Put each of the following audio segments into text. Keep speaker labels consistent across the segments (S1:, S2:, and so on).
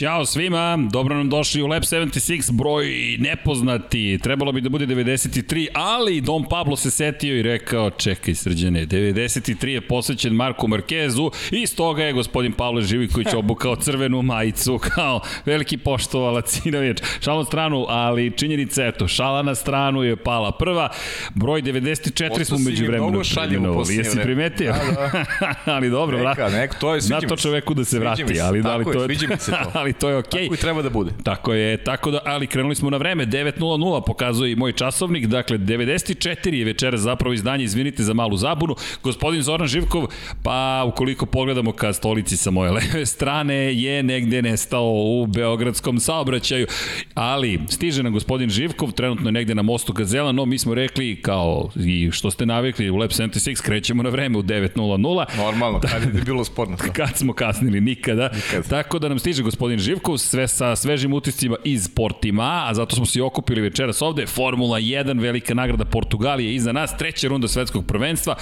S1: Ćao svima, dobro nam došli u Lab 76, broj nepoznati, trebalo bi da bude 93, ali Don Pablo se setio i rekao, čekaj srđane, 93 je posvećen Marku Markezu i stoga je gospodin Pavle Živiković obukao crvenu majicu kao veliki poštovalac Sinović. Šalom stranu, ali činjenica, eto, šala na stranu je pala prva, broj 94 Posto smo među vremenu
S2: premenovali,
S1: jesi primetio? Da, da. ali dobro,
S2: neka, neka, to je,
S1: na to čoveku da se vrati, ali, da, ali to je,
S2: se to.
S1: ali to je okej.
S2: Okay. Tako i treba da bude.
S1: Tako je, tako da, ali krenuli smo na vreme, 9.00 pokazuje i moj časovnik, dakle 94 je večera zapravo izdanje, izvinite za malu zabunu. Gospodin Zoran Živkov, pa ukoliko pogledamo ka stolici sa moje leve strane, je negde nestao u beogradskom saobraćaju, ali stiže nam gospodin Živkov, trenutno je negde na mostu Gazela, no mi smo rekli kao i što ste navikli u Lab 76, krećemo na vreme u 9.00.
S2: Normalno, kad je bilo sporno.
S1: Kad smo kasnili, nikada. Nikad. Tako da nam stiže gospodin Živkov, sve sa svežim utiscima iz Portima, a zato smo se i okupili večeras ovde. Formula 1, velika nagrada Portugalije iza nas, treća runda svetskog prvenstva,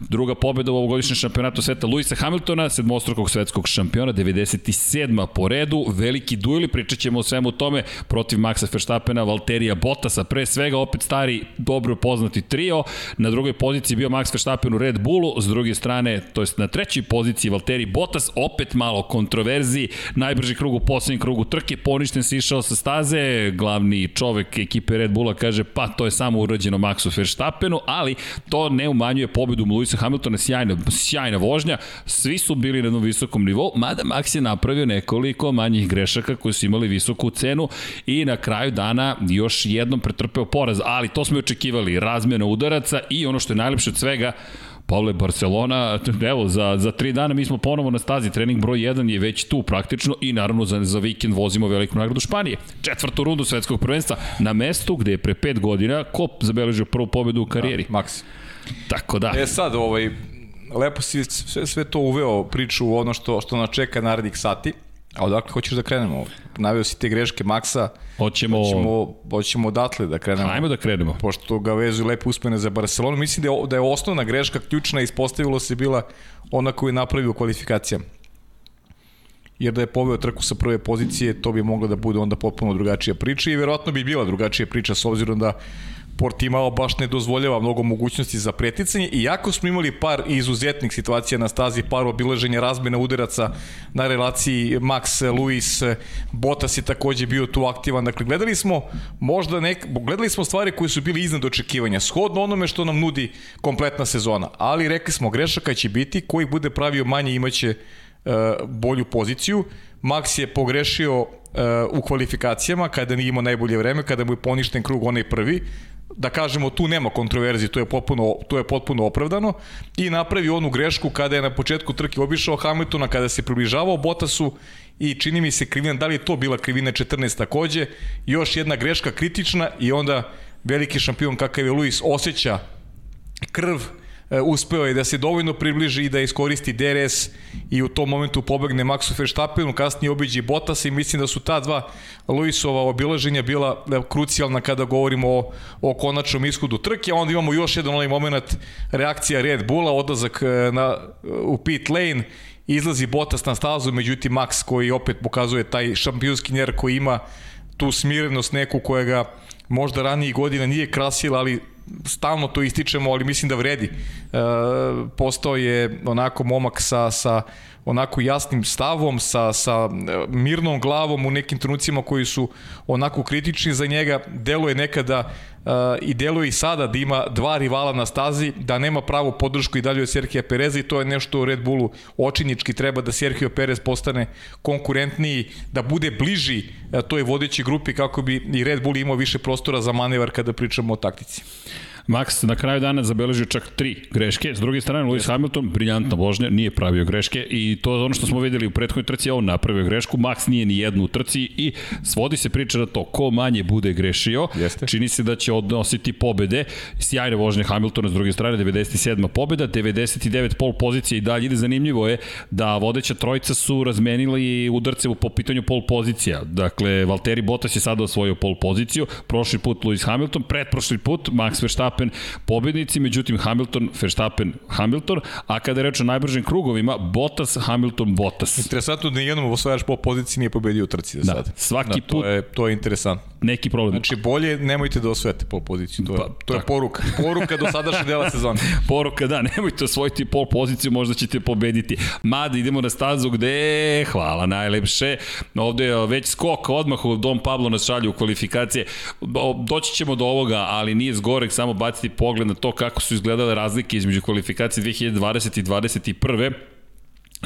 S1: druga pobeda u ovogodišnjem šampionatu sveta Luisa Hamiltona, sedmostrukog svetskog šampiona, 97. po redu, veliki dueli, pričat ćemo o svemu tome protiv Maxa Verstappena, Valterija Bottasa, pre svega opet stari, dobro poznati trio, na drugoj poziciji bio Max Verstappen u Red Bullu, s druge strane, to jest na trećoj poziciji Valtteri Bottas, opet malo kontroverziji, najbrži krug u poslednjem krugu trke, poništen se išao sa staze, glavni čovek ekipe Red Bulla kaže pa to je samo urađeno Maxu Verstappenu, ali to ne umanjuje pobedu Lewisa Hamiltona, sjajna, sjajna vožnja, svi su bili na jednom visokom nivou, mada Max je napravio nekoliko manjih grešaka koji su imali visoku cenu i na kraju dana još jednom pretrpeo poraz, ali to smo i očekivali, razmjena udaraca i ono što je najlepše od svega, Pavle, Barcelona, evo, za, za tri dana mi smo ponovo na stazi, trening broj 1 je već tu praktično i naravno za, za vikend vozimo veliku nagradu Španije. Četvrtu rundu svetskog prvenstva na mestu gde je pre pet godina Kop zabeležio prvu pobedu u karijeri.
S2: Da, Max.
S1: Tako da.
S2: E sad, ovaj, lepo si sve, sve to uveo priču u ono što, što nas čeka narednih sati. A odakle hoćeš da krenemo? Navio si te greške Maksa.
S1: Hoćemo...
S2: Hoćemo, hoćemo odatle da krenemo.
S1: Ajmo da krenemo.
S2: Pošto ga vezuju lepe uspene za Barcelonu. Mislim da je, da je osnovna greška, ključna, ispostavilo se bila ona koju je napravio u kvalifikacijama. Jer da je poveo trku sa prve pozicije, to bi moglo da bude onda potpuno drugačija priča i verovatno bi bila drugačija priča s obzirom da Portimao baš ne dozvoljava mnogo mogućnosti za preticanje, iako smo imali par izuzetnih situacija na stazi, par obilaženja razmena udaraca na relaciji Max, Luis, Bottas je takođe bio tu aktivan, dakle gledali smo možda nek, gledali smo stvari koje su bili iznad očekivanja, shodno onome što nam nudi kompletna sezona, ali rekli smo grešaka će biti, koji bude pravio manje imaće uh, bolju poziciju, Max je pogrešio uh, u kvalifikacijama kada nije imao najbolje vreme, kada mu je poništen krug onaj prvi, da kažemo tu nema kontroverzije, to je potpuno to je potpuno opravdano i napravi onu grešku kada je na početku trke obišao Hamiltona kada se približavao Bottasu i čini mi se krivina, da li je to bila krivina 14 takođe, još jedna greška kritična i onda veliki šampion kakav je Luis osjeća krv uspeo je da se dovoljno približi i da iskoristi DRS i u tom momentu pobegne Maxu Verstappenu, kasnije obiđi Bottas i mislim da su ta dva Luisova obilaženja bila e, krucijalna kada govorimo o, o konačnom ishodu trke, a onda imamo još jedan onaj moment reakcija Red Bulla, odlazak e, na, u pit lane izlazi Bottas na stazu, međutim Max koji opet pokazuje taj šampionski njer koji ima tu smirenost neku koja ga možda ranijih godina nije krasila, ali stalno to ističemo, ali mislim da vredi. E, postao je onako momak sa, sa onako jasnim stavom, sa, sa e, mirnom glavom u nekim trenucima koji su onako kritični za njega. Delo je nekada uh, i deluje i sada da ima dva rivala na stazi, da nema pravu podršku i dalje od Serhija Pereza i to je nešto u Red Bullu očinički treba da Sergio Perez postane konkurentniji, da bude bliži uh, toj vodećoj grupi kako bi i Red Bull imao više prostora za manevar kada pričamo o taktici.
S1: Max na kraju dana zabeležio čak tri greške. S druge strane, Lewis Hamilton, briljantna vožnja, nije pravio greške i to je ono što smo videli u prethodnoj trci, on napravio grešku, Max nije ni jednu u trci i svodi se priča na to ko manje bude grešio, Jeste. čini se da će odnositi pobede. Sjajne vožnje Hamiltona, s druge strane, 97. pobeda, 99 pol pozicije i dalje ide. Zanimljivo je da vodeća trojica su razmenili udarce po pitanju pol pozicija. Dakle, Valtteri Bottas je sada osvojio pol poziciju, prošli put Lewis Hamilton, pretprošli put Max Verstappen Verstappen pobednici, međutim Hamilton, Verstappen, Hamilton, a kada je reč o najbržim krugovima, Bottas, Hamilton, Bottas.
S2: Interesantno da nijednom osvajač po poziciji nije pobedio u trci
S1: da, sad. Svaki
S2: da,
S1: to
S2: put... Je, to je interesantno.
S1: Neki problem.
S2: Znači bolje nemojte da osvojite pol poziciju, to je, pa, to je poruka. Poruka do sadašnje dela sezone.
S1: poruka, da, nemojte osvojiti pol poziciju, možda ćete pobediti. Mada idemo na stazu gde, hvala najlepše, ovde je već skok odmah u Dom Pablo nas šalju u kvalifikacije. Doći ćemo do ovoga, ali nije zgorek samo baciti pogled na to kako su izgledale razlike između kvalifikacije 2020 i 2021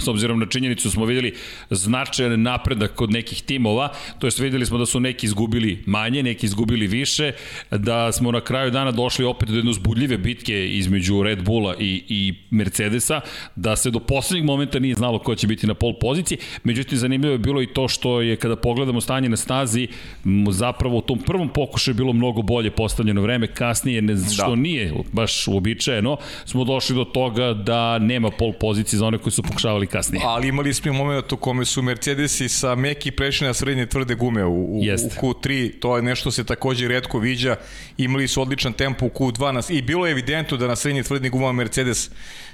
S1: s obzirom na činjenicu smo videli značajan napredak kod nekih timova, to jest videli smo da su neki izgubili manje, neki izgubili više, da smo na kraju dana došli opet do jedne uzbudljive bitke između Red Bulla i, i Mercedesa, da se do poslednjeg momenta nije znalo ko će biti na pol poziciji, međutim zanimljivo je bilo i to što je kada pogledamo stanje na stazi, zapravo u tom prvom pokušaju bilo mnogo bolje postavljeno vreme, kasnije, ne, što da. nije baš uobičajeno, smo došli do toga da nema pol pozicije za one koji su pokušavali kasnije.
S2: Ali imali smo moment u kome su Mercedesi sa meki prešli na srednje tvrde gume u, u, u Q3, to je nešto se takođe redko viđa, imali su odličan tempo u Q2 i bilo je evidentno da na srednje tvrde guma Mercedes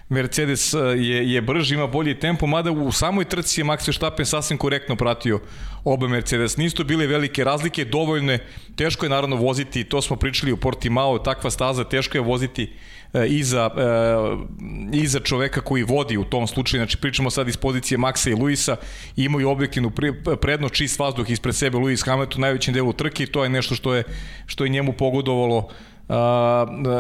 S2: Mercedes e, je, je brži, ima bolji tempo, mada u samoj trci je Max Verstappen sasvim korektno pratio oba Mercedes. Nisu bile velike razlike, dovoljne, teško je naravno voziti, to smo pričali u Portimao, takva staza, teško je voziti E, iza, e, iza čoveka koji vodi u tom slučaju, znači pričamo sad iz pozicije Maxa i Luisa, imaju objektivnu predno čist vazduh ispred sebe Luis Hamilton u najvećem delu trke i to je nešto što je, što je njemu pogodovalo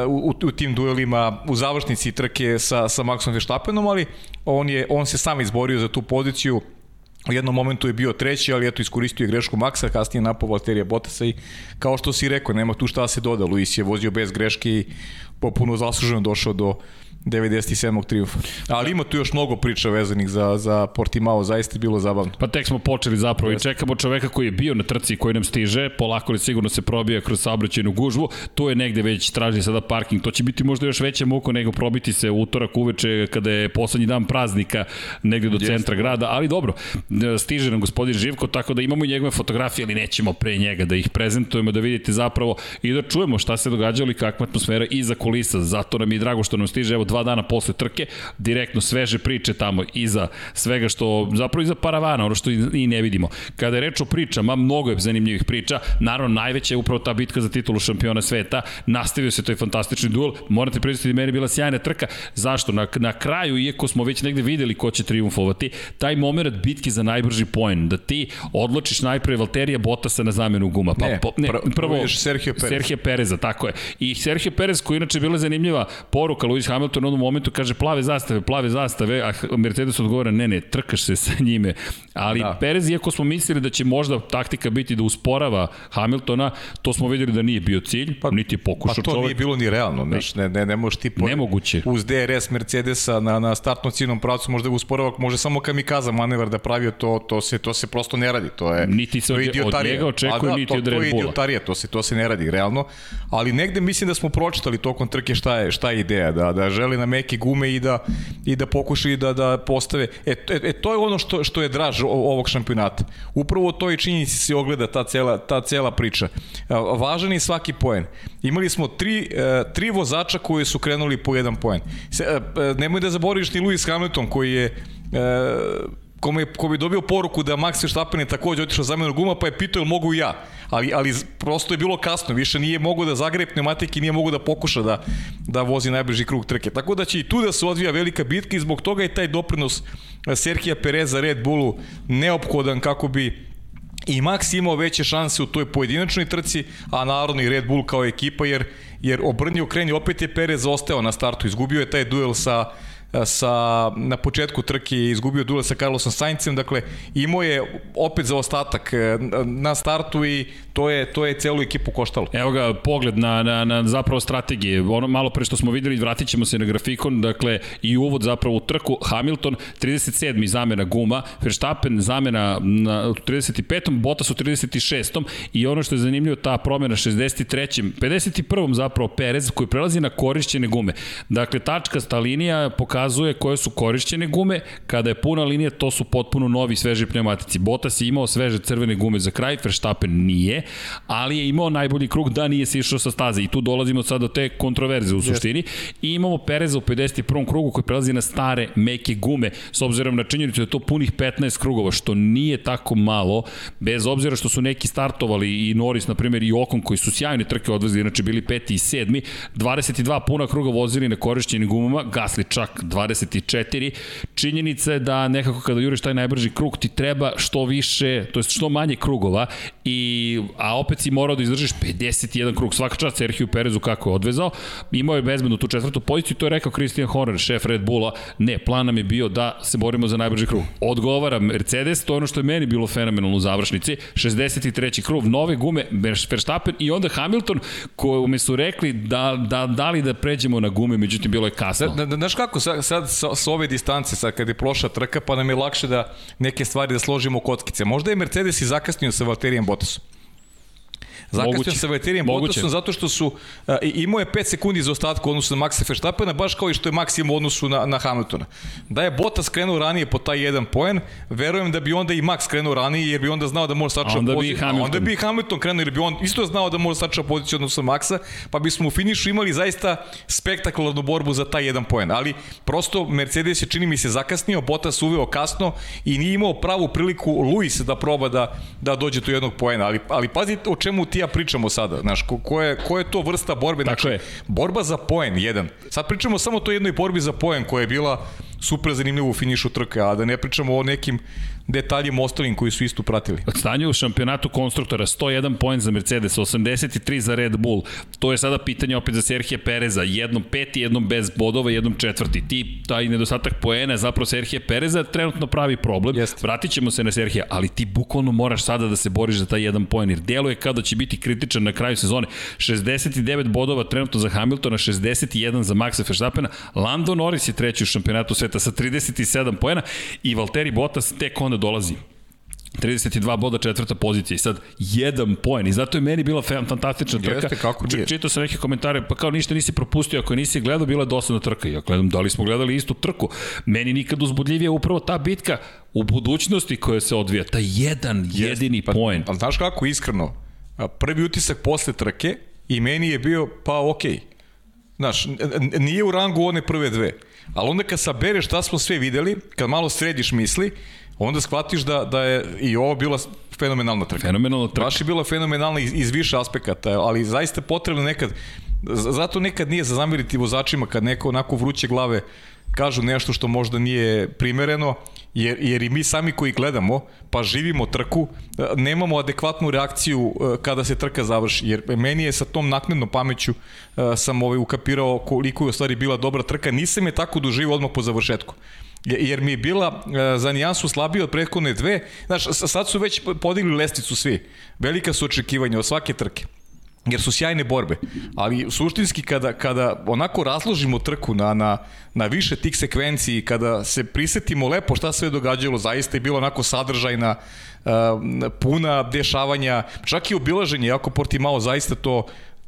S2: u, u tim duelima u završnici trke sa, sa Maxom Verstappenom, ali on, je, on se sam izborio za tu poziciju, U jednom momentu je bio treći, ali eto iskoristio je grešku Maksa, kasnije napao Valterija Bottasa i kao što si rekao, nema tu šta da se doda. Luis je vozio bez greške i popuno zasluženo došao do 97. triumfa. Ali ima tu još mnogo priča vezanih za, za Portimao, zaista je bilo zabavno.
S1: Pa tek smo počeli zapravo i čekamo čoveka koji je bio na trci koji nam stiže, polako li sigurno se probija kroz saobraćajnu gužvu, tu je negde već traži sada parking, to će biti možda još veća muka nego probiti se utorak uveče kada je poslednji dan praznika negde do Jeste. centra grada, ali dobro, stiže nam gospodin Živko, tako da imamo i njegove fotografije, ali nećemo pre njega da ih prezentujemo, da vidite zapravo i da čujemo šta se događalo i kakva atmosfera iza kulisa, zato nam je drago što nam stiže, evo dva dana posle trke, direktno sveže priče tamo iza svega što, zapravo iza paravana, ono što i ne vidimo. Kada je reč o pričama, mnogo je zanimljivih priča, naravno najveća je upravo ta bitka za titulu šampiona sveta, nastavio se taj fantastični duel, morate priznati da meni bila sjajna trka, zašto? Na, na kraju, iako smo već negde videli ko će triumfovati, taj moment bitke za najbrži poen, da ti odločiš najpre Valterija Bottasa na zamenu guma.
S2: Pa, ne, po, ne pr prvo Sergio Perez.
S1: Sergio Pereza, tako je. I Sergio Perez, koji inače bila zanimljiva poruka Lewis Hamilton u onom momentu kaže plave zastave, plave zastave, a Mercedes odgovara ne, ne, trkaš se sa njime. Ali da. Perez, iako smo mislili da će možda taktika biti da usporava Hamiltona, to smo videli da nije bio cilj, pa, niti pokušao čovek.
S2: Pa to čovek. nije bilo ni realno, ne, ne, ne, ne možeš ti
S1: po, Nemoguće.
S2: uz DRS Mercedesa na, na startnom ciljnom pravcu možda usporava, može samo kamikaza manevar da pravio to, to se, to se prosto ne radi. To je,
S1: niti se
S2: od,
S1: od njega očekuje, da, niti to, od Red Bulla. To je
S2: idiotarija, to se, to se ne radi realno, ali negde mislim da smo pročitali tokom trke šta je, šta je ideja, da, da želi na meke gume i da, i da pokušaju da, da postave. E, e, e, to je ono što, što je draž ovog šampionata. Upravo to i činjenici se ogleda ta cela, ta cela priča. E, važan je svaki poen. Imali smo tri, e, tri vozača koji su krenuli po jedan poen. Nemoj da zaboraviš ni Lewis Hamilton koji je kome, ko bi dobio poruku da Max Verstappen je takođe otišao zamenu guma, pa je pitao ili mogu ja. Ali, ali prosto je bilo kasno, više nije mogo da zagreje pneumatike, nije mogo da pokuša da, da vozi najbliži krug trke. Tako da će i tu da se odvija velika bitka i zbog toga je taj doprinos Serhija Pereza Red Bullu neophodan kako bi i Max imao veće šanse u toj pojedinačnoj trci, a naravno i Red Bull kao ekipa, jer, jer obrni okreni opet je Perez ostao na startu, izgubio je taj duel sa sa, na početku trke izgubio duel sa Carlosom Saincem, dakle imao je opet za ostatak e, na startu i to je, to je celu ekipu koštalo.
S1: Evo ga, pogled na, na, na zapravo strategije. Ono malo pre što smo videli, vratit ćemo se na grafikon, dakle i uvod zapravo u trku. Hamilton, 37. zamena guma, Verstappen zamena na 35. Bottas u 36. I ono što je zanimljivo, ta promjena 63. 51. zapravo Perez koji prelazi na korišćene gume. Dakle, tačka sta linija pokazuje koje su korišćene gume, kada je puna linija, to su potpuno novi sveži pneumatici. Bottas je imao sveže crvene gume za kraj, Verstappen nije, ali je imao najbolji krug da nije se išao sa staze. I tu dolazimo sad do te kontroverze u suštini. I imamo Pereza u 51. krugu koji prelazi na stare meke gume. S obzirom na činjenicu da je to punih 15 krugova što nije tako malo bez obzira što su neki startovali i Norris na primjer i Okon koji su sjajne trke odvezli inače bili peti i sedmi 22 puna kruga vozili na korišćenim gumama gasli čak 24 činjenica je da nekako kada juriš taj najbrži krug ti treba što više to jest što manje krugova i a opet si morao da izdržiš 51 krug. Svaka čast Sergio Perezu kako je odvezao. Imao je bezbedno tu četvrtu poziciju to je rekao Christian Horner šef Red Bulla. Ne plan nam je bio da se borimo za najbrži krug. Odgovara Mercedes to je ono što je meni bilo fenomenalno u završnici. 63. krug nove gume Verstappen i onda Hamilton kome su rekli da, da, da li da pređemo na gume međutim bilo je kasno.
S2: Da, da, znaš kako sad, sad sa, sa ove distance sad kad je prošla trka pa nam je lakše da neke stvari da složimo kockice. Možda je Mercedes i zakasnio sa Valterijem Bottasom Zakasnio sa Valterijem Bottasom zato što su uh, imao je 5 sekundi za ostatku u odnosu na Maxa Verstappena, baš kao i što je Max imao u odnosu na, na Hamiltona. Da je Bottas krenuo ranije po taj jedan poen, verujem da bi onda i Max krenuo ranije jer bi onda znao da može sačuva
S1: poziciju. Bi
S2: onda bi Hamilton krenuo jer bi on isto znao da može sačuva poziciju odnosu na Maxa, pa bismo u finišu imali zaista spektakularnu borbu za taj jedan poen. Ali prosto Mercedes je čini mi se zakasnio, Bottas uveo kasno i nije imao pravu priliku Luis da proba da, da dođe do jednog poena. Ali, ali pazite o čemu ti ja pričamo sada, znaš, ko, ko, je, ko je to vrsta borbe,
S1: znači, je.
S2: borba za poen, jedan. Sad pričamo samo o toj jednoj borbi za poen koja je bila super zanimljiva u finišu trke, a da ne pričamo o nekim detaljima ostalim koji su isto pratili.
S1: Stanje u šampionatu konstruktora 101 poen za Mercedes, 83 za Red Bull. To je sada pitanje opet za Serhije Pereza, jednom peti, jednom bez bodova, jednom četvrti. Ti taj nedostatak poena zapravo Serhije Pereza trenutno pravi problem. Jest. Vratit ćemo se na Serhije, ali ti bukvalno moraš sada da se boriš za taj jedan poen, jer deluje kao da će biti kritičan na kraju sezone. 69 bodova trenutno za Hamiltona, 61 za Maxa Verstappena. Lando Norris je treći u šampionatu sveta sa 37 poena i Valtteri Bottas tek onda dolazi 32 boda, četvrta pozicija i sad jedan poen i zato je meni bila fantastična trka.
S2: Jeste, kako nije.
S1: Čitao sam neke komentare, pa kao ništa nisi propustio, ako nisi gledao, bila je dosadna trka. Ja gledam, da li smo gledali istu trku? Meni nikad uzbudljivije upravo ta bitka u budućnosti koja se odvija, ta jedan Jeste, jedini
S2: pa,
S1: poen.
S2: Pa znaš kako, iskreno, prvi utisak posle trke i meni je bio, pa okej. Okay. Znaš, nije u rangu one prve dve. Ali onda kad sabereš šta smo sve videli, kad malo središ misli, onda shvatiš da, da je i ovo bila fenomenalna trka.
S1: Fenomenalna trka.
S2: Baš je bila fenomenalna iz, iz više aspekata, ali zaista potrebno nekad, zato nekad nije za zamiriti vozačima kad neko onako vruće glave kažu nešto što možda nije primereno, jer, jer i mi sami koji gledamo, pa živimo trku, nemamo adekvatnu reakciju e, kada se trka završi, jer meni je sa tom naknednom pameću e, sam ovaj ukapirao koliko je u stvari bila dobra trka, nisam je tako doživio odmah po završetku jer mi je bila e, za nijansu slabija od prethodne dve. Znaš, sad su već podigli lesticu svi. Velika su očekivanja od svake trke jer su sjajne borbe, ali suštinski kada, kada onako razložimo trku na, na, na više tih sekvenciji, kada se prisetimo lepo šta sve događalo, zaista je bilo onako sadržajna, uh, puna dešavanja, čak i obilaženje, jako Portimao zaista to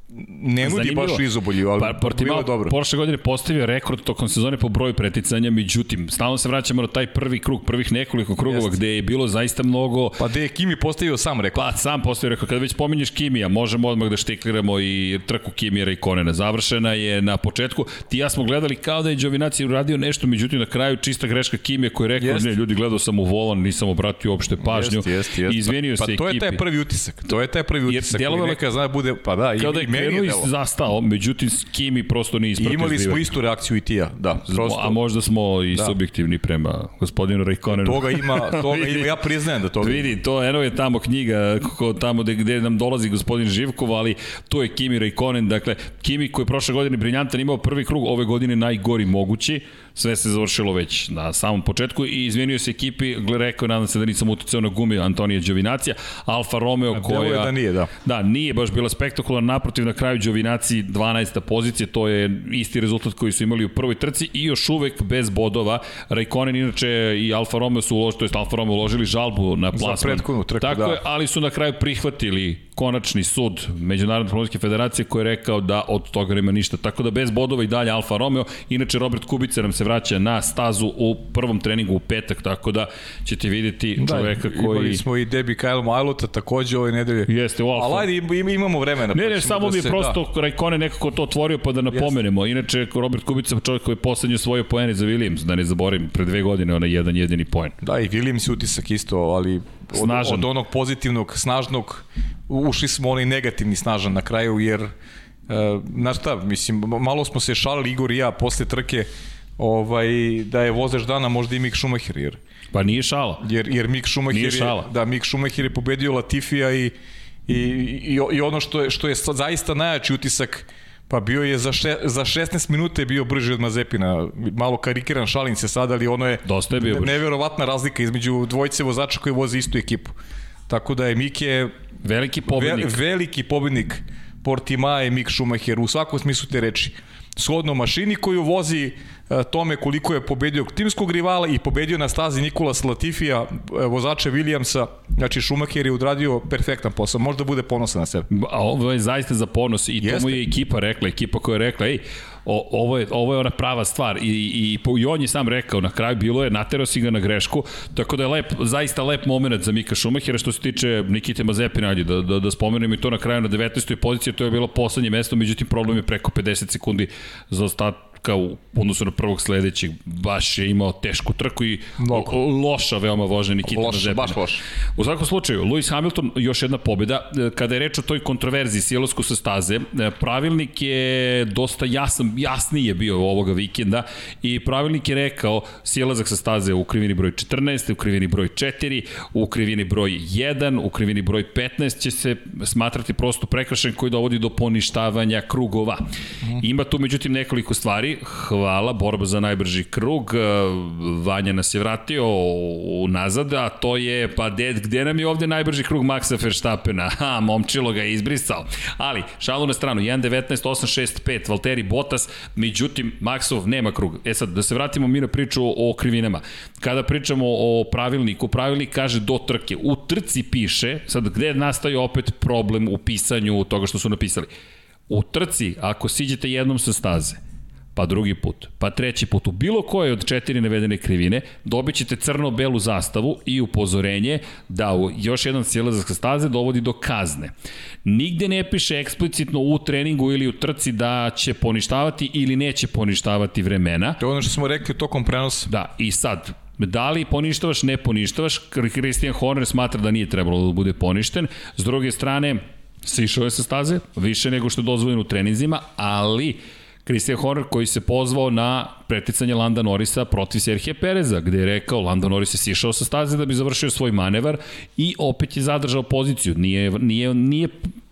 S2: ne nudi Zanimljivo. baš izobolju, ali pa, Portimao dobro.
S1: Prošle godine postavio rekord tokom sezone po broju preticanja, međutim, stalno se vraćamo na taj prvi krug, prvih nekoliko krugova Jest. gde je bilo zaista mnogo...
S2: Pa gde je Kimi postavio sam rekord.
S1: Pa sam postavio rekord. Kada već pominješ Kimija, možemo odmah da štikliramo i trku Kimira i Konena. Završena je na početku. Ti ja smo gledali kao da je Đovinaci uradio nešto, međutim na kraju čista greška Kimija koji je rekao, jest. ne, ljudi gledao sam u volan, nisam obratio uopšte pažnju. Jest, jest, jest. I izvinio
S2: pa,
S1: se
S2: pa, to je taj prvi utisak. To je taj prvi utisak. Jer neka zna bude, pa da,
S1: da je krenuo i zastao, međutim s Kimi prosto nije ispratio.
S2: Imali smo istu reakciju i ti ja, da.
S1: Prosto. A možda smo i da. subjektivni prema gospodinu Rajkonenu.
S2: Toga ima, toga ima, ja priznajem da toga
S1: Vidi, to eno je tamo knjiga, kako, tamo gde, gde nam dolazi gospodin Živkov, ali to je Kimi Rajkonen, dakle, Kimi koji je prošle godine briljantan imao prvi krug, ove godine najgori mogući, sve se završilo već na samom početku i izvinio se ekipi, rekao nadam se da nisam uticao na gumi Antonija Đovinacija, Alfa Romeo koja...
S2: da nije, da.
S1: Da, nije baš bila spektakularna, naprotiv na kraju Đovinaci 12. pozicija, to je isti rezultat koji su imali u prvoj trci i još uvek bez bodova. Raikkonen inače i Alfa Romeo su uložili, to jest Alfa Romeo uložili žalbu na plasman.
S2: Za prethodnu trku,
S1: Tako
S2: da.
S1: je, ali su na kraju prihvatili konačni sud Međunarodne automobilske federacije koji je rekao da od toga nema ništa. Tako da bez bodova i dalje Alfa Romeo. Inače Robert Kubica nam se vraća na stazu u prvom treningu u petak, tako da ćete vidjeti da, čoveka koji...
S2: Imali smo i Debi Kyle Majlota takođe ove nedelje.
S1: Jeste, u Alfa.
S2: Ali imamo vremena.
S1: Ne, pa ne, samo da mi je prosto da. Rajkone nekako to otvorio pa da napomenemo. Inače, Robert Kubica čovjek koji je poslednju svoje poene za Williams, da ne zaborim, pre dve godine onaj jedan jedini poen.
S2: Da, i Williams utisak isto, ali od, Snažan. od onog pozitivnog, snažnog, ušli smo onaj negativni snažan na kraju, jer, uh, znaš šta, mislim, malo smo se šalili Igor i ja posle trke, ovaj, da je vozač dana možda i Mick Schumacher, jer
S1: Pa nije šala.
S2: Jer, jer Mick Schumacher, nije šala. Je, da, Mick Schumacher je pobedio Latifija i, i, i, i ono što je, što je zaista najjači utisak Pa bio je za, še, za 16 minuta je bio brži od Mazepina. Malo karikiran šalim se sad, ali ono je,
S1: Dosta je bio brži.
S2: neverovatna razlika između dvojice vozača koji voze istu ekipu. Tako da je Mike
S1: veliki pobednik.
S2: Ve, veliki pobednik Portimae Mik Schumacher u svakom smislu te reči. Shodno mašini koju vozi E, tome koliko je pobedio timskog rivala i pobedio na stazi Nikolas Latifija, e, vozača Williamsa, znači Schumacher je odradio perfektan posao, možda bude ponosan na sebe.
S1: A ovo je zaista za ponos i Jeste. to mu je ekipa rekla, ekipa koja je rekla, ej, o, ovo, je, ovo je ona prava stvar i, i, i on je sam rekao, na kraju bilo je, naterao si ga na grešku, tako da je lep, zaista lep moment za Mika Šumahira što se tiče Nikite Mazepina, ajde, da, da, da spomenem i to na kraju na 19. poziciji, to je bilo poslednje mesto, međutim problem je preko 50 sekundi za ostat, trka u odnosu na prvog sledećeg baš je imao tešku trku i Mnogo. loša veoma vožnja Nikita loš, Mazepina.
S2: Baš loš.
S1: U svakom slučaju, Lewis Hamilton još jedna pobjeda. Kada je reč o toj kontroverziji silasku sa staze, pravilnik je dosta jasan, jasniji je bio ovoga vikenda i pravilnik je rekao silazak sa staze u krivini broj 14, u krivini broj 4, u krivini broj 1, u krivini broj 15 će se smatrati prosto prekršen koji dovodi do poništavanja krugova. Mhm. Ima tu međutim nekoliko stvari hvala, borba za najbrži krug, e, Vanja nas je vratio nazad, a to je, pa de, gde nam je ovde najbrži krug Maxa Verstappena? Ha, momčilo ga je izbrisao. Ali, šalu na stranu, 1.19.865, Valtteri Bottas, međutim, Maxov nema krug. E sad, da se vratimo mi na priču o krivinama. Kada pričamo o pravilniku, pravilnik kaže do trke. U trci piše, sad gde nastaje opet problem u pisanju toga što su napisali. U trci, ako siđete jednom sa staze, pa drugi put, pa treći put. U bilo koje od četiri navedene krivine dobit ćete crno-belu zastavu i upozorenje da u još jedan silazak sa staze dovodi do kazne. Nigde ne piše eksplicitno u treningu ili u trci da će poništavati ili neće poništavati vremena.
S2: To je ono što smo rekli tokom prenosa.
S1: Da, i sad, Da li poništavaš, ne poništavaš, Christian Horner smatra da nije trebalo da bude poništen. S druge strane, sišao je sa staze, više nego što je dozvoljeno u treninzima, ali Christian Horner koji se pozvao na preticanje Landa Norisa protiv Serhije Pereza, gde je rekao Landa Norris je sišao sa staze da bi završio svoj manevar i opet je zadržao poziciju. Nije, nije, nije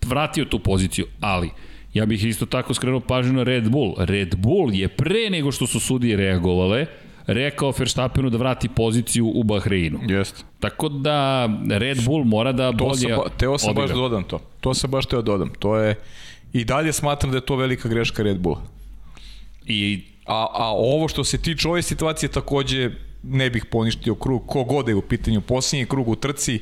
S1: vratio tu poziciju, ali ja bih isto tako skrenuo pažnju na Red Bull. Red Bull je pre nego što su sudije reagovale, rekao Verstappenu da vrati poziciju u Bahreinu.
S2: Jeste.
S1: Tako da Red Bull mora da to bolje
S2: sam, Teo sam odigra. baš dodam to. To sam baš teo dodam. To je i dalje smatram da je to velika greška Red Bulla. I, a, a ovo što se tiče ove situacije takođe ne bih poništio krug, ko god je u pitanju posljednji krug u trci,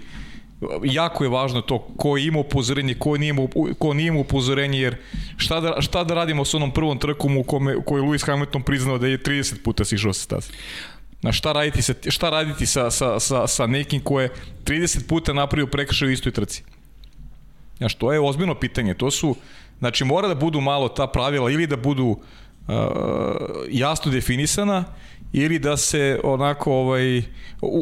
S2: jako je važno to ko ima upozorenje, ko nije, ko nije ima upozorenje, jer šta da, šta da radimo s onom prvom trkom u kome, u kojoj Lewis Hamilton priznao da je 30 puta sišao sa staze. Na šta raditi, sa, šta raditi sa, sa, sa, sa nekim ko je 30 puta napravio prekršaj u istoj trci? Znaš, to je ozbiljno pitanje. To su, znači mora da budu malo ta pravila ili da budu Uh, jasno definisana ili da se onako ovaj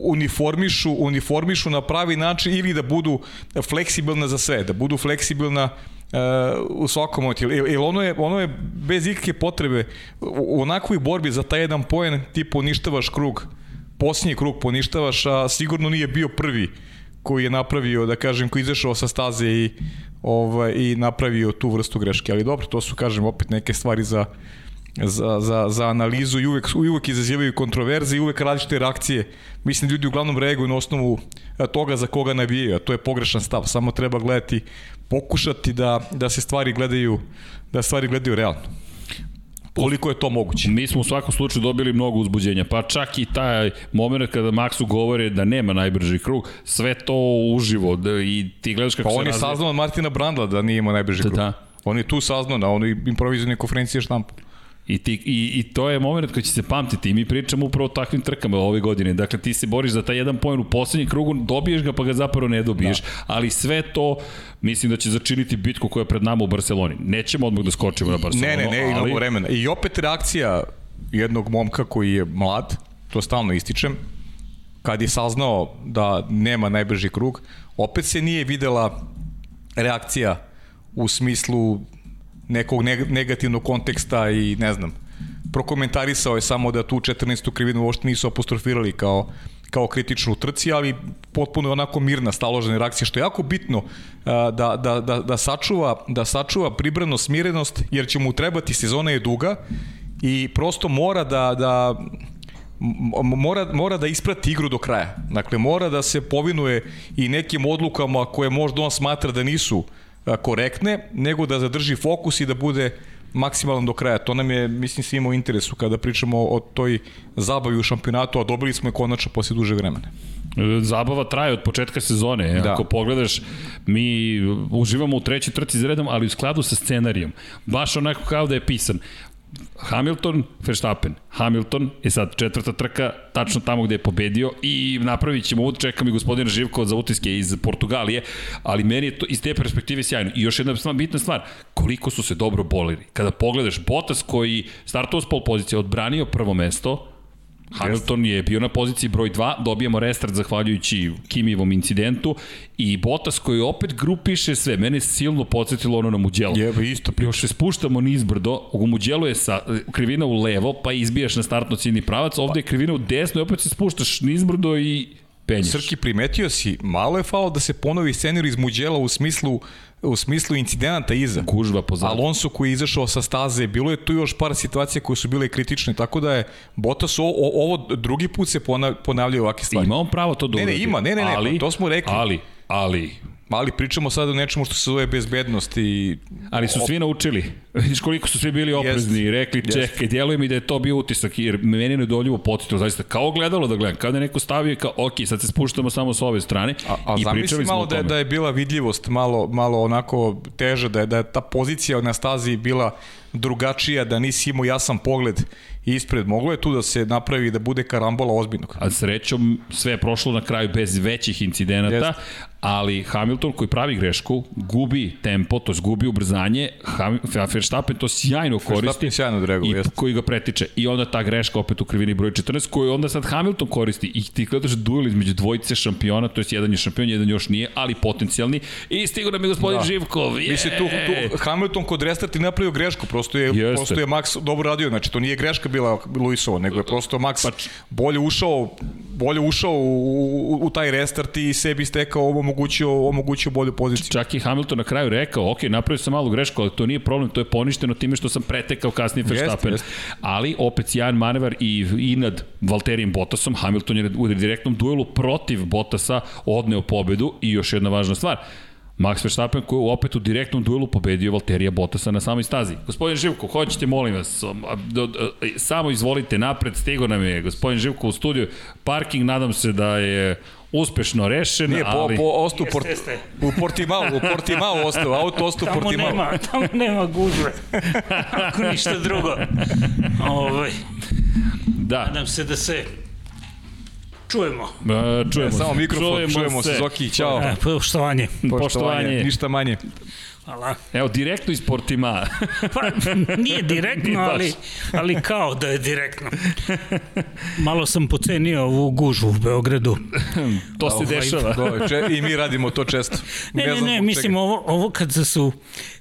S2: uniformišu uniformišu na pravi način ili da budu fleksibilna za sve, da budu fleksibilna uh, u svakom momentu. Jer ono je, ono je bez ikakve potrebe u onakvoj borbi za taj jedan poen ti poništavaš krug, posljednji krug poništavaš, a sigurno nije bio prvi koji je napravio, da kažem, koji izašao sa staze i, ovaj, i napravio tu vrstu greške. Ali dobro, to su, kažem, opet neke stvari za, za, za, za analizu i uvek, uvek izazivaju kontroverze i uvek različite reakcije. Mislim, ljudi uglavnom reaguju na osnovu e, toga za koga navijaju, a to je pogrešan stav. Samo treba gledati, pokušati da, da se stvari gledaju, da stvari gledaju realno. koliko je to moguće.
S1: Mi smo u svakom slučaju dobili mnogo uzbuđenja, pa čak i taj moment kada Maksu govore da nema najbrži krug, sve to uživo da, i ti gledaš kako
S2: pa
S1: se
S2: on je
S1: razvija.
S2: saznao od Martina Brandla da nije imao najbrži krug.
S1: Da.
S2: On je tu saznao na onoj improvizionoj konferenciji štampu.
S1: I, ti, i, I to je moment koji će se pamtiti i mi pričamo upravo o takvim trkama ove godine. Dakle, ti se boriš za taj jedan poen u poslednjem krugu, dobiješ ga pa ga zapravo ne dobiješ, da. ali sve to mislim da će začiniti bitku koja je pred nama u Barceloni. Nećemo odmah da skočimo na Barcelonu.
S2: Ne, ne, ne, imamo ali... vremena. I opet reakcija jednog momka koji je mlad, to stalno ističem, kad je saznao da nema najbrži krug, opet se nije videla reakcija u smislu nekog negativnog konteksta i ne znam, prokomentarisao je samo da tu 14. krivinu uopšte nisu apostrofirali kao kao kritičnu trci, ali potpuno je onako mirna staložena reakcija, što je jako bitno da, da, da, da, sačuva, da sačuva pribrano smirenost, jer će mu trebati, sezona je duga i prosto mora da, da mora, mora da isprati igru do kraja. Dakle, mora da se povinuje i nekim odlukama koje možda on smatra da nisu uh, korektne, nego da zadrži fokus i da bude maksimalan do kraja. To nam je, mislim, svima u interesu kada pričamo o toj zabavi u šampionatu, a dobili smo je konačno posle duže vremena.
S1: Zabava traje od početka sezone. Da. Ako pogledaš, mi uživamo u trećoj trci za redom, ali u skladu sa scenarijom. Baš onako kao da je pisan. Hamilton, Verstappen. Hamilton je sad četvrta trka, tačno tamo gde je pobedio i napravit ćemo uvod, čekam i gospodina Živkova za utiske iz Portugalije, ali meni je to iz te perspektive sjajno. I još jedna bitna stvar, koliko su se dobro bolili. Kada pogledaš Bottas koji startao s pol pozicije, odbranio prvo mesto, Hamilton je bio na poziciji broj 2, dobijamo restart zahvaljujući Kimijevom incidentu i Bottas koji opet grupiše sve. Mene silno podsjetilo ono na Muđelo.
S2: Jebe, isto.
S1: Još se spuštamo nizbrdo, u Muđelu je sa, krivina u levo, pa izbijaš na startno ciljni pravac, ovde je krivina u desno i opet se spuštaš nizbrdo i penješ.
S2: Srki, primetio si, malo je falo da se ponovi scenir iz Muđela u smislu u smislu incidenata iza.
S1: Gužva pozad.
S2: Alonso koji je izašao sa staze, bilo je tu još par situacija koje su bile kritične, tako da je Bottas o, o, ovo drugi put se ponavljaju ovakve stvari.
S1: Ima on pravo to da
S2: Ne, ne, ima, ne, ne, ne, ali, to smo rekli.
S1: Ali, ali,
S2: Ali pričamo sada o nečemu što se zove bezbednost i...
S1: Ali su svi naučili. Vidiš koliko su svi bili oprezni i rekli, čekaj, djeluje mi da je to bio utisak, jer meni je nedoljivo podsjetilo, zaista, kao gledalo da gledam, kada je neko stavio kao, ok, sad se spuštamo samo s ove strane
S2: a, a i pričali smo malo da je, da je bila vidljivost malo, malo onako teža, da je, da je ta pozicija na stazi bila drugačija, da nisi imao jasan pogled ispred. Moglo je tu da se napravi da bude karambola ozbiljnog.
S1: A srećom sve je prošlo na kraju bez većih incidenata, Jest. Ali Hamilton koji pravi grešku, gubi tempo, to gubi ubrzanje, Verstappen to sjajno koristi
S2: sjajno drego,
S1: i jest. koji ga pretiče. I onda ta greška opet u krivini broj 14 koju onda sad Hamilton koristi i ti gledaš duel između dvojice šampiona, to jest jedan je šampion, jedan još nije, ali potencijalni. I stigo nam je gospodin da. Živkov.
S2: Yeah. Mislim, tu, tu Hamilton kod restarti napravio grešku, prosto je, Jeste. prosto je Max dobro radio, znači to nije greška bila Luisova, nego je prosto Max pa, bolje ušao bolje ušao u, u, u taj restart i sebi stekao omogućio, omogućio bolju poziciju.
S1: Čak i Hamilton na kraju rekao, ok, napravio sam malu grešku, ali to nije problem, to je poništeno time što sam pretekao kasnije Verstappen. Jest, jest. Ali opet sjajan manevar i, i nad Valterijem Bottasom, Hamilton je u direktnom duelu protiv Bottasa odneo pobedu i još jedna važna stvar, Max Verstappen koji je opet u direktnom duelu pobedio Valterija Bottasa na samoj stazi. Gospodin Živko, hoćete, molim vas, samo izvolite napred, stigo nam je gospodin Živko u studiju. Parking, nadam se da je uspešno rešen,
S2: Nije, po,
S1: ali...
S2: po, ostu port, u Portimao, u Portimao ostao, auto ostao u Portimao.
S3: Tamo nema, tamo nema gužve, ako ništa drugo. Ove, ovaj,
S1: da.
S3: Nadam se da se Čujemo.
S1: E, čujemo.
S2: E, samo mikrofon, čujemo, čujemo se. Zoki, čao.
S3: E, poštovanje.
S2: poštovanje. Poštovanje. Ništa manje.
S3: Hvala.
S1: Evo, direktno iz Portima.
S3: pa, nije direktno, ali, ali kao da je direktno. Malo sam pocenio ovu gužu u Beogradu.
S1: to se ovaj, dešava.
S2: Do, če, I mi radimo to često.
S3: Ne, ne, ne, ne mislim ovo, ovo kad su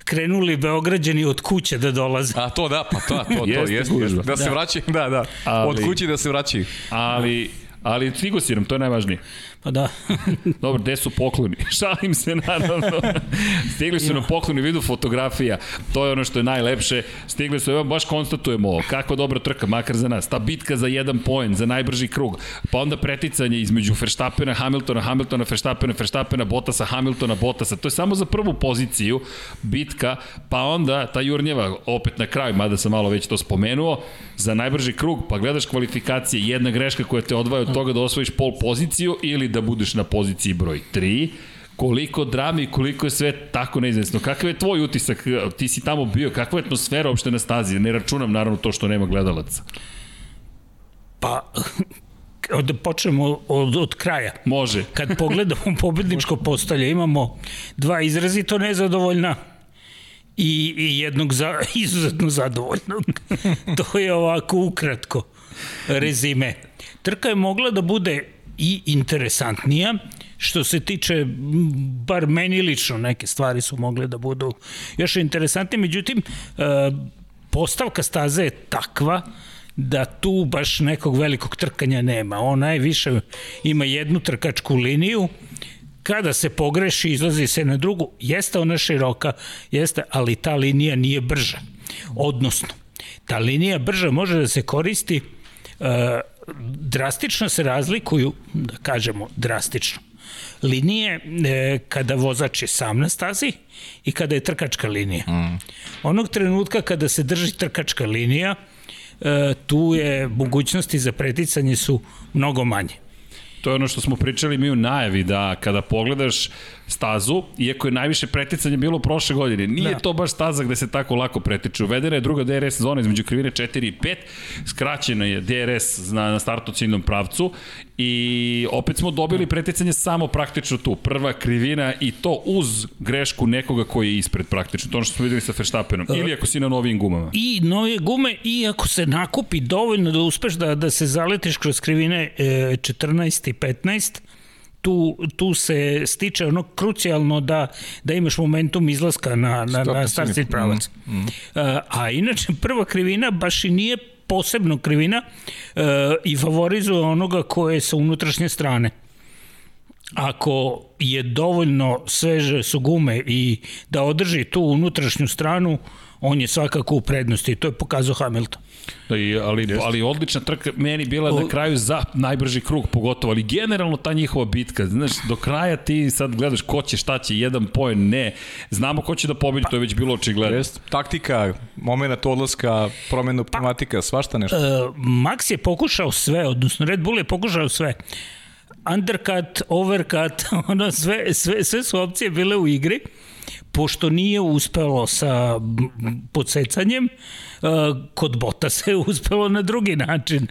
S3: krenuli Beograđani od kuće da dolaze.
S2: A to da, pa to, to, to, jeste, jeste, jeste. Da se da. vraćaju, da, da. Ali, od kuće da se vraćaju.
S1: Ali ali stigo si nam, to je najvažnije.
S3: Pa da.
S1: Dobro, gde su pokloni? Šalim se, naravno. Stigli su na pokloni vidu fotografija. To je ono što je najlepše. Stigli su, evo, baš konstatujemo ovo. Kako dobra trka, makar za nas. Ta bitka za jedan poen, za najbrži krug. Pa onda preticanje između Verstappena, Hamiltona, Hamiltona, Verstappena, Verstappena, Bottasa, Hamiltona, Bottasa. To je samo za prvu poziciju bitka, pa onda ta Jurnjeva opet na kraju, mada sam malo već to spomenuo, za najbrži krug, pa gledaš kvalifikacije, jedna greška koja te odvaja od toga da osvojiš pol poziciju ili da budeš na poziciji broj 3, koliko drame i koliko je sve tako neizvesno. Kakav je tvoj utisak? Ti si tamo bio, kakva je atmosfera uopšte na stazi? Ne računam naravno to što nema gledalaca.
S3: Pa, da počnemo od, od kraja.
S1: Može.
S3: Kad pogledamo pobedničko postolje, imamo dva izrazito nezadovoljna i, i jednog za, izuzetno zadovoljnog. to je ovako ukratko rezime. Trka je mogla da bude i interesantnija, što se tiče, bar meni lično, neke stvari su mogle da budu još interesantnije, međutim, e, postavka staze je takva da tu baš nekog velikog trkanja nema. Ona je više, ima jednu trkačku liniju, kada se pogreši, izlazi se na drugu, jeste ona široka, jeste, ali ta linija nije brža. Odnosno, ta linija brža može da se koristi uh, drastično se razlikuju, da kažemo drastično, linije e, kada vozač je sam na stazi i kada je trkačka linija. Mm. Onog trenutka kada se drži trkačka linija, e, tu je mogućnosti za preticanje su mnogo manje.
S1: To je ono što smo pričali mi u najavi, da kada pogledaš stazu, iako je najviše preticanja bilo prošle godine, nije da. to baš staza gde se tako lako pretiče. Uvedena je druga DRS zona između krivine 4 i 5, skraćena je DRS na, na startu ciljnom pravcu i opet smo dobili preticanje samo praktično tu. Prva krivina i to uz grešku nekoga koji je ispred praktično. To ono što smo videli sa Verstappenom. E, Ili ako si na novim gumama.
S3: I nove gume i ako se nakupi dovoljno da uspeš da, da se zaletiš kroz krivine e, 14 i 15, tu, tu se stiče ono krucijalno da, da imaš momentum izlaska na, na, na start pravac. Mm, mm. A, a inače prva krivina baš i nije posebno krivina uh, i favorizuje onoga ko je sa unutrašnje strane. Ako je dovoljno sveže su gume i da održi tu unutrašnju stranu, on je svakako u prednosti i to je pokazao Hamilton.
S1: Da, i, ali, Jeste. ali odlična trka meni bila na kraju za najbrži krug pogotovo, ali generalno ta njihova bitka, znaš, do kraja ti sad gledaš ko će, šta će, jedan poen, ne, znamo ko će da pobedi, to je već bilo očigledno. Jest.
S2: Taktika, moment odlaska, promenu pneumatika, svašta nešto. Uh,
S3: Max je pokušao sve, odnosno Red Bull je pokušao sve undercut, overcut, ono sve, sve, sve su opcije bile u igri pošto nije uspelo sa podsecanjem, uh, kod Bota se uspelo na drugi način.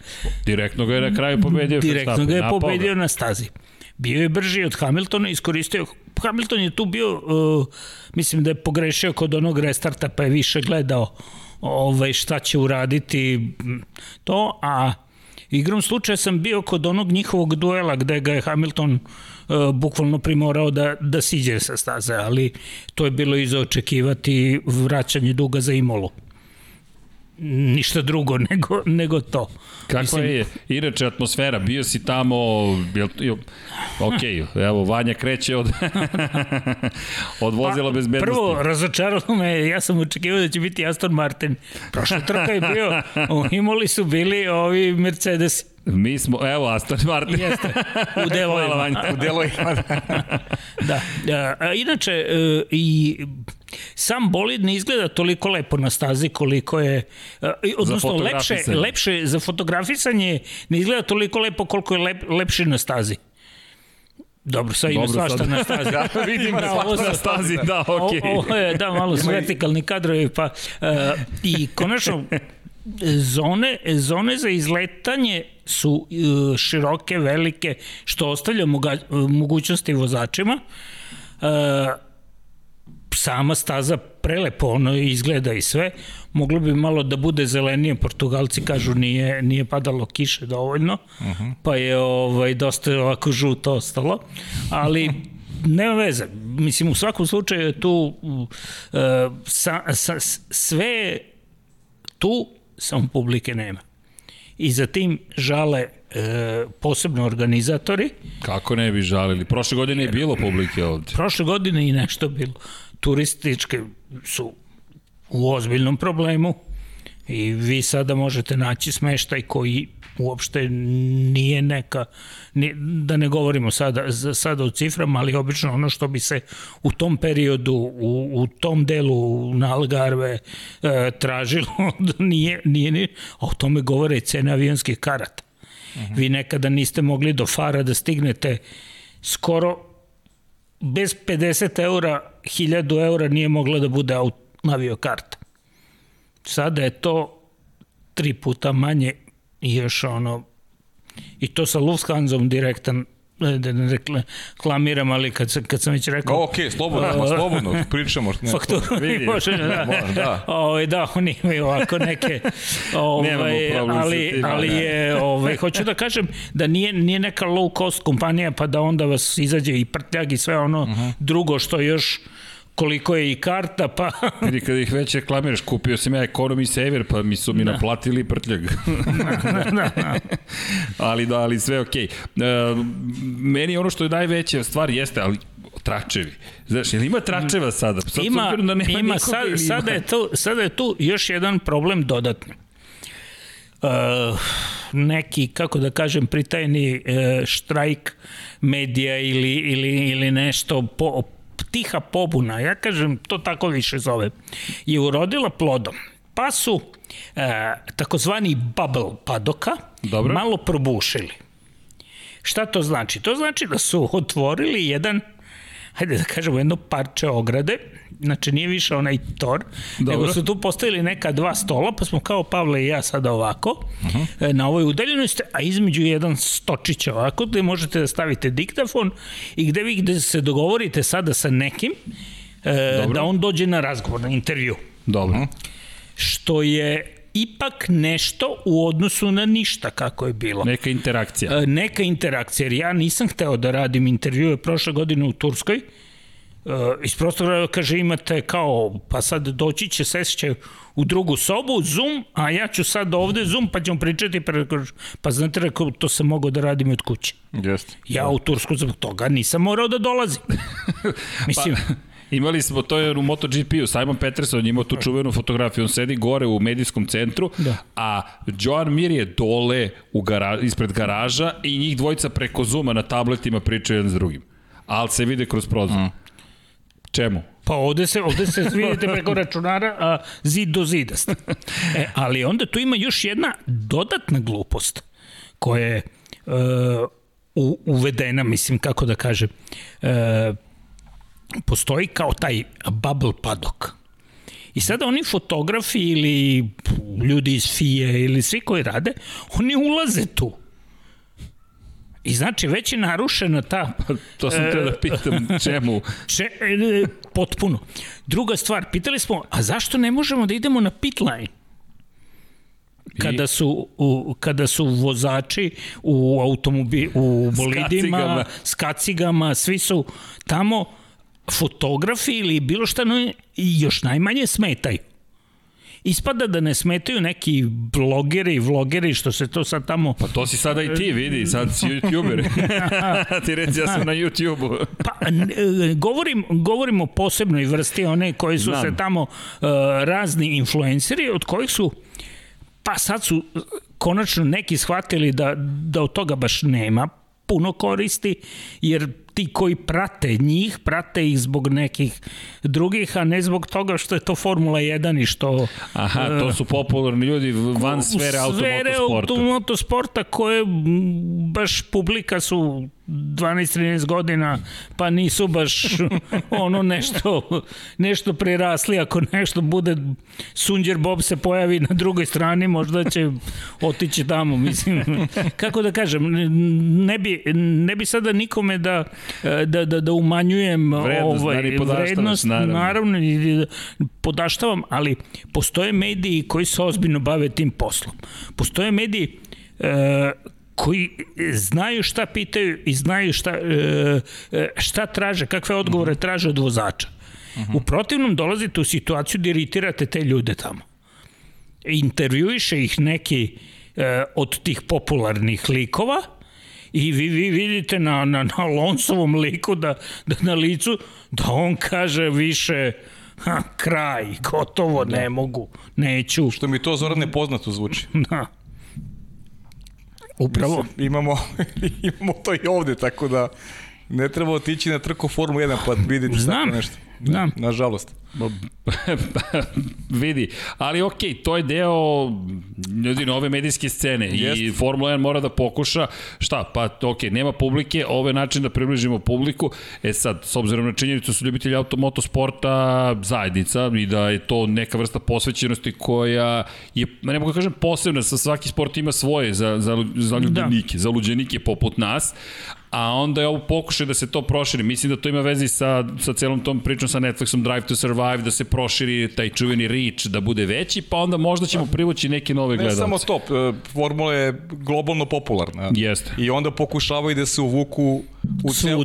S1: Direktno ga je na kraju pobedio.
S3: Direktno ga je pobedio na stazi. Bio je brži od Hamiltona, iskoristio Hamilton je tu bio, uh, mislim da je pogrešio kod onog restarta, pa je više gledao ovaj, šta će uraditi to, a igrom slučaja sam bio kod onog njihovog duela gde ga je Hamilton uh, bukvalno primorao da, da siđe sa staze, ali to je bilo i vraćanje duga za Imolu ništa drugo nego, nego to.
S1: Kako Mislim, je inače atmosfera? Bio si tamo, bil, ok, evo, Vanja kreće od, od vozila pa, bezbednosti.
S3: Prvo, razočaralo me, ja sam očekivao da će biti Aston Martin. Prošla trka je bio, imali su bili ovi Mercedes.
S1: Mi smo, evo, Aston Martin.
S3: Jeste, u delovima.
S2: u delovima.
S3: da. A, inače, e, i sam bolid ne izgleda toliko lepo na stazi koliko je, uh, odnosno lepše, lepše za fotografisanje ne izgleda toliko lepo koliko je lep, lepše na stazi. Dobro, sad ima svašta na stazi.
S1: da, vidim da, ovo na stazi, da, okej. Okay.
S3: Ovo je, da, malo su vertikalni kadrovi, pa uh, i konačno zone, zone za izletanje su uh, široke, velike, što ostavlja mogućnosti vozačima. Uh, sama staza prelepo ono izgleda i sve. Moglo bi malo da bude zelenije, Portugalci kažu nije, nije padalo kiše dovoljno, uh mhm. -huh. pa je ovaj, dosta ovako žuto ostalo, ali nema veze. Mislim, u svakom slučaju je tu uh, sa, sa, sve tu, samo publike nema. I za tim žale e, posebno organizatori.
S1: Kako ne bi žalili? Prošle godine je bilo publike ovde.
S3: Prošle godine i nešto bilo. Turističke su u ozbiljnom problemu i vi sada možete naći smeštaj koji uopšte nije neka, ni, da ne govorimo sada, sada o ciframa, ali obično ono što bi se u tom periodu, u, u tom delu na Algarve e, tražilo, nije, nije, nije, a o tome govore i cene avionskih karata. Uh -huh. Vi nekada niste mogli do Fara da stignete skoro bez 50 eura, 1000 eura nije mogla da bude aviokarta. Sada je to tri puta manje i još ono, i to sa Lufthansom direktan da ne reklamiram, ali kad, sam, kad sam već rekao...
S2: Ok, slobodno, uh, slobodno, pričamo.
S3: Ne, fakturu vidi, može, da. Može, da. O, ovaj, da, oni imaju ovako neke... Ovaj, ali, tim, ali je, ovaj, hoću da kažem da nije, nije neka low cost kompanija pa da onda vas izađe i prtljag i sve ono uh mhm. -huh. drugo što još koliko je i karta, pa...
S1: Vidi, kada ih već reklamiraš, kupio sam ja Economy Saver, pa mi su mi da. naplatili prtljag. da, da, da. ali da, ali sve okej. Okay. Uh, meni ono što je najveća stvar jeste, ali tračevi. Znaš, jel ima tračeva sada?
S3: Sad ima, da nema ima, sad, ima. Sada, je tu, sada je tu još jedan problem dodatni. Uh, neki, kako da kažem, pritajni uh, štrajk medija ili, ili, ili nešto po, tiha pobuna, ja kažem, to tako više zove, je urodila plodom. Pa su e, takozvani bubble padoka Dobro. malo probušili. Šta to znači? To znači da su otvorili jedan hajde da kažemo, jedno parče ograde, znači nije više onaj tor, Dobro. nego su tu postavili neka dva stola, pa smo kao Pavle i ja sada ovako, uh. -huh. na ovoj udaljenosti, a između jedan stočić ovako, gde možete da stavite diktafon i gde vi gde se dogovorite sada sa nekim, e, da on dođe na razgovor, na intervju.
S1: Dobro.
S3: Što je ipak nešto u odnosu na ništa kako je bilo.
S1: Neka interakcija.
S3: E, neka interakcija, jer ja nisam hteo da radim intervjue prošle godine u Turskoj, Uh, iz prostora kaže imate kao, pa sad doći će, sesće u drugu sobu, Zoom, a ja ću sad ovde Zoom, pa ćemo pričati, preko, pa znate, rekao, to sam mogao da radim od kuće.
S2: Jeste.
S3: Ja u Tursku zbog toga nisam morao da dolazim. Mislim, pa,
S1: Imali smo to je u MotoGP-u, Simon Peterson imao tu čuvenu fotografiju, on sedi gore u medijskom centru, da. a Joan Mir je dole u gara, ispred garaža i njih dvojica preko Zuma na tabletima pričaju jedan s drugim. Ali se vide kroz prozor. Mm. Čemu?
S3: Pa ovde se, ovde se vidite preko računara a, zid do zida. E, ali onda tu ima još jedna dodatna glupost koja je uh, uvedena, mislim, kako da kažem, uh, postoji kao taj bubble padok. I sada oni fotografi ili ljudi iz FIE ili svi koji rade, oni ulaze tu. I znači već je narušena ta...
S1: Pa, to sam te da pitam čemu.
S3: Če, e, potpuno. Druga stvar, pitali smo, a zašto ne možemo da idemo na pit line? kada su u, kada su vozači u automobi u bolidima, s kacigama, svi su tamo fotografi ili bilo šta no, i još najmanje smetaju. Ispada da ne smetaju neki blogeri i vlogeri što se to sad tamo...
S1: Pa to si sada i ti vidi, sad si youtuber. ti reci ja sam na YouTubeu.
S3: pa govorim, govorim o posebnoj vrsti, one koji su Znam. se tamo uh, razni influenceri od kojih su pa sad su konačno neki shvatili da, da od toga baš nema puno koristi, jer ti koji prate njih, prate ih zbog nekih drugih, a ne zbog toga što je to Formula 1 i što...
S1: Aha, to su popularni ljudi van sfere automotosporta. Sfere
S3: automotosporta koje baš publika su 12-13 godina, pa nisu baš ono nešto, nešto prerasli. Ako nešto bude, Sunđer Bob se pojavi na drugoj strani, možda će otići tamo. Mislim, kako da kažem, ne bi, ne bi sada nikome da, da, da, da umanjujem
S1: vrednost, ovaj,
S3: vrednost, naravno. naravno podaštavam, ali postoje mediji koji se ozbiljno bave tim poslom. Postoje mediji e, koji znaju šta pitaju i znaju šta, e, e, šta traže, kakve odgovore mhm. traže od vozača. Uh mhm. -huh. U protivnom dolazite u situaciju da iritirate te ljude tamo. Intervjuiše ih neki e, od tih popularnih likova i vi, vi vidite na, na, na Lonsovom liku da, da na licu da on kaže više ha, kraj, gotovo, da. ne mogu, neću.
S2: Što mi to Zoran nepoznato zvuči.
S3: Da. Upravo.
S2: Mislim, imamo, imamo to i ovde, tako da ne treba otići na trku Formu 1 pa vidite
S3: Znam,
S2: nešto.
S3: Znam.
S2: Nažalost.
S1: vidi, ali ok, to je deo ljudi nove medijske scene Jest. i Formula 1 mora da pokuša, šta, pa ok, nema publike, ovo je način da približimo publiku, e sad, s obzirom na činjenicu su ljubitelji automotosporta zajednica i da je to neka vrsta posvećenosti koja je, ne mogu da kažem posebna, sa svaki sport ima svoje za, za, za ljubljenike, da. za luđenike poput nas, a onda je ovo pokušaj da se to proširi. Mislim da to ima vezi sa, sa celom tom pričom sa Netflixom Drive to Survive, da se proširi taj čuveni reach, da bude veći, pa onda možda ćemo privući neke nove gledalce.
S2: Ne samo to, e, formula je globalno popularna.
S1: Jeste.
S2: I onda pokušavaju da se uvuku u celu,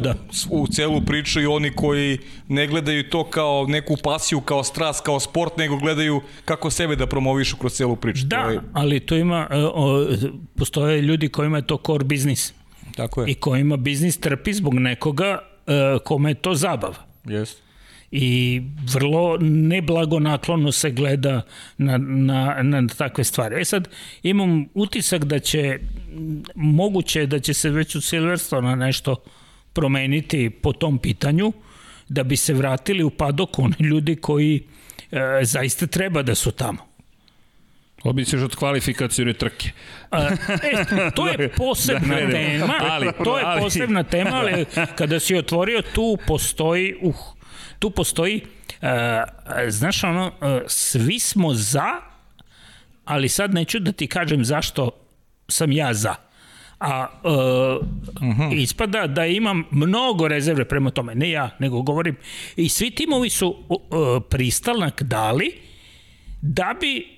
S2: u celu priču i oni koji ne gledaju to kao neku pasiju, kao strast, kao sport, nego gledaju kako sebe da promovišu kroz celu priču.
S3: Da,
S2: to je...
S3: ali to ima, e, o, postoje ljudi kojima je to core biznis.
S2: Tako je.
S3: I kojima biznis trpi zbog nekoga uh, kome je to zabava.
S2: Jeste
S3: i vrlo neblagonaklono se gleda na, na, na takve stvari. E sad, imam utisak da će, moguće da će se već u Silverstone nešto promeniti po tom pitanju, da bi se vratili u padok oni ljudi koji e, zaista treba da su tamo.
S1: Odmisliš od kvalifikacijone trke.
S3: A, e, to je posebna da, tema, ali, to je ali, posebna tema, ali kada si otvorio tu postoji, uh, tu postoji, uh, znaš ono, uh, svi smo za, ali sad neću da ti kažem zašto sam ja za. A uh, uh. -huh. ispada da imam mnogo rezerve prema tome, ne ja, nego govorim. I svi timovi su uh, pristalnak dali da bi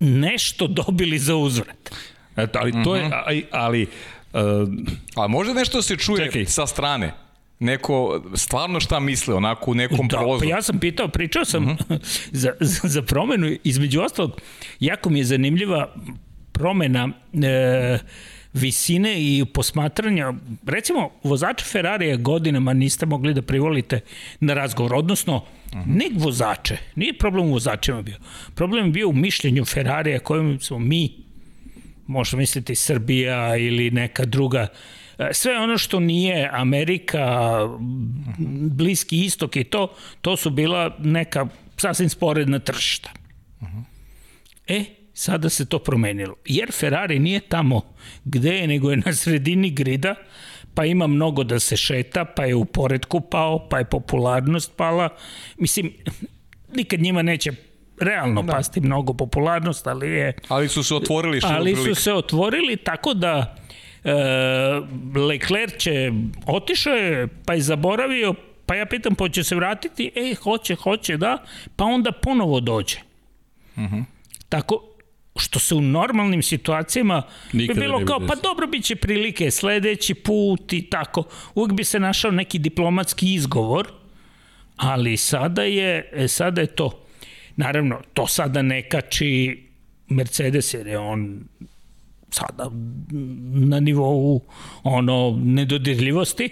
S3: nešto dobili za uzvrat.
S1: Eto, ali to je, mhm. ali, ali Uh,
S2: A može nešto da se čuje čekaj. sa strane? neko stvarno šta misle onako u nekom da, prozoru.
S3: Pa ja sam pitao, pričao sam uh. -huh. za, za, za promenu, između ostalog, jako mi je zanimljiva promena e, visine i posmatranja, recimo, vozača Ferrarija godinama niste mogli da privolite na razgovor, odnosno, ne vozače, nije problem u vozačima bio, problem je bio u mišljenju Ferrarija kojim smo mi, možemo misliti Srbija ili neka druga E, sve ono što nije Amerika, Bliski istok i to, to su bila neka sasvim sporedna tržišta. E, sada se to promenilo. Jer Ferrari nije tamo gde je, nego je na sredini grida, pa ima mnogo da se šeta, pa je u poredku pao, pa je popularnost pala. Mislim, nikad njima neće realno da. pasti mnogo popularnost, ali je...
S2: Ali su se otvorili što
S3: Ali su se otvorili tako da e, Leclerc će, otišao je, pa je zaboravio, pa ja pitam, pa će se vratiti? E, hoće, hoće, da, pa onda ponovo dođe. Uh mhm. -huh. Tako, što se u normalnim situacijama Nikada bi bilo kao, pa dobro bit će prilike sledeći put i tako. Uvijek bi se našao neki diplomatski izgovor, ali sada je, e, sada je to. Naravno, to sada ne kači Mercedes, jer je on sada na nivou ono nedodirljivosti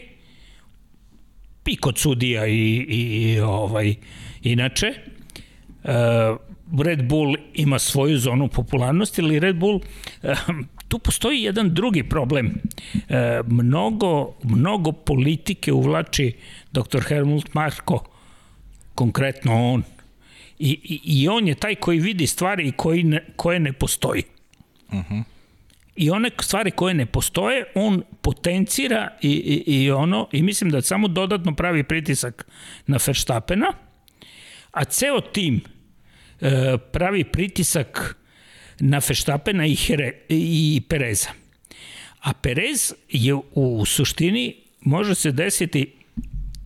S3: i kod sudija i, i ovaj inače uh, Red Bull ima svoju zonu popularnosti ili Red Bull uh, tu postoji jedan drugi problem uh, mnogo mnogo politike uvlači dr. Helmut Marko konkretno on I, i, i on je taj koji vidi stvari koji ne, koje ne postoji. Uh mhm. -huh i one stvari koje ne postoje, on potencira i, i, i ono, i mislim da samo dodatno pravi pritisak na Verstappena, a ceo tim pravi pritisak na Verstappena i, Here, i Pereza. A Perez je u suštini može se desiti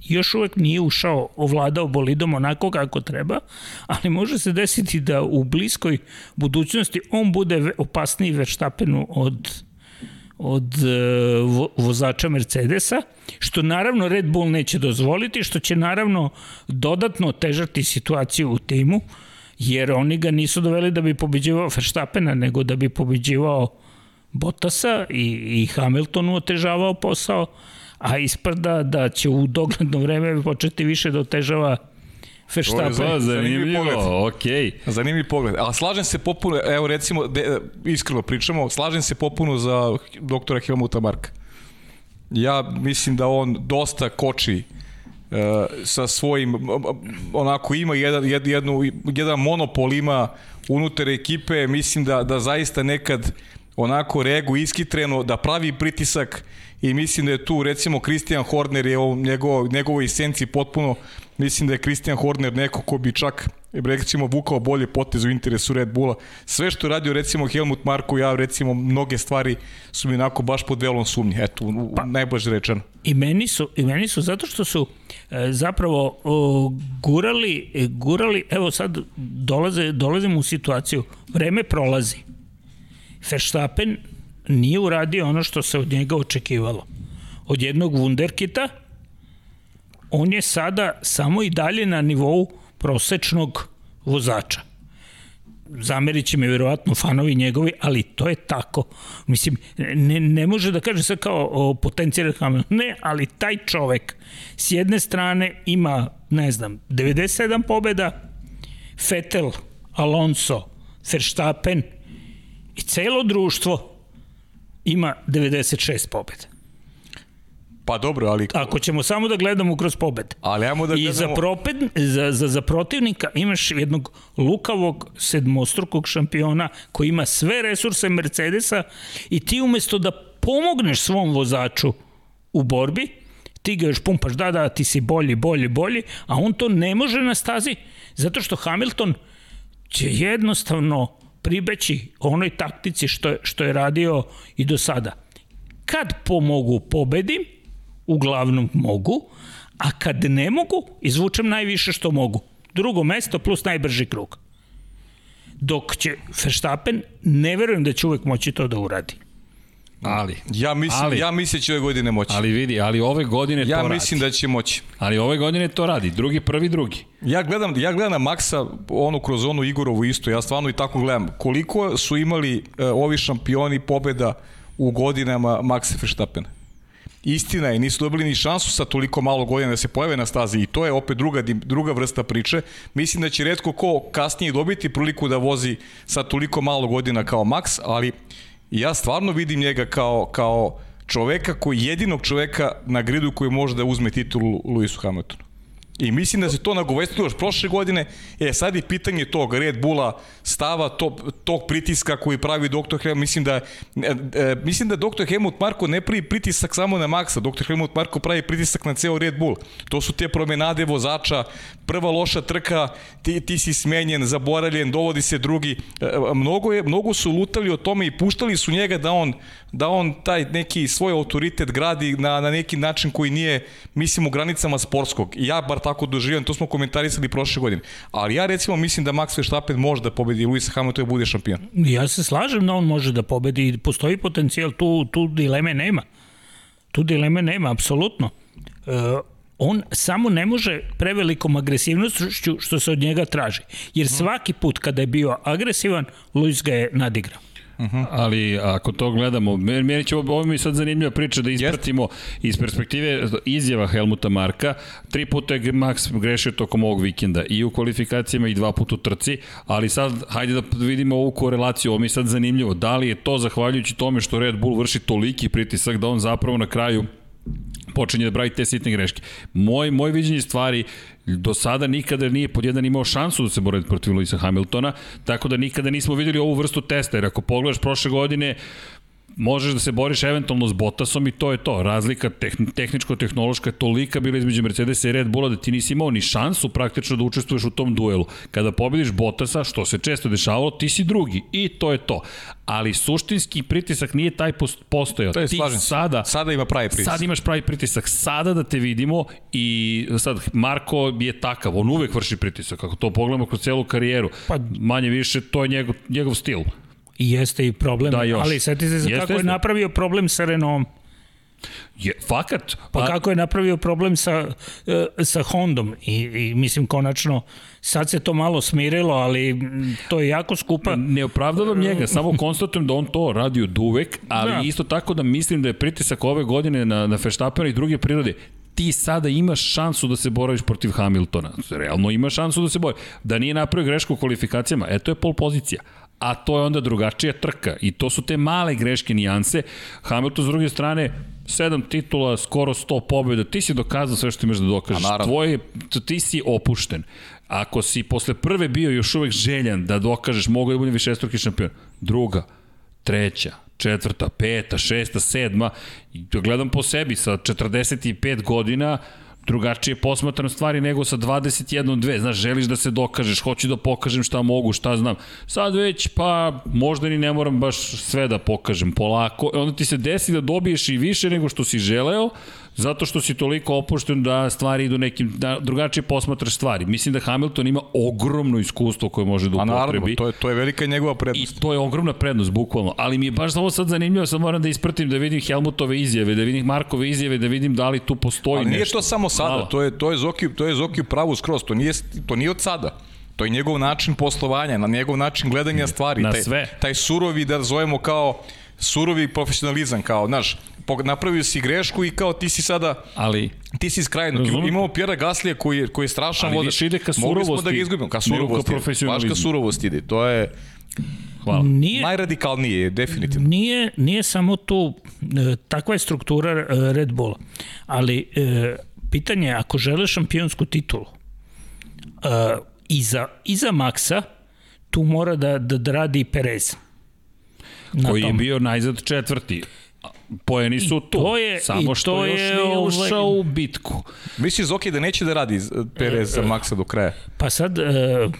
S3: još uvek nije ušao, ovladao bolidom onako kako treba, ali može se desiti da u bliskoj budućnosti on bude opasniji Verstappenu od od uh, vozača Mercedesa, što naravno Red Bull neće dozvoliti, što će naravno dodatno otežati situaciju u timu, jer oni ga nisu doveli da bi pobeđivao Verstappena, nego da bi pobeđivao Bottasa i, i Hamiltonu otežavao posao, a ispada da će u dogledno vreme početi više da otežava Verstappen.
S1: To je
S2: Zanimljiv pogled.
S1: zanimljivo, okej.
S2: Zanimljiv pogled. A slažem se popuno, evo recimo, de, iskreno pričamo, slažem se popuno za doktora Helmuta Marka. Ja mislim da on dosta koči uh, sa svojim, onako ima jedan, jed, jednu, jedan monopol ima unutar ekipe, mislim da, da zaista nekad onako reagu iskitreno, da pravi pritisak i mislim da je tu recimo Christian Horner je u njegov, njegovoj esenciji potpuno mislim da je Christian Horner neko ko bi čak recimo vukao bolje potez u interesu Red Bulla. Sve što je radio recimo Helmut Marko, ja recimo mnoge stvari su mi onako baš pod velom sumnje. Eto, pa, najbolje rečeno.
S3: I meni su, i meni su zato što su e, zapravo o, gurali, e, gurali, evo sad dolaze, dolazimo u situaciju, vreme prolazi. Verstappen nije uradio ono što se od njega očekivalo. Od jednog wunderkita, on je sada samo i dalje na nivou prosečnog vozača. Zamerit će mi verovatno fanovi njegovi, ali to je tako. Mislim, ne, ne može da kaže sad kao potencijal Hamilton. Ne, ali taj čovek s jedne strane ima, ne znam, 97 pobeda, Vettel, Alonso, Verstappen i celo društvo ima 96 pobeda.
S2: Pa dobro, ali...
S3: Ako ćemo samo da gledamo kroz pobed.
S2: Ali ajmo da gledamo...
S3: I za, proped, za, za, za protivnika imaš jednog lukavog sedmostrukog šampiona koji ima sve resurse Mercedesa i ti umesto da pomogneš svom vozaču u borbi, ti ga još pumpaš, da, da, ti si bolji, bolji, bolji, a on to ne može na stazi, zato što Hamilton će jednostavno pribeći onoj taktici što je, što je radio i do sada. Kad pomogu pobedim, uglavnom mogu, a kad ne mogu, izvučem najviše što mogu. Drugo mesto plus najbrži krug. Dok će Verstappen, ne verujem da će uvek moći to da uradi.
S1: Ali,
S2: Ja mislim,
S1: Ali-
S2: ja mislim da će ove godine moći.
S1: ali vidi, ali ove godine
S2: ja
S1: to
S2: mislim
S1: radi.
S2: da će moći.
S1: Ali ove godine to radi, drugi, prvi, drugi.
S2: Ja gledam, ja gledam na Maksa, onu kroz onu Igorovu isto, ja stvarno i tako gledam. Koliko su imali uh, ovi šampioni pobeda u godinama Maxa Verstappena? Istina je, nisu dobili ni šansu sa toliko malo godina da se pojave na stazi i to je opet druga, druga vrsta priče. Mislim da će redko ko kasnije dobiti priliku da vozi sa toliko malo godina kao Max, ali ja stvarno vidim njega kao, kao čoveka koji jedinog čoveka na gridu koji može da uzme titulu Luisu Hamiltonu. I mislim da se to nagovestilo još prošle godine. E, sad je pitanje tog Red Bulla stava, to, tog pritiska koji pravi Dr. Helmut. Mislim da, e, e, mislim da Dr. Helmut Marko ne pravi pritisak samo na Maxa. Dr. Helmut Marko pravi pritisak na ceo Red Bull. To su te promenade vozača, prva loša trka, ti, ti si smenjen, zaboravljen, dovodi se drugi. E, mnogo, je, mnogo su lutali o tome i puštali su njega da on, da on taj neki svoj autoritet gradi na, na neki način koji nije, mislim, u granicama sportskog. I ja bar tako doživljam, to smo komentarisali prošle godine. Ali ja recimo mislim da Max Verstappen može da pobedi Luisa Hamiltona i bude šampion.
S3: Ja se slažem da on može da pobedi i postoji potencijal, tu, tu dileme nema. Tu dileme nema, apsolutno. E, on samo ne može prevelikom agresivnošću što se od njega traži. Jer svaki put kada je bio agresivan, Luis ga je nadigrao.
S1: Ali ako to gledamo, meni će ovo ovo mi sad zanimljiva priča da ispratimo iz perspektive izjava Helmuta Marka. Tri puta je Max grešio tokom ovog vikenda i u kvalifikacijama i dva puta u trci, ali sad hajde da vidimo ovu korelaciju, ovo mi je sad zanimljivo. Da li je to zahvaljujući tome što Red Bull vrši toliki pritisak da on zapravo na kraju počinje da pravi te sitne greške. Moj, moj viđenje stvari do sada nikada nije pod jedan imao šansu da se bori protiv Luisa Hamiltona, tako da nikada nismo videli ovu vrstu testa, jer ako pogledaš prošle godine, možeš da se boriš eventualno s Bottasom i to je to. Razlika tehn, tehničko-tehnološka je tolika bila između Mercedesa i Red Bulla da ti nisi imao ni šansu praktično da učestvuješ u tom duelu. Kada pobediš Bottasa, što se često dešavalo, ti si drugi i to je to. Ali suštinski pritisak nije taj post- postojao.
S2: To je,
S1: ti
S2: slažem
S1: sada
S2: Sada ima pravi pritisak.
S1: Sad imaš pravi pritisak, sada da te vidimo i sad Marko je takav, on uvek vrši pritisak, ako to pogledamo kroz celu karijeru,
S3: Pa-
S1: manje više to je njegov, njegov stil.
S3: I jeste i problem.
S1: Da, još.
S3: Ali seti se
S1: Jeste,
S3: kako je
S1: jeste.
S3: napravio problem sa Renaultom.
S1: Je, fakat.
S3: Pa kako je napravio problem sa, e, sa Hondom i, i mislim konačno sad se to malo smirilo, ali mm, to je jako skupa.
S1: Ne opravdavam njega, samo konstatujem da on to radi od uvek, ali da. isto tako da mislim da je pritisak ove godine na, na Feštapena i druge prirode ti sada imaš šansu da se boriš protiv Hamiltona. Realno imaš šansu da se bori. Da nije napravio grešku u kvalifikacijama, eto je pol pozicija a to je onda drugačija trka i to su te male greške nijanse. Hamilton s druge strane sedam titula, skoro 100 pobjeda, ti si dokazao sve što imaš da dokažeš. Tvoje, ti si opušten. Ako si posle prve bio još uvek željan da dokažeš mogu da budem višestruki šampion, druga, treća, četvrta, peta, šesta, sedma, gledam po sebi sa 45 godina, drugačije posmatram stvari nego sa 21-2. Znaš, želiš da se dokažeš, hoću da pokažem šta mogu, šta znam. Sad već, pa možda ni ne moram baš sve da pokažem polako. Onda ti se desi da dobiješ i više nego što si želeo, Zato što si toliko opušten da stvari idu nekim, da drugačije posmatraš stvari. Mislim da Hamilton ima ogromno iskustvo koje može da upotrebi. A naravno,
S2: to je, to je velika njegova prednost.
S1: I to je ogromna prednost, bukvalno. Ali mi je baš ovo sad zanimljivo, sad moram da ispratim, da vidim Helmutove izjave, da vidim Markove izjave, da vidim da li tu postoji
S2: nešto. Ali
S1: nije
S2: to samo sada, Hvala. to je, to je Zoki, to je Zoki pravu skroz, to nije, to nije od sada. To je njegov način poslovanja, na njegov način gledanja stvari.
S1: Na
S2: taj,
S1: sve.
S2: Taj surovi, da zovemo kao surovi profesionalizam, kao, znaš, napravio si grešku i kao ti si sada
S1: ali
S2: ti si skrajno imamo Pjera Gaslija koji je koji je strašan
S1: ali više ide ka surovosti
S2: mogli smo da ga izgubimo ka surovosti baš ka surovosti ide to je Hvala. Nije, Najradikalnije, definitivno.
S3: Nije, nije samo tu, e, takva je struktura e, Red Bulla, ali e, pitanje je, ako žele šampionsku titulu, e, iza, iza Maxa, tu mora da, da, da radi Perez.
S1: Koji je bio najzad četvrti poeni su tu, to je, samo što to još je, nije ušao ovaj... u bitku.
S2: Misliš Zoki da neće da radi Perez za Maxa do kraja?
S3: Pa sad... Uh,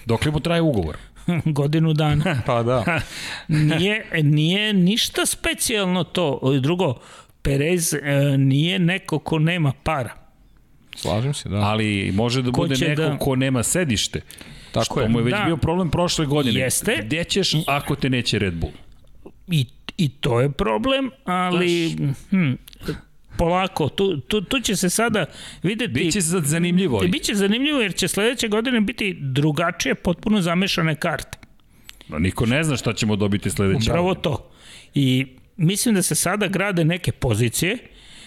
S1: Dok li mu traje ugovor?
S3: godinu dana.
S2: pa da.
S3: nije, nije ništa specijalno to. Drugo, Perez uh, nije neko ko nema para.
S2: Slažem se, da.
S1: Ali može da ko bude neko da... ko nema sedište. Tako što je. mu je već da. bio problem prošle godine.
S3: Jeste.
S1: Gde ćeš ako te neće Red Bull?
S3: I I to je problem, ali... Hm, polako, tu, tu, tu će se sada videti...
S1: Biće sad zanimljivo.
S3: Biće zanimljivo jer će sledeće godine biti drugačije, potpuno zamešane karte.
S1: No, niko ne zna šta ćemo dobiti sledeće.
S3: Upravo to. I mislim da se sada grade neke pozicije,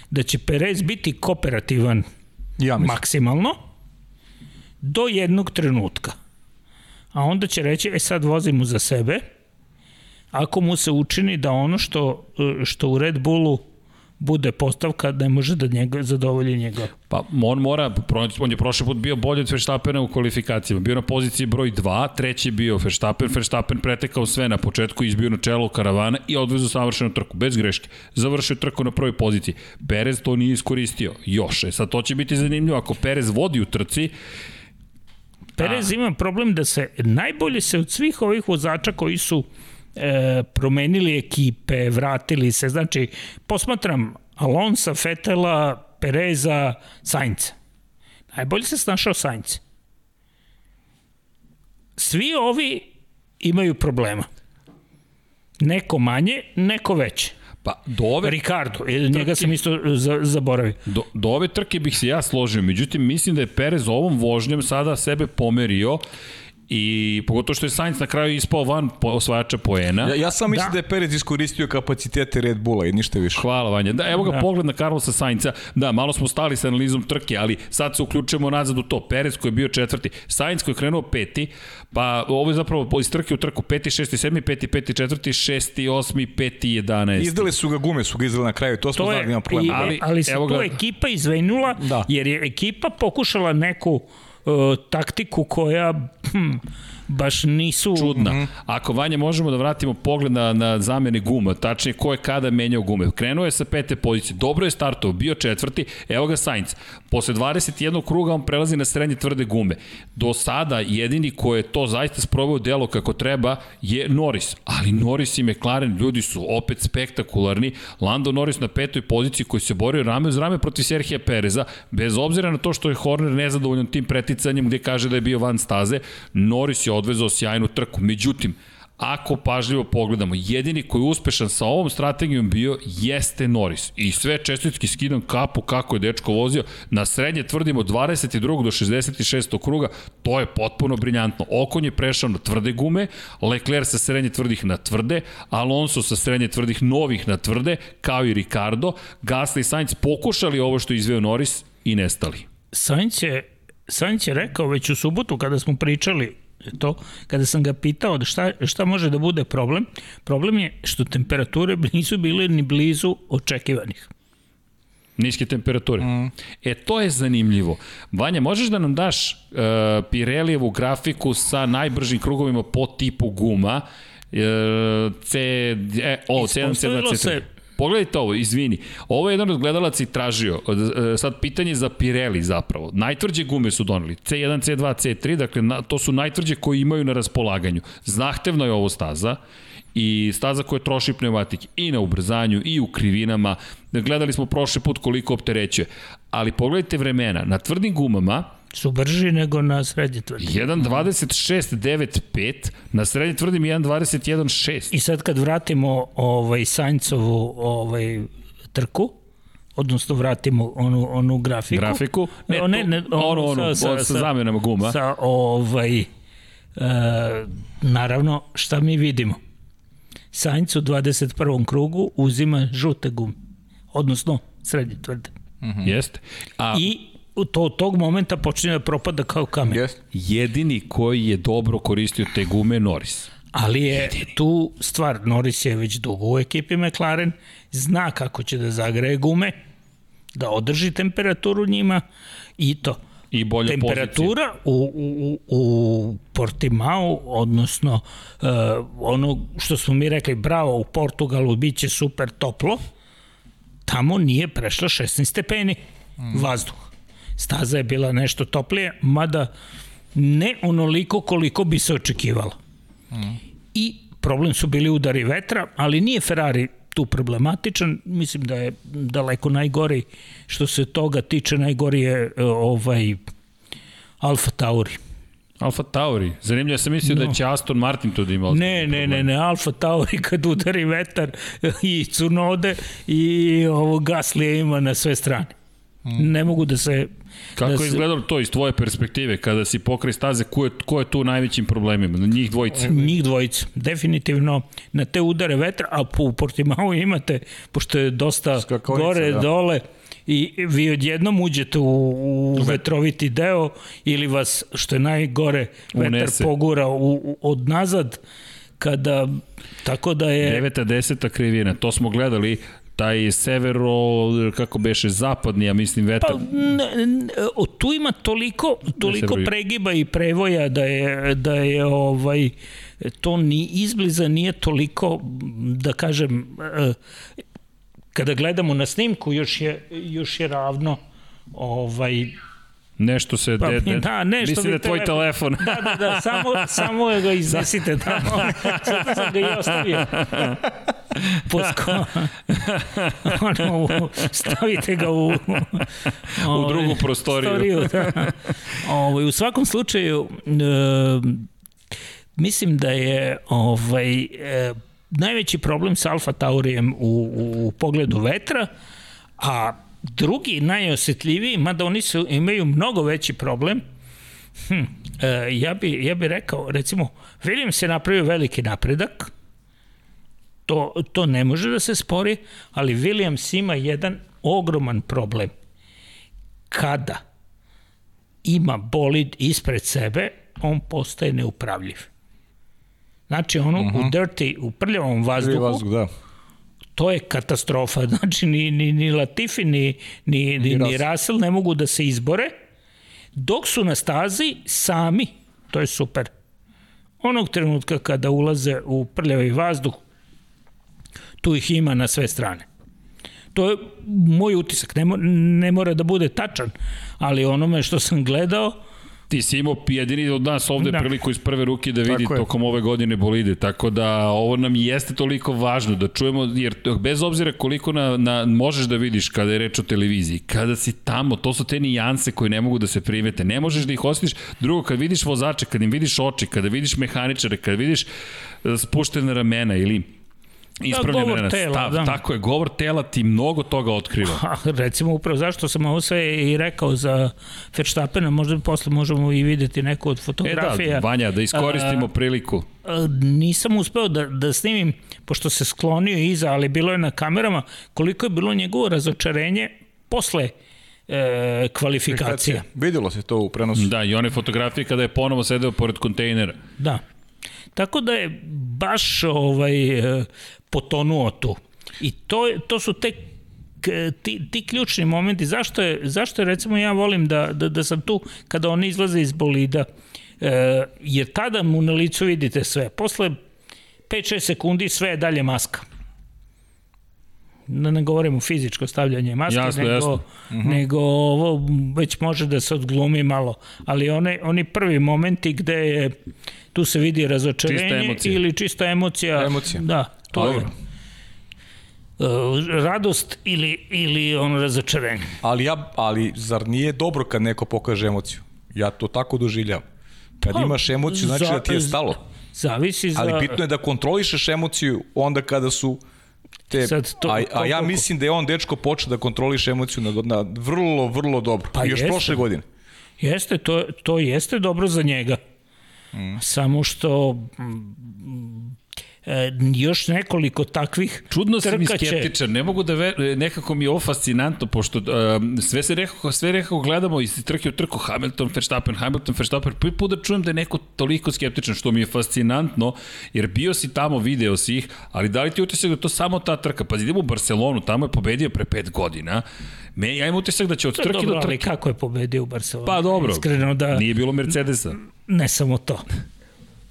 S3: da će Perez biti kooperativan ja maksimalno do jednog trenutka. A onda će reći, e sad vozimo za sebe, ako mu se učini da ono što, što u Red Bullu bude postavka da ne može da njega zadovolji njega.
S1: Pa on mora, on je prošli put bio bolji od Verstappena u kvalifikacijama. Bio na poziciji broj 2, treći je bio Verstappen, Verstappen pretekao sve na početku, izbio na čelo karavana i odvezao savršenu trku, bez greške. Završio trku na prvoj poziciji. Perez to nije iskoristio, još. E sad to će biti zanimljivo, ako Perez vodi u trci,
S3: Perez ima problem da se najbolje se od svih ovih vozača koji su e, promenili ekipe, vratili se, znači posmatram Alonsa, Fetela, Pereza, Sainca. Najbolje se snašao Sainz. Svi ovi imaju problema. Neko manje, neko veće.
S1: Pa do ove...
S3: Ricardo, trke, njega sam isto zaboravio.
S1: Do, do ove trke bih se ja složio, međutim mislim da je Perez ovom vožnjem sada sebe pomerio I pogotovo što je Sainz na kraju ispao van po, osvajača poena.
S2: Ja, ja sam mislim da. da je Perez iskoristio kapacitete Red Bulla i ništa više.
S1: Hvala Vanja. Da, evo ga da. pogled na Carlosa Sainca. Da, malo smo stali sa analizom trke, ali sad se uključujemo nazad u to. Perez koji je bio četvrti, Sainz koji je krenuo peti, pa ovo je zapravo iz trke u trku peti, šesti, sedmi, peti, peti, četvrti, šesti, osmi, peti, jedanesti.
S2: Izdali su ga gume, su ga izdali na kraju, to smo to znali, nema problema.
S3: Ali, ali se tu ekipa izvenula, da. jer je ekipa pokušala neku taktiku koja hm, baš nisu...
S1: Čudna. Mm -hmm. Ako Vanja možemo da vratimo pogled na, na zamene guma, tačnije ko je kada menjao gume. Krenuo je sa pete pozicije, dobro je startovao, bio četvrti, evo ga Sainz. Posle 21. kruga on prelazi na srednje tvrde gume. Do sada jedini ko je to zaista sproveo delo kako treba je Norris. Ali Norris i McLaren, ljudi su opet spektakularni. Lando Norris na petoj poziciji koji se borio rame uz rame protiv Serhija Pereza, bez obzira na to što je Horner nezadovoljan tim preticanjem gde kaže da je bio van staze, Norris je odvezao sjajnu trku. Međutim, ako pažljivo pogledamo, jedini koji je uspešan sa ovom strategijom bio jeste Norris. I sve čestitki skidam kapu kako je dečko vozio. Na srednje tvrdimo 22. do 66. kruga, to je potpuno briljantno. Okon je prešao na tvrde gume, Leclerc sa srednje tvrdih na tvrde, Alonso sa srednje tvrdih novih na tvrde, kao i Ricardo. Gasly i Sainz pokušali ovo što je izveo Norris i nestali.
S3: Sainz je, Sainz je rekao već u subotu kada smo pričali to, kada sam ga pitao da šta, šta može da bude problem, problem je što temperature nisu bile ni blizu očekivanih.
S1: Niske temperature. Mm. E, to je zanimljivo. Vanja, možeš da nam daš uh, Pirelijevu grafiku sa najbržim krugovima po tipu guma? Uh, C, e, o, C1, C2, C3. Se Pogledajte ovo, izvini. Ovo je jedan od gledalaca i tražio. E, sad pitanje za Pirelli zapravo. Najtvrđe gume su doneli. C1, C2, C3, dakle na, to su najtvrđe koji imaju na raspolaganju. Zahtevno je ovo staza i staza koja troši pneumatike i na ubrzanju i u krivinama. Gledali smo prošli put koliko opterećuje. Ali pogledajte vremena. Na tvrdim gumama
S3: su brži nego na srednje tvrdim.
S1: 1.26.95, na srednje tvrdim 1.21.6.
S3: I sad kad vratimo ovaj Saincovu ovaj, trku, odnosno vratimo onu, onu grafiku.
S1: Grafiku?
S3: Ne, ne, ne
S1: ono, ono, sa, sa, sa zamjenama guma.
S3: Sa ovaj, e, naravno, šta mi vidimo? Sainz u 21. krugu uzima žute gume, odnosno srednje tvrde.
S1: Mm -hmm. Jeste.
S3: A... I to od tog momenta počinje da propada kao kamen. Yes.
S1: Jedini koji je dobro koristio te gume Norris.
S3: Ali je Jedini. tu stvar, Norris je već dugo u ekipi McLaren, zna kako će da zagreje gume, da održi temperaturu njima i to.
S1: I bolja
S3: Temperatura u, u, u Portimao, odnosno uh, ono što smo mi rekli, bravo, u Portugalu biće super toplo, tamo nije prešla 16 stepeni mm. vazduha. Staza je bila nešto toplije, mada ne onoliko koliko bi se očekivalo. Mm. I problem su bili udari vetra, ali nije Ferrari tu problematičan, mislim da je daleko najgori što se toga tiče, najgori je e, ovaj Alfa Tauri.
S1: Alfa Tauri. Zanimljivo, ja sam mislio no. da će Aston Martin to da ima.
S3: Ne, ne, ne, ne, Alfa Tauri kad udari vetar i cunode i ovo Gaslija ima na sve strane. Mm. Ne mogu da se
S1: Kako da je izgledalo to iz tvoje perspektive, kada si pokraj staze, ko je, ko je tu u najvećim problemima? Na njih dvojica?
S3: Njih dvojica. Definitivno na te udare vetra, a po Portimao imate, pošto je dosta gore, da. dole, i vi odjednom uđete u, u vetroviti deo ili vas, što je najgore, vetar Unese. pogura u, u, od nazad, kada tako da je...
S1: Deveta, deseta krivina, to smo gledali, taj severo, kako beše, zapadni, ja mislim, vetar. Pa,
S3: ne, ne, tu ima toliko, toliko pregiba i prevoja da je, da je ovaj, to ni izbliza nije toliko, da kažem, e, kada gledamo na snimku, još je, još je ravno ovaj,
S1: Nešto se... Pa, de, de,
S3: da, nešto
S1: mislim da je tvoj telefon.
S3: Da, da, da, samo, samo ga iznesite tamo. Zato sam ga i ostavio. Posko. ono, stavite ga u...
S1: Ovaj, u drugu prostoriju. prostoriju
S3: da. Ovaj, u svakom slučaju, e, mislim da je ovaj, e, najveći problem sa Alfa Taurijem u, u, u pogledu vetra, a drugi najosetljiviji, mada oni su, imaju mnogo veći problem, hm, e, ja, bi, ja bi rekao, recimo, Williams je napravio veliki napredak, to, to ne može da se spori, ali Williams ima jedan ogroman problem. Kada ima bolid ispred sebe, on postaje neupravljiv. Znači, ono uh -huh. u mhm. dirty, u prljavom vazduhu, vazduh, da to je katastrofa. Znači, ni, ni, ni Latifi, ni, ni, ni, ni Russell ne mogu da se izbore, dok su na stazi sami. To je super. Onog trenutka kada ulaze u prljavi vazduh, tu ih ima na sve strane. To je moj utisak, ne, ne mora da bude tačan, ali onome što sam gledao,
S1: ti si imao jedini od nas ovde da. Priliku iz prve ruke da vidi tokom ove godine bolide, tako da ovo nam jeste toliko važno da čujemo, jer bez obzira koliko na, na, možeš da vidiš kada je reč o televiziji, kada si tamo, to su te nijanse koje ne mogu da se primete, ne možeš da ih osjetiš, drugo, kad vidiš vozače, kad im vidiš oči, kada vidiš mehaničare, kada vidiš e, spuštene ramena ili ispravljene
S3: govor
S1: ramena,
S3: tela,
S1: stav,
S3: da.
S1: tako je, govor tela ti mnogo toga otkriva.
S3: A, recimo upravo zašto sam ovo sve i rekao za Verstappena, možda posle možemo i videti neku od
S1: E
S3: fotografija.
S1: da, Vanja, da iskoristimo priliku.
S3: A, nisam uspeo da, da snimim, pošto se sklonio iza, ali bilo je na kamerama, koliko je bilo njegovo razočarenje posle e, kvalifikacija.
S2: Videlo se to u prenosu.
S1: Da, i one fotografije kada je ponovo sedeo pored kontejnera.
S3: Da. Tako da je baš ovaj, e, potonuo tu. I to, to su te ti, ti ključni momenti. Zašto je, zašto je recimo ja volim da, da, da sam tu kada oni izlaze iz bolida, e, jer tada mu na licu vidite sve. Posle 5-6 sekundi sve je dalje maska. Da ne govorimo fizičko stavljanje maske,
S1: Jasno,
S3: nego,
S1: jasno.
S3: nego ovo već može da se odglumi malo. Ali one, oni prvi momenti gde je, tu se vidi
S1: Čista
S3: razočarenje
S1: emocija.
S3: ili čista emocija.
S2: Emocija.
S3: Da, to
S2: Dobro.
S3: je. Radost ili, ili ono razočarenje.
S2: Ali, ja, ali zar nije dobro kad neko pokaže emociju? Ja to tako doživljavam. Kad
S3: Pa,
S2: imaš emociju, znači
S3: za-
S2: da ti je stalo.
S3: Zavisi za...
S2: Ali bitno je da kontrolišeš emociju onda kada su te...
S3: Sad to-
S2: a, a ja
S3: koliko-
S2: mislim da je on dečko počeo da kontroliše emociju na, na vrlo, vrlo dobro.
S3: Pa
S2: Još
S3: jeste.
S2: prošle godine.
S3: Jeste, to, to jeste dobro za njega. Mm. Samo što e, još nekoliko takvih
S1: Čudno
S3: trka će-
S1: skeptičan, ne mogu da ver, nekako mi je ovo fascinantno, pošto um, sve se nekako, sve nekako gledamo iz trke u trku, Hamilton, Verstappen, Hamilton, Verstappen, prvi put da čujem da je neko toliko skeptičan, što mi je fascinantno, jer bio si tamo, video si ih, ali da li ti utisak da to samo ta trka? Pa idemo u Barcelonu, tamo je pobedio pre pet godina, Me, ja imam utisak da će od trke
S3: dobro,
S1: do
S3: ali
S1: trke...
S3: kako je pobedio u Barcelonu?
S1: Pa dobro,
S3: Iskreno da,
S1: nije bilo Mercedesa.
S3: ne samo to.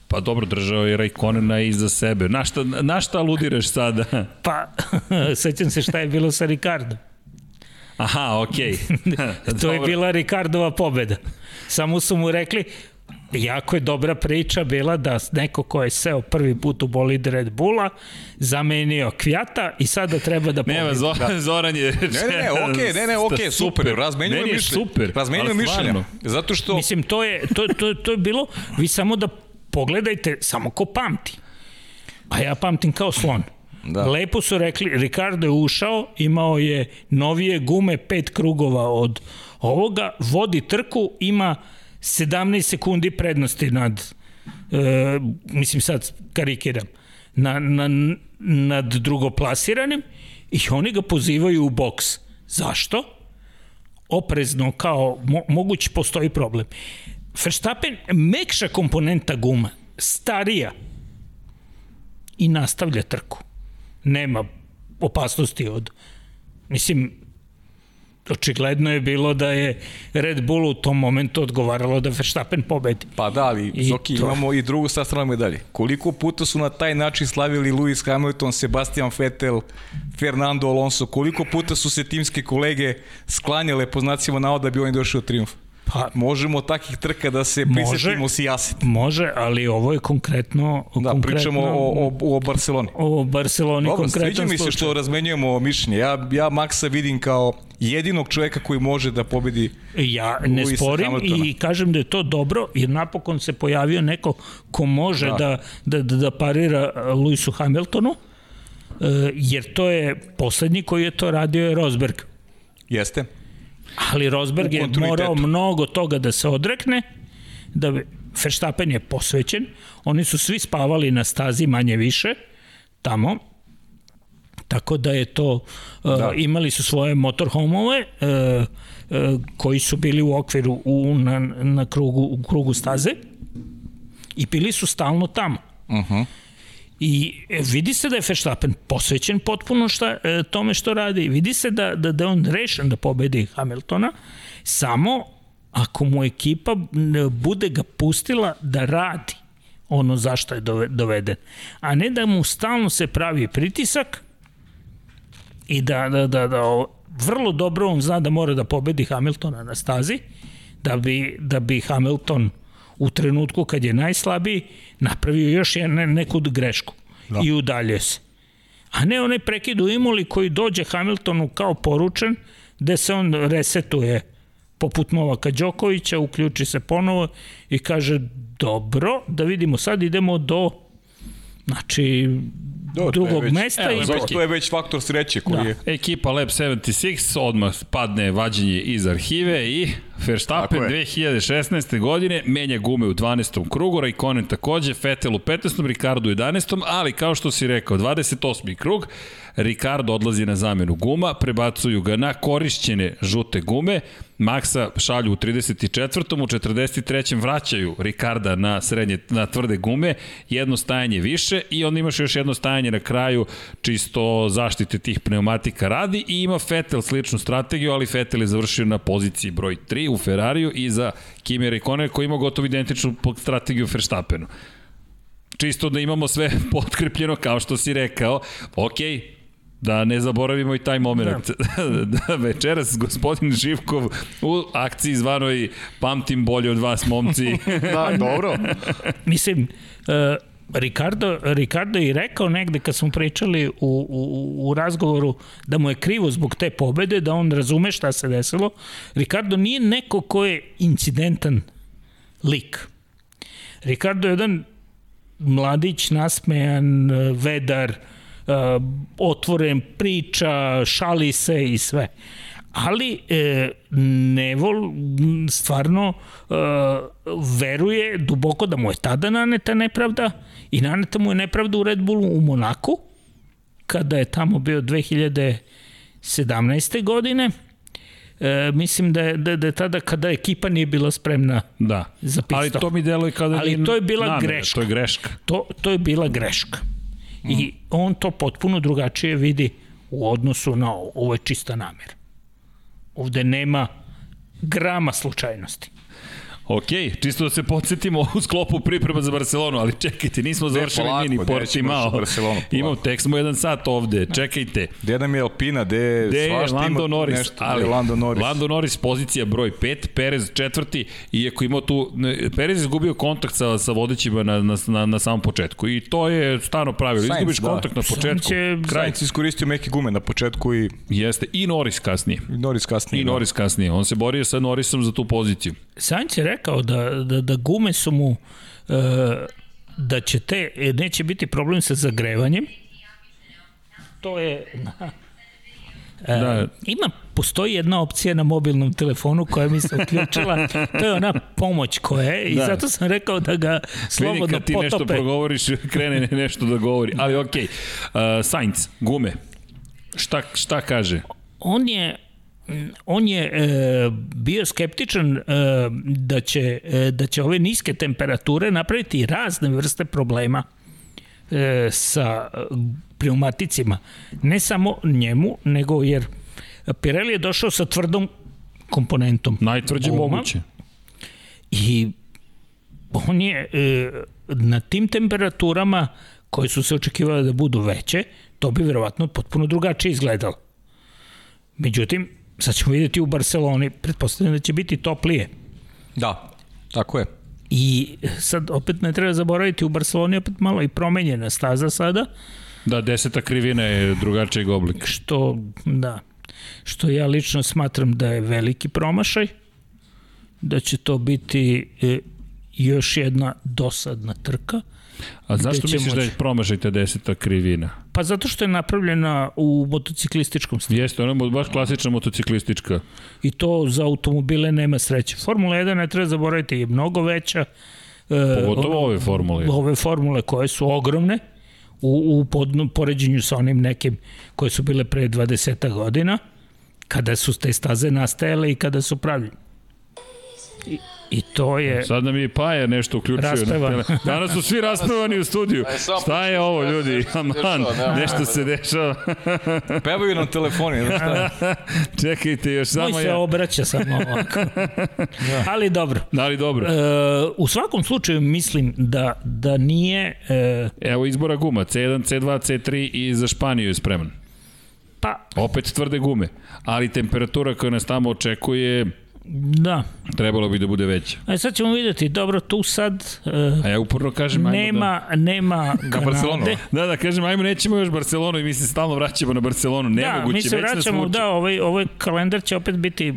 S1: Pa dobro, držao je Raikkonena iza sebe. Na šta, na šta aludiraš sada?
S3: Pa, sećam se šta je bilo sa Ricardo.
S1: Aha, okej. Okay.
S3: To je bila Ricardova pobeda. Samo su mu rekli, jako je dobra priča bila da neko ko je seo prvi put u bolid Red Bulla zamenio Kvjata i sada treba da pobedi.
S1: Nema, Zoran, da. Zoran je...
S2: Ne, ne, ne, okej, ne, ne, okej, super, razmenjujemo
S1: Meni je
S2: mišljenje.
S1: super.
S2: Razmenjujemo
S1: stvarno.
S2: Zato što...
S3: Mislim, to je, to, to, to je bilo, vi samo da pogledajte, samo ko pamti. A ja pamtim kao slon.
S2: Da.
S3: Lepo su rekli, Ricardo je ušao, imao je novije gume, pet krugova od ovoga, vodi trku, ima 17 sekundi prednosti nad, e, mislim sad karikiram, na, na, nad drugoplasiranim i oni ga pozivaju u boks. Zašto? oprezno kao mo, mogući postoji problem. Verstappen mekša komponenta guma, starija i nastavlja trku. Nema opasnosti od mislim očigledno je bilo da je Red Bull u tom momentu odgovaralo da Verstappen pobedi.
S2: Pa da, ali
S3: I
S2: Zoki,
S3: to-
S2: imamo i drugu sastranu medalje. Koliko puta su na taj način slavili Lewis Hamilton, Sebastian Vettel, Fernando Alonso, koliko puta su se timske kolege sklanjale po znacima navoda da bi oni došli u triumf.
S3: Pa
S2: Možemo takih trka da se prisetimo sijaseti.
S3: može, ali ovo je konkretno
S2: Da,
S3: konkretno,
S2: pričamo o, o, o Barceloni.
S3: o Barceloni
S2: Dobro,
S3: konkretan
S2: sviđa mi se što razmenjujemo mišljenje. Ja, ja Maxa vidim kao jedinog čoveka koji može da pobedi
S3: Ja ne
S2: Lewisa
S3: sporim
S2: Hamiltona.
S3: i kažem da je to dobro, jer napokon se pojavio neko ko može
S2: Da.
S3: da, da, da, da parira uh, Lewisu Hamiltonu, uh, jer to je poslednji koji je to radio je Rosberg.
S2: Jeste.
S3: Ali Rosberg je morao mnogo toga da se odrekne, da bi, Verstappen je posvećen, oni su svi spavali na stazi manje više, tamo, tako da je to, uh,
S2: Da.
S3: imali su svoje motorhomove uh, uh, koji su bili u okviru u, na, na krugu, u krugu staze i bili su stalno tamo.
S2: Uh -huh.
S3: I e, vidi se da je Verstappen posvećen potpuno šta, e, tome što radi. Vidi se da, da, da on rešen da pobedi Hamiltona, samo ako mu ekipa bude ga pustila da radi ono zašto je dove- doveden. A ne da mu stalno se pravi pritisak i da, da, da, da vrlo dobro on zna da mora da pobedi Hamiltona na stazi, da bi, da bi Hamilton u trenutku kad je najslabiji napravio još jedne, neku grešku da. i udalje se. A ne onaj prekid u Imoli koji dođe Hamiltonu kao poručen, gde se on resetuje poput Novaka Đokovića, uključi se ponovo i kaže dobro, da vidimo sad idemo do znači Do, drugog već, mesta.
S2: Evo, i... To je već faktor sreće koji da. je.
S1: Ekipa Lab 76 odmah padne vađenje iz arhive i Verstappen 2016. godine menja gume u 12. krugu, Raikkonen takođe, Vettel u 15. Ricardo u 11. ali kao što si rekao, 28. krug, Ricardo odlazi na zamenu guma, prebacuju ga na korišćene žute gume, Maxa šalju u 34. u 43. vraćaju Ricarda na srednje, na tvrde gume, jedno stajanje više i onda imaš još jedno stajanje na kraju čisto zaštite tih pneumatika radi i ima Vettel sličnu strategiju, ali Vettel je završio na poziciji broj 3 u Ferrariju i za Kimi Raikkonen koji ima gotovo identičnu strategiju Verstappenu čisto da imamo sve potkrepljeno kao što si rekao. Ok, Da ne zaboravimo i taj moment. Da. da večeras gospodin Živkov u akciji zvanoj Pamtim bolje od vas, momci.
S2: da, dobro.
S3: Mislim, uh, Ricardo, Ricardo je rekao negde kad smo pričali u, u, u razgovoru da mu je krivo zbog te pobede, da on razume šta se desilo. Ricardo nije neko ko je incidentan lik. Ricardo je jedan mladić, nasmejan, vedar, uh, uh, otvoren, priča, šali se i sve. Ali e, Nevol stvarno e, veruje duboko da mu je tada naneta nepravda i naneta mu je nepravda u Red Bullu u Monaku, kada je tamo bio 2017. godine. E, mislim da je, da, da je tada kada ekipa nije bila spremna
S1: da.
S3: za
S1: pit Ali to mi deluje kada
S3: Ali to je bila namere, greška.
S1: To je greška.
S3: To, to je bila greška. I on to potpuno drugačije vidi u odnosu na ovo. Ovo je čista namera. Ovde nema grama slučajnosti.
S1: Ok, čisto da se podsjetimo u sklopu priprema za Barcelonu, ali čekajte, nismo završili polako, mini Portimao. Imamo, tek smo jedan sat ovde, čekajte.
S2: Gde nam je Alpina, gde je
S1: svašta Lando ima Norris, nešto, ali
S2: Lando Norris.
S1: Lando Norris pozicija broj 5, Perez četvrti, iako ima tu, Perez izgubio kontakt sa, sa vodećima na, na, na, na samom početku i to je stano pravilo, Sainz, izgubiš da. kontakt na početku.
S2: Će, kraj. Sainz iskoristio meke gume na početku i...
S1: Jeste, i Norris kasnije.
S2: I Norris kasnije.
S1: I da. Norris kasnije, on se borio sa Norrisom za tu poziciju.
S3: Sainz je rekao da, da, da gume su mu e, da će te, neće biti problem sa zagrevanjem. To je... E, da. Ima, postoji jedna opcija na mobilnom telefonu koja mi se uključila, to je ona pomoć koja je i da. zato sam rekao da ga slobodno potope. kad
S1: ti
S3: potope.
S1: nešto progovoriš, krene nešto da govori. Ali okej, okay. uh, Sainz, gume, šta, šta kaže?
S3: On je on je e, bio skeptičan e, da, će, e, da će ove niske temperature napraviti razne vrste problema e, sa pneumaticima. Ne samo njemu, nego jer Pirelli je došao sa tvrdom komponentom.
S1: Najtvrđe guma, moguće.
S3: I on je e, na tim temperaturama koje su se očekivale da budu veće, to bi verovatno potpuno drugačije izgledalo. Međutim, sad ćemo vidjeti u Barceloni, pretpostavljam da će biti toplije.
S2: Da, tako je.
S3: I sad opet ne treba zaboraviti u Barceloni opet malo i promenjena staza sada.
S1: Da, deseta krivina je drugačijeg oblika.
S3: Što, da, što ja lično smatram da je veliki promašaj, da će to biti e, još jedna dosadna trka.
S1: A zašto misliš moći... da je promašaj ta deseta krivina?
S3: Pa zato što je napravljena u motociklističkom stilu.
S1: Jeste, ona je baš klasična motociklistička.
S3: I to za automobile nema sreće. Formula 1 ne treba zaboraviti je mnogo veća.
S1: E, Pogotovo ove formule.
S3: Ove formule koje su ogromne u, u poređenju sa onim nekim koje su bile pre 20 godina kada su te staze nastajale i kada su pravljene. I, I to je...
S1: Sad nam je Paja nešto uključio. Raspevan. Danas su svi raspevani u studiju. Šta je ovo, ljudi? Aman, nešto se dešava.
S2: Pevaju nam telefoni.
S1: Čekajte, još samo ja.
S3: Moj se obraća samo ovako. Ali dobro.
S1: Ali dobro. E,
S3: u svakom slučaju mislim da, da nije...
S1: E, Evo izbora guma. C1, C2, C3 i za Španiju je spreman.
S3: Pa...
S1: Opet tvrde gume. Ali temperatura koja nas tamo očekuje
S3: Da.
S1: Trebalo bi da bude veća.
S3: A sad ćemo videti, dobro, tu sad uh,
S1: A ja uporno kažem, ajmo
S3: nema, nema
S2: Da, Barcelonu.
S1: Da... Da, da, kažem, ajmo, nećemo još Barcelonu i mi se stalno vraćamo na Barcelonu.
S3: Da,
S1: Nemoguće,
S3: mi se vraćamo, da, ovaj, ovaj kalendar će opet biti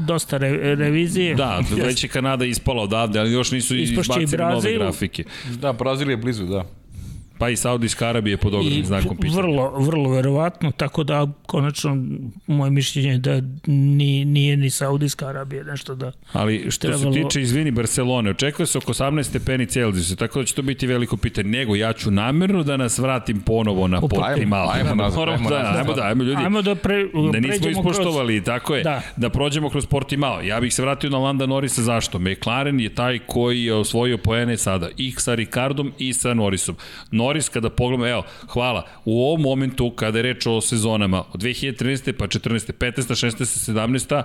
S3: dosta re, revizije.
S1: Da, već je Kanada ispala odavde, ali još nisu izbacili nove grafike.
S2: Da, Brazil je blizu, da.
S1: Pa i Saudijska Arabija je pod ogromnim
S3: I
S1: znakom pitanja.
S3: vrlo, vrlo verovatno, tako da konačno moje mišljenje je da ni, nije ni Saudijska Arabija nešto da...
S1: Ali što se
S3: Trebalo-
S1: tiče, izvini, Barcelone, očekuje se oko 18 stepeni Celzijusa, tako da će to biti veliko pitanje. Nego ja ću namerno da nas vratim ponovo na Portimao.
S2: ajmo, ajmo nazad,
S1: Moramo
S2: ajmo
S1: da, ajmo da, ajmo ljudi.
S3: Ajmo da, pre,
S1: Da nismo ispoštovali, tako je, da.
S3: Da.
S1: da prođemo kroz Portimao. Ja bih se vratio na Landa Norrisa, zašto? McLaren je taj koji je osvojio poene sada i sa Ricardom i sa Norrisom. Norris, kada pogledamo, evo, hvala, u ovom momentu, kada je reč o sezonama, od 2013. pa 14. 15. 16. 17.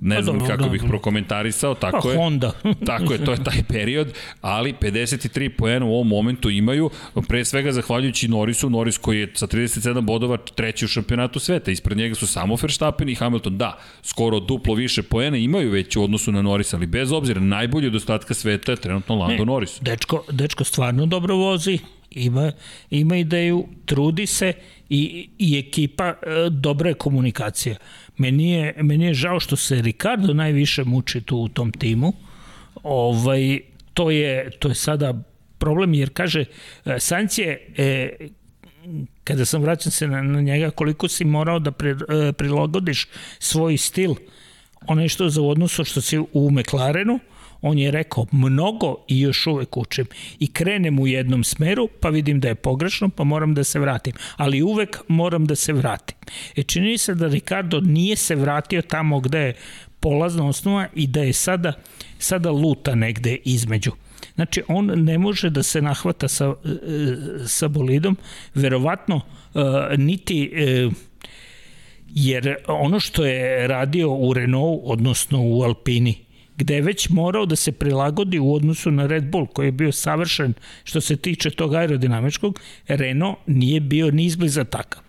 S1: Ne
S3: Pa
S1: znam
S3: dobro,
S1: kako
S3: da,
S1: bih
S3: da.
S1: prokomentarisao,
S3: Pa
S1: tako je.
S3: Honda.
S1: Tako je, to je taj period, ali 53 poena u ovom momentu imaju, pre svega zahvaljujući Norrisu, Norris koji je sa 37 bodova treći u šampionatu sveta, ispred njega su samo Verstappen i Hamilton, da, skoro duplo više poena imaju već u odnosu na Norrisa, ali bez obzira, najbolji od ostatka sveta je trenutno Lando Norris.
S3: Dečko, dečko stvarno dobro vozi, ima, ima ideju, trudi se i, i ekipa e, dobra je komunikacija. Meni je, meni je žao što se Ricardo najviše muči tu u tom timu. Ovaj, to, je, to je sada problem jer kaže e, Sainz je e, kada sam vraćan se na, na njega koliko si morao da pre, e, prilagodiš svoj stil onaj što za odnosu što si u McLarenu on je rekao mnogo i još uvek učim. I krenem u jednom smeru pa vidim da je pogrešno pa moram da se vratim. Ali uvek moram da se vratim. E čini se da Ricardo nije se vratio tamo gde je polazna osnova i da je sada sada luta negde između. Znači, on ne može da se nahvata sa, e, sa bolidom, verovatno e, niti e, jer ono što je radio u Renault, odnosno u Alpini, gde je već morao da se prilagodi u odnosu na Red Bull, koji je bio savršen što se tiče tog aerodinamičkog, Renault nije bio ni izbliza takav.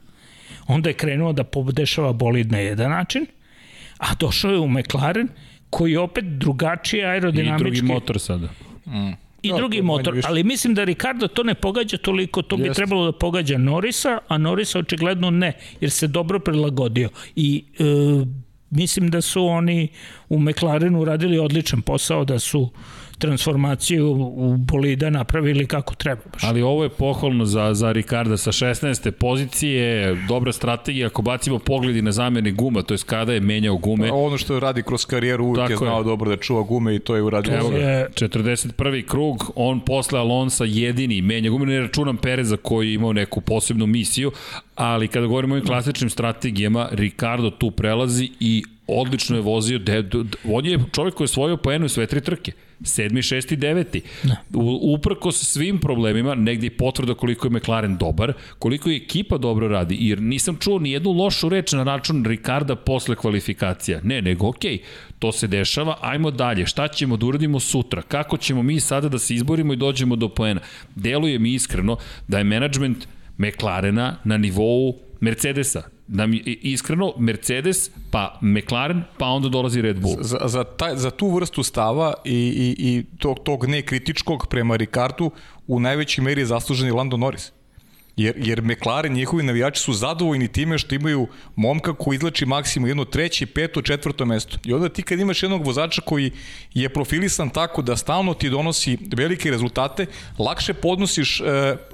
S3: Onda je krenuo da podešava bolid na jedan način, a došao je u McLaren, koji je opet drugačije
S1: I
S3: aerodinamički.
S1: drugi motor sada.
S3: I
S2: Da,
S3: drugi motor,
S2: više.
S3: ali mislim da Ricardo to ne pogađa toliko, to bi
S2: Jeste.
S3: trebalo da pogađa Norisa, a Norisa očigledno ne, jer se dobro prilagodio. I e, mislim da su oni u McLarenu radili odličan posao, da su transformaciju u bolida napravili kako treba. Baš.
S1: Ali ovo je pohvalno za, za Ricarda sa 16. pozicije, dobra strategija, ako bacimo pogledi na zamene guma, to je kada je menjao gume,
S2: Ono što radi kroz karijeru uvijek
S1: Tako
S2: je znao
S1: je.
S2: dobro da čuva gume i to je uradio.
S1: Evo ga,
S3: je-
S1: 41. krug, on posle Alonsa jedini menja gume, ne računam Pereza koji je imao neku posebnu misiju, ali kada govorimo o ovim klasičnim strategijama, Ricardo tu prelazi i odlično je vozio, de, de, de, on je čovjek koji je svojio poenu u sve tri trke. Sedmi, šesti, deveti. U, uprko sa svim problemima, negde je potvrda koliko je McLaren dobar, koliko je ekipa dobro radi, jer nisam čuo ni jednu lošu reč na račun Ricarda posle kvalifikacija. Ne, nego okej, to se dešava, ajmo dalje, šta ćemo da uradimo sutra, kako ćemo mi sada da se izborimo i dođemo do poena. Deluje mi iskreno da je management McLarena na nivou Mercedesa. Da mi, iskreno, Mercedes, pa McLaren, pa onda dolazi Red Bull.
S2: za, za, taj, za tu vrstu stava i, i, i tog, tog nekritičkog prema Ricardu u najvećoj meri je zaslužen i Lando Norris. Jer, jer McLaren, njihovi navijači su zadovoljni time što imaju momka koji izlači maksimum jedno treće, peto, četvrto mesto. I onda ti kad imaš jednog vozača koji je profilisan tako da stalno ti donosi velike rezultate, lakše podnosiš e,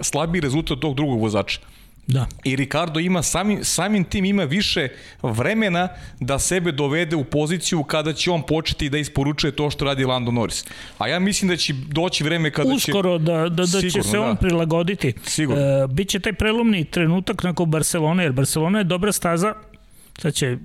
S2: slabiji rezultat tog drugog vozača.
S3: Da.
S2: I Ricardo ima samim, samim tim ima više vremena da sebe dovede u poziciju kada će on početi da isporučuje to što radi Lando Norris. A ja mislim da će doći vreme kada će...
S3: Uskoro da, da, da će
S2: Sigurno,
S3: se on
S2: da.
S3: prilagoditi.
S2: Sigurno.
S3: E, biće taj prelomni trenutak nakon Barcelone, jer Barcelona je dobra staza, sad će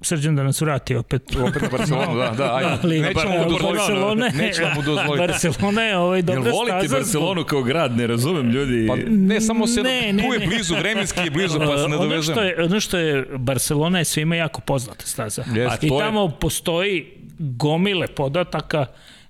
S3: Srđan da nas vrati opet.
S2: Opet na Barcelonu, da, da, ajde.
S3: Ali,
S2: Nećemo mu dozvoliti.
S3: Barcelona,
S2: Nećemo mu dozvoliti.
S3: Barcelona je ovaj dobra
S1: Jel
S3: staza.
S1: volite
S3: zbog-
S1: Barcelonu kao grad? Ne razumem ljudi.
S2: Pa ne, samo se,
S3: Ne, ne,
S2: tu je blizu, vremenski je blizu, pa se ne
S3: ono što je, ono što je Barcelona je svima jako poznata staza.
S2: Jeste,
S3: I
S2: to je-
S3: tamo postoji gomile podataka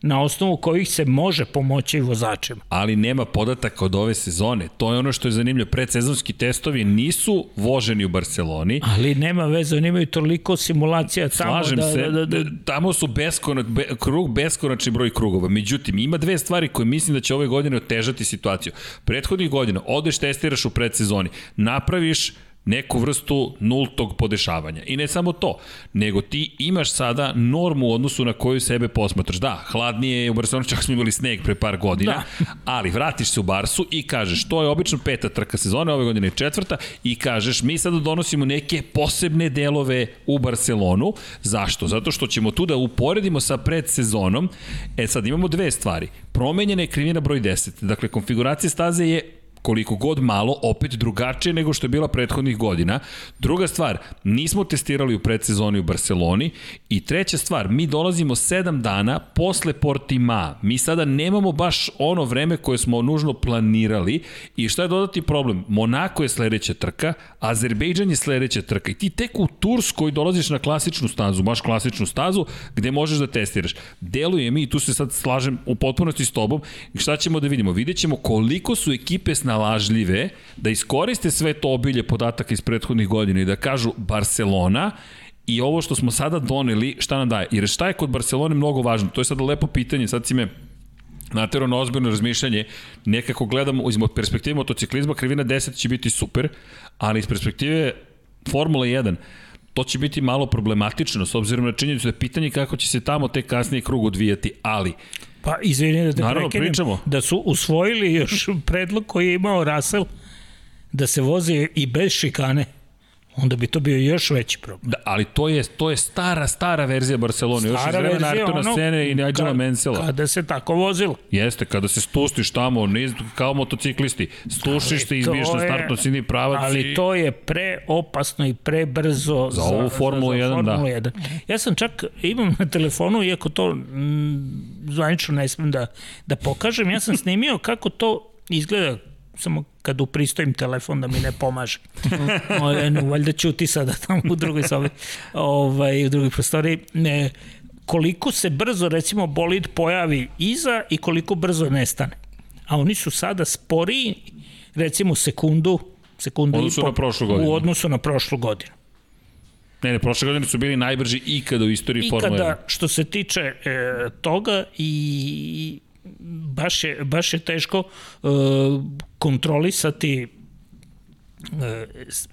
S3: na osnovu kojih se može pomoći vozačima.
S1: ali nema podataka od ove sezone. To je ono što je zanimljivo. Predsezonski testovi nisu voženi u Barceloni.
S3: Ali nema veze, oni imaju toliko simulacija tamo
S1: Slažem
S3: da,
S1: se,
S3: da, da, da,
S1: tamo su beskonač, be, krug beskonačni broj krugova. Međutim, ima dve stvari koje mislim da će ove godine otežati situaciju. Prethodnih godina odeš, testiraš u predsezoni, napraviš neku vrstu nultog podešavanja. I ne samo to, nego ti imaš sada normu u odnosu na koju sebe posmatraš. Da, hladnije je u Barceloni, čak smo imali sneg pre par godina, da. ali vratiš se u Barsu i kažeš, to je obično peta trka sezone, ove godine je četvrta, i kažeš, mi sada donosimo neke posebne delove u Barcelonu. Zašto? Zato što ćemo tu da uporedimo sa predsezonom. E sad, imamo dve stvari. Promenjena je krivina broj 10. Dakle, konfiguracija staze je koliko god malo, opet drugačije nego što je bila prethodnih godina. Druga stvar, nismo testirali u predsezoni u Barceloni i treća stvar, mi dolazimo 7 dana posle Portima. Mi sada nemamo baš ono vreme koje smo nužno planirali i šta je dodati problem? Monako je sledeća trka, Azerbejdžan je sledeća trka i ti tek u Turskoj dolaziš na klasičnu stazu, baš klasičnu stazu gde možeš da testiraš. Deluje mi i tu se sad slažem u potpunosti s tobom šta ćemo da vidimo? Vidjet ćemo koliko su ekipe snalažljive da iskoriste sve to obilje podataka iz prethodnih godina i da kažu Barcelona i ovo što smo sada doneli, šta nam daje? Jer šta je kod Barcelone mnogo važno? To je sada lepo pitanje, sad si me natero na ozbiljno razmišljanje, nekako gledam iz perspektive motociklizma, krivina 10 će biti super, ali iz perspektive Formula 1, to će biti malo problematično s obzirom na činjenicu da je pitanje kako će se tamo te kasnije krug odvijati, ali
S3: Pa izvini da te
S1: Naravno,
S3: prekinem,
S1: pričamo.
S3: da su usvojili još predlog koji je imao Russell da se vozi i bez šikane, onda bi to bio još veći problem.
S1: Da, ali to je to je stara stara verzija Barcelone, još iz vremena Artona Sene i Nigela Mansella.
S3: Kada se tako vozilo.
S1: Jeste, kada se stustiš tamo, niz, kao motociklisti, stušiš se, izbiješ na startno sini pravac
S3: Ali
S1: i...
S3: to je preopasno i prebrzo
S1: Za ovu Formulu 1, da.
S3: Formulu 1. Ja sam čak, imam na telefonu, iako to mm, zvanično ne smem da, da pokažem, ja sam snimio kako to izgleda samo kad upristojim telefon da mi ne pomaže. No, valjda ćuti sada tamo u drugoj sobi, ovaj, u drugoj prostoriji. Ne, koliko se brzo, recimo, bolid pojavi iza i koliko brzo nestane. A oni su sada sporiji, recimo, sekundu, sekundu
S1: U
S3: i
S1: odnosu
S3: po,
S1: na prošlu godinu.
S3: U odnosu na prošlu godinu.
S1: Ne, ne, prošle godine su bili najbrži ikada u istoriji Formule 1.
S3: Ikada, što se tiče e, toga i baš je, baš je teško e, kontrolisati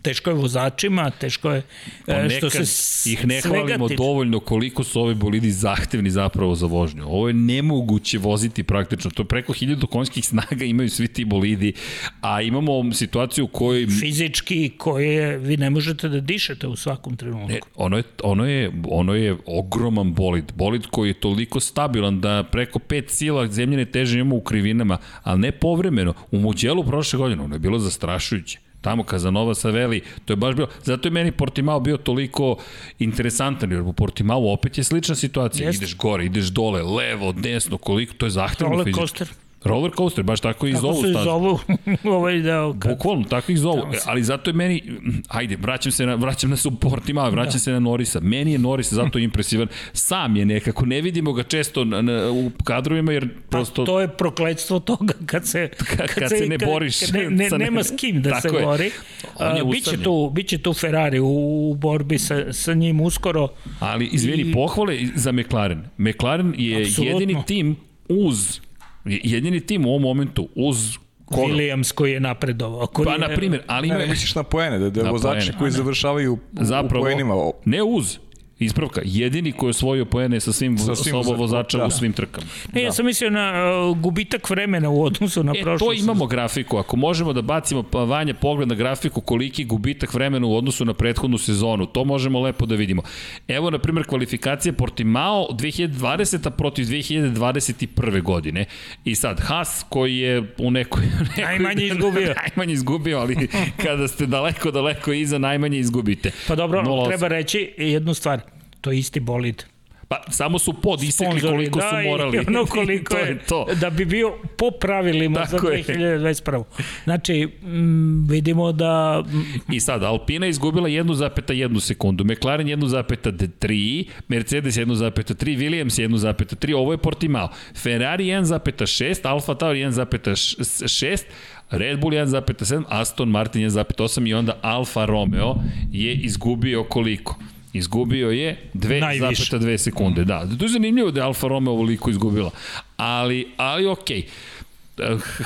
S3: teško je vozačima, teško je
S1: Pa
S3: e, što se
S1: ih ne hvalimo
S3: tiče.
S1: dovoljno koliko su ovi bolidi zahtevni zapravo za vožnju. Ovo je nemoguće voziti praktično. To je preko 1000 konjskih snaga imaju svi ti bolidi, a imamo situaciju u kojoj
S3: fizički koje vi ne možete da dišete u svakom trenutku.
S1: Ne, ono je, ono je, ono je ogroman bolid. Bolid koji je toliko stabilan da preko 5 sila zemljene teže imamo u krivinama, ali ne povremeno. U Muđelu prošle godine ono je bilo zastrašujuće. Tamo Kazanova Saveli, to je baš bilo, zato je meni Portimao bio toliko interesantan, jer u Portimao opet je slična situacija,
S3: Jeste.
S1: ideš gore, ideš dole, levo, desno, koliko, to je zahtevno fizički. Roller coaster, baš tako i zovu
S3: se
S1: stazu.
S3: zovu ovaj deo? Kad...
S1: Bukvalno, tako ih zovu.
S3: Se-
S1: Ali zato je meni, ajde, vraćam se na, vraćam na support ima, vraćam da. se na Norisa. Meni je Noris zato impresivan. Sam je nekako, ne vidimo ga često na, na, u kadrovima, jer prosto...
S3: Pa to je prokledstvo toga kad se
S1: Kad- kad se ne boriš
S3: kad ne, ne,
S1: sa ne-
S3: nema s kim da se
S1: Tako je.
S3: bori.
S1: On je
S3: biće tu biće tu Ferrari u, u borbi sa sa njim uskoro.
S1: Ali, izvini,
S3: I-
S1: pohvale za McLaren. McLaren je
S3: Apsolutno.
S1: jedini tim uz, jedini tim u ovom momentu uz koga?
S3: Williams koji je napredovao. Koji
S1: Pa,
S3: je,
S1: na primjer, ali
S2: Ne,
S1: ima...
S2: ne misliš na poene, da, da
S1: Na
S2: vozači koji završavaju u,
S1: Zapravo,
S2: u poenima.
S1: ne uz, Ispravka, jedini koji je osvojio poene sa svim,
S2: Sa svim voza-
S1: vozača
S2: da.
S1: u svim trkama.
S3: Ne, ja sam mislio na uh, gubitak vremena u odnosu na
S1: E,
S3: prošlu
S1: to imamo grafiku. Ako možemo da bacimo pa vanje pogled na grafiku koliki je gubitak vremena u odnosu na prethodnu sezonu, to možemo lepo da vidimo. Evo, na primjer, kvalifikacije Portimao 2020. protiv 2021. godine. I sad, Haas koji je u nekoj... nekoj
S3: Najmanje izgubio.
S1: najmanje izgubio, ali kada ste daleko, daleko iza, najmanje izgubite.
S3: Pa dobro,
S1: 0,8.
S3: treba reći jednu stvar. To je isti bolid.
S1: Pa samo su pod isekli koliko
S3: da,
S1: su morali.
S3: ono koliko
S1: to
S3: je,
S1: to.
S3: da bi bio po pravilima
S1: Tako
S3: za
S1: je.
S3: 2021. Znači, m, vidimo da m,
S1: I sad, Alpina izgubila 1,1 sekundu, McLaren 1,3, Mercedes 1,3, Williams 1,3, ovo je Portimao. Ferrari 1,6, Alfa Tauri 1,6, Red Bull 1,7, Aston Martin 1,8 i onda Alfa Romeo je izgubio koliko? Izgubio je
S3: Najviše.
S1: 2,2 sekunde, da. To je zanimljivo da je Alfa Romeo ovoliko izgubila. Ali, ali okej. Okay.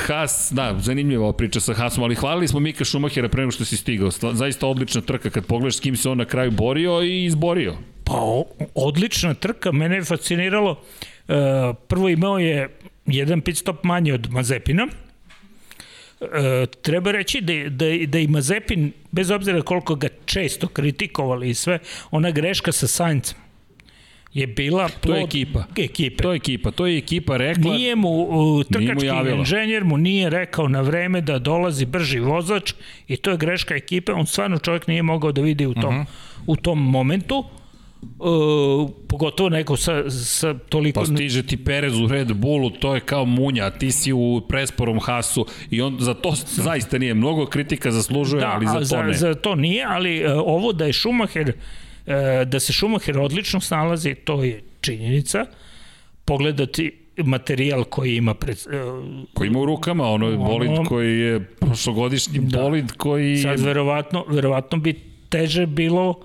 S1: Haas, da, zanimljiva ova priča sa Haasom, ali hvalili smo Mika Šumahera pre nego što si stigao. Zaista odlična trka kad pogledaš s kim se on na kraju borio i izborio.
S3: Pa o- odlična trka, mene je fasciniralo. E, prvo imao je jedan pit stop manje od Mazepina. E, treba reći da, da, da i Mazepin, bez obzira koliko ga često kritikovali i sve, ona greška sa Saincem je bila plod
S1: To je ekipa.
S3: ekipe.
S1: To je ekipa, to je ekipa rekla.
S3: Nije mu, u,
S1: Nije mu
S3: trkački
S1: javila.
S3: inženjer mu nije rekao na vreme da dolazi brži vozač i to je greška ekipe. On stvarno čovjek nije mogao da vidi u tom, uh
S1: Mhm.
S3: -huh. u tom momentu. Uh, pogotovo neko sa, sa toliko...
S1: Pa stiže ti Perez u Red Bullu, to je kao munja, a ti si u presporom Hasu i on za to zaista nije mnogo kritika zaslužuje,
S3: da,
S1: ali za to
S3: za,
S1: ne.
S3: za to nije, ali uh, ovo da je Schumacher uh, da se Schumacher odlično snalazi, to je činjenica. Pogledati materijal koji ima pred, uh,
S1: Koji ima u rukama, ono je bolid
S3: Ono-
S1: koji je prošlogodišnji
S3: Da.
S1: bolid koji
S3: Sad verovatno, verovatno bi teže bilo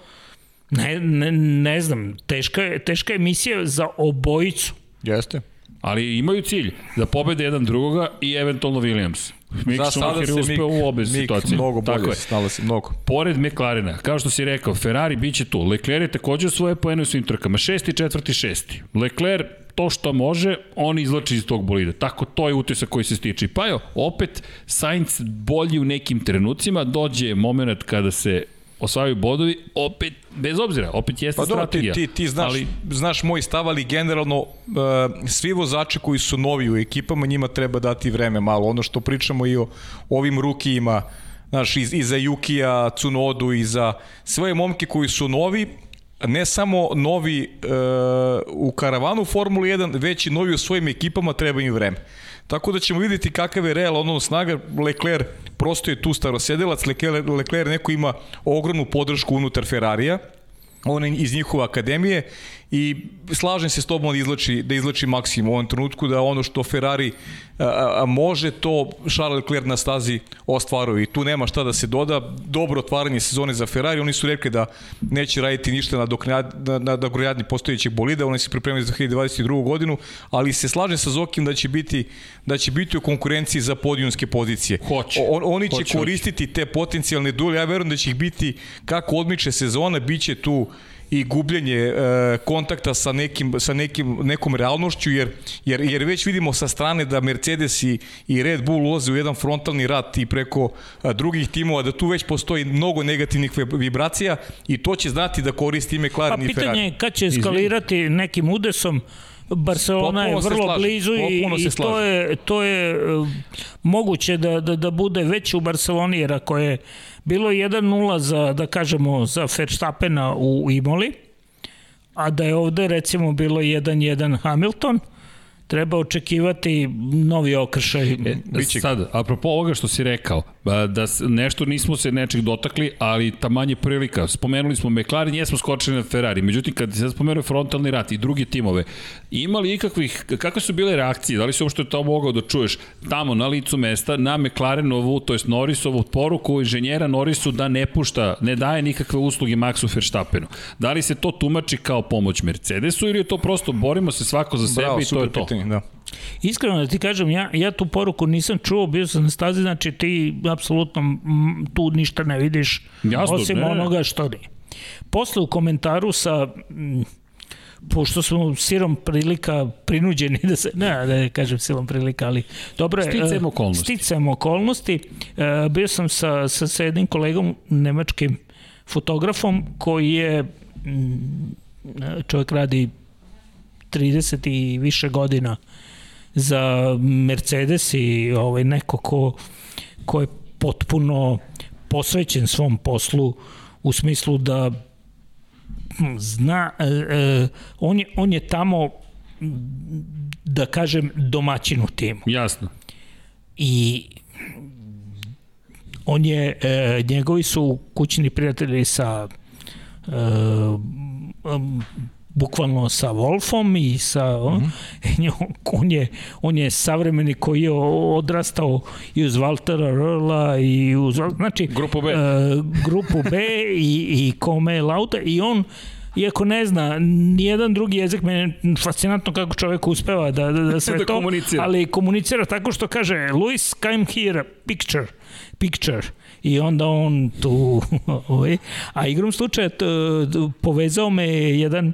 S3: ne, ne, ne znam, teška je, teška je misija za obojicu.
S2: Jeste.
S1: Ali imaju cilj da pobede jedan drugoga i eventualno Williams. Mick
S2: Za sada
S1: Schumacher je
S2: se
S1: uspeo
S2: Mick-
S1: u obe
S2: Mick
S1: situacije.
S2: mnogo
S1: Tako
S2: bolje,
S1: je.
S2: snala se mnogo.
S1: Pored McLarena, kao što si rekao, Ferrari biće tu. Leclerc je takođe svoje poene u svim trkama. Šesti, četvrti, šesti. Leclerc to što može, on izlači iz tog bolida. Tako to je utisak koji se stiče. Pa jo, opet Sainz bolji u nekim trenucima, dođe moment kada se osvajaju bodovi, opet, bez obzira, opet jeste
S2: Pa dobro, ti,
S1: strategija.
S2: ti, ti znaš,
S1: Ali,
S2: znaš moj stav, ali generalno uh, svi vozači koji su novi u ekipama, njima treba dati vreme malo. Ono što pričamo i o ovim rukijima, znaš, i, i za Jukija, Cunodu, i za svoje momke koji su novi, ne samo novi uh, u karavanu Formule 1, već i novi u svojim ekipama treba im vreme. Tako da ćemo videti kakav je real ono snaga. Leclerc prosto je tu starosedelac, Leclerc, Leclerc neko ima ogromnu podršku unutar Ferrarija, on iz njihove akademije i slažem se s tobom da izlači, da izlači maksimum u ovom trenutku, da ono što Ferrari a, a, može, to Charles Leclerc na stazi ostvaruje i tu nema šta da se doda. Dobro otvaranje sezone za Ferrari, oni su rekli da neće raditi ništa na, doknjad, na, na dogradnji postojećeg bolida, oni se pripremaju za 2022. godinu, ali se slažem sa Zokim da će biti da će biti u konkurenciji za podijumske pozicije.
S1: Hoće.
S2: On, oni će
S1: Hoće,
S2: koristiti te potencijalne duele, ja verujem da će ih biti kako odmiče sezona, bit će tu i gubljenje e, kontakta sa nekim sa nekim nekom realnošću jer jer jer već vidimo sa strane da Mercedes i, i Red Bull ulaze u jedan frontalni rat i preko a, drugih timova da tu već postoji mnogo negativnih vi- vibracija i to će znati da koristi ime
S3: Pa
S2: McLaren i
S3: pitanje
S2: Ferrari.
S3: je kad će eskalirati nekim udesom. Barcelona je
S2: Potpuno se
S3: vrlo
S2: slažem,
S3: blizu i, i to je, to je uh, moguće da, da, da bude već u Barceloni, jer ako je bilo 1-0 za, da kažemo, za Verstappena u Imoli, a da je ovde recimo bilo 1-1 Hamilton, treba očekivati novi okršaj.
S1: E, sad, apropo ovoga što si rekao, da nešto nismo se nečeg dotakli, ali ta manje prilika. Spomenuli smo McLaren, jesmo skočili na Ferrari. Međutim, kad se spomenuo frontalni rat i druge timove, ima li ikakvih, kakve su bile reakcije? Da li si uopšte to mogao da čuješ tamo na licu mesta, na McLarenovu, to jest Norrisovu poruku inženjera Norrisu da ne pušta, ne daje nikakve usluge Maxu Verstappenu. Da li se to tumači kao pomoć Mercedesu ili je to prosto borimo se svako za sebe
S2: Bravo,
S1: i to je to?
S2: pitanje, da.
S3: Iskreno da ti kažem, ja, ja tu poruku nisam čuo, bio sam na stazi, znači ti apsolutno tu ništa ne vidiš,
S1: Jasno,
S3: osim
S1: ne.
S3: onoga što nije. Posle u komentaru sa pošto smo sirom prilika prinuđeni da se, ne da ne kažem silom prilika, ali dobro je.
S1: Sticajem
S3: e,
S1: okolnosti.
S3: Sticajem okolnosti. E, bio sam sa, sa, sa jednim kolegom, nemačkim fotografom, koji je čovjek radi 30 i više godina za Mercedes i ovaj neko ko, ko je potpuno posvećen svom poslu u smislu da zna, e, e, on, je, on je tamo, da kažem, domaćin u timu.
S1: Jasno.
S3: I on je, e, njegovi su kućni prijatelji sa e, um, bukvalno sa Wolfom i sa mm -hmm. on je on je savremeni koji je odrastao i uz Valtera Röla i uz znači
S1: grupu B,
S3: uh, grupu B i i Kome Lauta i on iako ne zna nijedan drugi jezik, meni je fascinantno kako čovek uspeva da, da, da sve
S1: da
S3: to,
S1: komunicira.
S3: ali komunicira tako što kaže Luis, come here, picture, picture i onda on tu ovaj, a igrom slučaja povezao me jedan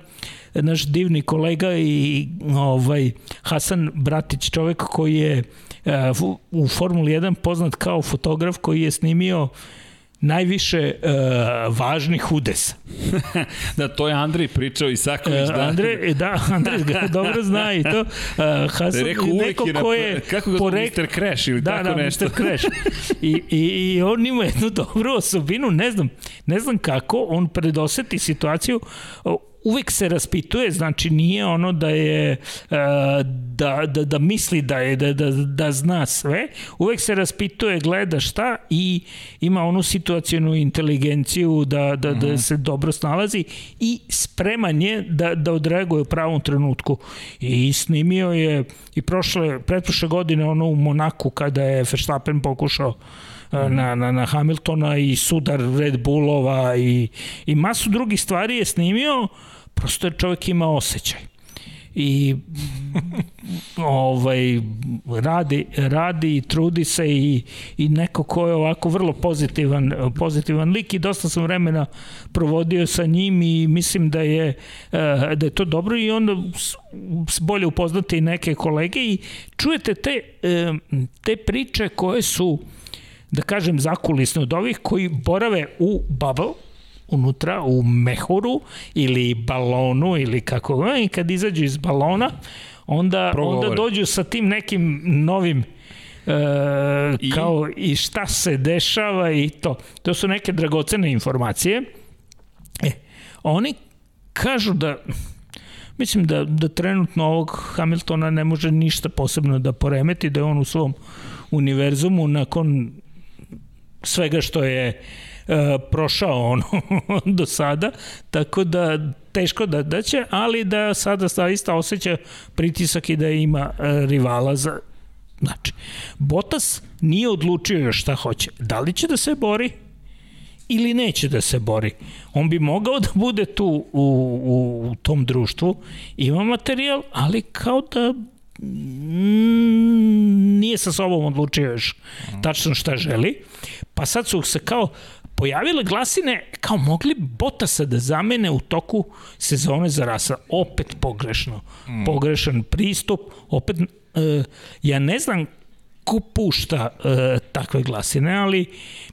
S3: naš divni kolega i ovaj Hasan Bratić čovek koji je u Formuli 1 poznat kao fotograf koji je snimio najviše uh, važnih udesa.
S1: da, to je Andrej pričao Isaković.
S3: Uh, da. Andrej, da, Andrej ga dobro zna i to. Uh,
S1: Hasan, neko je ko je... Kako ga porek... Mr. Crash ili
S3: da,
S1: tako
S3: da,
S1: nešto.
S3: Mr. Crash. I, i, I on ima jednu dobru osobinu, ne znam, ne znam kako, on predoseti situaciju uvek se raspituje, znači nije ono da je da, da, da misli da je da, da, da zna sve, uvek se raspituje, gleda šta i ima onu situacijonu inteligenciju da, da, da mhm. se dobro snalazi i spreman je da, da odreaguje u pravom trenutku. I snimio je i prošle, pretprošle godine ono u Monaku kada je Verstappen pokušao. Na, na, na Hamiltona i sudar Red Bullova i, i masu drugih stvari je snimio Prosto je čovjek ima osjećaj. I ovaj radi radi i trudi se i i neko ko je ovako vrlo pozitivan pozitivan lik i dosta sam vremena provodio sa njim i mislim da je eh, da je to dobro i onda bolje upoznati neke kolege i čujete te eh, te priče koje su da kažem zakulisne od ovih koji borave u bubble unutra u mehuru ili balonu ili kako i kad izađu iz balona onda, onda dođu sa tim nekim novim e, I? kao i šta se dešava i to. To su neke dragocene informacije. E, oni kažu da mislim da, da trenutno ovog Hamiltona ne može ništa posebno da poremeti, da je on u svom univerzumu nakon svega što je E, prošao ono do sada, tako da teško da, da će, ali da sada zaista osjeća pritisak i da ima e, rivala za Znači, Botas nije odlučio još šta hoće. Da li će da se bori ili neće da se bori. On bi mogao da bude tu u, u, u tom društvu, ima materijal, ali kao da nije sa sobom odlučio još tačno šta želi. Pa sad su se kao pojavile glasine kao mogli Botasa da zamene u toku sezone za Rasa. Opet pogrešno. Mm. Pogrešan pristup. Opet, uh, ja ne znam ko pušta uh, takve glasine, ali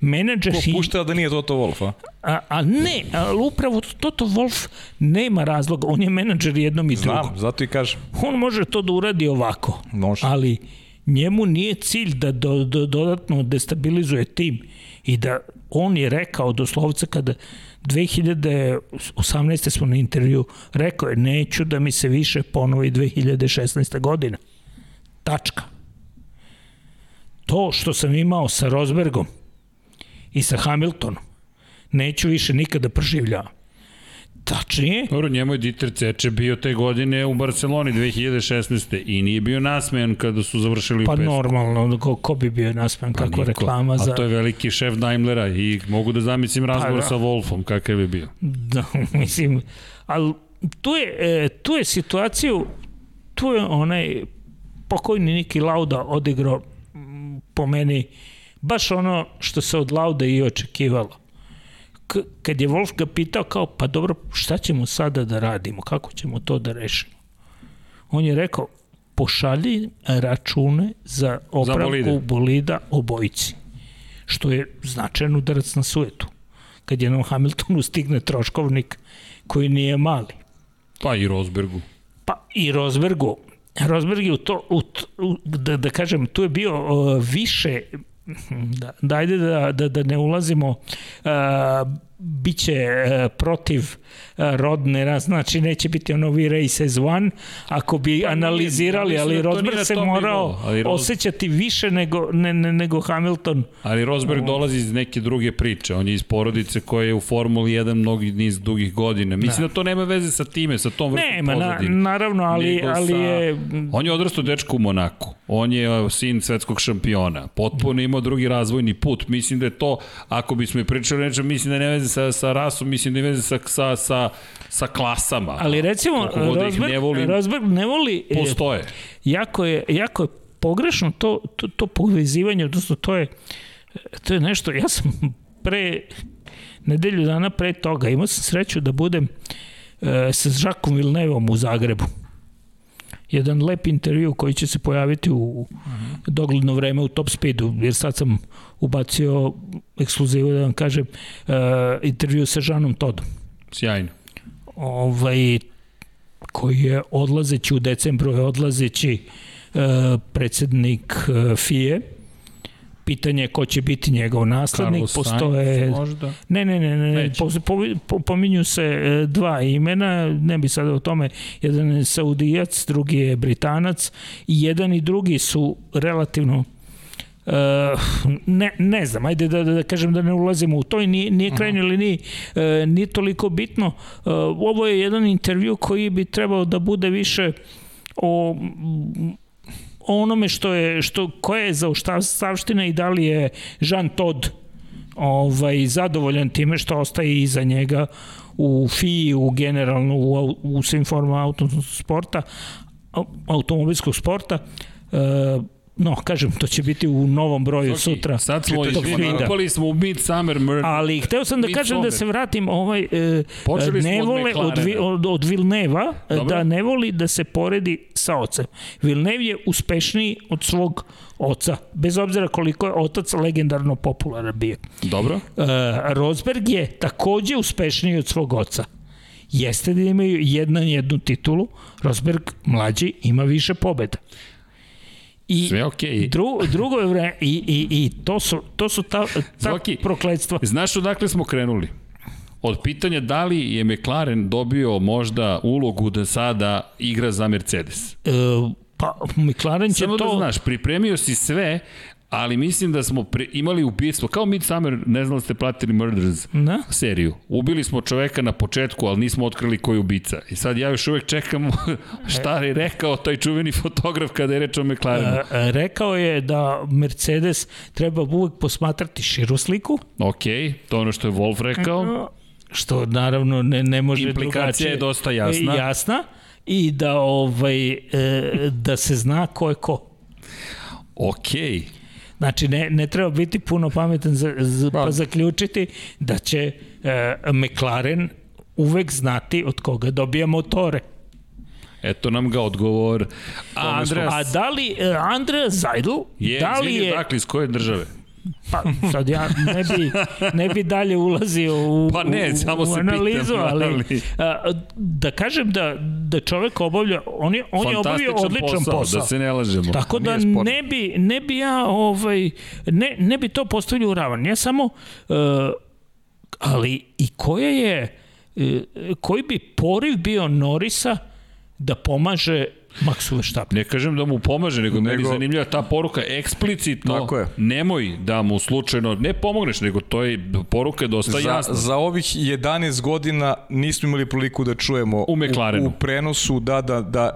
S3: menadžer...
S2: Ko pušta da nije Toto Wolf, a?
S3: A, a ne, ali upravo Toto Wolf nema razloga, on je menadžer jednom i drugom.
S2: Znam, zato i kažem.
S3: On može to da uradi ovako,
S2: može.
S3: ali njemu nije cilj da do, do, dodatno destabilizuje tim i da on je rekao doslovce kada 2018. smo na intervju rekao je neću da mi se više ponovi 2016. godina. Tačka. To što sam imao sa Rosbergom i sa Hamiltonom neću više nikada proživljavam. Tačnije.
S1: Dobro, njemu je Dieter Ceče bio te godine u Barceloni 2016. i nije bio nasmejan kada su završili
S3: pa
S1: u.
S3: Pa normalno, ko, ko bi bio nasmejan, pa kako niko. reklama za...
S1: A to je veliki šef Daimlera i mogu da zamislim razgovor pa, da. sa Wolfom, kakav je bio.
S3: Da, mislim, ali tu je, e, tu je situaciju, tu je onaj pokojni Niki Lauda odigrao po meni baš ono što se od Lauda i očekivalo kad je Wolf ga pitao kao, pa dobro, šta ćemo sada da radimo, kako ćemo to da rešimo? On je rekao, pošalji račune za opravku za bolida obojici, što je značajan udarac na suetu. Kad jednom Hamiltonu stigne troškovnik koji nije mali.
S1: Pa i Rosbergu.
S3: Pa i Rosbergu. Rosberg je u to, u, u, da, da kažem, tu je bio uh, više da, da ajde da, da, da ne ulazimo uh, biće e, protiv e, rodne, znači neće biti ono we race as one, ako bi
S1: Pa
S3: analizirali, ali
S1: da
S3: Rosberg se morao
S1: ali Ros-
S3: osjećati više nego, ne, ne, nego Hamilton.
S1: Ali Rosberg dolazi iz neke druge priče. On je iz porodice koja je u Formuli 1 mnogi niz dugih godina. Mislim da, to nema veze sa time, sa tom vrstom
S3: Nema, na, naravno, ali,
S1: nego
S3: ali
S1: sa-
S3: je...
S1: On je odrastao dečko u Monaku. On je uh, sin svetskog šampiona. Potpuno imao drugi razvojni put. Mislim da je to, ako bismo i pričali nečem, mislim da ne veze sa, sa rasom, mislim da ne veze sa, sa, sa, sa klasama.
S3: Ali recimo,
S1: da
S3: Rosberg,
S1: ne volim,
S3: Rosberg ne voli... e,
S1: postoje.
S3: jako je, jako je pogrešno to, to, to povezivanje, odnosno to je, to je nešto, ja sam pre nedelju dana pre toga imao sam sreću da budem e, sa Žakom Vilnevom u Zagrebu. Jedan lep intervju koji će se pojaviti u dogledno vreme u Top Speedu, jer sad sam ubacio ekskluzivu da vam kažem e, intervju sa Žanom Todom
S1: Sjajno.
S3: ovaj, koji je odlazeći u decembru je odlazeći e, predsednik e, FIE pitanje je ko će biti njegov naslednik
S1: Carlos
S3: postoje
S1: Sainz, možda.
S3: ne ne ne ne, ne
S1: Neće.
S3: po, po, po, pominju se e, dva imena ne bi sada o tome jedan je Saudijac drugi je Britanac i jedan i drugi su relativno Uh, ne, ne znam, ajde da, da, da kažem da ne ulazimo u to i nije, nije krajnje liniji, uh, nije toliko bitno. Uh, ovo je jedan intervju koji bi trebao da bude više o onome što je što koja je zaostavština i da li je Jean Todt ovaj zadovoljan time što ostaje iza njega u FI, u generalno u, u svim formama autosporta, au- automobilskog sporta. E, no, kažem, to će biti u novom broju
S1: Ok,
S3: sutra.
S1: Sad smo,
S3: tog
S1: izvini,
S3: feeda.
S1: upali smo u Midsummer Murder.
S3: Ali hteo sam da kažem da se vratim ovaj e,
S1: Počeli
S3: ne vole od, od, od Vilneva e,
S1: Dobro.
S3: da ne voli da se poredi sa ocem. Vilnev je uspešniji od svog oca, bez obzira koliko je otac legendarno popularan bio.
S1: Dobro.
S3: E, Rosberg je takođe uspešniji od svog oca. Jeste da imaju jedna jednu titulu, Rosberg mlađi ima više pobeda. I
S1: Sve okej.
S3: Dru, drugo je vreme, i, i, i to su, to su ta, ta
S1: Zoki,
S3: prokledstva.
S1: Znaš odakle smo krenuli? Od pitanja da li je McLaren dobio možda ulogu da sada igra za Mercedes.
S3: E, pa McLaren će
S1: Samo
S3: to...
S1: da znaš, pripremio si sve, ali mislim da smo pre, imali ubistvo, kao Midsummer, ne znam da ste platili Murders
S3: Da?
S1: seriju. Ubili smo čoveka na početku, ali nismo otkrili ko je ubica. I sad ja još uvek čekam šta je rekao taj čuveni fotograf kada je reč o McLarenu.
S3: E, e, rekao je da Mercedes treba uvek posmatrati širu sliku,
S1: Ok, to je ono što je Wolf rekao.
S3: što naravno ne, ne može
S1: Implikacija
S3: drugačije.
S1: je dosta jasna.
S3: E, Jasna i da ovaj e, da se zna ko je ko.
S1: Ok,
S3: Znači, ne, ne treba biti puno pametan za, za, pa zaključiti da će e, McLaren uvek znati od koga dobija motore.
S1: eto nam ga odgovor. A Andreas
S3: A da li e, Andrea Zajdl,
S1: je,
S3: da li
S1: izvini,
S3: je,
S1: dakle, iz koje države?
S3: Pa sad ja ne bi, ne bi dalje ulazio u,
S1: Pa ne,
S3: u,
S1: samo
S3: u
S1: se
S3: analizu,
S1: pitam,
S3: ali,
S1: ali-
S3: a, da kažem da, da čovek obavlja, on je, on je obavio odličan posao.
S1: posao, da se ne lažemo.
S3: Tako da ne bi, ne bi ja ovaj, ne, ne bi to postavljao u ravan. Ja samo, uh, ali i koja je, uh, koji bi poriv bio Norisa da pomaže Maxu Verstappen?
S1: Ne kažem da mu pomaže, nego, nego... meni zanimljiva ta poruka eksplicitno.
S2: Tako je.
S1: Nemoj da mu slučajno, ne pomogneš, nego to je poruka je dosta
S2: Za,
S1: jasna.
S2: za ovih 11 godina nismo imali priliku da čujemo
S1: U McLarenu.
S2: u, u prenosu da, da, da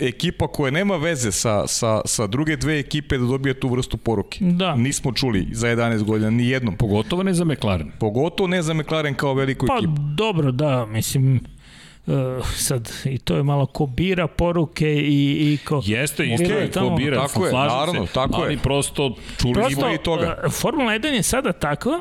S2: ekipa koja nema veze sa, sa, sa druge dve ekipe da dobije tu vrstu poruke.
S3: Da.
S2: Nismo čuli za 11 godina, ni jednom.
S1: Pogotovo ne za McLaren.
S2: Pogotovo ne za McLaren kao veliku
S3: Pa
S2: ekipu.
S3: dobro, da, mislim, Uh, sad, i to je malo ko bira poruke i, i ko...
S1: Jeste, isto
S3: je
S1: je ko
S3: tamo-
S1: bira,
S2: Tako je, naravno,
S1: se,
S2: tako je.
S1: ali prosto čuli
S3: Prosto,
S2: Ima i toga.
S3: uh, Formula 1 je sada takva,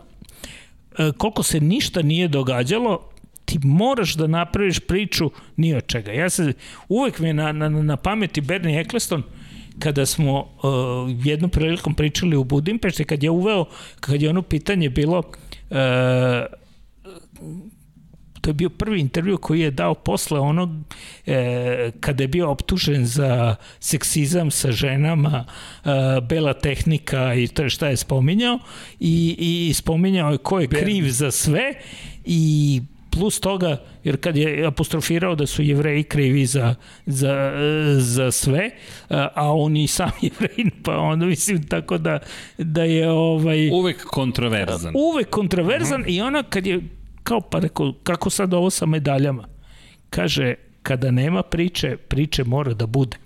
S3: uh, koliko se ništa nije događalo, ti moraš da napraviš priču ni od čega. Ja se, uvek mi je na, na, na pameti Bernie Eccleston, kada smo uh, jednom prilikom pričali u Budimpešti, kad je uveo, kad je ono pitanje bilo uh, to je bio prvi intervju koji je dao posle onog e, kada je bio optužen za seksizam sa ženama, e, bela tehnika i to šta je spominjao i, i spominjao je ko je kriv za sve i plus toga, jer kad je apostrofirao da su jevreji krivi za, za, za sve, a on i sam jevrej, pa onda mislim tako da, da je ovaj...
S1: Uvek kontroverzan.
S3: Uvek kontroverzan mm -hmm. i ona kad je kao pa rekao, kako sad ovo sa medaljama? Kaže, kada nema priče, priče mora da bude.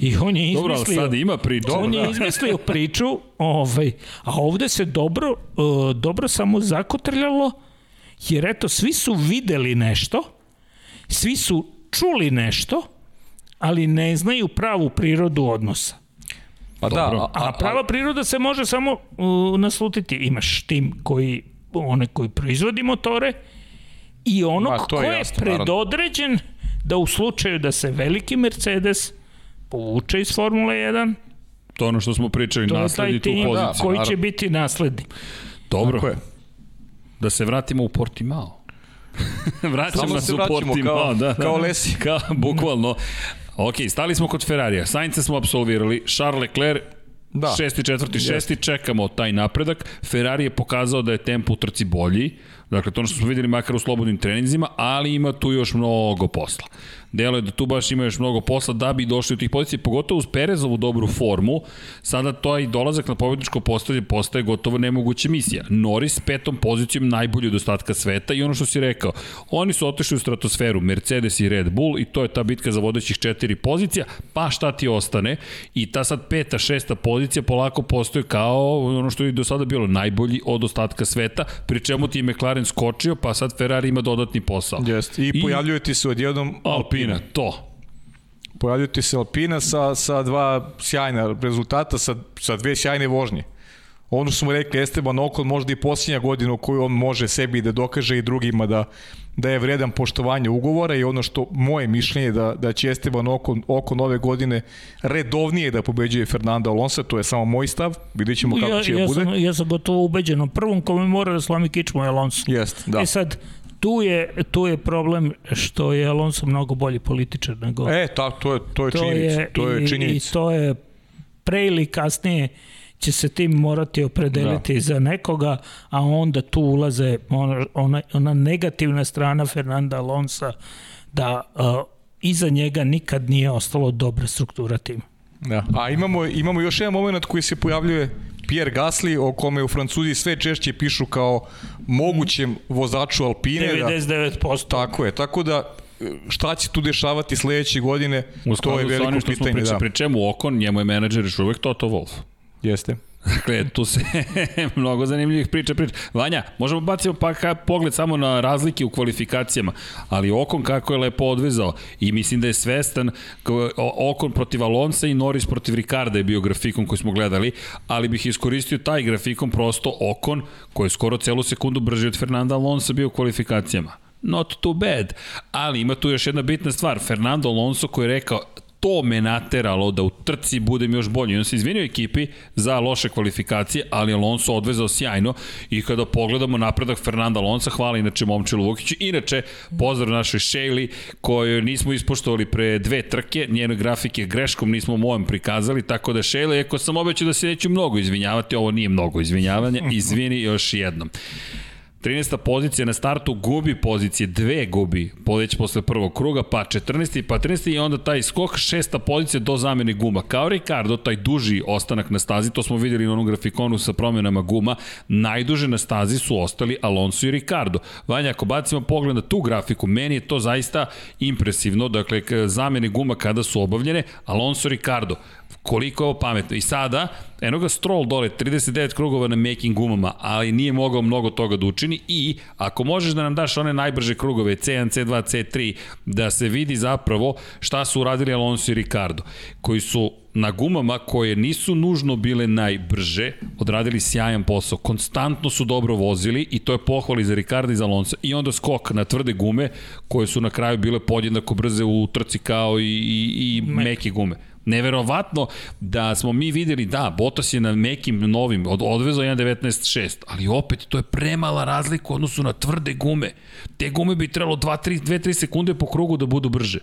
S3: I on je izmislio... Dobro,
S1: sad ima priču.
S3: On je da. izmislio priču, ovaj, a ovde se dobro, uh, dobro samo zakotrljalo, jer eto, svi su videli nešto, svi su čuli nešto, ali ne znaju pravu prirodu odnosa.
S2: Pa da, a,
S3: a, a prava priroda se može samo uh, naslutiti. Imaš tim koji one koji proizvodi motore i onog Ma, ko je, jasno, predodređen da u slučaju da se veliki Mercedes povuče iz Formule 1
S1: To ono što smo pričali, to nasledi tu poziciju. Da,
S3: koji će biti nasledni.
S1: Dobro. Tako je. Da se vratimo u Portimao. Vraćamo se u Portimao.
S2: Kao, da, da, kao Lesi.
S1: Kao, bukvalno. Ok, stali smo kod Ferrarija. Sainca smo absolvirali. Charles Leclerc Da. Šesti, četvrti, šesti, čekamo taj napredak. Ferrari je pokazao da je tempo u trci bolji, dakle to ono što smo videli makar u slobodnim treninzima, ali ima tu još mnogo posla. Delo je da tu baš ima još mnogo posla da bi došli u tih pozicija, pogotovo uz Perezovu dobru formu, sada to i dolazak na pobedničko postavlje postaje gotovo nemoguća misija. Norris petom pozicijom najbolji od ostatka sveta i ono što si rekao, oni su otešli u stratosferu, Mercedes i Red Bull i to je ta bitka za vodećih četiri pozicija, pa šta ti ostane i ta sad peta, šesta pozicija polako postoje kao ono što je do sada bilo najbolji od ostatka sveta, pri čemu ti je McLaren skočio, pa sad Ferrari ima dodatni posao.
S2: Jeste, i, I pojavljuje ti se odjednom
S1: Alpine Alpina, to.
S2: Pojavljaju ti se Alpina sa, sa dva sjajna rezultata, sa, sa dve sjajne vožnje. Ono što smo rekli, Esteban Okon možda i posljednja godina u kojoj on može sebi da dokaže i drugima da, da je vredan poštovanja ugovora i ono što moje mišljenje da, da će Esteban Okon, Okon ove godine redovnije da pobeđuje Fernanda Alonso, to je samo moj stav, vidjet ćemo kako ja, će
S3: ja
S2: da bude.
S3: Sam, ja sam gotovo ubeđen, prvom kome mora da slami kičmu je Alonso.
S2: Jest, da.
S3: E sad, tu je, tu je problem što je Alonso mnogo bolji političar nego...
S2: E, ta, to je, to je to činjenica. Je, to je činjenica.
S3: I, I to je pre ili kasnije će se tim morati opredeliti da. za nekoga, a onda tu ulaze ona, ona, ona negativna strana Fernanda Alonsa da uh, iza njega nikad nije ostalo dobra struktura tima.
S2: Da. A imamo, imamo još jedan moment koji se pojavljuje Pierre Gasly, o kome u Francuziji sve češće pišu kao mogućem vozaču Alpine.
S3: 99%.
S2: Da, tako je, tako da šta će tu dešavati sledeće godine, to je veliko pitanje. Priča, da.
S1: Pri čemu Okon, njemu je menadžer još uvek Toto Wolff.
S2: Jeste.
S1: Dakle, tu se mnogo zanimljivih priča priča. Vanja, možemo baciti pa ka, pogled samo na razlike u kvalifikacijama, ali Okon kako je lepo odvezao i mislim da je svestan Okon protiv Alonsa i Norris protiv Ricarda je bio grafikon koji smo gledali, ali bih iskoristio taj grafikon prosto Okon koji je skoro celu sekundu brži od Fernanda Alonsa bio u kvalifikacijama not too bad. Ali ima tu još jedna bitna stvar. Fernando Alonso koji je rekao to me nateralo da u trci budem još bolji. On se izvinio ekipi za loše kvalifikacije, ali Alonso odvezao sjajno i kada pogledamo napredak Fernanda Alonso, hvala inače Momčilu Vukiću, inače pozdrav našoj Shayli koju nismo ispoštovali pre dve trke, njene grafike greškom nismo mojem prikazali, tako da Shayli, ako sam obećao da se neću mnogo izvinjavati, ovo nije mnogo izvinjavanja, izvini još jednom. 13. pozicija na startu gubi pozicije, dve gubi podeć posle prvog kruga, pa 14. pa 13. i onda taj skok, šesta pozicija do zamene guma. Kao Ricardo, taj duži ostanak na stazi, to smo videli na onom grafikonu sa promenama guma, najduže na stazi su ostali Alonso i Ricardo. Vanja, ako bacimo pogled na tu grafiku, meni je to zaista impresivno, dakle, zamene guma kada su obavljene, Alonso i Ricardo, koliko je ovo pametno. I sada, eno ga Stroll dole, 39 krugova na making gumama, ali nije mogao mnogo toga da učini i ako možeš da nam daš one najbrže krugove, C1, C2, C3, da se vidi zapravo šta su uradili Alonso i Ricardo, koji su na gumama koje nisu nužno bile najbrže, odradili sjajan posao. Konstantno su dobro vozili i to je pohvali za Ricardo i za Alonso. I onda skok na tvrde gume koje su na kraju bile podjednako brze u trci kao i, i, i meke gume Neverovatno da smo mi videli, da, Bottas je na nekim novim, od, odvezao 1.19.6, ali opet to je premala razlika u odnosu na tvrde gume. Te gume bi trebalo 2-3 sekunde po krugu da budu brže.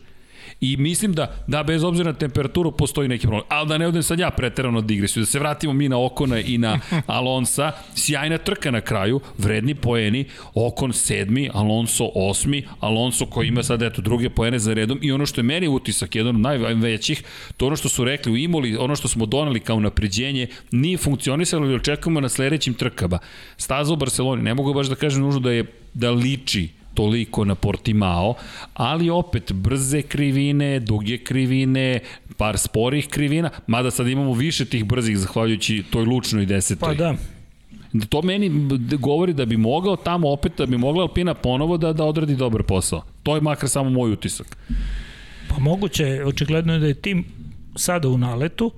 S1: I mislim da, da bez obzira na temperaturu postoji neki problem. Ali da ne odem sad ja preterano digresiju, da se vratimo mi na Okona i na Alonsa. Sjajna trka na kraju, vredni poeni, Okon sedmi, Alonso osmi, Alonso koji ima sad eto druge poene za redom i ono što je meni utisak, jedan od najvećih, to ono što su rekli u Imoli, ono što smo donali kao napređenje, nije funkcionisalo ili očekujemo na sledećim trkama. Staza u Barceloni, ne mogu baš da kažem nužno da je da liči toliko na Portimao, ali opet brze krivine, duge krivine, par sporih krivina, mada sad imamo više tih brzih zahvaljujući toj lučnoj desetoj.
S3: Pa da.
S1: To meni govori da bi mogao tamo opet, da bi mogla Alpina ponovo da, da odradi dobar posao. To je makar samo moj utisak.
S3: Pa moguće, očigledno je da je tim sada u naletu,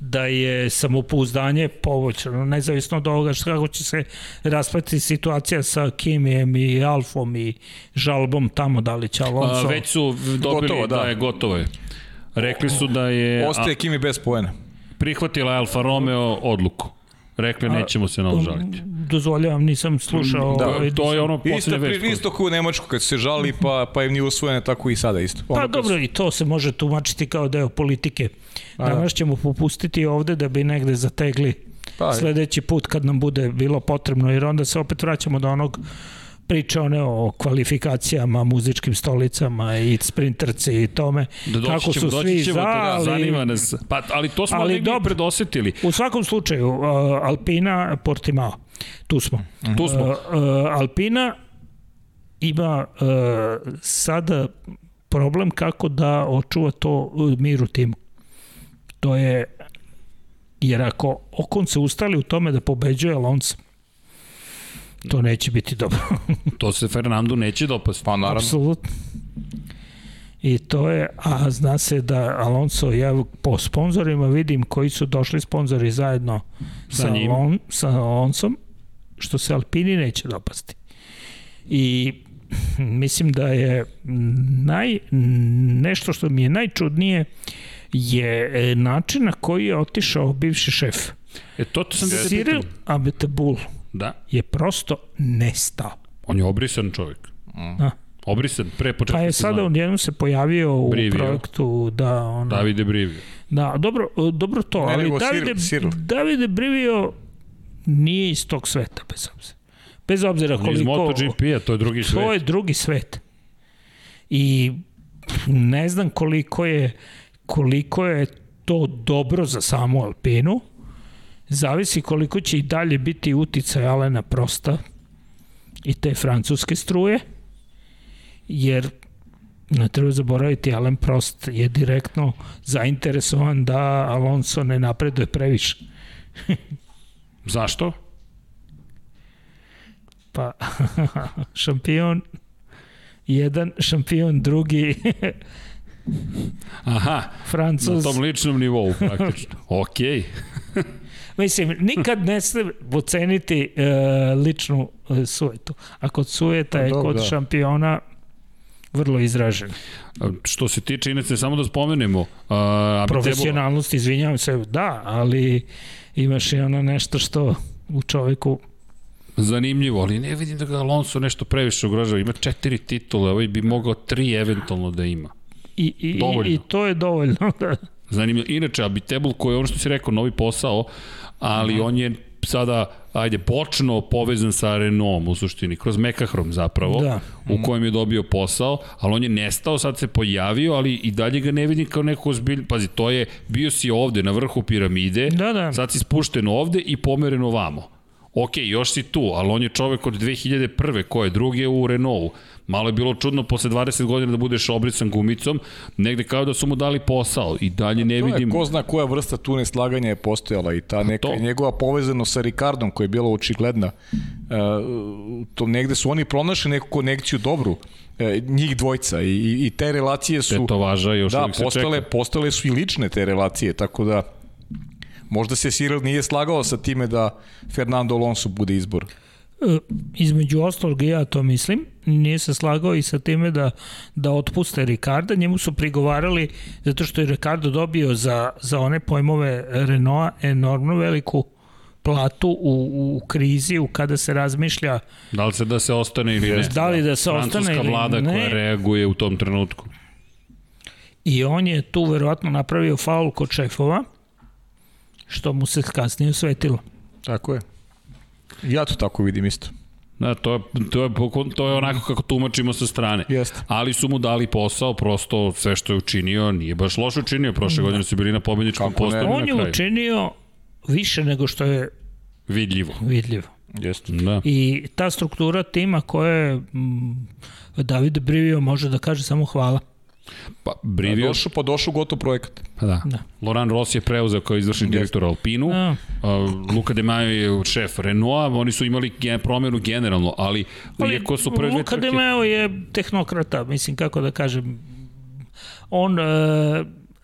S3: da je samopouzdanje povoćano, nezavisno od ovoga što kako će se raspati situacija sa Kimijem i Alfom i žalbom tamo, da li će Alonso...
S1: A, već su dobili gotovo, da. da je gotovo je. Rekli su da je...
S2: Ostaje Kimi bez poena.
S1: Prihvatila Alfa Romeo odluku. Rekli nećemo se žaliti.
S3: Dozvoljavam, nisam slušao.
S1: Da, ovaj, to je ono
S2: isto, već. Isto kao u Nemačku kad se žali pa, pa im nije usvojene, tako i sada isto.
S3: Ono pa dobro, i to se može tumačiti kao deo politike. A, Danas da. ćemo popustiti ovde da bi negde zategli pa, sledeći put kad nam bude bilo potrebno, jer onda se opet vraćamo do onog priča one o kvalifikacijama, muzičkim stolicama i sprinterci i tome.
S1: Da kako ćemo, su svi ćemo, za, ali, zanima nas. Pa, ali to smo ali dobro, predosetili.
S3: U svakom slučaju, uh, Alpina, Portimao, tu smo.
S1: Tu smo. Uh, uh,
S3: Alpina ima uh, sada problem kako da očuva to mir u timu. To je jer ako Okon se ustali u tome da pobeđuje Alonso, to neće biti dobro.
S1: to se Fernandu neće dopasti.
S3: Pa naravno. Apsolutno. I to je, a zna se da Alonso, ja po sponzorima vidim koji su došli sponzori zajedno sa, sa, Alon, sa Alonsom, što se Alpini neće dopasti. I mislim da je naj, nešto što mi je najčudnije je e, način na koji je otišao bivši šef.
S1: E, to, to sam
S3: Cyril Abiteboul
S1: Da.
S3: Je prosto nestao.
S1: On je obrisan čovjek. Mm. Da. Obrisan pre početka
S3: Pa je sada on jednom se pojavio Brivio. u projektu da ona
S1: Davide Brivio.
S3: Da, dobro, dobro to, ne, ali Davide, Cyril. Davide Brivio nije iz tog sveta bez obzira. Bez obzira koliko... Iz
S1: MotoGP-a, to je drugi svet.
S3: To je drugi svet. I ne znam koliko je koliko je to dobro za samu Alpinu, Zavisi koliko će i dalje biti uticaj Alena Prosta i te francuske struje, jer ne treba zaboraviti, Alen Prost je direktno zainteresovan da Alonso ne napreduje previše.
S1: Zašto?
S3: Pa, šampion jedan, šampion drugi.
S1: Aha, Francuz. na tom ličnom nivou praktično. Okej. Okay.
S3: Mislim, nikad ne ste oceniti uh, ličnu uh, sujetu. A kod sujeta pa, je kod da. šampiona vrlo izražen.
S1: Što se tiče, inače, samo da spomenemo... Uh,
S3: Profesionalnost, tebo... izvinjavam se, da, ali imaš i ono nešto što u čoveku
S1: zanimljivo, ali ne vidim da ga Alonso nešto previše ugrožava. Ima četiri titule, ovaj bi mogao tri eventualno da ima.
S3: I, i, i, i to je dovoljno. Da.
S1: Zanimljivo. Inače, Abitebul koji je ono što si rekao, novi posao, ali mm on je sada ajde, počno povezan sa Renaultom u suštini, kroz Mekahrom zapravo, da. u kojem je dobio posao, ali on je nestao, sad se pojavio, ali i dalje ga ne vidim kao neko ozbilj, pazi, to je, bio si ovde na vrhu piramide,
S3: da, da.
S1: sad si spušten ovde i pomeren ovamo. Ok, još si tu, ali on je čovek od 2001. ko je drugi u Renaultu Malo je bilo čudno posle 20 godina da budeš obrisan gumicom, negde kao da su mu dali posao i dalje ne vidim...
S2: ko zna koja vrsta tu neslaganja je postojala i ta neka to. njegova povezanost sa Ricardom koja je bila očigledna. E, to negde su oni pronašli neku konekciju dobru e, njih dvojca i, i te relacije su...
S1: Te to važa još
S2: da, postale, postale su i lične te relacije, tako da možda se Cyril nije slagao sa time da Fernando Alonso bude izbor.
S3: E, između ostalog ja to mislim, nije se slagao i sa time da, da otpuste Ricarda, njemu su prigovarali zato što je Ricardo dobio za, za one pojmove Renaulta enormno veliku platu u, u krizi, u kada se razmišlja
S1: Da li se da se ostane ili ne?
S3: da li da se
S1: Francuska
S3: ostane ili
S1: vlada
S3: ne.
S1: koja reaguje u tom trenutku.
S3: I on je tu verovatno napravio faul kod šefova, što mu se kasnije usvetilo.
S2: Tako je. Ja to tako vidim isto.
S1: Da, to je, to, je, to je onako kako tumačimo sa strane.
S2: Jeste.
S1: Ali su mu dali posao, prosto sve što je učinio nije baš loše učinio. Prošle godine su bili na pobedničkom postoju
S3: On je učinio više nego što je
S1: Vidljivo.
S3: vidljivo.
S2: Jeste.
S1: Da.
S3: I ta struktura tima koja je mm, David Brivio može da kaže samo hvala.
S1: Pa, Brivio,
S2: Došao, pa došao gotov projekat.
S1: pa da.
S3: Da.
S1: Laurent Ross je preuzeo kao izvršni direktor Alpinu.
S3: Da.
S1: Uh, Luka De Majo je šef Renaulta, oni su imali gen, promenu generalno, ali,
S3: Ali
S1: iako su prve
S3: Luka
S1: trke...
S3: De je tehnokrata, mislim kako da kažem. On e,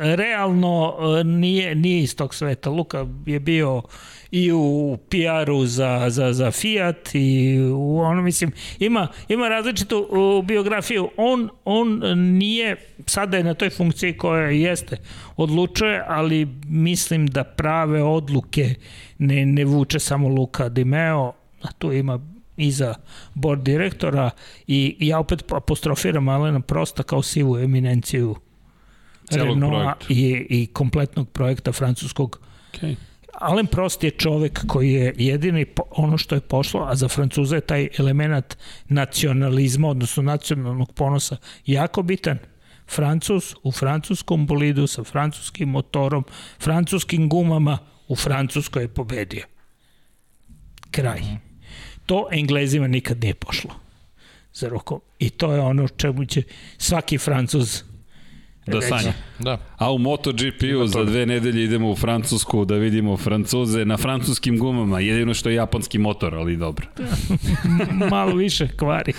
S3: realno e, nije, nije iz tog sveta. Luka je bio i u PR-u za, za, za Fiat i u ono, mislim, ima, ima različitu u, biografiju. On, on nije, sada je na toj funkciji koja jeste, odlučuje, ali mislim da prave odluke ne, ne vuče samo Luka Di Meo, a tu ima iza board direktora i ja opet apostrofiram Alena Prosta kao sivu eminenciju Renaulta i, i kompletnog projekta francuskog
S1: Okay.
S3: Alen Prost je čovek koji je jedini po- ono što je pošlo, a za Francuza je taj element nacionalizma, odnosno nacionalnog ponosa, jako bitan. Francuz u francuskom bolidu sa francuskim motorom, francuskim gumama u Francuskoj je pobedio. Kraj. To Englezima nikad nije pošlo za rukom. I to je ono čemu će svaki Francuz
S1: Da sanja.
S2: Da.
S1: A u MotoGP-u za dve nedelje idemo u Francusku da vidimo Francuze na francuskim gumama. Jedino što je japanski motor, ali dobro.
S3: Malo više kvari.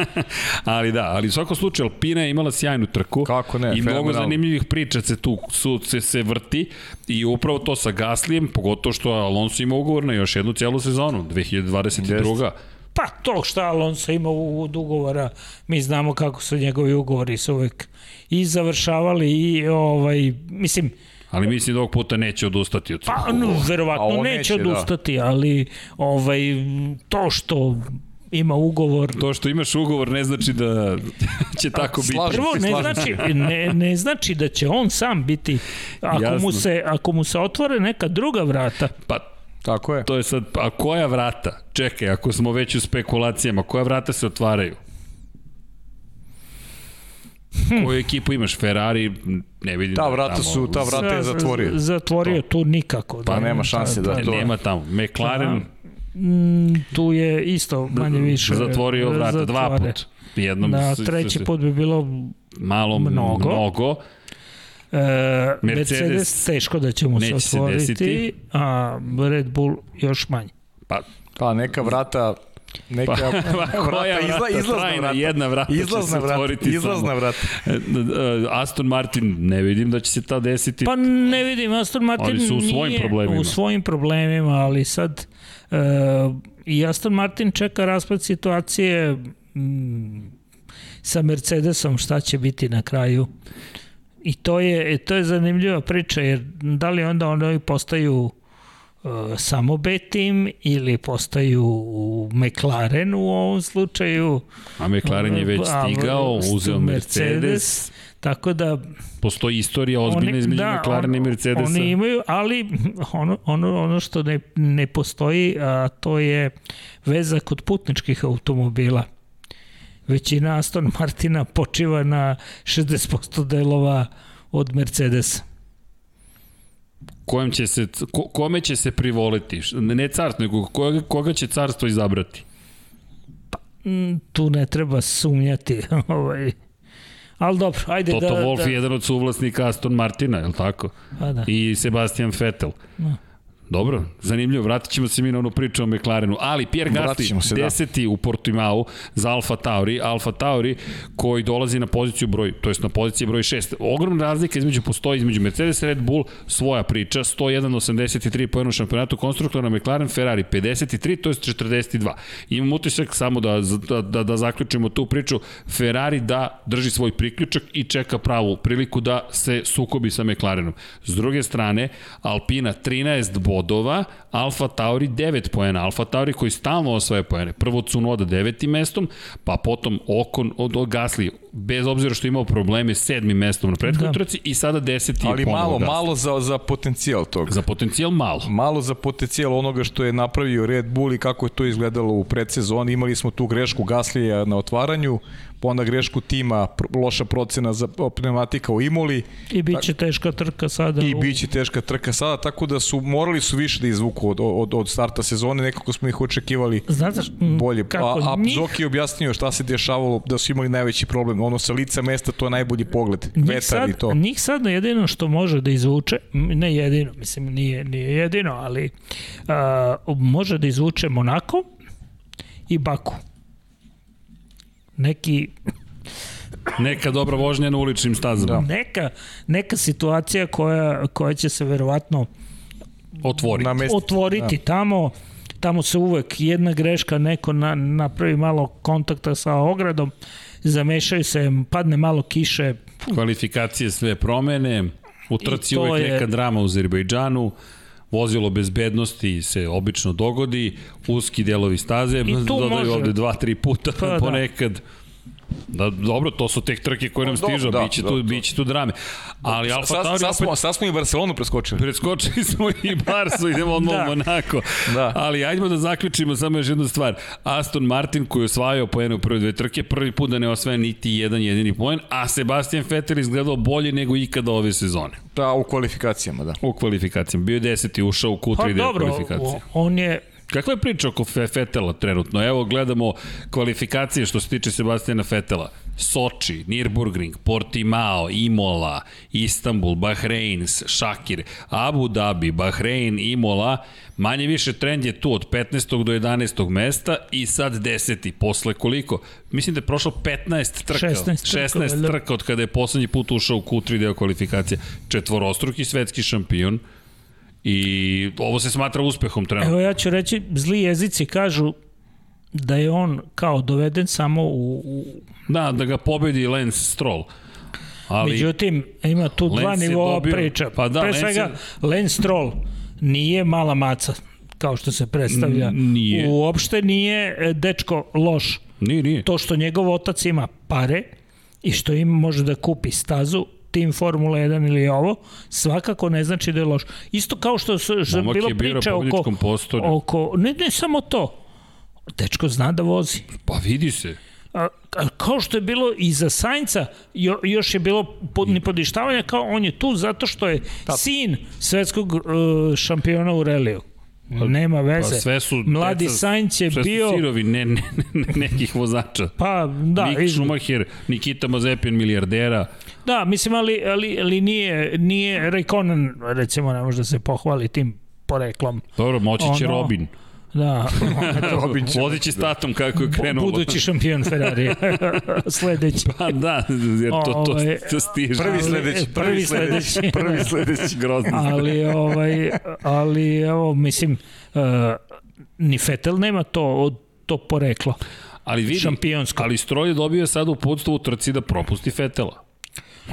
S1: ali da, ali u svakom slučaju Alpina je imala sjajnu trku.
S2: Kako ne,
S1: I mnogo zanimljivih priča se tu su, se, se vrti i upravo to sa Gaslijem, pogotovo što Alonso ima ugovor na još jednu cijelu sezonu, 2022.
S3: Pa to šta Alonso ima u od ugovora, mi znamo kako su njegovi ugovori su uvek i završavali i ovaj, mislim,
S1: Ali mislim da ovog puta neće odustati od
S3: pa no, verovatno neće,
S2: neće, da.
S3: odustati, ali ovaj, to što ima ugovor
S1: To što imaš ugovor ne znači da će tako biti.
S3: Prvo, ne znači, ne, ne znači da će on sam biti, ako
S1: Jasno.
S3: mu, se, ako mu se otvore neka druga vrata,
S1: Pa
S2: Tako je.
S1: to je sad, a koja vrata? Čekaj, ako smo već u spekulacijama, koja vrata se otvaraju? Koju ekipu imaš? Ferrari, ne vidim
S2: Ta
S1: da
S2: vrata
S1: tamo.
S2: su, ta vrata je
S3: za-
S2: zatvorio.
S3: Zatvorio tu nikako.
S2: Pa nema šanse da
S1: Ne,
S2: to-
S1: nema tamo. McLaren
S3: Mm, tu je isto manje više
S1: zatvorio vrata dva
S3: zatvore.
S1: put. Jednom
S3: Na
S1: se-
S3: treći put bi bilo
S1: malo
S3: mnogo.
S1: mnogo.
S3: e, Mercedes,
S1: Mercedes
S3: teško da će mu se
S1: neće se
S3: otvoriti,
S1: desiti.
S3: a Red Bull još manje.
S1: Pa,
S2: Pa neka vrata neka
S1: Pa, koja
S2: vrata, izla,
S1: vrata?
S2: izlazna
S1: Trajna
S2: vrata.
S1: jedna vrata će
S2: izlazna
S1: se
S2: vrata,
S1: otvoriti
S2: izlazna
S1: samo.
S2: vrata.
S1: E, e, Aston Martin, ne vidim da će se ta desiti.
S3: Pa ne vidim, Aston Martin
S1: Oni su u svojim
S3: nije
S1: problemima.
S3: u svojim problemima, ali sad e, i Aston Martin čeka raspad situacije mm, sa Mercedesom šta će biti na kraju. I to je, to je zanimljiva priča, jer da li onda oni postaju uh, samo B tim ili postaju u McLaren u ovom slučaju.
S1: A McLaren je već stigao,
S3: st-
S1: uzeo Mercedes.
S3: Tako da
S1: Postoji istorija ozbiljna između McLarena i Mercedesa.
S3: Oni imaju, ali ono, ono, ono što ne, ne postoji, a to je veza kod putničkih automobila. Većina Aston Martina počiva na 60% delova od Mercedesa.
S1: Kojem će se, ko, kome će se privoliti? Ne carstvo, nego koga, koga će carstvo izabrati?
S3: Mm, Tu ne treba sumnjati. ovaj. Ali dobro, ajde
S1: Toto
S3: da...
S1: Wolff
S3: da,
S1: je jedan od suvlasnika Aston Martina, je li tako?
S3: Pa da.
S1: I Sebastian Vettel.
S3: Da.
S1: Dobro, zanimljivo, vratit ćemo se mi na onu priču o McLarenu, ali Pierre Gasly,
S2: se, da.
S1: deseti u Portimao za Alfa Tauri, Alfa Tauri koji dolazi na poziciju broj, to jest na poziciji broj 6. Ogromna razlika između postoji između Mercedes Red Bull, svoja priča, 101-83 po jednom šampionatu konstruktora, McLaren, Ferrari 53, to jest 42. Imam utisak samo da, da, da, da zaključimo tu priču, Ferrari da drži svoj priključak i čeka pravu priliku da se sukobi sa McLarenom. S druge strane, Alpina 13 bodova, Alfa Tauri 9 poena, Alfa Tauri koji stalno osvaja poene. Prvo Cunoda devetim mestom, pa potom Okon od, od Gasly, bez obzira što je imao probleme sedmim mestom na prethodnoj da. trci i sada deseti
S2: Ali malo,
S1: Gasly.
S2: malo za, za potencijal toga.
S1: Za potencijal malo.
S2: Malo za potencijal onoga što je napravio Red Bull i kako je to izgledalo u predsezoni. Imali smo tu grešku Gaslija na otvaranju, onda grešku tima, loša procena za pneumatika u Imoli.
S3: I bit će teška trka sada.
S2: I bit će teška trka sada, tako da su morali su više da izvuku od, od, od starta sezone, nekako smo ih očekivali
S3: Znate,
S2: bolje.
S3: kako
S2: a, a
S3: njih...
S2: Zoki je objasnio šta se dešavalo, da su imali najveći problem. Ono sa lica mesta, to je najbolji pogled.
S3: Njih
S2: Vetar
S3: sad,
S2: i to.
S3: Njih sad jedino što može da izvuče, ne jedino, mislim nije, nije jedino, ali uh, može da izvuče Monako i Baku neki
S1: Neka dobra vožnja na uličnim stazama.
S3: Da. Neka, neka situacija koja, koja će se verovatno
S1: otvoriti,
S2: Namestiti,
S3: otvoriti da. tamo tamo se uvek jedna greška neko na, napravi malo kontakta sa ogradom zamešaju se, padne malo kiše
S1: kvalifikacije sve promene u trci uvek je... neka drama u Azerbejdžanu vozilo bezbednosti se obično dogodi, uski delovi staze, dodaju može... ovde dva, tri puta pa, ponekad. Da Da, dobro, to su tek trke koje nam stižu, da, biće, tu, biće tu drame. Ali Alfa Tauri
S2: sad, opet... Sad smo i Barcelonu preskočili.
S1: Preskočili smo i Barsu, idemo odmah da. u Monako. Da. Ali ajdemo da zaključimo samo još jednu stvar. Aston Martin koji je osvajao poene u prve dve trke, prvi put da ne osvaja niti jedan jedini poen, a Sebastian Vettel izgledao bolje nego ikada ove sezone.
S2: Da, u kvalifikacijama, da.
S1: U kvalifikacijama. Bio je deseti, ušao u Q3 pa, dobro, kvalifikacije.
S3: on je
S1: Kakva je priča oko Fetela trenutno? Evo gledamo kvalifikacije što se tiče Sebastijana Fetela. Soči, Nürburgring, Portimao, Imola, Istanbul, Bahrein, Šakir, Abu Dhabi, Bahrein, Imola, manje više trend je tu od 15. do 11. mesta i sad 10. Posle koliko? Mislim da je prošlo 15 trka.
S3: 16
S1: trka, 16 trka od kada je poslednji put ušao u Q3 deo kvalifikacije. Četvorostruki svetski šampion, I ovo se smatra uspehom trenutno.
S3: Evo ja ću reći, zli jezici kažu da je on kao doveden samo u... u...
S1: Da, da ga pobedi Lance Stroll.
S3: Ali Međutim, ima tu Lance dva nivoa dobio, priča. Pa da, Pre Lance svega, je... Lance Stroll nije mala maca, kao što se predstavlja.
S1: Nije.
S3: Uopšte nije e, dečko loš.
S1: Nije, nije.
S3: To što njegov otac ima pare i što im može da kupi stazu, tim Formula 1 ili ovo, svakako ne znači da je loš. Isto kao što što bilo priča oko, oko... Ne, ne samo to. Dečko zna da vozi.
S1: Pa vidi se.
S3: A, a, kao što je bilo i za Sainca, jo, još je bilo pod, nipodištavanja, kao on je tu zato što je Ta. sin svetskog uh, šampiona u reliju. Pa, Nema veze. Pa
S1: sve su
S3: Mladi deca, Sainz je
S1: sve
S3: bio...
S1: Sve su sirovi, ne, ne, ne, nekih vozača.
S3: Pa, da.
S1: Nik iz... Schumacher, Nikita Mazepin, milijardera.
S3: Da, mislim, ali, ali, ali nije, nije Raikkonen, recimo, ne može da se pohvali tim poreklom.
S1: Dobro, moći će ono, Robin.
S3: Da.
S1: Robin će Vodići da. statom kako je krenulo.
S3: Budući šampion Ferrari. sledeći.
S1: Pa da, jer to, to, ovaj, to stiže.
S2: Prvi sledeći.
S3: Prvi sledeći.
S2: Prvi sledeći.
S1: Grozno.
S3: ali, ovaj, ali, evo, mislim, uh, ni Fetel nema to, to poreklo.
S1: Ali vidi,
S3: šampionsko.
S1: ali Stroj je dobio sad u podstavu trci da propusti Fetela.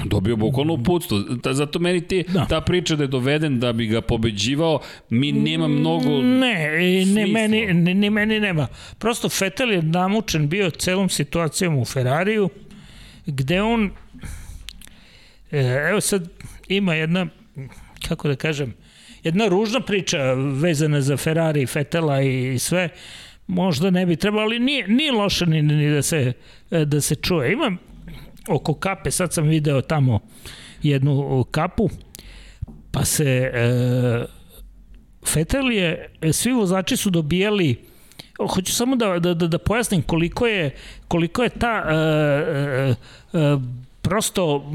S1: Dobio bukvalno uputstvo. Da, zato meni ti, da. ta priča da je doveden da bi ga pobeđivao, mi nema mnogo
S3: Ne, ne meni, ne, ne, meni nema. Prosto Fetel je namučen bio celom situacijom u Ferrariju, gde on, e, evo sad ima jedna, kako da kažem, jedna ružna priča vezana za Ferrari, Fetela i sve, možda ne bi trebalo, ali nije, nije loše ni, ni da, se, da se čuje. Imam oko kape, sad sam video tamo jednu kapu, pa se e, Fetel je, svi vozači su dobijali hoću samo da, da, da, da pojasnim koliko je, koliko je ta e, e, e, prosto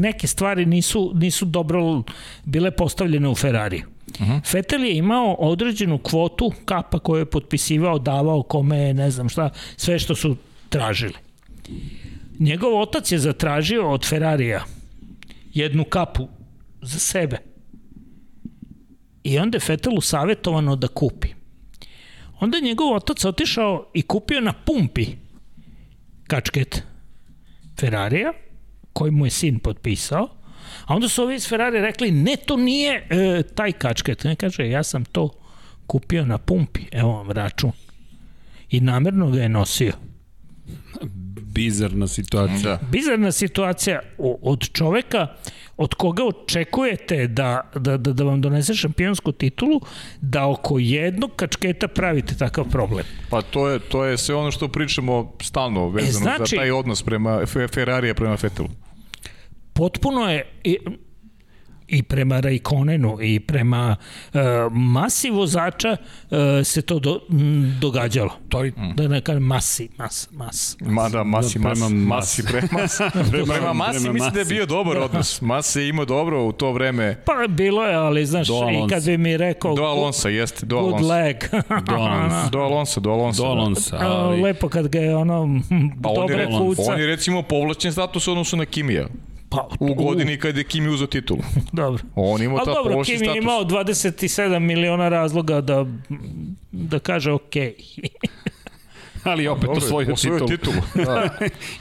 S3: neke stvari nisu, nisu dobro bile postavljene u Ferrari. Uh -huh. Fetel je imao određenu kvotu kapa koju je potpisivao, davao kome ne znam šta, sve što su tražili. Njegov otac je zatražio od Ferrarija jednu kapu za sebe. I onda je Fetelu savjetovano da kupi. Onda je njegov otac otišao i kupio na pumpi kačket Ferrarija, koji mu je sin potpisao, a onda su ovi iz Ferrari rekli, ne, to nije e, taj kačket. Ne kaže, ja sam to kupio na pumpi, evo vam račun. I namerno ga je nosio
S1: bizarna situacija. Da.
S3: Bizarna situacija od čoveka od koga očekujete da, da, da, da vam donese šampionsku titulu, da oko jednog kačketa pravite takav problem.
S2: Pa to je, to je sve ono što pričamo stalno vezano e, znači, za taj odnos prema Ferrarija prema Fetelu.
S3: Potpuno je, i prema Raikonenu i prema uh, masi vozača uh, se to do, m, događalo. To je, mm. da ne kažem, masi, mas, mas.
S2: Ma da, masi, mas, prema masi, prema, mas, prema, prema masi prema mislim da je bio dobar da. odnos. Mas je imao dobro u to vreme.
S3: Pa bilo je, ali znaš, do i kad bi mi rekao...
S2: Do Alonso, jeste, do Alonso.
S3: Good leg.
S2: do Alonso. Do Alonso, do Alonso.
S1: Do Alonso, da. ali...
S3: Lepo kad ga je ono, pa dobre kuca.
S2: On je recimo povlačen status odnosu na Kimija. Pa, u godini kad je Kimi uzao titulu.
S3: dobro.
S2: On ima ta dobro,
S3: Kimi status. imao 27 miliona razloga da, da kaže okej. Okay.
S1: ali opet Dobre, osvojio titulu. titulu. Da.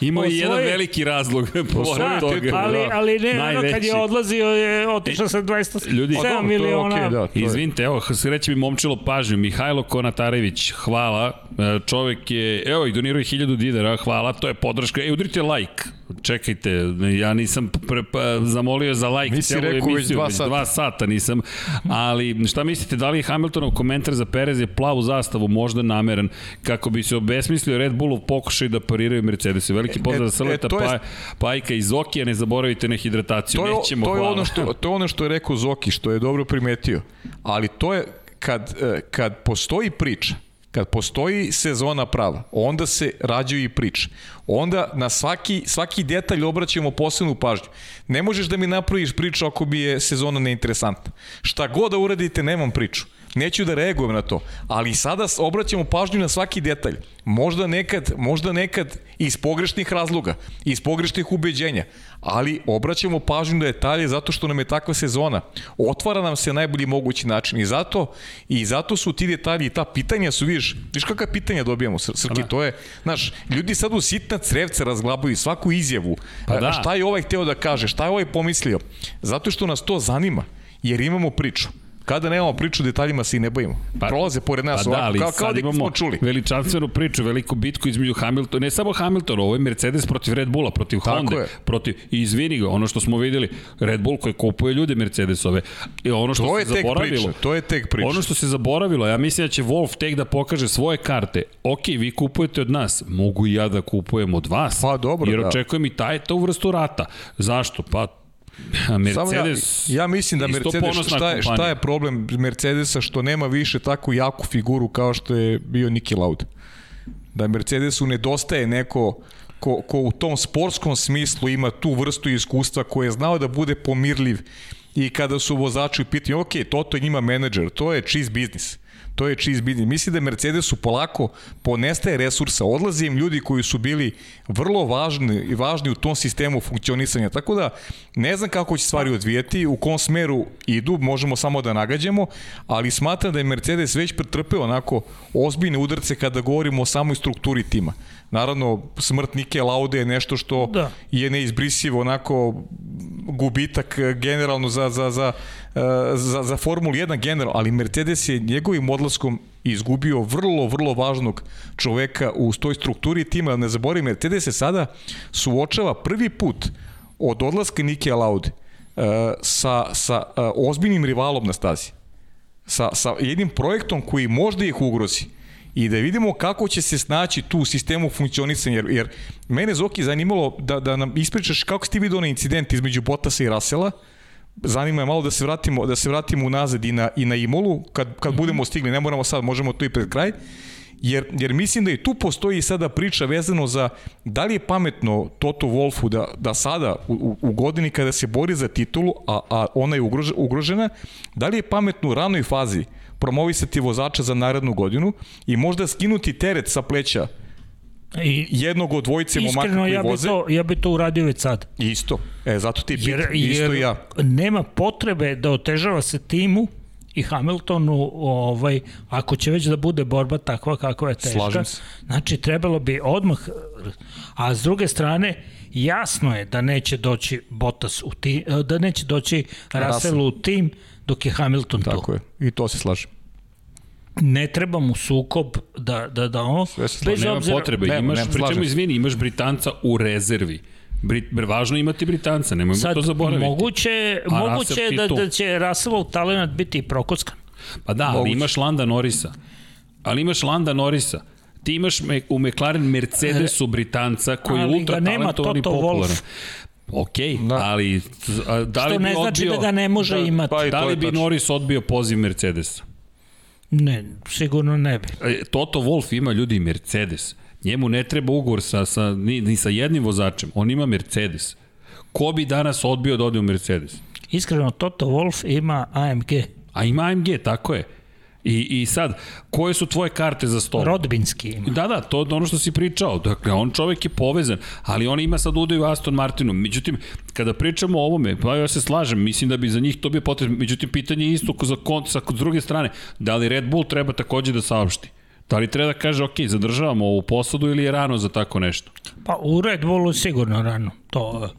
S1: Imao je jedan veliki razlog pored da, toga.
S3: Ali, da. ali ne, Najveći. ono kad je odlazio je otišao sa 27 Ljudi, pa, miliona. Okay, da,
S1: Izvinite, evo, sreće mi momčilo pažnju. Mihajlo Konatarević, hvala. E, čovek je, evo, i doniruje 1000 dinara, hvala, to je podrška. E, udrite like čekajte, ja nisam pre, pa, zamolio za like
S2: Nisi celu emisiju, već dva sata.
S1: dva sata nisam, ali šta mislite, da li je Hamiltonov komentar za Perez je plavu zastavu možda nameran, kako bi se obesmislio Red Bullov pokušaj da pariraju Mercedes. Veliki pozdrav e, za Srleta e, pa, Pajka iz Zokija, ne zaboravite na hidrataciju,
S2: to je,
S1: nećemo,
S2: to je
S1: hvala.
S2: Ono što, to je ono što je rekao Zoki, što je dobro primetio, ali to je kad, e, kad postoji priča, Kad postoji sezona prava, onda se rađaju i priče. Onda na svaki, svaki detalj obraćamo posebnu pažnju. Ne možeš da mi napraviš priču ako bi je sezona neinteresantna. Šta god da uradite, nemam priču. Neću da reagujem na to, ali sada obraćamo pažnju na svaki detalj. Možda nekad, možda nekad iz pogrešnih razloga, iz pogrešnih ubeđenja, ali obraćamo pažnju na detalje zato što nam je takva sezona. Otvara nam se najbolji mogući način i zato i zato su ti detalji i ta pitanja su, vidiš, vidiš kakva pitanja dobijamo, Srki, to je, znaš, ljudi sad u sitna crevca razglabaju svaku izjavu. Pa da. Šta je ovaj hteo da kaže, šta je ovaj pomislio? Zato što nas to zanima, jer imamo priču. Kada nemamo priču, detaljima se i ne bojimo. Pa, Prolaze pored nas pa da, ovako, kao, kao da smo čuli.
S1: Veličanstvenu priču, veliku bitku između Hamiltona, ne samo Hamiltona, ovo je Mercedes protiv Red Bulla, protiv Tako Honda, je. protiv, i izvini ga, ono što smo videli, Red Bull koji kupuje ljude Mercedesove, i ono što to se zaboravilo, priča,
S2: to je tek priča.
S1: Ono što se zaboravilo, ja mislim da će Wolf tek da pokaže svoje karte. Ok, vi kupujete od nas, mogu i ja da kupujem od vas.
S2: Pa dobro,
S1: jer da. očekujem i taj, to vrstu rata. Zašto? Pa Mercedes
S2: ja, ja mislim da Mercedes šta je, šta je problem Mercedesa što nema više tako jaku figuru kao što je bio Niki Lauda. Da Mercedesu nedostaje neko ko, ko u tom sportskom smislu ima tu vrstu iskustva koje je znao da bude pomirljiv i kada su vozači u pitanju, ok, Toto je njima menadžer, to je cheese business to je cheese business. Mislim da Mercedesu polako ponestaje resursa, odlaze im ljudi koji su bili vrlo važni i važni u tom sistemu funkcionisanja. Tako da ne znam kako će stvari odvijeti, u kom smeru idu, možemo samo da nagađamo, ali smatram da je Mercedes već pretrpeo onako ozbiljne udarce kada govorimo o samoj strukturi tima. Naravno, smrt Nike Laude je nešto što da. je neizbrisivo, onako gubitak generalno za, za, za, za, za Formulu 1 generalno, ali Mercedes je njegovim odlaskom izgubio vrlo, vrlo važnog čoveka u toj strukturi tima. Ne zaboravim, Mercedes se sada suočava prvi put od odlaska Nike Laude e, sa, sa e, ozbiljnim rivalom na stazi. Sa, sa jednim projektom koji možda ih ugrozi i da vidimo kako će se snaći tu sistemu funkcionisanja, jer, jer mene Zoki zanimalo da, da nam ispričaš kako si ti vidio na incident između Bottasa i Rasela, zanima je malo da se vratimo da se vratimo unazad i na i na Imolu. Kad kad budemo stigli ne moramo sad možemo to i pred kraj. Jer, jer mislim da i tu postoji sada priča vezano za da li je pametno Toto Wolfu da, da sada u, u, u godini kada se bori za titulu, a, a ona je ugrož, ugrožena, da li je pametno u ranoj fazi promovisati vozača za narednu godinu i možda skinuti teret sa pleća
S3: I,
S2: jednog od dvojice momaka
S3: iskreno,
S2: koji
S3: ja bi,
S2: voze.
S3: to, ja bi to uradio već sad.
S2: Isto. E, zato ti.
S3: Jer,
S2: Isto
S3: jer
S2: i ja.
S3: nema potrebe da otežava se timu i Hamiltonu, ovaj, ako će već da bude borba takva kakva je teška,
S2: Slažem se.
S3: znači trebalo bi odmah, a s druge strane, jasno je da neće doći Bottas u tim, da neće doći Russell u tim dok je Hamilton tu.
S2: Tako je. I to se slažem.
S3: Ne treba mu sukob da, da, da on,
S2: Sve se slažem.
S3: bez
S1: Nema
S3: obzira,
S1: potrebe,
S2: Nema,
S1: imaš,
S2: nema, se.
S1: izvini, imaš Britanca u rezervi. Brit, važno je imati Britanca, nemojmo
S3: Sad,
S1: to zaboraviti.
S3: moguće,
S1: A
S3: moguće je da,
S1: tu.
S3: da će Russellov talent biti prokockan.
S1: Pa da, ali
S2: Moguće.
S1: imaš Landa Norisa. Ali imaš Landa Norisa. Ti imaš me, u McLaren Mercedesu Britanca koji je
S3: Ali
S1: ultra
S3: ga nema
S1: talentovan i popularan. Ok, da. ali a, da li
S3: Što
S1: bi
S3: ne znači
S1: odbio,
S3: da ga ne može
S2: da,
S3: imati.
S2: pa
S1: da li
S2: je
S1: bi. Norris odbio poziv Mercedesa?
S3: Ne, sigurno ne bi.
S1: E, Toto Wolff ima ljudi Mercedes. Njemu ne treba ugovor sa, sa, ni, ni sa jednim vozačem. On ima Mercedes. Ko bi danas odbio da ode u Mercedes?
S3: Iskreno, Toto Wolf ima AMG.
S1: A ima AMG, tako je. I, I sad, koje su tvoje karte za stol?
S3: Rodbinski ima.
S1: Da, da, to je ono što si pričao. Dakle, on čovek je povezan, ali on ima sad udaju Aston Martinu. Međutim, kada pričamo o ovome, pa ja se slažem, mislim da bi za njih to bio potrebno. Međutim, pitanje je isto za kont, sa druge strane, da li Red Bull treba takođe da saopšti? Da li treba da kaže, ok, zadržavamo ovu posadu ili je rano za tako nešto?
S3: Pa u Red Bullu sigurno rano. To,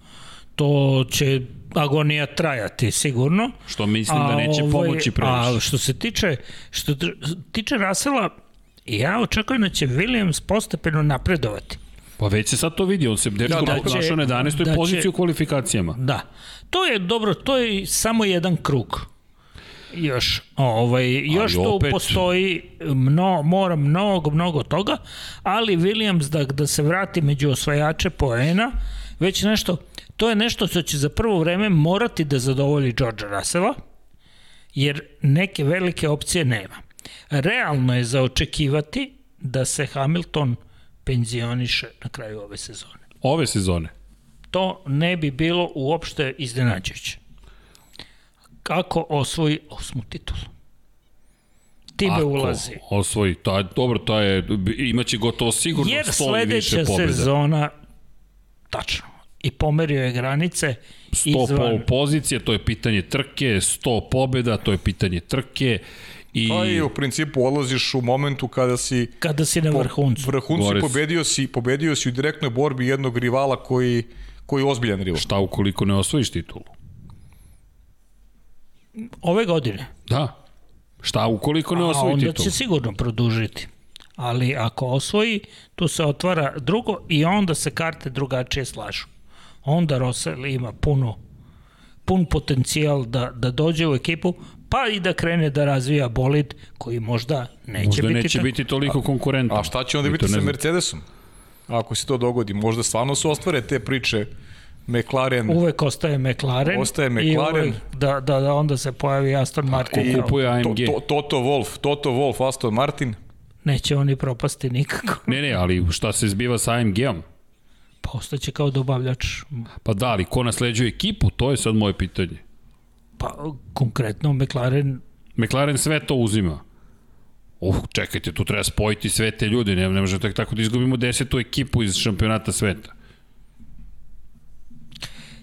S3: to će agonija trajati sigurno.
S1: Što mislim da neće pomoći previše.
S3: A što se tiče, što tiče Rasela, ja očekujem da će Williams postepeno napredovati.
S1: Pa već se sad to vidi, on se dečko
S3: Da,
S1: da,
S3: da će-
S1: našao na 11.
S3: da
S1: poziciji u kvalifikacijama.
S3: Da. To je dobro, to je samo jedan krug. Još, ovaj, još tu
S1: opet-
S3: postoji mno, mora mnogo, mnogo toga, ali Williams da, da se vrati među osvajače poena, već nešto, to je nešto što će za prvo vreme morati da zadovolji George Russella, jer neke velike opcije nema. Realno je zaočekivati da se Hamilton penzioniše na kraju ove sezone
S1: Ove sezone.
S3: to ne bi bilo uopšte iznenađujuće. Kako osvoji osmu titulu? Time
S1: Ako
S3: ulazi.
S1: osvoji, je, dobro, to je, imaće gotovo sigurno
S3: Jer
S1: 100 i više
S3: sledeća
S1: pobjeda.
S3: sezona, tačno, i pomerio je granice
S1: 100
S3: izvan,
S1: pol pozicije, to je pitanje trke, 100 pobjeda, to je pitanje trke. I,
S2: Pa i u principu odlaziš u momentu kada si
S3: kada si na vrhuncu.
S2: vrhuncu
S1: si.
S2: pobedio si, pobedio si u direktnoj borbi jednog rivala koji, koji je ozbiljan rival.
S1: šta ukoliko ne osvojiš titulu?
S3: Ove godine.
S1: Da. Šta ukoliko ne
S3: A
S1: osvoji
S3: onda
S1: titulu?
S3: će sigurno produžiti. Ali ako osvoji, tu se otvara drugo i onda se karte drugačije slažu. Onda Russell ima puno, pun potencijal da, da dođe u ekipu, pa i da krene da razvija bolid koji možda neće
S1: Možda
S3: biti
S1: neće
S3: tako.
S1: biti toliko konkurentan.
S2: A šta će onda biti sa. Mercedesom? Ako se to dogodi, možda stvarno se ostvare te priče McLaren
S3: Uvek ostaje McLaren.
S2: Ostaje
S3: I
S2: McLaren.
S3: uvek da, da, da onda se pojavi Aston Martin.
S2: i
S3: kao-
S1: kupuje AMG.
S2: to, to, Toto Wolf, Toto Wolf, Aston Martin.
S3: Neće oni propasti nikako.
S1: Ne, ne, ali šta se zbiva sa AMG-om?
S3: Pa ostaće kao dobavljač.
S1: Pa da, ali ko nasleđuje ekipu, to je sad moje pitanje.
S3: Pa konkretno McLaren
S1: McLaren sve to uzima. Uh, čekajte, tu treba spojiti sve te ljude, ne, ne može tek tako da izgubimo desetu ekipu iz šampionata sveta.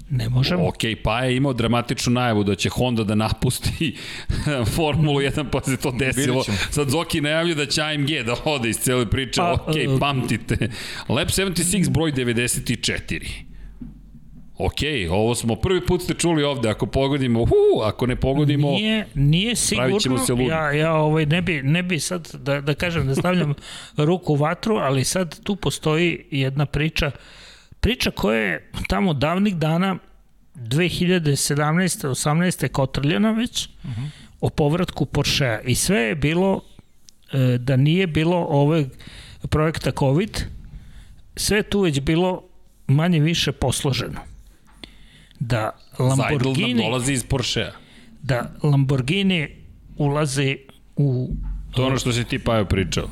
S3: Ne možemo.
S1: Ok, pa je imao dramatičnu najavu da će Honda da napusti Formulu 1, pa se to desilo. Sad Zoki najavlja da će AMG da ode iz cele priče.
S3: Pa,
S1: ok,
S3: e,
S1: pamtite. Lab 76 broj 94. Ok, ovo smo prvi put ste čuli ovde, ako pogodimo, hu, ako ne pogodimo,
S3: Nije, nije sigurno,
S1: se ludi.
S3: ja, ja ovaj, ne, bi, ne bi sad, da, da kažem, da stavljam ruku u vatru, ali sad tu postoji jedna priča, priča koja je tamo davnih dana 2017. 18. kotrljena već uh -huh. o povratku Porschea i sve je bilo e, da nije bilo ove projekta COVID sve tu već bilo manje više posloženo da
S1: Zajdl nam
S3: Lamborghini
S1: dolazi iz Porschea.
S3: da Lamborghini ulazi u
S1: To ono što si ti Pajo pričao.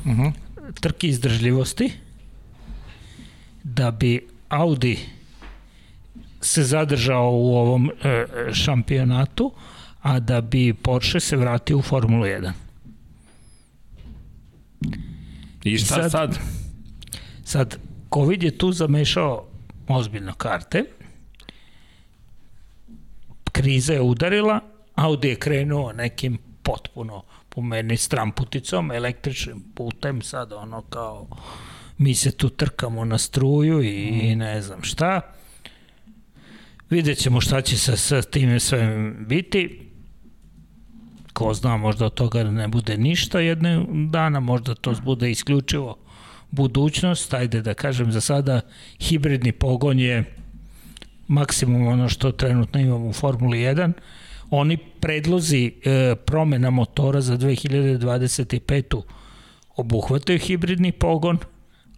S3: trke izdržljivosti, da bi Audi se zadržao u ovom e, šampionatu, a da bi Porsche se vratio u Formulu 1.
S1: I šta sad? Sad,
S3: sad COVID je tu zamešao ozbiljno karte, kriza je udarila, Audi je krenuo nekim potpuno po meni stramputicom, električnim putem, sad ono kao mi se tu trkamo na struju i, mm. i ne znam šta. Vidjet ćemo šta će sa, sa time sve biti. Ko zna, možda od toga ne bude ništa jedne dana, možda to bude isključivo budućnost. Ajde da kažem, za sada hibridni pogon je maksimum ono što trenutno imamo u Formuli 1. Oni predlozi e, promena motora za 2025. obuhvataju hibridni pogon,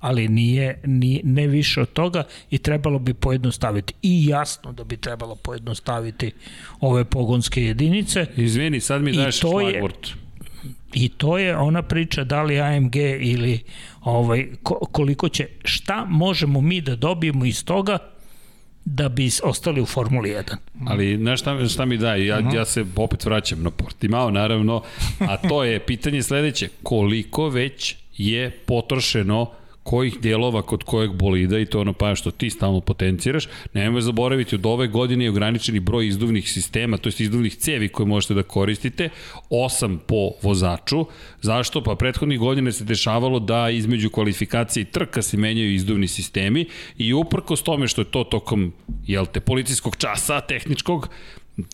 S3: ali nije, nije ne više od toga i trebalo bi pojednostaviti. I jasno da bi trebalo pojednostaviti ove pogonske jedinice.
S1: Izvini, sad mi daješ šlagvort.
S3: I to je ona priča da li AMG ili ovaj, koliko će, šta možemo mi da dobijemo iz toga da bi ostali u Formuli 1.
S1: Ali znaš šta, šta mi daje? Ja, uh mhm. -huh. ja se opet vraćam na Portimao, naravno, a to je pitanje sledeće. Koliko već je potrošeno kojih dijelova kod kojeg bolida i to ono pa što ti stalno potenciraš, nemoj zaboraviti od ove godine je ograničeni broj izduvnih sistema, to jest izduvnih cevi koje možete da koristite, 8 po vozaču. Zašto? Pa prethodnih godina se dešavalo da između kvalifikacije i trka se menjaju izduvni sistemi i uprkos tome što je to tokom jel te, policijskog časa, tehničkog,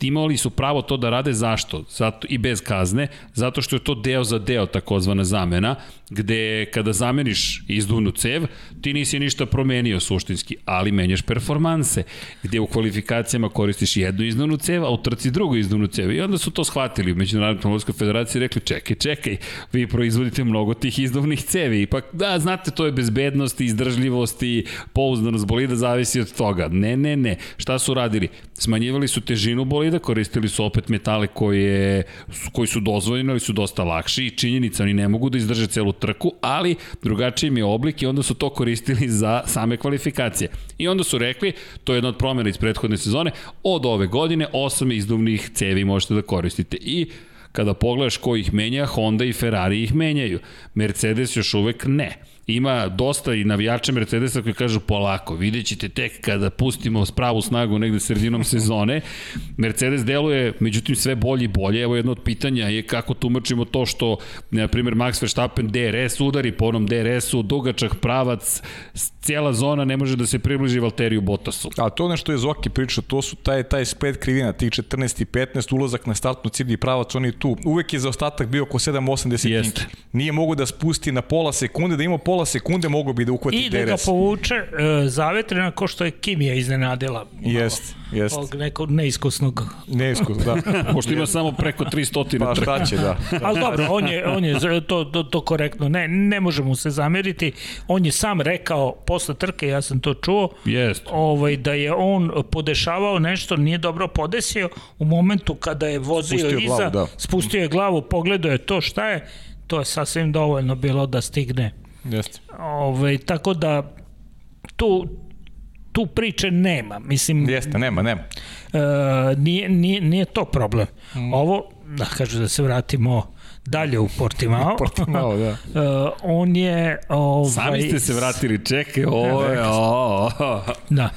S1: imali su pravo to da rade zašto? Zato, I bez kazne, zato što je to deo za deo takozvana zamena, gde kada zameniš izduvnu cev, ti nisi ništa promenio suštinski, ali menjaš performanse, gde u kvalifikacijama koristiš jednu izduvnu cev, a u trci drugu izduvnu cev. I onda su to shvatili u Međunarodnoj automobilskoj federaciji i rekli, čekaj, čekaj, vi proizvodite mnogo tih izduvnih cevi. Ipak, da, znate, to je bezbednost, izdržljivost i pouzdanost bolida zavisi od toga. Ne, ne, ne. Šta su radili? Smanjivali su težinu bolida, koristili su opet metale koje, koji su dozvoljeni, ali su dosta lakši i činjenica, oni ne mogu da izdrže celu trku, ali drugačiji mi je oblik i onda su to koristili za same kvalifikacije. I onda su rekli, to je jedna od promjena iz prethodne sezone, od ove godine osam izduvnih cevi možete da koristite. I kada pogledaš ko ih menja, Honda i Ferrari ih menjaju. Mercedes još uvek ne ima dosta i navijača Mercedesa koji kažu polako, vidjet ćete tek kada pustimo pravu snagu negde sredinom sezone. Mercedes deluje, međutim, sve bolje i bolje. Evo jedno od pitanja je kako tumačimo to što, na primjer, Max Verstappen DRS udari po onom DRS-u, dugačak pravac, cijela zona ne može da se približi Valteriju Bottasu.
S2: A to nešto je Zoki pričao, to su taj, taj spet krivina, tih 14 i 15, ulazak na startnu ciljni pravac, on je tu. Uvek je za ostatak bio oko 7-8 desetinki. Nije mogu da spusti na pola sekunde, da ima pola sekunde mogu bi da uhvati DRS.
S3: I da ga povuče uh, zavetrena ko što je Kimija iznenadila.
S2: Jest, jest.
S3: Ovog nekog neiskusnog.
S2: Neiskus, da.
S1: Pošto ima samo preko 300
S2: Pa šta će, da.
S3: Ali dobro, on je, on je to, to, to korektno. Ne, ne možemo se zameriti. On je sam rekao posle trke, ja sam to čuo,
S1: jest.
S3: ovaj, da je on podešavao nešto, nije dobro podesio u momentu kada je vozio spustio iza, glavu, da. spustio je glavu, pogledao je to šta je, to je sasvim dovoljno bilo da stigne
S2: Jeste.
S3: Ove, tako da tu, tu priče nema. Mislim,
S2: Jeste, nema, nema.
S3: E, nije, nije, nije to problem. Mm. Ovo, da kažu da se vratimo dalje u Portimao.
S2: Portimao, da.
S3: Uh, on je... Ovaj,
S1: Sami ste se vratili, čekaj, ovo je... O,
S3: Da.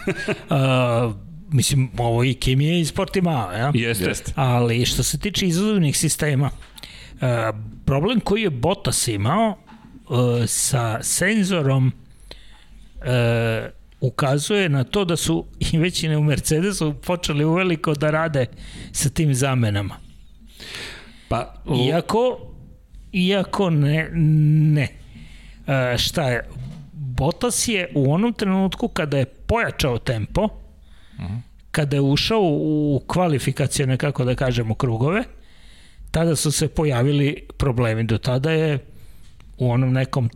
S3: Uh, mislim, ovo i Kim je iz Portimao, ja?
S1: Jeste. Jeste.
S3: Ali što se tiče izazovnih sistema, uh, problem koji je Bottas imao sa senzorom uh, ukazuje na to da su i većine u Mercedesu počeli uveliko da rade sa tim zamenama.
S1: Pa,
S3: u... Iako, iako ne, ne. Uh, šta je? Bottas je u onom trenutku kada je pojačao tempo, uh -huh. kada je ušao u kvalifikacijone, kako da kažemo, krugove, tada su se pojavili problemi. Do tada je u onom nekom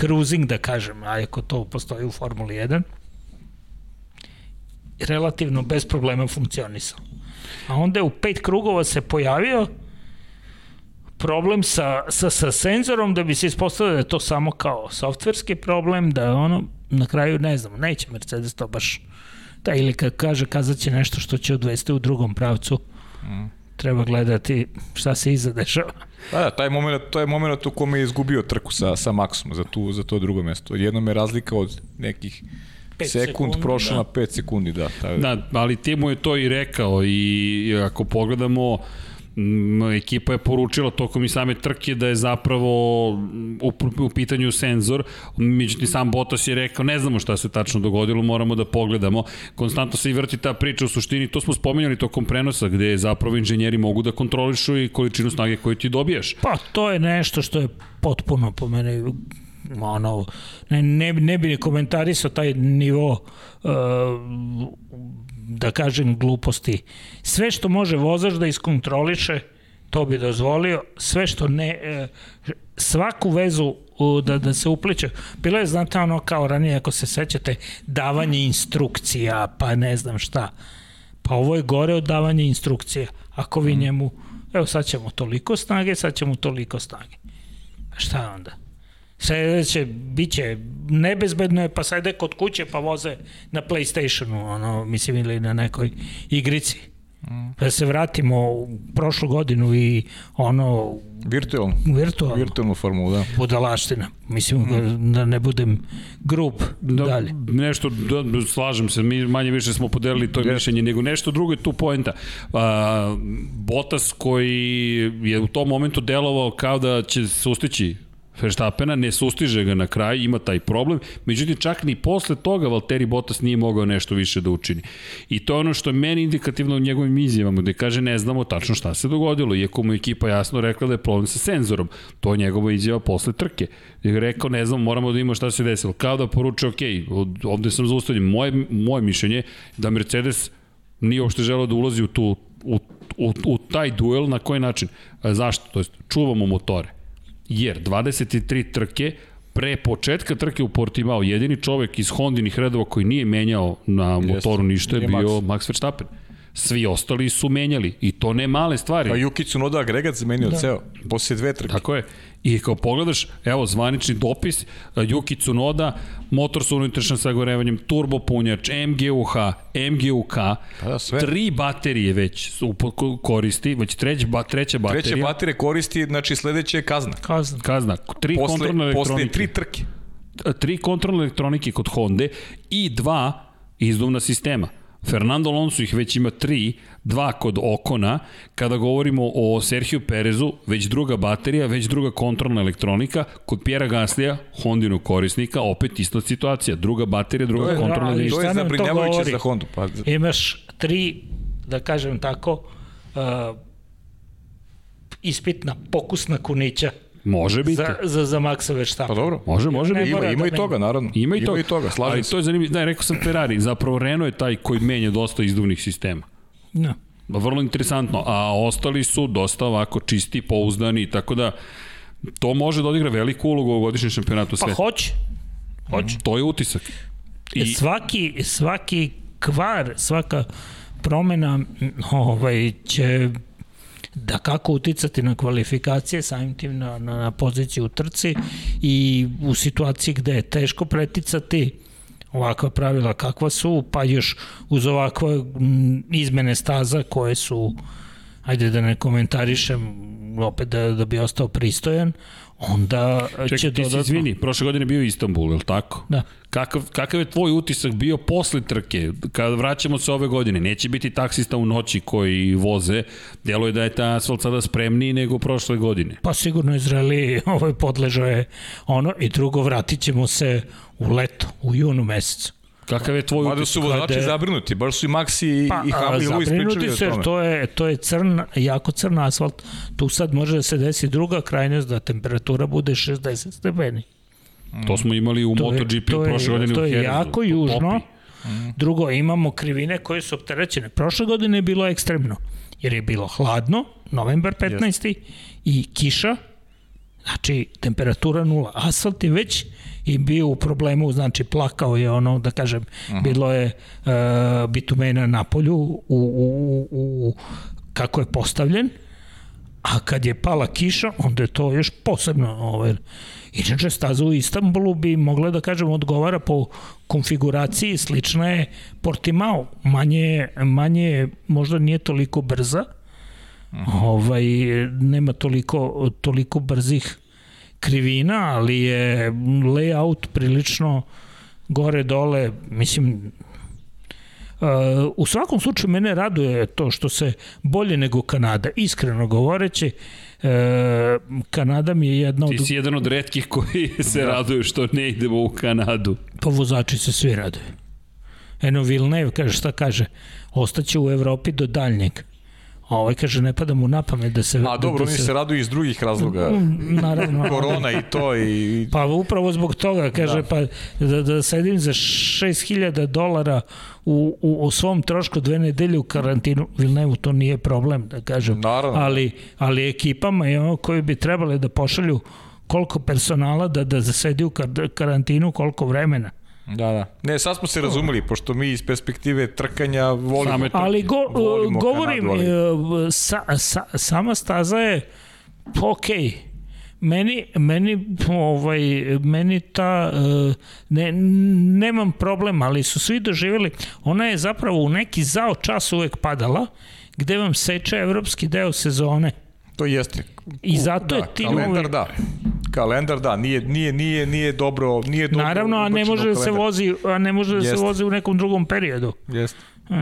S3: cruising, da kažem, a ako to postoji u Formuli 1, relativno bez problema funkcionisao. A onda je u pet krugova se pojavio, problem sa, sa, sa senzorom da bi se ispostavilo da je to samo kao softverski problem, da ono, na kraju ne znam, neće Mercedes to baš da ili kad kaže kazat će nešto što će odvesti u drugom pravcu, mm. Treba gledati šta se iza dešava.
S2: Da, da, taj moment, to je moment u kome je izgubio trku sa, sa Maxom za, tu, za to drugo mesto. Jednom je razlika od nekih sekund, sekund prošla da. na 5 sekundi, da.
S1: Taj... Da, ali Timo je to i rekao i ako pogledamo ekipa je poručila tokom i same trke da je zapravo u, u pitanju senzor, međutim sam Botas je rekao ne znamo šta se tačno dogodilo, moramo da pogledamo. Konstantno se i vrti ta priča u suštini, to smo spominjali tokom prenosa gde zapravo inženjeri mogu da kontrolišu i količinu snage koju ti dobijaš.
S3: Pa to je nešto što je potpuno po mene ono, ne, ne, ne bi komentarisao taj nivo uh, da kažem gluposti. Sve što može vozač da iskontroliše, to bi dozvolio, sve što ne, uh, svaku vezu da, da se upliče. Bilo je, znate, ono kao ranije, ako se sećate, davanje instrukcija, pa ne znam šta. Pa ovo je gore od davanja instrukcija. Ako vi njemu, evo sad ćemo toliko snage, sad ćemo toliko snage. Šta onda? Sledeće, bit će nebezbedno je, pa sajde kod kuće pa voze na Playstationu, ono, mislim, ili na nekoj igrici. Mm. Da se vratimo u prošlu godinu i ono...
S2: Virtualno.
S3: Virtualno.
S2: Virtualnu formu, da.
S3: Budalaština. Mislim, mm. da ne budem grup da, dalje.
S1: Nešto, da, slažem se, mi manje više smo podelili to yes. mišljenje, nego nešto drugo je tu poenta. A, Botas koji je u tom momentu delovao kao da će se ustići Verstappena, ne sustiže ga na kraj, ima taj problem, međutim čak ni posle toga Valtteri Bottas nije mogao nešto više da učini. I to je ono što je meni indikativno u njegovim izjavama, gde kaže ne znamo tačno šta se dogodilo, iako mu ekipa jasno rekla da je problem sa senzorom. To je njegova izjava posle trke. Gde je rekao ne znam, moramo da imamo šta se desilo. Kao da poruče, ok, ovde sam zaustavljen. Moje, moje mišljenje da Mercedes nije uopšte želeo da ulazi u tu u, u, u taj duel, na koji način? Zašto? To jest, čuvamo motore jer 23 trke pre početka trke u Portimao jedini čovek iz Hondinih redova koji nije menjao na motoru ništa je bio Max. Verstappen. Svi ostali su menjali i to ne male stvari.
S2: Pa Juki Tsunoda agregat zamenio da. ceo, posle dve trke.
S1: Tako je. I kao pogledaš, evo, zvanični dopis, Juki Tsunoda, motor sa unutrašnjim sagorevanjem, turbo punjač, MGUH, MGUK, pa da, sve. tri baterije već su koristi, već treć, ba, treća baterija.
S2: Treća baterija koristi, znači sledeće je kazna.
S3: Kazna.
S1: Kazna. Tri posle, kontrolne elektronike.
S2: Posle tri trke.
S1: Tri kontrolne elektronike kod Honda i dva izduvna sistema. Fernando Alonso ih već ima tri, dva kod Okona. Kada govorimo o Sergio Perezu, već druga baterija, već druga kontrolna elektronika. Kod Pjera Gaslija, Hondinu korisnika, opet ista situacija. Druga baterija, druga
S2: je,
S1: kontrolna
S2: elektronika. To je zabrinjavajuće za Hondu. Pa...
S3: Imaš tri, da kažem tako, uh, ispitna pokusna kunića
S1: Može biti.
S3: Za, za, za Maxa Verstappen.
S2: Pa dobro.
S1: Može, može biti.
S2: Ima, ima i da toga, naravno.
S1: Ima i toga.
S2: Ima i toga, slažem
S1: Ali
S2: se.
S1: to je zanimljivo. Da, rekao sam Ferrari, zapravo Renault je taj koji menja dosta izduvnih sistema.
S3: Da.
S1: Vrlo interesantno, a ostali su dosta ovako čisti, pouzdani, tako da to može da odigra veliku ulogu u godišnjem šampionatu sveta.
S3: Pa hoće.
S1: Hoće. To je utisak.
S3: I... Svaki, svaki kvar, svaka promena ovaj, će da kako uticati na kvalifikacije, samim tim na, na, na poziciju u trci i u situaciji gde je teško preticati ovakva pravila kakva su, pa još uz ovakve izmene staza koje su, ajde da ne komentarišem, opet da, da bi ostao pristojan, onda Čekaj, će dodatno...
S1: Čekaj, ti si izvini, prošle godine bio Istanbul, je li tako?
S3: Da.
S1: Kakav, kakav je tvoj utisak bio posle trke? Kada vraćamo se ove godine, neće biti taksista u noći koji voze, delo je da je ta asfalt sada spremniji nego prošle godine.
S3: Pa sigurno Izraeli ovaj podležao je ono i drugo vratit ćemo se u leto, u junu mesecu.
S1: Kakav je tvoj utisak?
S2: Mada su vozači Kada... zabrinuti, baš su i Maxi pa, i Hamil Lewis pričali
S3: o tome. To je, to je crn, jako crn asfalt. Tu sad može da se desi druga krajnost da temperatura bude 60 stepeni.
S1: To smo imali u MotoGP prošle godine
S3: to
S1: u
S3: Herezu. To je jako južno. Drugo, imamo krivine koje su opterećene. Prošle godine je bilo ekstremno, jer je bilo hladno, novembar 15. Yes. i kiša, znači temperatura nula. Asfalt je već i bio u problemu, znači plakao je ono, da kažem, Aha. bilo je uh, bitumena na polju u, u, u, u, kako je postavljen, A kad je pala kiša, onda je to još posebno. Ovaj, inače, staza u Istanbulu bi mogla da kažem odgovara po konfiguraciji, slična je Portimao. Manje, manje možda nije toliko brza, ovaj, nema toliko, toliko brzih krivina, ali je layout prilično gore dole, mislim Uh, u svakom slučaju mene raduje to što se bolje nego Kanada, iskreno govoreći, uh, Kanada mi je jedna od...
S1: Ti si jedan od redkih koji se da. raduju što ne idemo u Kanadu.
S3: Pa vozači se svi raduju. Eno Vilnev kaže šta kaže, ostaće u Evropi do daljnjeg. Ovaj kaže ne pada mu na pamet da se...
S2: A
S3: da,
S2: dobro,
S3: da
S2: oni se... se raduju iz drugih razloga.
S3: Mm, naravno.
S2: Korona i to i...
S3: Pa upravo zbog toga, kaže, da. pa da, da sedim za 6000 dolara u, u, u svom trošku dve nedelje u karantinu, Vilnevu to nije problem, da kažem.
S2: Naravno.
S3: Ali, ali ekipama je ono koji bi trebali da pošalju koliko personala da, da zasedi u karantinu, koliko vremena.
S2: Da, da. Ne, sad smo se razumeli, pošto mi iz perspektive trkanja volimo. Same
S3: ali go, volimo govorim, Kanadu, ali... sa, sa, sama staza je okej. Okay. Meni, meni, ovaj, meni ta, ne, nemam problem, ali su svi doživjeli, ona je zapravo u neki zao čas uvek padala, gde vam seče evropski deo sezone.
S2: To jeste.
S3: I zato
S2: da,
S3: je tim
S2: kalendar, da. Kalendar, da, nije, nije, nije, nije dobro, nije dobro.
S3: Naravno, a ne može da se vozi, a ne može da se vozi u nekom drugom periodu.
S2: Jeste.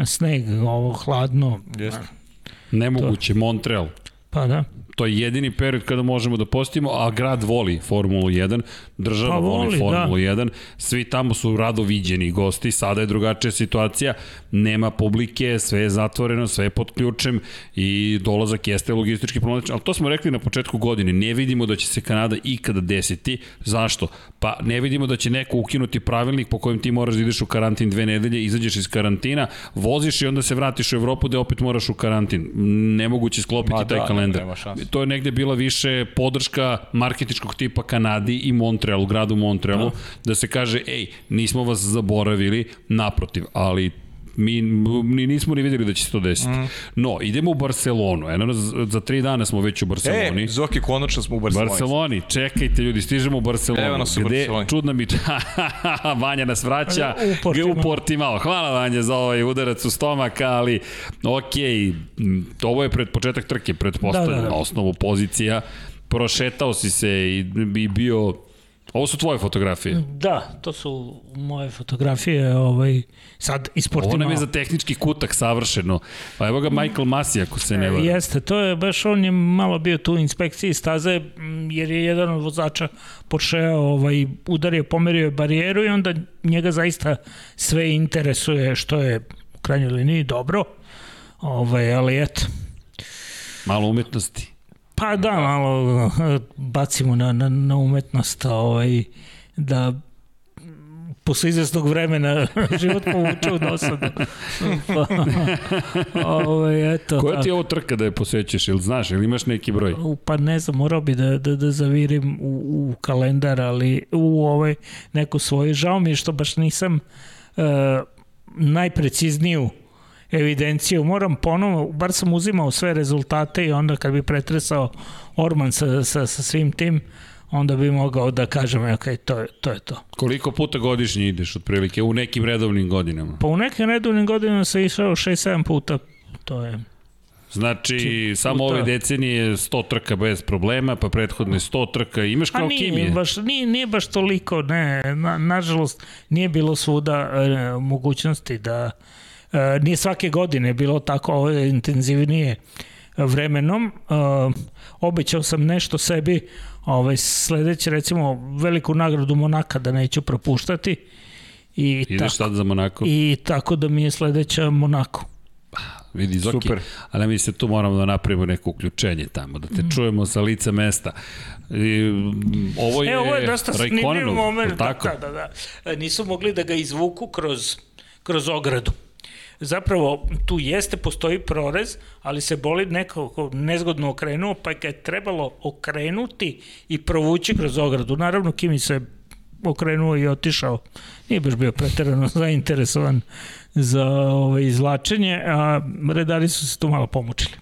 S3: Sneg, ovo hladno.
S2: Jeste.
S1: Nemoguće, Montreal.
S3: Pa da.
S1: To je jedini period kada možemo da postimo, a grad voli Formulu 1, država pa voli, voli Formulu da. 1, svi tamo su rado viđeni gosti, sada je drugačija situacija, nema publike, sve je zatvoreno, sve je pod ključem i dolazak jeste logistički problematičan, ali to smo rekli na početku godine, ne vidimo da će se Kanada ikada desiti, zašto? Pa ne vidimo da će neko ukinuti pravilnik po kojem ti moraš da ideš u karantin dve nedelje, izađeš iz karantina, voziš i onda se vratiš u Evropu da opet moraš u karantin. Nemoguće sklopiti Ma, taj da, kalendar. To je negde bila više podrška marketičkog tipa Kanadi i Montrealu, gradu Montrealu, da, da se kaže, ej, nismo vas zaboravili, naprotiv, ali mi ni nismo ni videli da će se to desiti. Mm. No, idemo u Barcelonu. Eno, za tri dana smo već u Barceloni.
S2: E, Zoki, konačno smo u Barceloni.
S1: Barceloni, čekajte ljudi, stižemo u Barcelonu.
S2: Evo nas u gde, Barceloni.
S1: Čudna mi, Vanja nas vraća u Portimao. u Portimao. Hvala Vanja za ovaj udarac u stomak, ali ok, ovo je pred početak trke, pretpostavljeno, da, da, da. na osnovu pozicija. Prošetao si se i, i bio Ovo su tvoje fotografije?
S3: Da, to su moje fotografije, ovaj, sad isportima.
S1: Ovo nam je za tehnički kutak savršeno. Pa evo ga Michael Masi, ako se ne vara.
S3: Jeste, to je baš, on je malo bio tu u inspekciji staze, jer je jedan od vozača Porsche ovaj, udario, pomerio je barijeru i onda njega zaista sve interesuje što je u krajnjoj liniji dobro. Ovaj, ali eto.
S1: Malo umetnosti.
S3: Pa da, malo bacimo na, na, na umetnost, ovaj, da posle izvestnog vremena život povuče u dosadu. pa, ovaj, eto,
S1: Koja ti je ovo trka da je posećeš, ili znaš, ili imaš neki broj?
S3: Pa ne znam, morao bi da, da, da zavirim u, u kalendar, ali u ovaj neku svoju. Žao mi je što baš nisam uh, najprecizniju evidenciju. Moram ponovo, bar sam uzimao sve rezultate i onda kad bi pretresao Orman sa, sa, sa svim tim, onda bi mogao da kažem, ok, to je to. Je to.
S1: Koliko puta godišnje ideš otprilike u nekim redovnim godinama?
S3: Pa u nekim redovnim godinama sam išao 6-7 puta. To je
S1: Znači, Či, samo ove decenije 100 trka bez problema, pa prethodne 100 trka. Imaš kao nije, kimije?
S3: Baš, nije, nije baš toliko, ne. Na, nažalost, nije bilo svuda e, mogućnosti da E, nije svake godine bilo tako ovo intenzivnije vremenom. E, obećao sam nešto sebi ovaj, sledeće, recimo, veliku nagradu Monaka da neću propuštati.
S1: I Ideš tako, sad za Monako?
S3: I tako da mi je sledeća Monako.
S1: Vidi, Zoki, Super. ali mi se tu moramo da napravimo neko uključenje tamo, da te mm. čujemo sa lica mesta. I, ovo je, e, ovo je dosta snimljiv moment. Tako? Da, da, da. E, nisu mogli da ga izvuku kroz, kroz ogradu zapravo tu jeste, postoji prorez, ali se bolid nekako nezgodno okrenuo, pa je trebalo okrenuti i provući kroz ogradu. Naravno, Kimi se okrenuo i otišao. Nije baš bio preterano zainteresovan za ovo ovaj, izlačenje, a redari su se tu malo pomučili.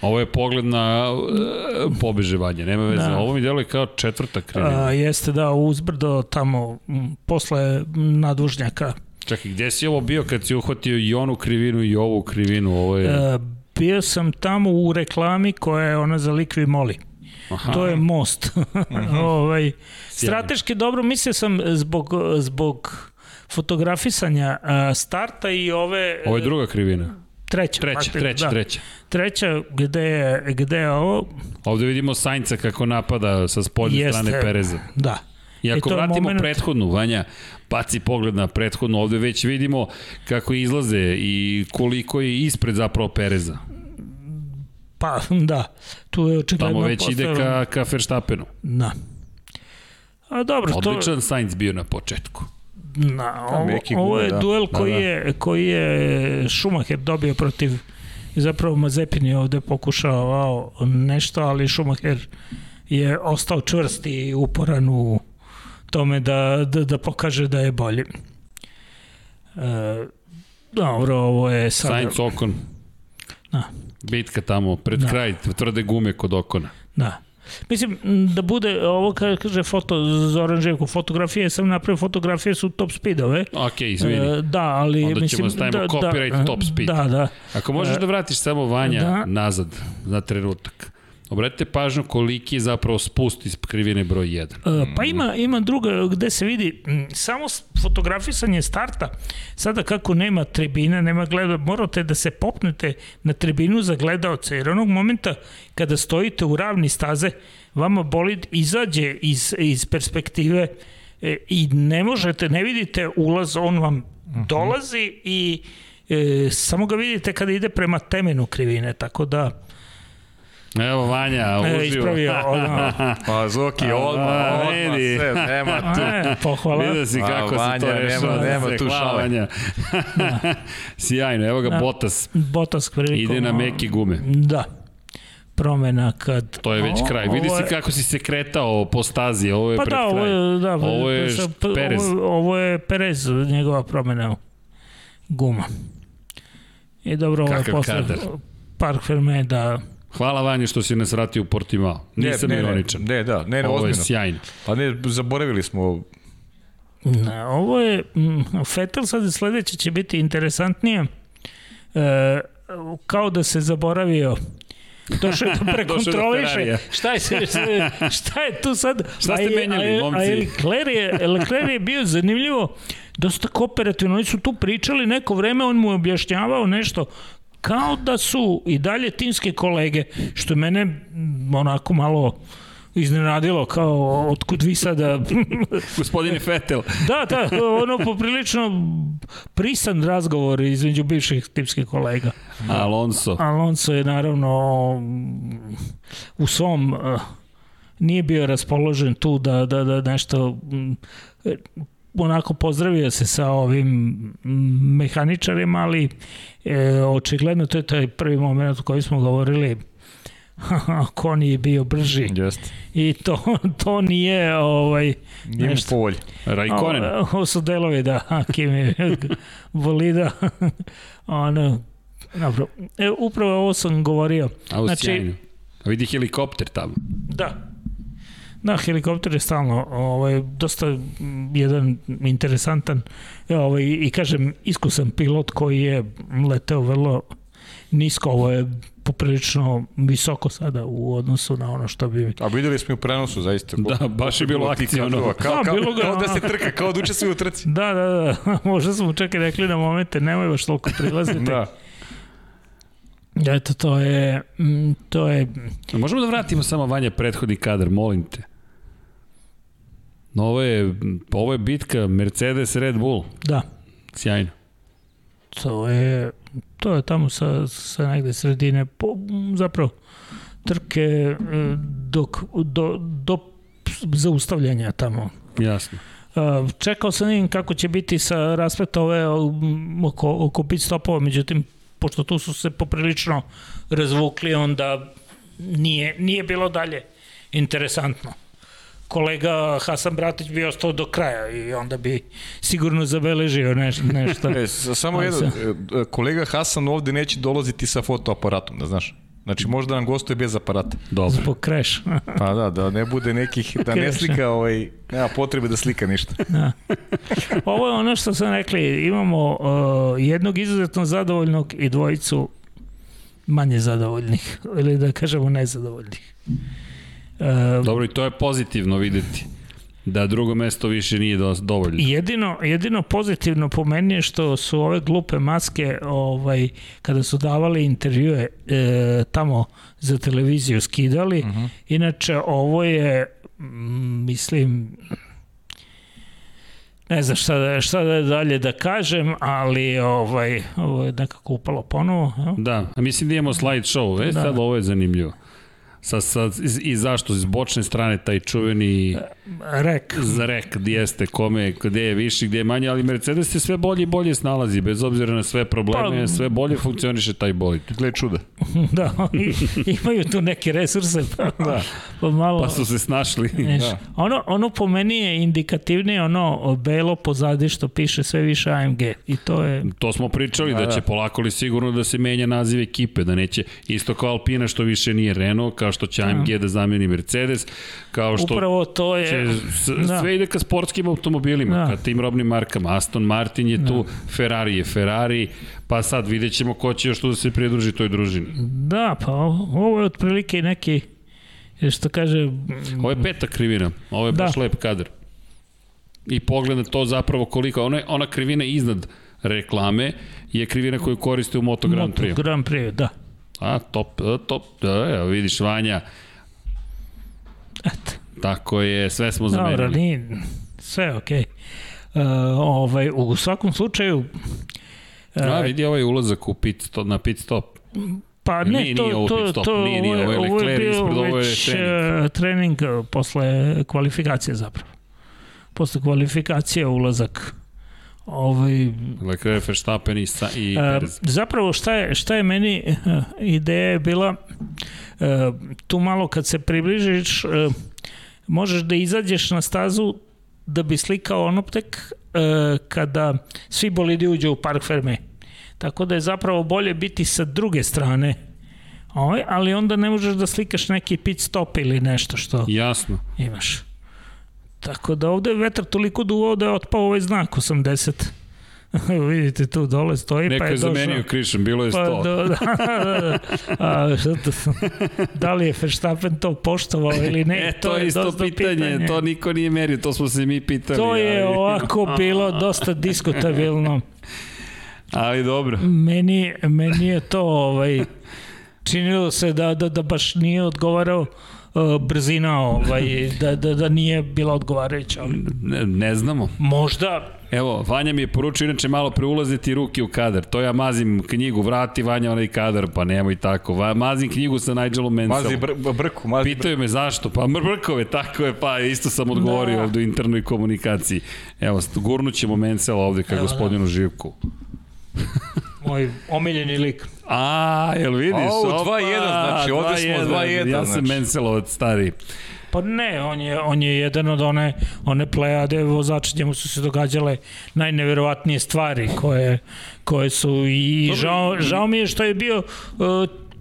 S1: Ovo je pogled na uh, pobeževanje, nema veze.
S3: Da.
S1: Ovo mi deluje kao četvrta krivina.
S3: A, jeste da uzbrdo tamo posle nadužnjaka.
S1: Čekaj, gde si ovo bio kad si uhvatio i onu krivinu i ovu krivinu? Ovo je...
S3: E, bio sam tamo u reklami koja je ona za Likvi Moli.
S1: Aha.
S3: To je most. ovaj, strateški dobro, mislio sam zbog, zbog fotografisanja a, starta i ove...
S1: Ovo je druga krivina.
S3: Treća.
S1: Treća,
S3: faktički,
S1: treća,
S3: da.
S1: treća.
S3: Treća, gde je, gde je ovo...
S1: Ovde vidimo Sainca kako napada sa spoljne
S3: Jeste.
S1: strane Pereza.
S3: Da.
S1: I ako
S3: je
S1: vratimo
S3: moment-
S1: prethodnu, Vanja, baci pogled na prethodnu, ovde već vidimo kako izlaze i koliko je ispred zapravo Pereza.
S3: Pa, da. Tu je očigledno...
S1: Tamo već ide ka, ka Verstappenu.
S3: Da. A dobro, to...
S1: Odličan Sainz bio na početku.
S3: Na, ovo, ovo je
S2: da.
S3: duel
S1: Da,
S3: koji,
S1: da.
S3: je, koji je Schumacher dobio protiv zapravo Mazepin je ovde pokušao nešto, ali Schumacher je ostao čvrst i uporan u tome da, da, da pokaže da je bolji. E, dobro, ovo je sada...
S1: Sainz Okon.
S3: Da.
S1: Bitka tamo, pred
S3: Da.
S1: kraj, tvrde gume kod Okona.
S3: Da. Mislim, da bude, ovo ka- kaže foto, Zoran Živko, fotografije, sam napravio fotografije su top speedove.
S1: Ok, izvini.
S3: E, da, ali
S1: Onda ćemo
S3: mislim...
S1: stavimo
S3: da,
S1: copyright
S3: da,
S1: top speed.
S3: Da, da.
S1: Ako možeš
S3: e,
S1: da vratiš samo Vanja
S3: da.
S1: nazad za trenutak. Obratite pažnju koliki je zapravo spust iz krivine broj 1.
S3: E, Pa ima, ima druga gde se vidi m, samo fotografisanje starta, sada kako nema tribina, nema gleda, morate da se popnete na tribinu za gledaoce, jer onog momenta kada stojite u ravni staze, vama bolid izađe iz, iz perspektive e, i ne možete, ne vidite ulaz, on vam dolazi i e, samo ga vidite kada ide prema temenu krivine, tako da
S1: Evo Vanja,
S3: e,
S1: uživo.
S3: ispravio ono,
S2: Pa Zoki, odmah,
S1: A,
S2: odmah,
S1: vidi.
S2: sve, nema tu.
S3: e, pohvala.
S1: Vidio si
S2: A,
S1: kako
S2: Vanja,
S1: se to
S2: nema-
S1: rešava.
S2: nema
S1: Sve,
S2: tu šale.
S1: Vanja. Sjajno, evo ga
S3: Da.
S1: Botas.
S3: Botas prilikom...
S1: Ide na meke gume.
S3: Da. Promena kad...
S1: To je već
S3: O,
S1: kraj. Vidi
S3: ovo
S1: si kako si se kretao po stazi, ovo je
S3: Pa
S1: pred
S3: da, ovo
S1: kraj.
S3: je, da,
S1: Ovo je
S3: sa-
S1: št- Perez.
S3: Ovo, ovo je Perez, njegova promena guma. I dobro, ovo je posle
S1: kadar.
S3: Park Ferme da...
S1: Hvala Vanju što si nas vratio u Portimao. Nisam
S2: ne, ne,
S1: ironičan.
S2: Ne, da, ne, ne,
S1: Ovo je
S2: ozbiljno.
S1: sjajno.
S2: Pa ne, zaboravili smo
S3: Na, ovo je... mm, Vettel sad sledeće će biti interesantnije. E, kao da se zaboravio Došao je da prekontroliše. Šta, je, se- šta je tu sad?
S1: Šta ste
S3: A je-
S1: menjali,
S3: a je-
S1: momci?
S3: A je Leclerc je, Leclerc je bio zanimljivo, dosta kooperativno. Oni su tu pričali neko vreme, on mu je objašnjavao nešto kao da su i dalje timske kolege, što mene onako malo iznenadilo, kao otkud vi sada...
S1: Gospodine Fetel.
S3: da, da, ono poprilično prisan razgovor između bivših timskih kolega.
S1: Alonso.
S3: Alonso je naravno u svom uh, nije bio raspoložen tu da, da, da nešto mm, onako pozdravio se sa ovim mehaničarima, ali e, očigledno to je taj prvi moment o kojem smo govorili Koni je bio brži
S2: Jeste.
S3: i to, to nije ovaj,
S2: Nije
S3: Nešto.
S2: po volji.
S1: Raikkonen.
S3: Ovo, su delovi, da, Kimi bolida. ono, dobro. E, upravo ovo sam govorio.
S1: A
S3: Znači-
S1: sjajno. Vidi helikopter tamo.
S3: Da. Da, helikopter je stalno ovaj, dosta jedan interesantan ovaj, i kažem iskusan pilot koji je leteo vrlo nisko, ovo je poprilično visoko sada u odnosu na ono što bi
S2: A videli smo i u prenosu, zaista.
S1: Da, baš je bilo akcijno.
S2: kadrova. Kao,
S3: Da,
S2: kao,
S3: bilo ga,
S2: kao da se trka, kao da učestvuje u trci.
S3: Da, da, da. Možda smo čak i rekli na momente, nemoj baš toliko prilaziti.
S2: Da.
S3: Eto, to je, mm, to je,
S1: Možemo da vratimo samo Vanja prethodni kadar, molim te. Ovo je, ovo je bitka Mercedes Red Bull.
S3: da,
S1: Sjajno.
S3: to je, to je tamo sa, sa negde sredine, po, zapravo, trke e, dok, do, do zaustavljanja tamo.
S1: Jasno.
S3: Uh, čekao sam da vidim kako će biti sa raspeta ove um, oko, oko pit stopova, međutim, pošto tu su se poprilično razvukli, onda nije, nije bilo dalje interesantno. Kolega Hasan Bratić bi ostao do kraja i onda bi sigurno zabeležio neš, nešto.
S2: E, samo jedno, e, kolega Hasan ovde neće dolaziti sa fotoaparatom, da znaš. Znači možda nam gostuje bez aparata.
S1: Dobro.
S3: Zbog crash.
S2: Pa da, da ne bude nekih, da ne slika, ovaj, nema potrebe da slika ništa.
S3: Da. Ovo je ono što sam rekli, imamo uh, jednog izuzetno zadovoljnog i dvojicu manje zadovoljnih, ili da kažemo nezadovoljnih. Uh,
S1: Dobro, i to je pozitivno videti. Da drugo mesto više nije do, dovoljno.
S3: Jedino, jedino pozitivno po meni je što su ove glupe maske ovaj, kada su davali intervjue e, tamo za televiziju skidali. Uh -huh. Inače, ovo je mm, mislim ne znam šta da, šta da dalje da kažem, ali ovaj, ovo je nekako upalo ponovo. Ja?
S1: Da, a mislim da imamo slide show, e, da. sad ovo je zanimljivo. Sa, sa, I zašto? S bočne strane taj čuveni
S3: rek.
S1: Za rek, gdje jeste, kome, gde je više, gde je manje, ali Mercedes se sve bolje i bolje snalazi, bez obzira na sve probleme, pa, sve bolje funkcioniše taj bolid.
S2: Gle čuda.
S3: da, i, imaju tu neke resurse, pa, da. pa malo...
S1: Pa su se snašli.
S3: Neš, da. ono, ono po meni je indikativnije, ono belo pozadi što piše sve više AMG i to je...
S1: To smo pričali, da, da će da. polako li sigurno da se menja naziv ekipe, da neće, isto kao Alpina što više nije Renault, kao što će AMG da, da zameni Mercedes, kao što
S3: Upravo to je,
S1: će, da. sve ide ka sportskim automobilima, da. ka tim robnim markama. Aston Martin je tu, da. Ferrari je Ferrari, pa sad vidjet ćemo ko će još tu da se pridruži toj družini.
S3: Da, pa ovo je otprilike neki, što kaže...
S1: Ovo je peta krivina, ovo je da. baš lep kadar. I pogled na to zapravo koliko, ona, ona krivina iznad reklame je krivina koju koriste u Moto Grand Prix.
S3: Moto Grand Prix, da.
S1: A, top, top, da, evo vidiš Vanja.
S3: Eto.
S1: Tako je, sve smo zamenili.
S3: Dobro, nije, sve okej. Okay. Uh, ovaj, u svakom slučaju...
S1: Uh, A, vidi ovaj ulazak u pit stop, na pit stop.
S3: Pa ne, nije, to, nije ovo to, stop, to, nije, nije, ovo je ovo je bio ispred, ovo je trening. trening posle kvalifikacije zapravo. Posle kvalifikacije ulazak Ovaj,
S1: Leclerc, Verstappen i, sa, i
S3: Perez. Zapravo šta je, šta je meni ideja je bila tu malo kad se približiš možeš da izađeš na stazu da bi slikao onoptek kada svi bolidi uđe u Park Ferme. Tako da je zapravo bolje biti sa druge strane ovaj, ali onda ne možeš da slikaš neki pit stop ili nešto što
S1: Jasno.
S3: imaš. Tako da ovde je vetar toliko duvao da je otpao ovaj znak 80. Vidite tu dole stoji
S1: Neko
S3: pa je,
S1: je zamenio Krišan, bilo je 100.
S3: Pa, do, da, da, a, šta to, da li je Verstappen to poštovao ili ne?
S1: E, to, to je isto pitanje, pitanje, to niko nije merio, to smo se mi pitali.
S3: To je
S1: ali...
S3: ovako bilo dosta diskutabilno.
S1: Ali dobro.
S3: Meni, meni je to ovaj, činilo se da, da, da baš nije odgovarao uh, brzina ovaj, da, da, da nije bila odgovarajuća.
S1: Ne, ne znamo.
S3: Možda
S1: Evo, Vanja mi je poručio inače malo preulaziti ruke u kadar. To ja mazim knjigu, vrati Vanja onaj kadar, pa nemoj tako. Va, mazim knjigu sa Nigelom Menselom.
S2: Mazi br brku, mazi
S1: Pitaju me zašto, pa brkove, tako je, pa isto sam odgovorio da. ovde u internoj komunikaciji. Evo, gurnućemo Mensela ovde ka Evo, gospodinu da. Živku.
S3: Moj omiljeni lik.
S1: A, jel vidiš?
S2: O, 2-1, znači, ovde smo 2-1.
S1: Ja sam znači. Menselovac stari.
S3: Pa ne, on je, on je jedan od one, one plejade vozača, njemu su se događale najneverovatnije stvari koje, koje su i Dobre. žao, žao mi je što je bio uh,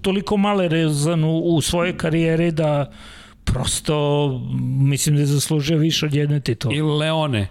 S3: toliko male rezan u, u svojoj karijeri da prosto mislim da je zaslužio više od jedne titule.
S1: I Leone,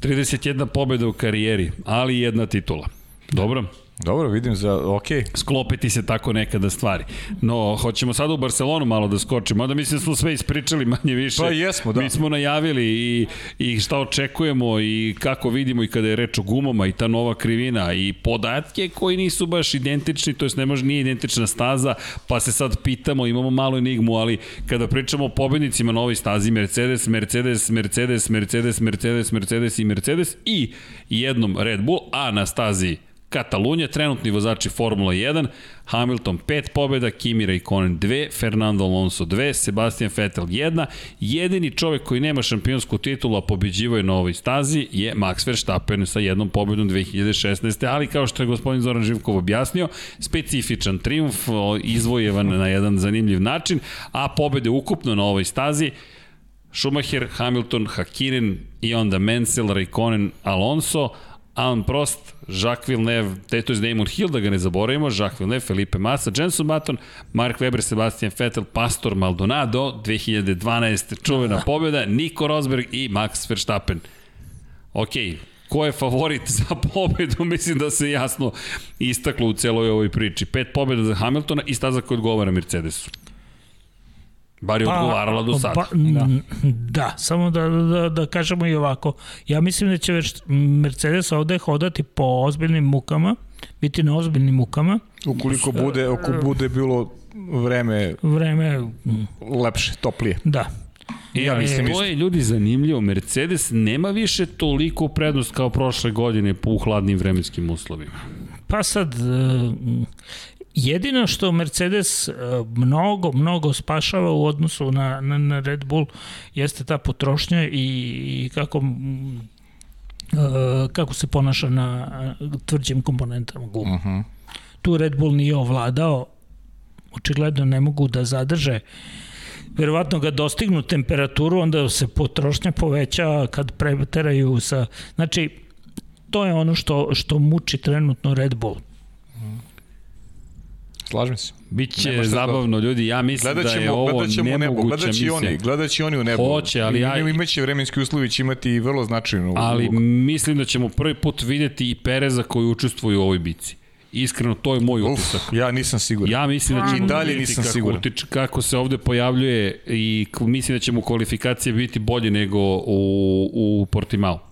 S1: 31 pobjeda u karijeri, ali jedna titula. Dobro?
S2: Dobro, vidim za, ok.
S1: Sklopiti se tako nekada stvari. No, hoćemo sada u Barcelonu malo da skočimo, mada mislim da smo sve ispričali manje više.
S2: Pa jesmo, da.
S1: Mi smo najavili i, i šta očekujemo i kako vidimo i kada je reč o gumama i ta nova krivina i podatke koji nisu baš identični, to jest ne može, nije identična staza, pa se sad pitamo, imamo malu enigmu, ali kada pričamo o pobednicima na ovoj stazi Mercedes, Mercedes, Mercedes, Mercedes, Mercedes, Mercedes i Mercedes i jednom Red Bull, a na stazi Katalunja, trenutni vozači Formula 1, Hamilton 5 pobjeda, Kimi Raikkonen 2, Fernando Alonso 2, Sebastian Vettel 1. Jedini čovek koji nema šampionsku titulu, a pobeđivo je na ovoj stazi, je Max Verstappen sa jednom pobjedom 2016. Ali kao što je gospodin Zoran Živkov objasnio, specifičan triumf, izvojevan na jedan zanimljiv način, a pobjede ukupno na ovoj stazi Schumacher, Hamilton, Hakkinen i onda Mansell, Raikkonen, Alonso, Alan Prost, Jacques Villeneuve, te to je Damon Hill, da ga ne zaboravimo, Jacques Villeneuve, Felipe Massa, Jenson Button, Mark Webber, Sebastian Vettel, Pastor Maldonado, 2012. čuvena pobjeda, Nico Rosberg i Max Verstappen. Ok, ko je favorit za pobedu, mislim da se jasno istaklo u celoj ovoj priči. Pet pobjeda za Hamiltona i staza koja odgovara Mercedesu. Bar je pa, odgovarala do sada. Pa,
S3: da. da, samo da, da, da kažemo i ovako. Ja mislim da će Mercedes ovde hodati po ozbiljnim mukama, biti na ozbiljnim mukama.
S2: Ukoliko bude, ako bude bilo vreme,
S3: vreme
S2: lepše, toplije.
S3: Da.
S1: I ja mislim, e, to je ljudi zanimljivo. Mercedes nema više toliko prednost kao prošle godine po hladnim vremenskim uslovima.
S3: Pa sad, Jedino što Mercedes e, mnogo, mnogo spašava u odnosu na, na, na Red Bull jeste ta potrošnja i, i kako e, kako se ponaša na tvrđim komponentama guma. Uh mhm. -huh. Tu Red Bull nije ovladao, očigledno ne mogu da zadrže verovatno ga dostignu temperaturu, onda se potrošnja poveća kad preteraju sa... Znači, to je ono što, što muči trenutno Red Bull.
S2: Slažem se.
S1: Biće zabavno, ljudi. Ja mislim da je ovo nemoguća misija.
S2: Oni, gledat će oni u nebo.
S1: Hoće, ali ja...
S2: Imaće vremenski uslovi, će imati vrlo značajnu
S1: Ali ulogu. mislim da ćemo prvi put videti i Pereza koji učestvuju u ovoj bici. Iskreno, to je moj utisak.
S2: Ja nisam siguran.
S1: Ja mislim da ćemo dalje nisam kako, siguran. Utič, kako se ovde pojavljuje i mislim da će mu kvalifikacije biti bolje nego u, u Portimao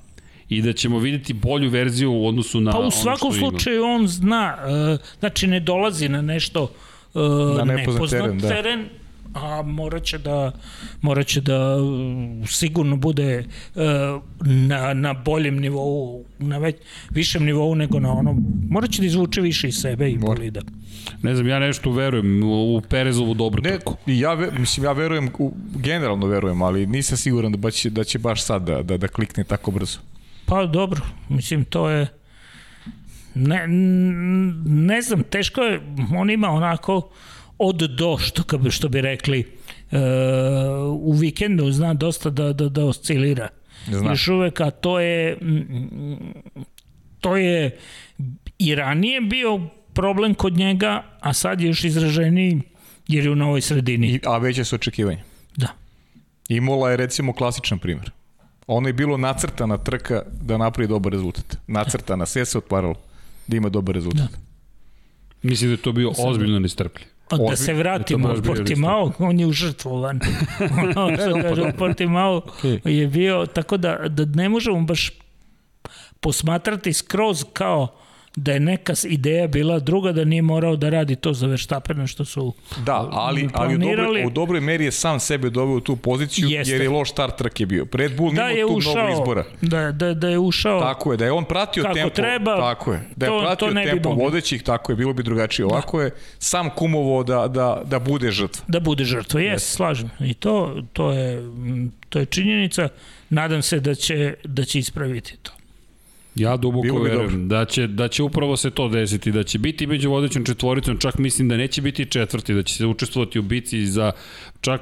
S1: i da ćemo videti bolju verziju u odnosu na
S3: Pa u svakom slučaju ima. on zna, uh, znači ne dolazi na nešto uh, na nepoznat teren, da. teren a moraće da moraće da sigurno bude uh, na, na boljem nivou, na već, višem nivou nego na onom, moraće da izvuče više iz sebe i bolida.
S1: Ne znam, ja nešto verujem u Perezovu dobro ne, tako.
S2: Ja, ve, mislim, ja verujem, u, generalno verujem, ali nisam siguran da, će, da će baš sad da, da, da klikne tako brzo.
S3: Pa dobro, mislim to je ne, ne znam, teško je, on ima onako od do, što, što bi rekli, uh, u vikendu zna dosta da, da, da oscilira. Zna. Još uvek, a to je to je i ranije bio problem kod njega, a sad je još izraženiji jer je u novoj sredini. I,
S2: a veće su očekivanja.
S3: Da.
S2: Imola je recimo klasičan primer. Ono je bilo nacrtana trka da napravi dobar rezultat. Nacrtana, sve se otvaralo da ima dobar rezultat. Da.
S1: Mislim da je to bio ozbiljno nestrpljiv.
S3: Pa da se vratimo u Portimao, on je užrtvovan. ono što kaže, u Portimao je bio, tako da, da ne možemo baš posmatrati skroz kao da je neka ideja bila druga da nije morao da radi to za Verstappena što su
S2: Da, ali, ali u, dobroj, u dobroj meri je sam sebe doveo u tu poziciju Jeste. jer je loš start trke bio. Red Bull da nije tu ušao, mnogo izbora.
S3: Da, da, da je ušao
S2: Tako je, da je on pratio kako tempo. Treba, tako je, da je to, pratio to tempo vodećih, tako je, bilo bi drugačije. Da. Ovako da. je sam kumovo da, da, da bude žrtva.
S3: Da bude žrtva, jes, yes. slažem. I to, to, je, to je činjenica. Nadam se da će, da će ispraviti to.
S1: Ja duboko verujem da će, da će upravo se to desiti, da će biti među vodećom četvoricom, čak mislim da neće biti četvrti, da će se učestvovati u bici za čak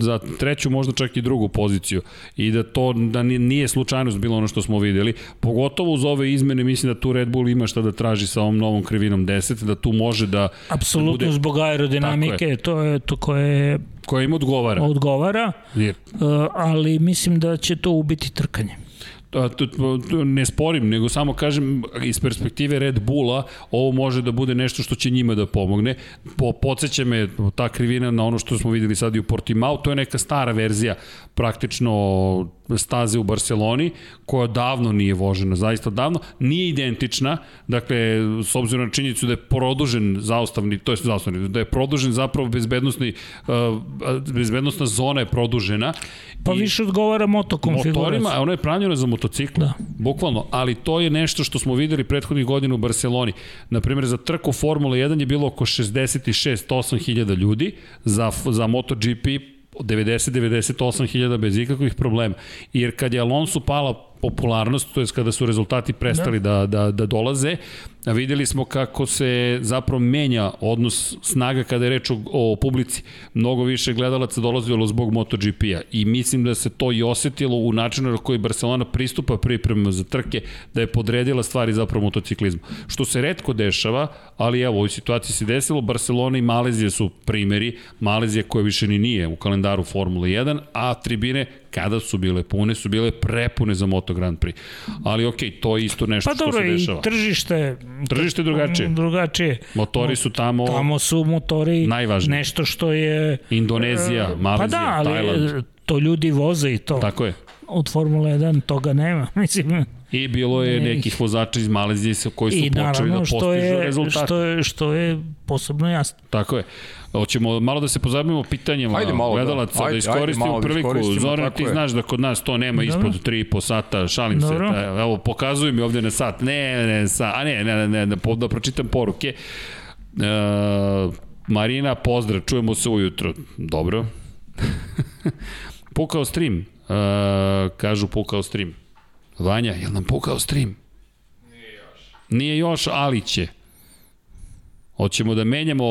S1: za treću, možda čak i drugu poziciju i da to da nije slučajnost bilo ono što smo videli, pogotovo uz ove izmene mislim da tu Red Bull ima šta da traži sa ovom novom krivinom 10, da tu može da
S3: Apsolutno da bude... zbog aerodinamike, je. to je to koje
S1: koje im odgovara.
S3: Odgovara, je. Uh, ali mislim da će to ubiti trkanje
S1: ne sporim, nego samo kažem iz perspektive Red Bulla ovo može da bude nešto što će njima da pomogne. Po, podsjeća me ta krivina na ono što smo videli sad i u Portimao, to je neka stara verzija praktično staze u Barceloni, koja davno nije vožena, zaista davno, nije identična, dakle, s obzirom na činjenicu da je produžen zaustavni, to je zaustavni, da je produžen zapravo bezbednostni, uh, bezbednostna zona je produžena.
S3: Pa više odgovara moto konfiguraciju.
S1: Motorima, a ona je pravljena za motocikl, da. bukvalno, ali to je nešto što smo videli prethodnih godina u Barceloni. Naprimjer, za trku Formula 1 je bilo oko 66-8 hiljada ljudi, za, za MotoGP 90-98 hiljada bez ikakvih problema. Jer kad je Alonso pala popularnost, to je kada su rezultati prestali da, da, da, da dolaze, videli smo kako se zapravo menja odnos snaga kada je reč o, o publici. Mnogo više gledalaca dolazilo zbog MotoGP-a i mislim da se to i osetilo u načinu na koji Barcelona pristupa pripremama za trke, da je podredila stvari zapravo motociklizmu. Što se redko dešava, ali evo, u ovoj situaciji se desilo, Barcelona i Malezija su primeri, Malezija koja više ni nije u kalendaru Formule 1, a tribine kada su bile pune, su bile prepune za Moto Grand Prix. Ali okej, okay, to je isto nešto
S3: Pa
S1: što
S3: dobro,
S1: se dešava.
S3: i tržište...
S1: Tržište je drugačije.
S3: Drugačije.
S1: Motori su tamo,
S3: Tamo su motori
S1: Najvažnije.
S3: nešto što je...
S1: Indonezija,
S3: e,
S1: Malezija,
S3: pa da, ali
S1: Tajland.
S3: to ljudi voze i to.
S1: Tako je.
S3: Od Formule 1 toga nema. Mislim,
S1: I bilo je
S3: Ne.
S1: nekih vozača iz Malezije koji su
S3: i
S1: počeli da
S3: naravno što
S1: postižu
S3: je,
S1: rezultate.
S3: što je, što je posebno jasno.
S1: Tako je. Hoćemo malo da se pozabavimo pitanjima
S2: Ajde malo, da.
S1: gledalaca, da,
S2: Ajde,
S1: iskoristimo
S2: ajde da
S1: priliku.
S2: iskoristimo,
S1: Zoran, ti
S2: je.
S1: znaš da kod nas to nema
S3: Dobro.
S1: ispod 3,5 sata, šalim
S3: Dobro.
S1: se. Ta, evo, pokazuj mi ovde na sat. Ne, ne, sa, a ne, ne, ne, ne, ne, da pročitam poruke. E, Marina, pozdrav, čujemo se ujutro. Dobro. pukao stream. E, kažu pukao stream. Vanja, jel nam pukao stream? Nije još, ali će. Hoćemo da menjamo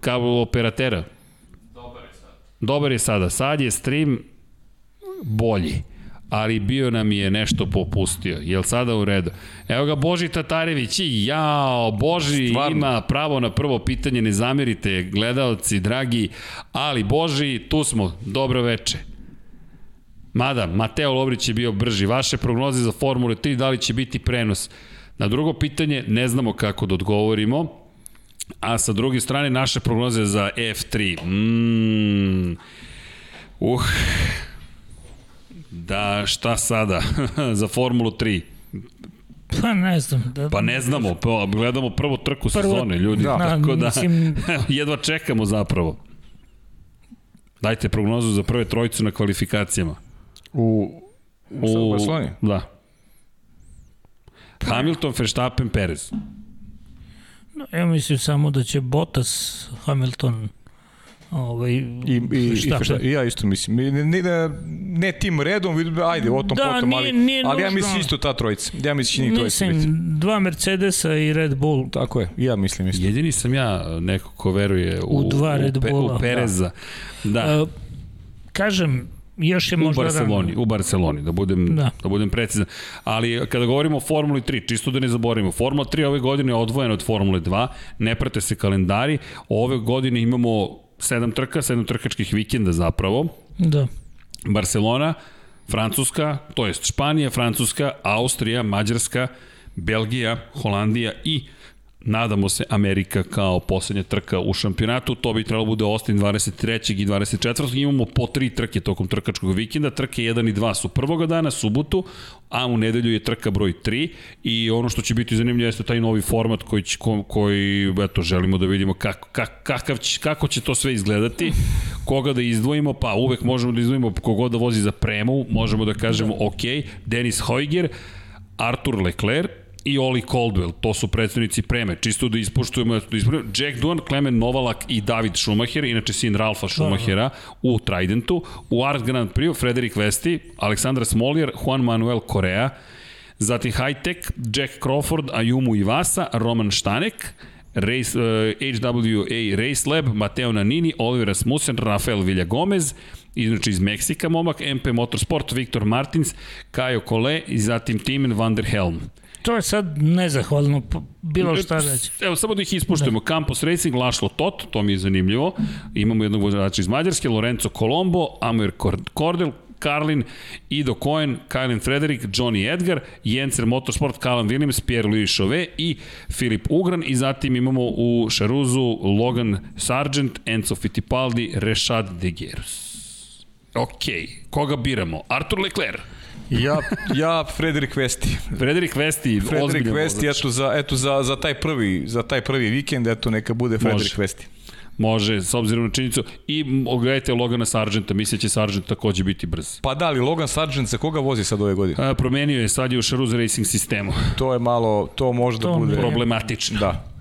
S1: kabel operatera. Dobar je sada. Sad je stream bolji ali bio nam je nešto popustio. Jel sada u redu? Evo ga Boži Tatarević i jao, Boži
S2: Stvarno.
S1: ima pravo na prvo pitanje, ne zamerite gledaoci, dragi, ali Boži, tu smo, dobro veče. Mada, Mateo Lovrić je bio brži. Vaše prognoze za Formule 3, da li će biti prenos? Na drugo pitanje, ne znamo kako da odgovorimo. A sa druge strane, naše prognoze za F3. Mm. Uh. Da, šta sada? za Formulu 3.
S3: Pa ne znam. Da,
S1: Pa ne znamo, pa gledamo prvo trku
S3: Prvo-
S1: sezone, ljudi.
S3: Da,
S1: tako da,
S3: mislim-
S1: jedva čekamo zapravo. Dajte prognozu za prve trojicu na kvalifikacijama.
S2: U, u, u Barceloni?
S1: Da. Hamilton, Verstappen, Perez.
S3: Ja mislim samo da će Bottas, Hamilton, ovaj,
S2: I, i, i,
S3: Verstappen.
S2: Verstappen. I ja isto mislim. Ne, ne, ne, ne tim redom, ajde, o tom
S3: Da,
S2: potom,
S3: nije-
S2: ali,
S3: nije
S2: ali ja
S3: nužno.
S2: mislim isto ta trojica. Ja mislim njih trojica biti.
S3: Mislim, dva Mercedesa i Red Bull.
S2: Tako je, i ja mislim isto.
S1: Jedini sam ja neko ko veruje u,
S3: U dva Red
S1: u, Pe-
S3: Bulla.
S1: u Pereza. Da. da.
S3: Uh, kažem, još je
S1: U
S3: možda
S1: Barceloni,
S3: rano.
S1: u Barceloni, da budem, da.
S3: Da.
S1: da budem precizan. Ali kada govorimo o Formuli 3, čisto da ne zaboravimo, Formula 3 ove godine je odvojena od Formule 2, ne prate se kalendari, ove godine imamo sedam trka, sedam trkačkih vikenda zapravo,
S3: Da.
S1: Barcelona, Francuska, to jest Španija, Francuska, Austrija, Mađarska, Belgija, Holandija i nadamo se Amerika kao poslednja trka u šampionatu, to bi trebalo bude Austin 23. i 24. Imamo po tri trke tokom trkačkog vikenda, trke 1 i 2 su prvoga dana, subotu, a u nedelju je trka broj 3 i ono što će biti zanimljivo jeste taj novi format koji, će, ko, koji eto, želimo da vidimo kako, kak, kakav će, kako će to sve izgledati, koga da izdvojimo, pa uvek možemo da izdvojimo kogod da vozi za premu, možemo da kažemo ok, Denis Hojger, Artur Leclerc, i Oli Caldwell, to su predstavnici preme, čisto da ispoštujemo, da ispoštujemo. Jack Duan, Klemen Novalak i David Schumacher, inače sin Ralfa Schumachera u Tridentu, u Art Grand Prix Frederik Vesti, Aleksandra Smoljer, Juan Manuel Correa, zatim Hightech, Jack Crawford, Ayumu Iwasa, Roman Štanek, Race, uh, HWA Race Lab, Mateo Nanini, Oliver Rasmussen, Rafael Villagomez, znači iz Meksika momak, MP Motorsport, Viktor Martins, Kajo Kole i zatim Timen van der Helm.
S3: To je sad nezahvalno, bilo šta reći.
S1: Evo, samo da ih ispuštujemo. Da. Campos Racing, Lašlo Tot, to mi je zanimljivo. Imamo jednog vozača iz Mađarske, Lorenzo Colombo, Amir Kordel, Karlin, Ido Cohen, Kylen Frederick, Johnny Edgar, Jencer Motorsport, Callum Williams, Pierre-Louis Chauvet i Filip Ugran i zatim imamo u Šaruzu Logan Sargent, Enzo Fittipaldi, Rešad De Geros. Ok, koga biramo? Artur Leclerc,
S2: Ja, ja Frederik Vesti.
S1: Frederik Vesti,
S2: Frederik Vesti, eto za, eto za, za, taj prvi, za taj prvi vikend, eto neka bude Frederik
S1: Može.
S2: Vesti.
S1: Može, s obzirom na činjenicu. I ogledajte Logana Sargenta, misle će Sargent takođe biti brz.
S2: Pa da, ali Logan Sargent za koga vozi sad ove godine?
S1: A, promenio je, sad je u Charuze Racing sistemu.
S2: To je malo, to može da
S3: To
S2: bude...
S1: Problematično.
S2: Da.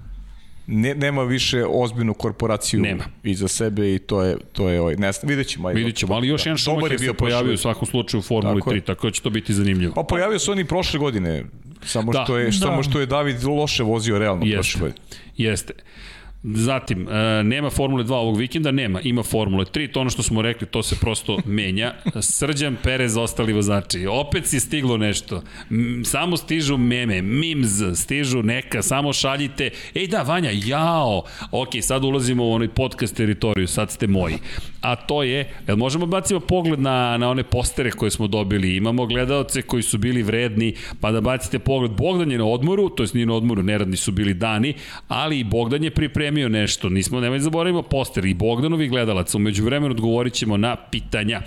S2: Ne, nema više ozbiljnu korporaciju
S1: Nema.
S2: iza sebe i to je, to je ovaj, ne znam, vidjet ćemo. ajde.
S1: Vidjet ćemo, ali još jedan
S2: Da.
S1: Schumacher
S2: je
S1: se
S2: bio
S1: pojavio
S2: prošle-
S1: u svakom slučaju u Formuli
S2: Tako
S1: 3,
S2: je.
S1: tako da će to biti zanimljivo.
S2: Pa pojavio se oni prošle godine. Samo
S1: Da.
S2: što je
S3: Da.
S2: samo što je David loše vozio realno
S1: Jeste.
S2: prošle godine.
S1: Jeste. Zatim, e, nema Formule 2 ovog vikenda, nema, ima Formule 3, to ono što smo rekli, to se prosto menja. Srđan Perez, ostali vozači, opet si stiglo nešto. Samo stižu meme, memes, stižu neka, samo šaljite, ej da, Vanja, jao, ok, sad ulazimo u onaj podcast teritoriju, sad ste moji. A to je, jel možemo bacimo pogled na, na one postere koje smo dobili, imamo gledalce koji su bili vredni, pa da bacite pogled, Bogdan je na odmoru, to jest nije na odmoru, neradni su bili dani, ali i Bogdan je pripremio nešto, nismo, nemoj da zaboravimo poster i Bogdanovi gledalaca, umeđu vremenu odgovorit ćemo na pitanja.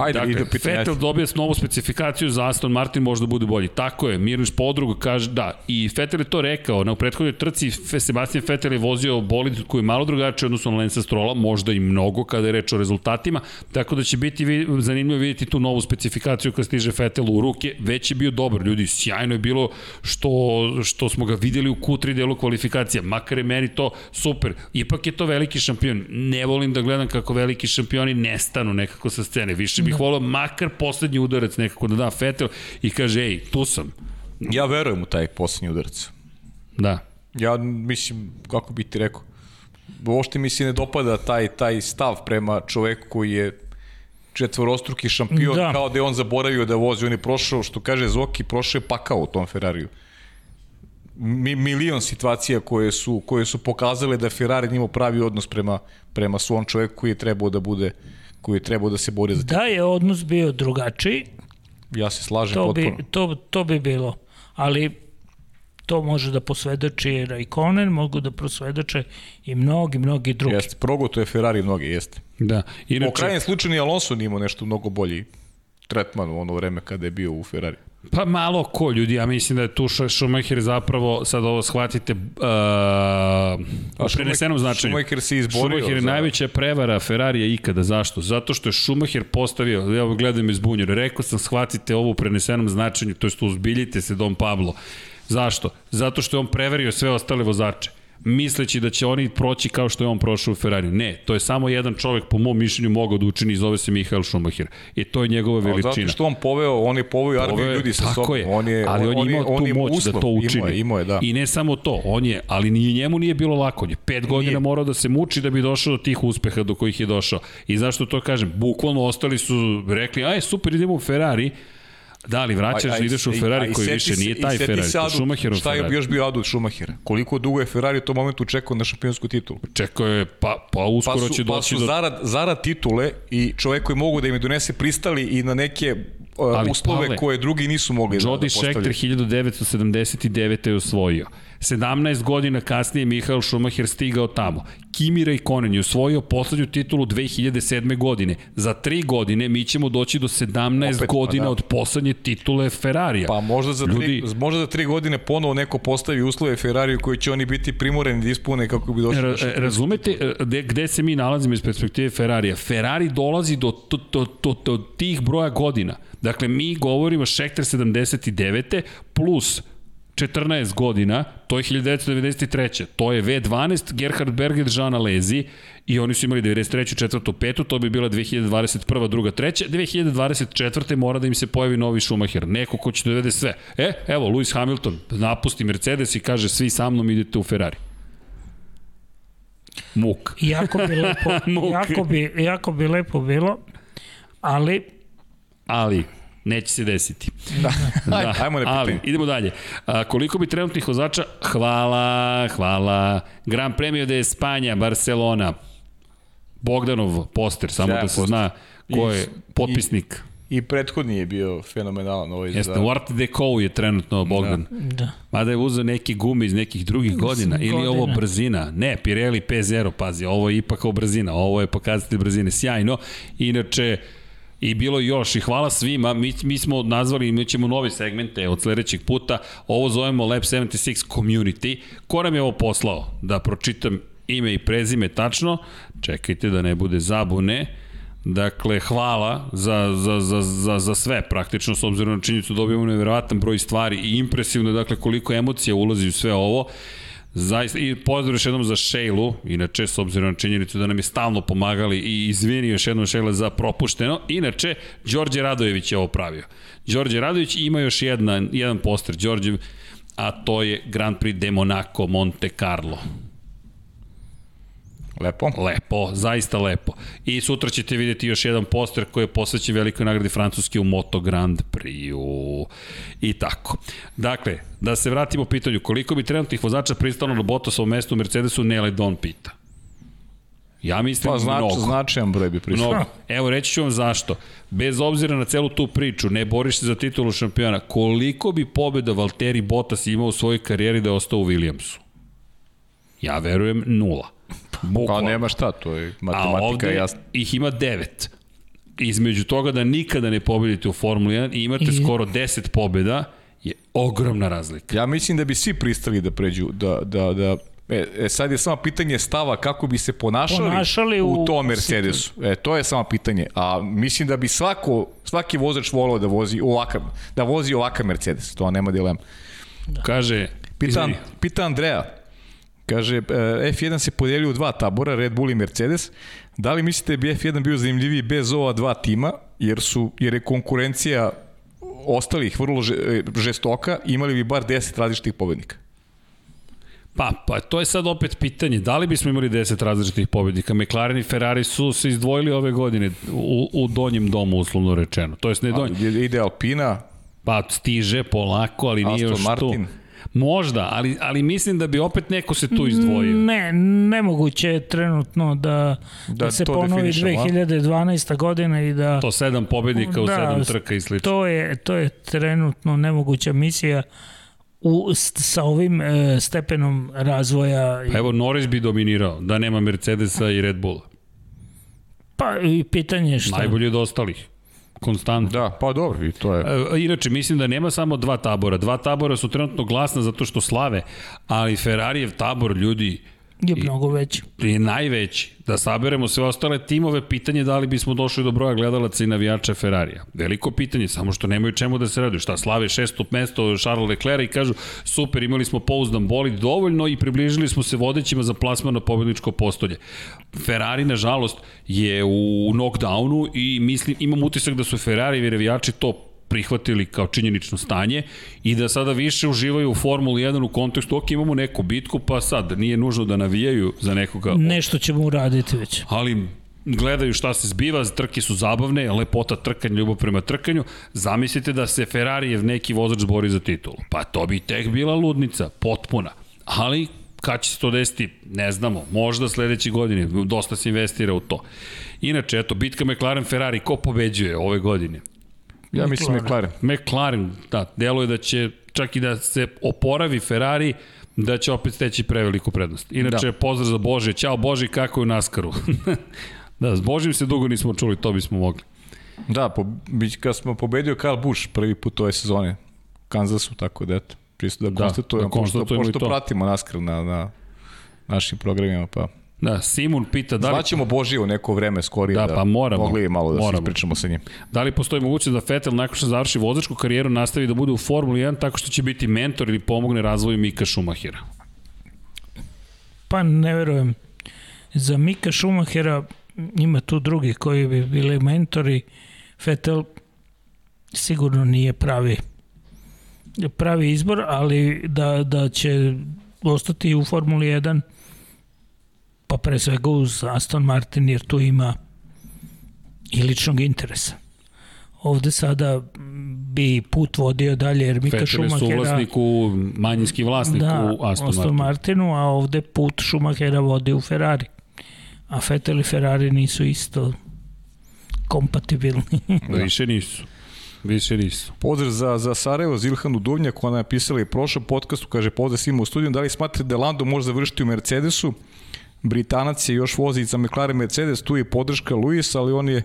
S2: Ajde,
S1: Dakle,
S2: ide pitanje.
S1: Vettel dobija novu specifikaciju za Aston Martin možda bude bolji. Tako je, Mirniš Podrugo kaže da. I Vettel je to rekao, na prethodnoj trci Sebastian Vettel je vozio bolid koji je malo drugačiji odnosno na Lensa Strola, možda i mnogo kada je reč o rezultatima, tako da će biti zanimljivo vidjeti tu novu specifikaciju kad stiže Vettel u ruke. Već je bio dobar, ljudi, sjajno je bilo što, što smo ga videli u Q3 delu kvalifikacija, makar je meni to super. Ipak je to veliki šampion. Ne volim da gledam kako veliki šampioni nestanu nekako sa scene. Više bih volao makar poslednji udarac nekako da da Vettel i kaže, ej, tu sam.
S2: Ja verujem u taj poslednji udarac.
S1: Da.
S2: Ja mislim, kako bi ti rekao, uopšte mi se ne dopada taj, taj stav prema čoveku koji je četvorostruki šampion,
S3: Da.
S2: da. kao da je on zaboravio da vozi. On je prošao, što kaže Zoki, prošao je pakao u tom Ferrariju. Mi, milion situacija koje su, koje su pokazale da Ferrari njima pravi odnos prema, prema svom čoveku koji je trebao da bude koji je trebao da se bori za
S3: Da je odnos bio drugačiji,
S2: Ja se slažem
S3: to
S2: potpuno.
S3: bi, to, to bi bilo. Ali to može da posvedoči Raikkonen, mogu da posvedoče i mnogi, mnogi drugi.
S2: Jeste, progoto je Ferrari mnoge, jeste.
S1: Da.
S2: U
S1: Inače,
S2: krajnjem slučaju ni Alonso nije imao nešto mnogo bolji tretman u ono vreme kada je bio u Ferrari.
S1: Pa malo ko ljudi, ja mislim da je tu Schumacher zapravo, sad ovo shvatite, uh, u prenesenom značenju.
S2: Schumacher se izborio
S1: Schumacher je
S2: za-
S1: najveća prevara Ferrarija ikada. Zašto? Zato što je Schumacher postavio, evo gledam iz bunjera, rekao sam shvatite ovo u prenesenom značenju, to jest uzbiljite se Dom Pablo. Zašto? Zato što je on prevario sve ostale vozače misleći da će oni proći kao što je on prošao u Ferrari. Ne, to je samo jedan čovek po mom mišljenju mogao da učini i zove se Mihael Schumacher. I to je njegova veličina.
S2: Zato što on poveo, on je poveo armiju ljudi sa sobom.
S1: Je,
S2: On je,
S1: ali on, je imao
S2: on
S1: tu
S2: je
S1: moć
S2: uslov.
S1: da to učini.
S2: Imao je, imao je, da.
S1: I ne samo to, on je, ali ni njemu nije bilo lako. On je pet godina
S2: Nije.
S1: morao da se muči da bi došao do tih uspeha do kojih je došao. I zašto to kažem? Bukvalno ostali su rekli, aj super, idemo u Ferrari, Da, ali vraćaš,
S2: i-
S1: ideš u
S2: i- a
S1: Ferrari
S2: i
S1: koji više
S2: se-
S1: nije taj Ferrari, to je
S2: adut-
S1: Schumacherov
S2: Šta je
S1: Ferrari.
S2: još bio adut Schumachera? Koliko dugo je Ferrari u tom momentu čekao na šampionsku titulu?
S1: Čekao je, pa, pa
S2: Pa
S1: uskoro
S2: su,
S1: će
S2: pa
S1: doći
S2: su
S1: do...
S2: zarad, zarad titule i čovek koji mogu da im donese pristali i na neke uh,
S1: Ali,
S2: uslove
S1: Pavle,
S2: koje drugi nisu mogli da, da
S1: Jody
S2: postavljaju.
S1: Scheckter 1979. je osvojio. 17 godina kasnije Mihael Schumacher stigao tamo. Kimi Raikkonen je osvojio poslednju titulu 2007. godine. Za tri godine mi ćemo doći do 17
S2: Opet, pa
S1: godina
S2: da.
S1: od poslednje titule Ferrarija.
S2: Pa možda za, tri,
S1: Ljudi-
S2: možda za tri godine ponovo neko postavi uslove Ferrariju koji će oni biti primoreni da ispune kako bi došli
S1: Ra, razumete e, gde, gde se mi nalazimo iz perspektive Ferrarija? Ferrari dolazi do, do, do, do, do tih broja godina. Dakle, mi govorimo Schecter 79. plus 14 godina, to je 1993. To je V12, Gerhard Berger, Jean Alesi i oni su imali 93. četvrtu, petu, to bi bila 2021. druga, treća. 2024. mora da im se pojavi novi Schumacher, neko ko će da dovede sve. E, evo, Lewis Hamilton napusti Mercedes i kaže svi sa mnom idete u Ferrari. Muk.
S3: Jako bi lepo, jako bi, jako bi lepo bilo, ali
S1: ali neće se desiti.
S2: Da. Ajde, ajmo na
S1: ali,
S2: pitanje.
S1: idemo dalje. A, koliko bi trenutnih vozača? Hvala, hvala. Gran Premio de Espanja, Barcelona. Bogdanov poster, samo
S2: Sjajan
S1: da se
S2: poster.
S1: zna ko
S2: I-
S1: je potpisnik.
S2: I prethodni je bio fenomenalan ovaj
S1: Jeste,
S2: za...
S1: u Art Deco je trenutno Bogdan.
S3: da.
S1: Mada je uzeo neke gume iz nekih drugih godina. Ili ovo brzina. Ne, Pirelli P0, pazi, ovo je ipak kao brzina. Ovo je pokazatelj brzine. Sjajno. Inače, I bilo još i hvala svima, mi, mi smo nazvali, mi ćemo novi segmente od sledećeg puta, ovo zovemo Lab 76 Community. Ko nam je ovo poslao? Da pročitam ime i prezime tačno, čekajte da ne bude zabune. Dakle, hvala za, za, za, za, za sve praktično, s obzirom na činjenicu da dobijemo nevjerovatan broj stvari i impresivno, dakle, koliko emocija ulazi u sve ovo. Zaista, i pozdrav još jednom za Šejlu, inače, s obzirom na činjenicu da nam je stalno pomagali i izvini još jednom Šejla za propušteno. Inače, Đorđe Radojević je ovo pravio. Đorđe Radojević ima još jedna, jedan poster, Đorđe, a to je Grand Prix de Monaco Monte Carlo.
S2: Lepo.
S1: Lepo, zaista lepo. I sutra ćete vidjeti još jedan poster koji je posvećen velikoj nagradi Francuske u Moto Grand Prix-u. I tako. Dakle, da se vratimo pitanju, koliko bi trenutnih vozača pristalo na Bottasovom mestu u Mercedesu, Nele Don pita. Ja mislim
S2: Pa znač,
S1: mnogo.
S2: značajan broj bi prišao.
S1: Mnogo. Evo reći ću vam zašto. Bez obzira na celu tu priču, ne boriš se za titulu šampiona, koliko bi pobjeda Valtteri Bottas imao u svojoj karijeri da je ostao u Williamsu? Ja verujem nula.
S2: Pa
S1: Bukvalno.
S2: nema šta, to je
S1: A
S2: matematika
S1: ovde
S2: jasna.
S1: ih ima devet. Između toga da nikada ne pobedite u Formuli 1 i imate
S3: I-
S1: skoro 10 pobjeda je ogromna razlika.
S2: Ja mislim da bi svi pristali da pređu, da, da, da E, e, sad je samo pitanje stava kako bi se ponašali,
S3: Ponašali
S2: u,
S3: u
S2: tom Mercedesu. E, to je samo pitanje. A mislim da bi svako, svaki vozač volao da vozi ovakav, da vozi ovakav Mercedes. To nema dilema.
S1: Kaže,
S2: Pita,
S1: izvini,
S2: pita Andreja, kaže, e, F1 se podijelio u dva tabora, Red Bull i Mercedes. Da li mislite da bi F1 bio zanimljiviji bez ova dva tima, jer, su, jer je konkurencija ostalih vrlo e, žestoka, imali bi bar 10 različitih pobednika.
S1: Pa, pa to je sad opet pitanje, da li bismo imali 10 različitih pobednika? McLaren i Ferrari su se izdvojili ove godine u, u donjem domu, uslovno rečeno. To jest ne donjem,
S2: ide Alpina,
S1: pa stiže polako, ali nije
S2: Aston
S1: još
S2: Martin.
S1: tu. Možda, ali, ali mislim da bi opet neko se tu izdvojio.
S3: Ne, nemoguće je trenutno da, da,
S2: Da
S3: se ponovi
S2: definišemo, a?
S3: 2012. godina i da...
S1: To sedam pobednika u sedam trka i slično.
S3: To je, to je trenutno nemoguća misija u, s- sa ovim e, stepenom razvoja.
S1: Pa evo, Norris bi dominirao, da nema Mercedesa i Red Bulla.
S3: Pa i pitanje je šta.
S1: Najbolji od ostalih. Konstantno.
S2: da, pa dobro, i to je.
S1: E, Inače, mislim da nema samo dva tabora. Dva tabora su trenutno glasna zato što slave, ali Ferrarijev tabor, ljudi,
S3: je mnogo veći.
S1: je najveći. Da saberemo sve ostale timove, pitanje da li bismo došli do broja gledalaca i navijača Ferrarija. Veliko pitanje, samo što nemaju čemu da se raduju. Šta, slave šesto mesto Charles Leclerc i kažu, super, imali smo pouzdan bolid dovoljno i približili smo se vodećima za plasman na pobedničko postolje. Ferrari, nažalost, je u knockdownu i mislim, imam utisak da su Ferrari i navijači to prihvatili kao činjenično stanje i da sada više uživaju u Formuli 1 u kontekstu, ok, imamo neku bitku, pa sad nije nužno da navijaju za nekoga
S3: Nešto ćemo uraditi već.
S1: ali gledaju šta se zbiva, trke su zabavne, lepota trkanja, ljubav prema trkanju. Zamislite da se Ferrarijev neki vozač bori za titulu. Pa to bi tek bila ludnica, potpuna. Ali kad će se to desiti, ne znamo. Možda sledeće godine, dosta se investira u to. Inače, eto, bitka McLaren-Ferrari, ko pobeđuje ove godine?
S2: Ja mislim McLaren.
S1: McLaren, da, deluje da će čak i da se oporavi Ferrari, da će opet steći preveliku prednost. Inače, da. pozdrav za Bože. Ćao Bože, kako je u Naskaru? da, s Božim se dugo nismo čuli, to bismo mogli.
S2: Da, po, kad smo pobedio Kyle Busch prvi put ove sezone, Kansasu, tako da eto, čisto da,
S1: Da,
S2: konstatujemo,
S1: da konstatujemo
S2: pošto, pošto
S1: to.
S2: pratimo naskar na, na našim programima, pa
S1: Da, Simon pita da li,
S2: Zvaćemo Božije u neko vreme skorije
S1: Da, pa moramo.
S2: mogli malo da
S1: Moramo.
S2: se ispričamo sa njim.
S1: da li postoji mogućnost da Vettel nakon što završi vozačku karijeru nastavi da bude u Formuli 1 tako što će biti mentor ili pomogne razvoju Mika Schumachera?
S3: Pa ne verujem. Za Mika Schumachera ima tu drugi koji bi bili mentori. Vettel sigurno nije pravi pravi izbor, ali da, da će ostati u Formuli 1 pa pre svega uz Aston Martin jer tu ima i ličnog interesa. Ovde sada bi put vodio dalje jer Mika
S1: Vettel je
S3: Schumachera
S1: suvlasnik u manjinski vlasnik
S3: da,
S1: u Aston,
S3: Aston
S1: Martinu.
S3: Martinu, a ovde put Schumachera vodi u Ferrari. A Vettel i Ferrari nisu isto kompatibilni.
S1: Da. Više nisu. Više nisu.
S2: Pozdrav za, za Sarajevo, Zilhanu Duvnjak, ona je pisala i prošlom podcastu, kaže pozdrav svima u studiju, da li smatrate da Lando može završiti u Mercedesu? Britanac je još vozi za McLaren Mercedes, tu je podrška Luis, ali on je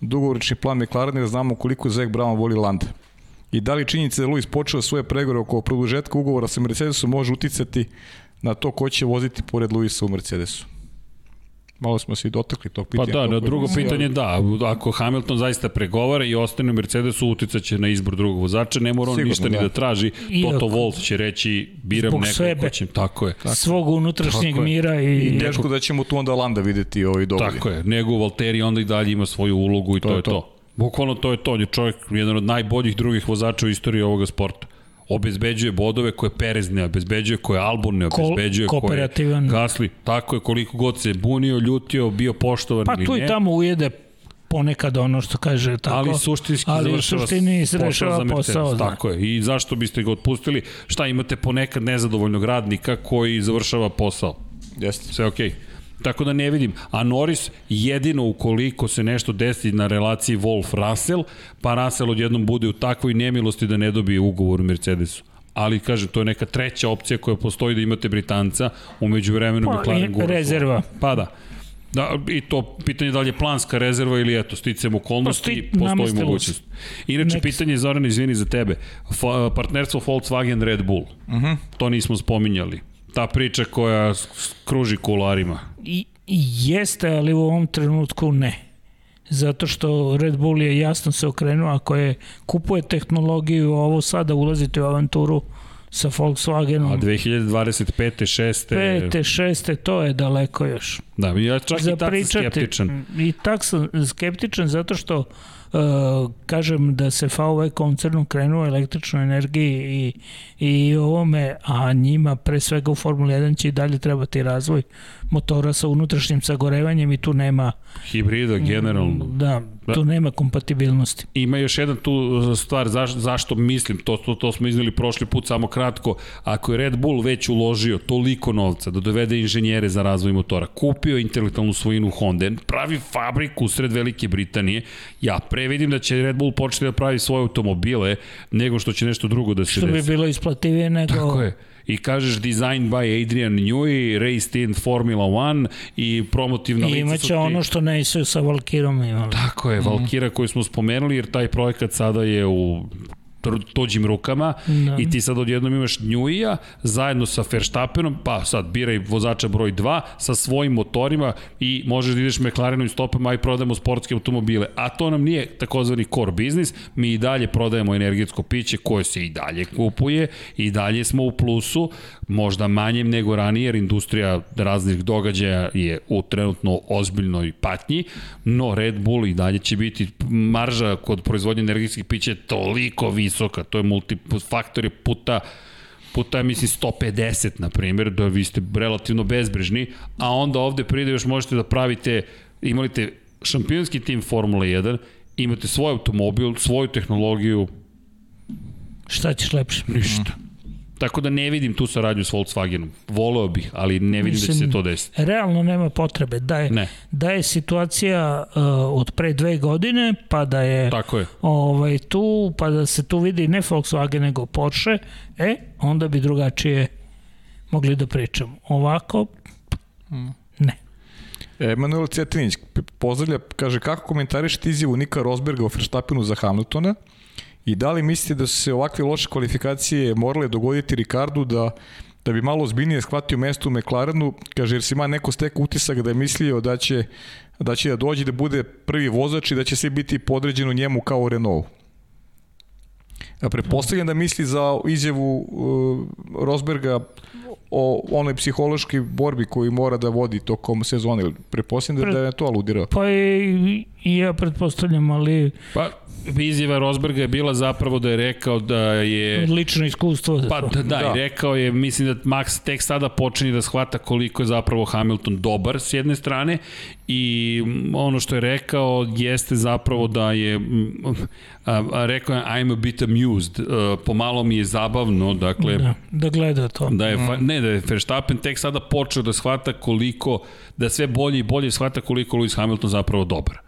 S2: dugoročni plan McLaren jer znamo koliko Zek Brown voli Landa. I da li činjenica da Luis počeo svoje pregovore oko produžetka ugovora sa Mercedesom može uticati na to ko će voziti pored Luisa u Mercedesu? Malo smo se i dotakli tog
S1: Pa
S2: pitanja.
S1: da, na drugo pitanje da, ako Hamilton zaista pregovara i ostane u Mercedesu, uticaće na izbor drugog vozača, ne mora on
S2: Sigurno,
S1: ništa ni
S2: da.
S1: da traži,
S3: Iako-
S1: Toto Wolff će reći biram
S3: Zbog
S1: nekog
S3: sebe.
S1: ko će, tako je.
S3: Svog unutrašnjeg
S1: Tako
S3: mira
S2: I
S3: i...
S2: teško da ćemo tu onda Landa videti ovaj dovolj.
S1: Tako je, nego Valtteri onda i dalje ima svoju ulogu i to,
S2: To
S1: je
S2: je
S1: to.
S2: to.
S1: Bukvalno to je to, on je čovjek, jedan od najboljih drugih vozača u istoriji ovoga sporta. Obezbeđuje bodove koje Perez ne obezbeđuje, koje Albon ne
S3: Ko-
S1: obezbeđuje, koje
S3: kooperativan.
S1: Gasli. Tako je, koliko god se bunio, ljutio, bio poštovan
S3: Pa
S1: ili
S3: tu
S1: ne.
S3: i tamo ujede ponekad ono što kaže tako.
S1: ali suštinski
S3: ali
S1: završava
S3: suštini
S1: posao
S3: rešava
S1: Mercedes.
S3: posao. da.
S1: Tako je. I zašto biste ga otpustili? Šta imate ponekad nezadovoljnog radnika koji završava posao?
S2: Jeste.
S1: Sve okej. Tako da ne vidim. A Norris jedino ukoliko se nešto desi na relaciji Wolf-Russell, pa Russell odjednom bude u takvoj nemilosti da ne dobije ugovor u Mercedesu. Ali, kažem, to je neka treća opcija koja postoji da imate Britanca, umeđu vremenu
S3: Pa,
S1: McLaren
S3: i
S1: gura.
S3: rezerva.
S1: Pa da. Da, I to pitanje da li je planska rezerva ili eto, sticam okolnosti,
S3: Postoji-
S1: postoji
S3: namestilo
S1: mogućnost. Inače,
S3: Next.
S1: pitanje, Zoran, izvini za tebe. Fa, partnerstvo Volkswagen Red Bull. Uh
S3: Mhm.
S1: -huh. To nismo spominjali. Ta priča koja kruži kularima.
S3: I, i jeste, ali u ovom trenutku ne. Zato što Red Bull je jasno se okrenuo, ako je kupuje tehnologiju, ovo sada ulazite u avanturu sa Volkswagenom.
S1: A 2025. 6.
S3: Pete, šeste, to je daleko još.
S1: Da, ja čak i
S3: Za
S1: tad sam
S3: pričati.
S1: skeptičan.
S3: I tak sam skeptičan zato što uh, kažem da se VW koncernu krenuo električnoj energiji i, i ovome, a njima pre svega u Formuli 1 će i dalje trebati razvoj motora sa unutrašnjim sagorevanjem i tu nema
S1: Hibrida, generalno.
S3: da, tu nema kompatibilnosti.
S1: Ima još jedan tu stvar zaš, zašto mislim, to, to, to smo izneli prošli put samo kratko, ako je Red Bull već uložio toliko novca da dovede inženjere za razvoj motora, kupio intelektualnu svojinu Honda, pravi fabriku sred Velike Britanije, ja previdim da će Red Bull početi da pravi svoje automobile nego što će nešto drugo da se
S3: Što bi
S1: desi.
S3: bilo isplativije nego...
S1: Tako je. I kažeš design by Adrian Newey, raced in Formula 1 i promotivna
S3: I
S1: lica
S3: imaće
S1: ti-
S3: ono što ne su sa Valkirom imali.
S1: Tako je, Valkira koju smo spomenuli, jer taj projekat sada je u tuđim rukama
S3: Da.
S1: i ti sad odjednom imaš Njuija zajedno sa Verstappenom, pa sad biraj vozača broj 2 sa svojim motorima i možeš da ideš McLarenovim stopama i prodajemo sportske automobile. A to nam nije takozvani core biznis, mi i dalje prodajemo energetsko piće koje se i dalje kupuje i dalje smo u plusu, možda manjem nego ranije, jer industrija raznih događaja je u trenutno ozbiljnoj patnji, no Red Bull i dalje će biti marža kod proizvodnje energetskih pića toliko visoka, to je multifaktor je puta puta, mislim, 150, na primjer, da vi ste relativno bezbrižni, a onda ovde pride još možete da pravite, imalite šampionski tim Formula 1, imate svoj automobil, svoju tehnologiju,
S3: Šta ćeš lepše?
S1: ništa. Tako da ne vidim tu saradnju s Volkswagenom. Voleo bih, ali ne vidim da će se
S3: Mislim,
S1: to desiti.
S3: Realno nema potrebe. Da je,
S1: Ne.
S3: da je situacija uh, od pre dve godine, pa da je
S1: Tako je.
S3: ovaj, tu, pa da se tu vidi ne Volkswagen nego Porsche, e, onda bi drugačije mogli da pričamo. Ovako, ne.
S2: Emanuel Cetinić pozdravlja, kaže kako komentarišete izjavu Nika Rosberga o Verstappenu za Hamiltona i da li mislite da su se ovakve loše kvalifikacije morale dogoditi Ricardu da da bi malo zbiljnije shvatio mesto u McLarenu, kaže jer si ima neko stek utisak da je mislio da će da će da dođe da bude prvi vozač i da će sve biti podređeno njemu kao u Renaultu. A pretpostavljam da misli za izjavu uh, Rosberga o onoj psihološkoj borbi koju mora da vodi tokom sezone. Pretpostavljam da, da je to aludirao.
S3: Pa i, i ja pretpostavljam, ali
S1: Pa, izjava Rosberga je bila zapravo da je rekao da je...
S3: lično iskustvo.
S1: Pa da, da,
S2: Da.
S1: i rekao je, mislim da Max tek sada počinje da shvata koliko je zapravo Hamilton dobar s jedne strane i ono što je rekao jeste zapravo da je a, a, rekao je I'm a bit amused, a, pomalo mi je zabavno, dakle
S3: da, da gleda to.
S1: Da je, mm. ne, da je Verstappen tek sada počeo da shvata koliko, da sve bolje i bolje shvata koliko Lewis Hamilton zapravo dobar.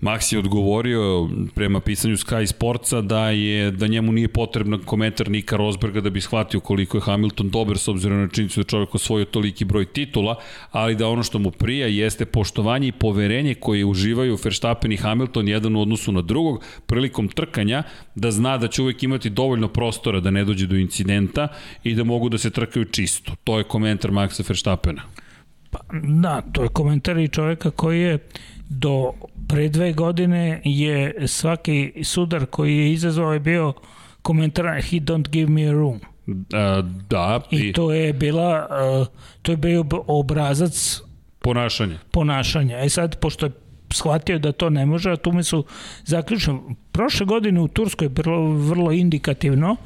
S1: Max je odgovorio prema pisanju Sky Sportsa da je da njemu nije potreban komentar Nika Rosberga da bi shvatio koliko je Hamilton dobar s obzirom na činjenicu da čovjek osvojio toliki broj titula, ali da ono što mu prija jeste poštovanje i poverenje koje uživaju Verstappen i Hamilton jedan u odnosu na drugog prilikom trkanja, da zna da će uvek imati dovoljno prostora da ne dođe do incidenta i da mogu da se trkaju čisto. To je komentar Maxa Verstappena.
S3: Pa, da, to je komentar i čoveka koji je do pre dve godine je svaki sudar koji je izazvao je bio komentar he don't give me a room.
S1: A, da,
S3: I, I to je bila uh, to je bio obrazac
S1: ponašanja.
S3: ponašanja. E sad, pošto je shvatio da to ne može, a tu mi su zaključno. Prošle godine u Turskoj je bilo vrlo indikativno,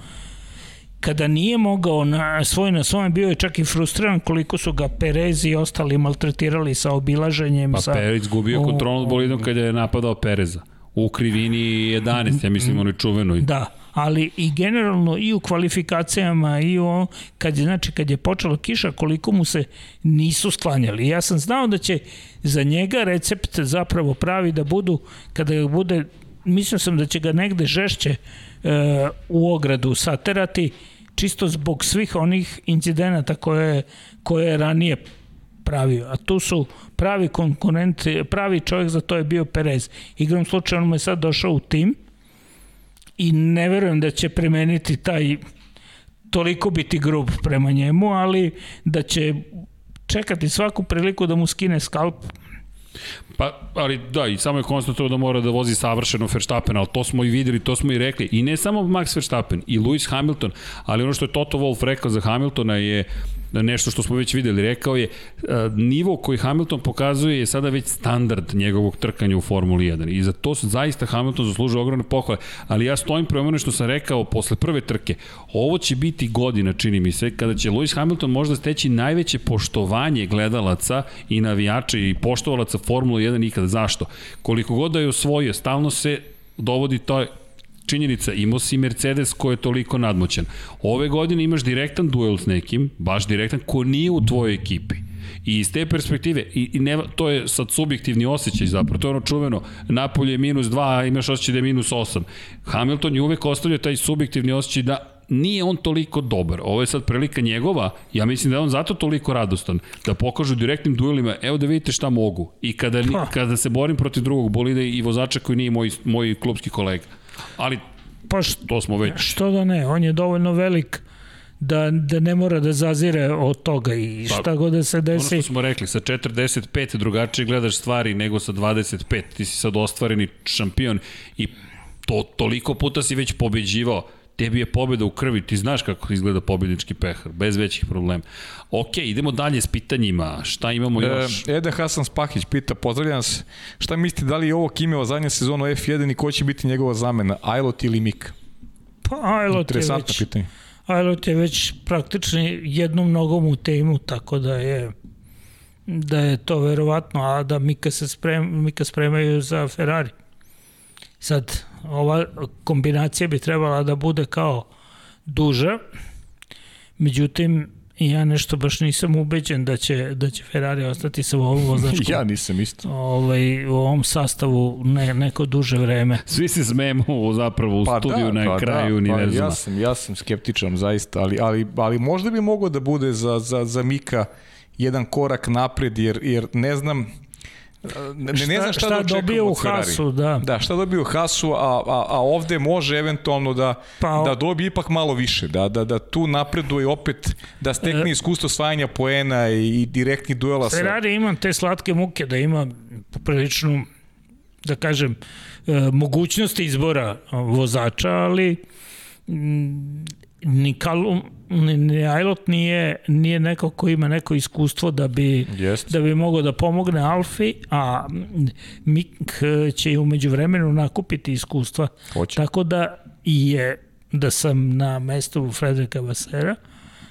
S3: kada nije mogao na svoj na svome bio je čak i frustriran koliko su ga Perez i ostali maltretirali sa obilaženjem
S1: Pa
S3: sa
S1: Perez gubio kontrol nad bolidom kada je napadao Pereza. U krivini 11, ja mislim, onoj čuvenoj.
S3: Da, ali i generalno i u kvalifikacijama i u kad je znači kad je počela kiša koliko mu se nisu sklanjali. Ja sam znao da će za njega recept zapravo pravi da budu kada ga bude mislio sam da će ga negde žešće e, u ogradu saterati čisto zbog svih onih incidenata koje, koje je ranije pravio. A tu su pravi konkurent, pravi čovjek za to je bio Perez. Igrom slučaju on mu je sad došao u tim i ne verujem da će premeniti taj toliko biti grub prema njemu, ali da će čekati svaku priliku da mu skine skalp
S1: Pa, ali da, i samo je konstatovao da mora da vozi savršeno Verstappen, ali to smo i videli, to smo i rekli. I ne samo Max Verstappen, i Lewis Hamilton, ali ono što je Toto Wolff rekao za Hamiltona je nešto što smo već videli, rekao je nivo koji Hamilton pokazuje je sada već standard njegovog trkanja u Formuli 1 i za to se zaista Hamilton zaslužuje ogromne pohvale, ali ja stojim prema ono što sam rekao posle prve trke, ovo će biti godina, čini mi se, kada će Lewis Hamilton možda steći najveće poštovanje gledalaca i navijača i poštovalaca Formula 1 nikada. Zašto? Koliko god da je osvojio, stalno se dovodi to činjenica, imao si Mercedes ko je toliko nadmoćan. Ove godine imaš direktan duel s nekim, baš direktan, ko nije u tvojoj ekipi. I iz te perspektive, i, i ne, to je sad subjektivni osjećaj zapravo, to je ono čuveno, Napolje je minus 2, a imaš osjećaj da je minus 8. Hamilton je uvek ostavljao taj subjektivni osjećaj da nije on toliko dobar. Ovo je sad prilika njegova, ja mislim da je on zato toliko radostan, da pokažu direktnim duelima, evo da vidite šta mogu. I kada,
S3: Pa.
S1: kada se borim protiv drugog bolida i vozača koji nije moj, moj klubski kolega. Ali
S3: Pa što,
S1: to smo već
S3: što da ne, on je dovoljno velik da, da ne mora da zazire od toga i
S1: Pa,
S3: šta god da se
S1: Ono
S3: desi.
S1: što smo rekli, sa 45 drugačije gledaš stvari nego sa 25. Ti si sad ostvareni šampion i to toliko puta si već pobeđivao. Tebi je pobeda u krvi, ti znaš kako izgleda pobednički pehar, bez većih problema. Ok, idemo dalje s pitanjima. Šta imamo još?
S2: E, Eda Hasan Spahić pita, pozdravljam nas, šta mislite da li je ovo Kimeva zadnja sezona u F1 i ko će biti njegova zamena, Ajlot ili Mik?
S3: Pa Ajlot je
S2: Interesantno
S3: već,
S2: pitanje.
S3: Ajlot je već praktično jednom nogom u timu, tako da je da je to verovatno, a da Mika se sprem, Mika spremaju za Ferrari. Sad, ova kombinacija bi trebala da bude kao duža, međutim, ja nešto baš nisam ubeđen da će, da će Ferrari ostati sa ovom vozačkom
S2: Ja nisam isto.
S3: ovaj, u ovom sastavu ne, neko duže vreme.
S1: Svi se smemo zapravo u studiju na kraju
S2: Pa
S1: univerzuma.
S2: ja, sam, ja sam skeptičan zaista, ali, ali, ali možda bi mogao da bude za, za, za Mika jedan korak napred, jer, jer ne znam, ne, ne znam šta,
S3: šta
S2: da
S3: dobije u. Hasu, da.
S2: Da, šta dobije u Hasu, a, a, a ovde može eventualno da,
S3: Pa,
S2: da dobije ipak malo više, da, da, da tu napreduje opet, da stekne iskustvo svajanja poena i, i direktnih duela sa...
S3: Ferrari ima te slatke muke da ima popriličnu da kažem e, mogućnosti izbora vozača, ali ni Kalum, ni, ni Ajlot nije, nije neko ko ima neko iskustvo da bi,
S2: Jest.
S3: da bi mogao da pomogne Alfi, a Mik e, će i umeđu vremenu nakupiti iskustva.
S2: Hoće.
S3: Tako da je da sam na mestu Frederika Vasera,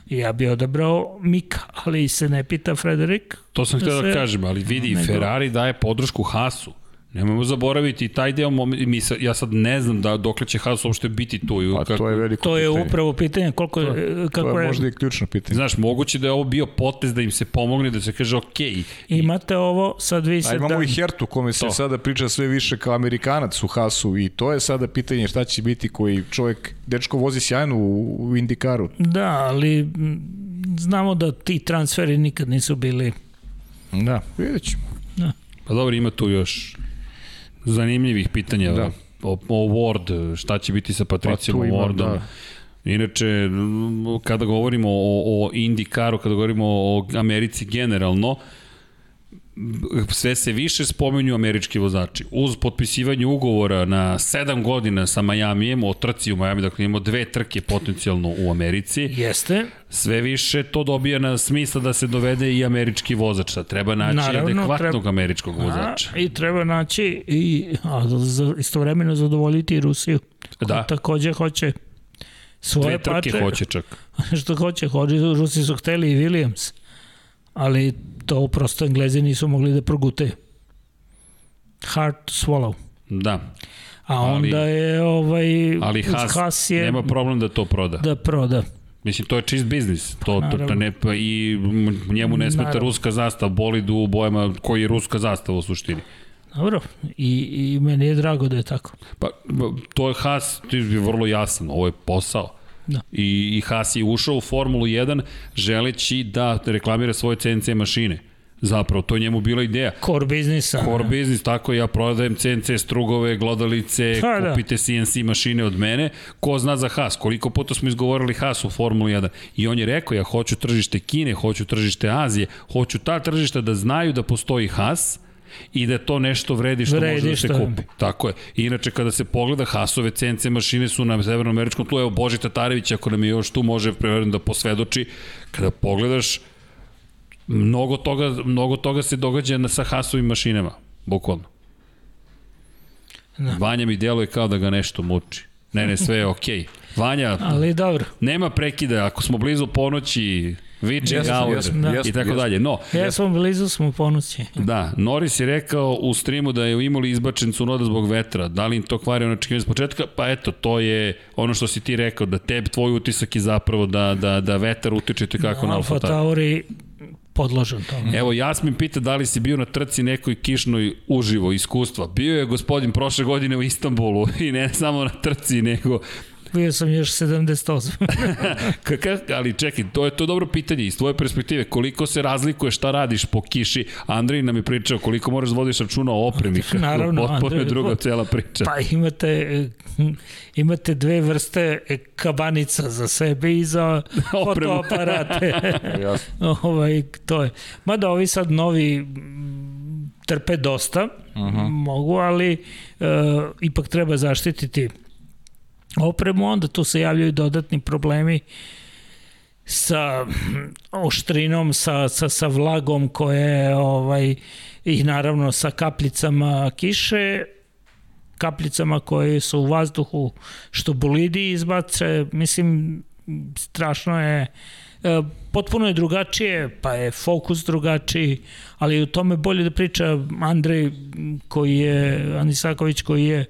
S3: ja bi odabrao Mika, ali se ne pita Frederik.
S1: To sam htio da kažem, ali vidi,
S3: nego-
S1: Ferrari daje podršku Hasu. Nemojmo zaboraviti taj deo, mi sa, ja sad ne znam da dokle će Haas uopšte biti tu. i
S2: Pa
S1: kako,
S2: to je veliko
S3: To je
S2: pitanje.
S3: upravo pitanje koliko je, kako
S2: To je
S3: je,
S2: možda i ključno pitanje.
S1: Znaš, moguće da je ovo bio potez da im se pomogne, da se kaže ok.
S3: imate ovo, sad vi
S2: A
S3: se
S2: imamo
S3: da,
S2: i Hertu, kome se
S1: To.
S2: sada priča sve više kao Amerikanac u Hasu i to je sada pitanje šta će biti koji čovjek, dečko vozi sjajno u, u Indikaru.
S3: da, ali znamo da ti transferi nikad nisu bili
S2: Da, vidjet ćemo.
S1: Pa dobro, ima tu još zanimljivih pitanja.
S2: Da.
S1: O, o Ward, šta će biti sa Patricijom
S2: Pa
S1: Wardom.
S2: da.
S1: Inače, kada govorimo o, o IndyCaru, kada govorimo o Americi generalno, sve se više spomenju američki vozači. Uz potpisivanje ugovora na 7 godina sa Majamijem, o trci u Majami, dakle imamo dve trke potencijalno u Americi,
S3: Jeste.
S1: sve više to dobija na smisla da se dovede i američki vozač. Sad treba naći
S3: Naravno,
S1: adekvatnog
S3: treba-
S1: američkog vozača.
S3: A, I treba naći i a, za, istovremeno zadovoljiti i Rusiju.
S1: Da.
S3: Takođe hoće svoje
S1: Dve trke
S3: patre.
S1: hoće čak.
S3: Što hoće, hoće, Rusi su hteli i Williams. Ali to prosto Englezi nisu mogli da progutaju. Hard to swallow.
S1: Da,
S3: A
S1: Ali-
S3: onda je ovaj
S1: ali
S3: uz
S1: Haas,
S3: Haas je
S1: nema problem da to proda.
S3: da proda.
S1: Mislim, to je čist biznis. To, to, to
S3: Naravno.
S1: ne, pa i njemu ne smeta
S3: Naravno.
S1: ruska zastava, bolid u bojama koji je ruska zastava u suštini.
S3: Dobro, i, i meni je drago da je tako.
S1: Pa, to je Haas, to je vrlo jasan, ovo je posao.
S3: Da.
S1: I, I Haas je ušao u Formulu 1 želeći da reklamira svoje CNC mašine. Zapravo, to je njemu bila ideja.
S3: Core biznisa.
S1: Core business, tako ja prodajem CNC strugove, glodalice,
S3: Pa da.
S1: kupite CNC mašine od mene. Ko zna za Haas? Koliko puta smo izgovorili Haas u Formulu 1? I on je rekao, ja hoću tržište Kine, hoću tržište Azije, hoću ta tržišta da znaju da postoji Haas, i da to nešto vredi što
S3: Vredi
S1: može da se
S3: što-
S1: kupi. Tako je. I inače kada se pogleda Haasove CNC mašine su na severnoameričkom tlu, evo Boži Tatarević ako nam je još tu može preverujem da posvedoči, kada pogledaš mnogo toga, mnogo toga se događa na, sa Haasovim mašinama, bukvalno.
S3: Da.
S1: Vanja mi deluje kao da ga nešto muči. Ne, ne, sve je okej. Okay. Vanja,
S3: Ali dobro.
S1: nema prekida, ako smo blizu ponoći, witching hour
S2: jesmo,
S3: da.
S1: i tako dalje. No,
S3: Ja sam blizu smo ponoći.
S1: Da, Norris je rekao u streamu da je imali izbačen Cunoda zbog vetra. Da li im to kvari ono očekivanje s početka? Pa eto, to je ono što si ti rekao, da tebi tvoj utisak je zapravo da, da, da vetar utiče te kako na
S3: Alfa
S1: Tauri.
S3: Podložan tome.
S1: Evo, Jasmin pita da li si bio na trci nekoj kišnoj uživo iskustva. Bio je gospodin prošle godine u Istanbulu i ne samo na trci, nego
S3: Bio sam još 78.
S1: Kaka, ali čekaj, to je to dobro pitanje iz tvoje perspektive. Koliko se razlikuje šta radiš po kiši? Andrej nam je pričao koliko moraš da vodiš računa o opremi.
S3: Naravno,
S1: Potpuno je druga cela priča.
S3: Pa imate, eh, imate dve vrste eh, kabanica za sebe i za fotoaparate. Ovaj, to je. Mada ovi sad novi mm, trpe dosta, uh -huh. mogu, ali uh, ipak treba zaštititi opremu, onda tu se javljaju dodatni problemi sa oštrinom, sa, sa, sa vlagom koje ovaj, i naravno sa kapljicama kiše, kapljicama koje su u vazduhu što bolidi izbace, mislim strašno je e, potpuno je drugačije, pa je fokus drugačiji, ali u tome bolje da priča Andrej koji je, Anisaković koji je e,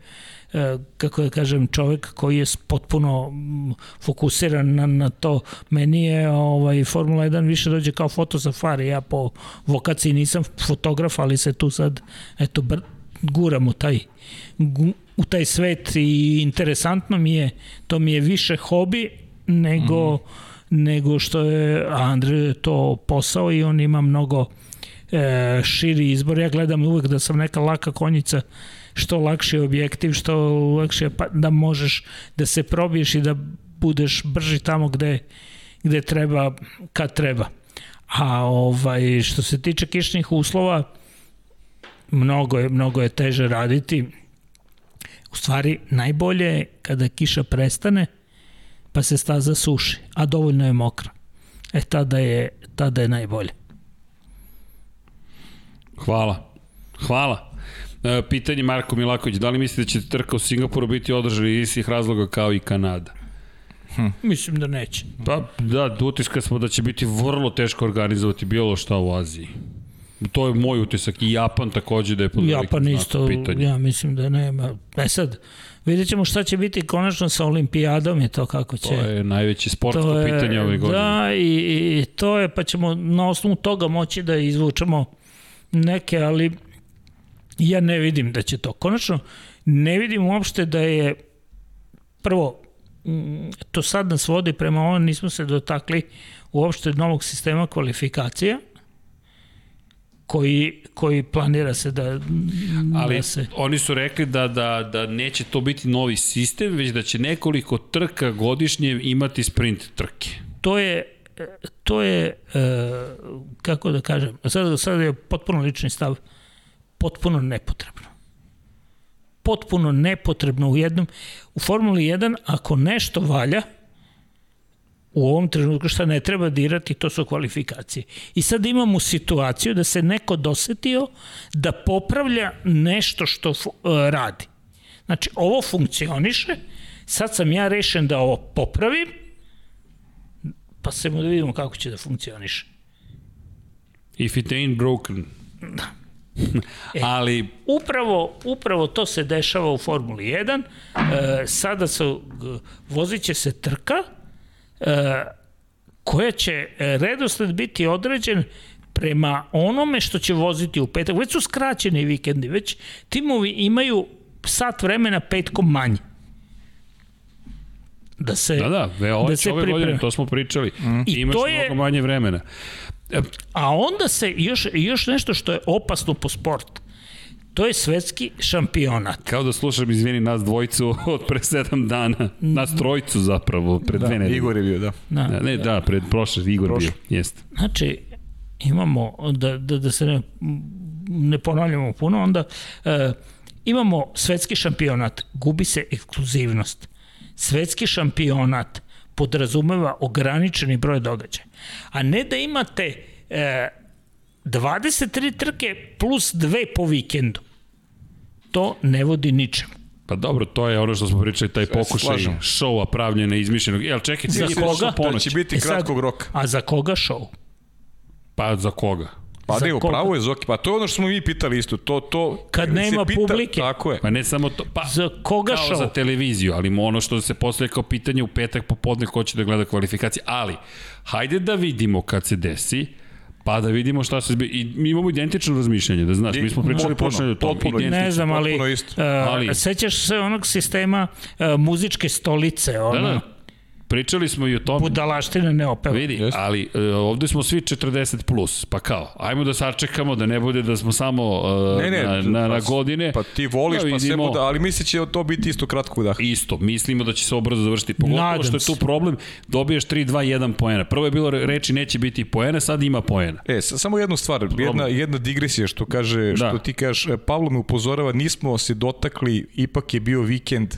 S3: kako da kažem, čovek koji je potpuno mm, fokusiran na, na to. Meni je ovaj, Formula 1 više dođe kao fotosafari. Ja po vokaciji nisam fotograf, ali se tu sad eto, br guram u taj, gu, u taj svet i interesantno mi je, to mi je više hobi nego, mm nego što je a Andrej je to posao i on ima mnogo e, širi izbor. Ja gledam uvek da sam neka laka konjica, što lakši objektiv, što lakše pa, da možeš da se probiješ i da budeš brži tamo gde, gde treba, kad treba. A ovaj, što se tiče kišnih uslova, mnogo je, mnogo je teže raditi. U stvari, najbolje je kada kiša prestane, pa se staza suši, a dovoljno je mokra. E, tada je, tada je najbolje.
S1: Hvala. Hvala. E, pitanje Marko Milaković, da li mislite da će trka u Singapuru biti održana iz istih razloga kao i Kanada?
S3: Mislim da neće.
S1: Pa da, utiska smo da će biti vrlo teško organizovati bilo šta u Aziji. To je moj utisak i Japan takođe da je pod
S3: Japan isto,
S1: pitanja.
S3: ja mislim da nema. E sad, vidjet ćemo šta će biti konačno sa olimpijadom i to kako će.
S1: To je najveće sportsko
S3: to je,
S1: pitanje ove godine.
S3: Da, i, i to je, pa ćemo na osnovu toga moći da izvučemo neke, ali ja ne vidim da će to. Konačno, ne vidim uopšte da je prvo, mm, to sad nas vodi prema ovom, nismo se dotakli uopšte novog sistema kvalifikacija, koji, koji planira se da,
S1: Ali
S3: da se...
S1: oni su rekli da, da, da neće to biti novi sistem, već da će nekoliko trka godišnje imati sprint trke.
S3: To je to je, e, kako da kažem, sad, sad je potpuno lični stav, potpuno nepotrebno. Potpuno nepotrebno u jednom, u Formuli 1, ako nešto valja, u ovom trenutku šta ne treba dirati, to su kvalifikacije. I sad imamo situaciju da se neko dosetio da popravlja nešto što uh, radi. Znači, ovo funkcioniše, sad sam ja rešen da ovo popravim, pa se da vidimo kako će da funkcioniše.
S1: If it ain't broken.
S3: Da.
S1: E, Ali...
S3: Upravo, upravo to se dešava u Formuli 1. E, sada se, vozit će se trka, E, koja će redosled biti određen prema onome što će voziti u petak. Već su skraćeni vikendi, već timovi imaju sat vremena petkom manje.
S1: Da se, da, da, ve, ove, da se ove godine, to smo pričali. Mm. I Imaš to je, mnogo manje vremena.
S3: A onda se još, još nešto što je opasno po sport. To je svetski šampionat.
S1: Kao da slušam, izvini, nas dvojicu od pre sedam dana. Nas trojicu zapravo, pred da, dve nedelje.
S2: Igor je bio, da.
S1: da. da ne, da, pred prošle, Igor prošle. bio, jeste.
S3: Znači, imamo, da, da, da se ne, ne ponavljamo puno, onda e, imamo svetski šampionat, gubi se ekskluzivnost. Svetski šampionat podrazumeva ograničeni broj događaja. A ne da imate e, 23 trke plus dve po vikendu. To ne vodi ničemu.
S1: Pa dobro, to je ono što smo pričali, taj Sve pokušaj šova pravljena, izmišljenog. Jel, čekaj,
S3: za koga?
S2: To će biti e kratkog roka.
S3: A za koga šov?
S1: Pa za koga?
S2: Pa ne, upravo je Zoki, pa to je ono što smo mi pitali isto, to, to...
S3: Kad nema pita, publike.
S2: Tako je.
S1: Pa ne samo to, pa
S3: za koga
S1: kao
S3: šov?
S1: za televiziju, ali ono što se postoje kao pitanje u petak popodne ko će da gleda kvalifikacije, ali hajde da vidimo kad se desi, Pa da vidimo šta se zbi... I mi imamo identično razmišljanje, da znaš, mi smo pričali prošle o tom.
S3: Ne znam, ali, isto. Uh, ali sećaš se onog sistema uh, muzičke stolice, ono, da, da
S1: Pričali smo i o tome.
S3: Budalaština ne opeva.
S1: Vidi, Just. ali uh, ovde smo svi 40 plus, pa kao, ajmo da sačekamo da ne bude da smo samo uh, ne, ne, na, na, na pa godine.
S2: Pa ti voliš, da pa sve bude, ali misli će to biti isto kratko da.
S1: Isto, mislimo da će se obrzo završiti. Pogotovo Nadam što je tu problem, dobiješ 3, 2, 1 poena. Prvo je bilo reči neće biti poena, sad ima poena.
S2: E, samo jednu stvar, jedna, jedna digresija što kaže, da. što ti kažeš, e, Pavlo me upozorava, nismo se dotakli, ipak je bio vikend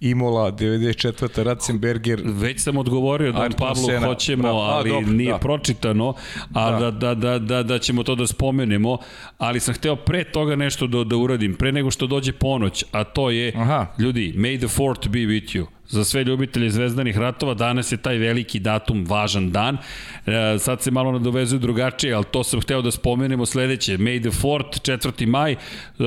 S2: Imola, 94. Ratzenberger.
S1: Već sam odgovorio da Pavlo Sena. hoćemo, Bravo. ali dobro, nije da. pročitano, a da. Da, da, da, da, da ćemo to da spomenemo, ali sam hteo pre toga nešto da, da uradim, pre nego što dođe ponoć, a to je, Aha. ljudi, may the fort be with you za sve ljubitelje zvezdanih ratova, danas je taj veliki datum, važan dan. E, sad se malo nadovezuju drugačije, ali to sam hteo da spomenemo sledeće. May the 4th, 4. maj, uh,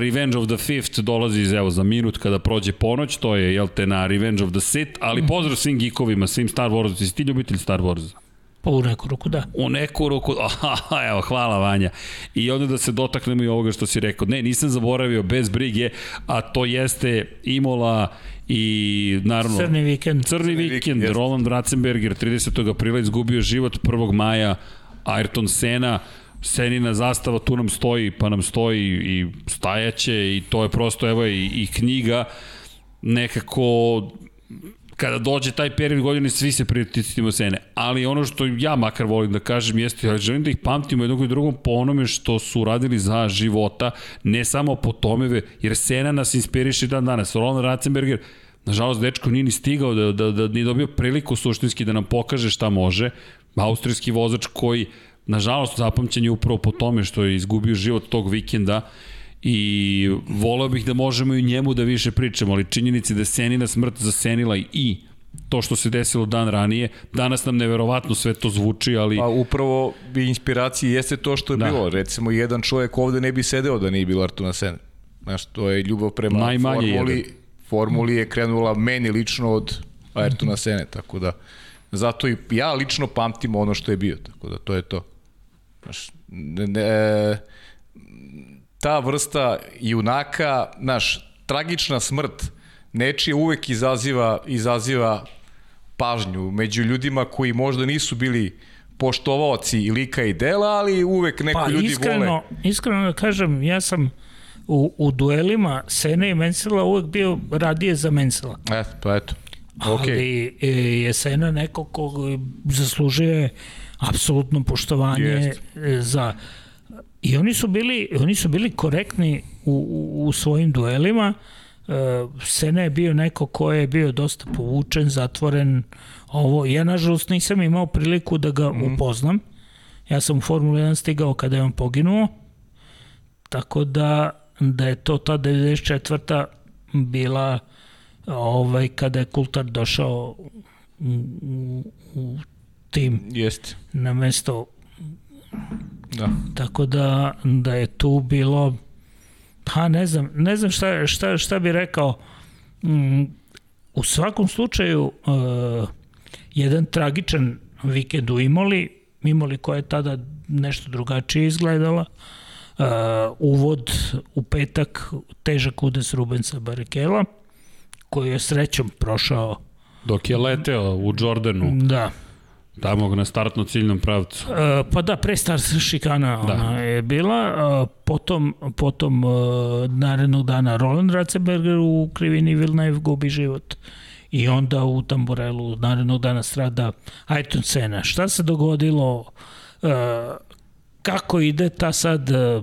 S1: Revenge of the 5th dolazi iz, evo, za minut kada prođe ponoć, to je, jel te, na Revenge of the Sith, ali pozdrav svim geekovima, svim Star Wars, si ti ljubitelj Star Wars?
S3: Pa u neku ruku da.
S1: U neku ruku, aha, evo, hvala Vanja. I onda da se dotaknemo i ovoga što si rekao. Ne, nisam zaboravio, bez brige, a to jeste Imola i naravno...
S3: Crni vikend.
S1: Crni, Crni vikend, vikend Roland Ratzenberger 30. aprila izgubio život 1. maja, Ayrton Sena, Senina zastava tu nam stoji, pa nam stoji i stajaće i to je prosto, evo i, i knjiga nekako kada dođe taj period godine, svi se prioritetimo Sene. Ali ono što ja makar volim da kažem jeste, ja želim da ih pamtimo jednog i drugom po onome što su radili za života, ne samo po tomeve, jer Sena nas inspiriše dan danas. Roland Ratzenberger, nažalost, dečko nije ni stigao da, da, da, da dobio priliku suštinski da nam pokaže šta može. Austrijski vozač koji, nažalost, zapamćen je upravo po tome što je izgubio život tog vikenda i voleo bih da možemo i njemu da više pričamo, ali činjenici da je Senina smrt zasenila i to što se desilo dan ranije, danas nam neverovatno sve to zvuči, ali...
S2: Pa upravo bi inspiracija jeste to što je da. bilo. Recimo, jedan čovjek ovde ne bi sedeo da nije bilo Artuna Sena. Znaš, to je ljubav prema Najmanje formuli. Jedan. Formuli je krenula meni lično od Ayrtona Sene, tako da zato i ja lično pamtim ono što je bio, tako da to je to. Znaš, ne, ne, ta vrsta junaka, naš, tragična smrt nečije uvek izaziva, izaziva pažnju među ljudima koji možda nisu bili poštovaoci lika i dela, ali uvek neko pa, ljudi iskreno, vole.
S3: Iskreno da kažem, ja sam u, u duelima Sene i Mensela uvek bio radije za Mensela.
S2: E, pa eto.
S3: Ali e, je Sena neko ko zaslužuje apsolutno poštovanje
S2: Jest.
S3: e, za i oni su bili oni su bili korektni u, u, u svojim duelima e, Sena je bio neko ko je bio dosta povučen, zatvoren ovo, ja nažalost nisam imao priliku da ga mm. upoznam ja sam u Formulu 1 stigao kada je on poginuo tako da da je to ta 94. bila ovaj kada je Kultar došao u, u, u tim
S2: Jeste.
S3: na mesto
S2: Da.
S3: tako da da je tu bilo pa ne znam ne znam šta šta šta bi rekao mm, u svakom slučaju uh, jedan tragičan vikend u Imoli Imoli koja je tada nešto drugačije izgledala uh, uvod u petak težak udes Rubensa Barekela koji je srećom prošao.
S1: Dok je leteo u Jordanu,
S3: da
S1: tamo na startno ciljnom pravcu.
S3: E, pa da, pre start šikana da. ona je bila, e, potom, potom e, narednog dana Roland Ratzenberger u krivini Villeneuve gubi život i onda u Tamborelu narednog dana strada Ayrton Senna. Šta se dogodilo? E, kako ide ta sad e,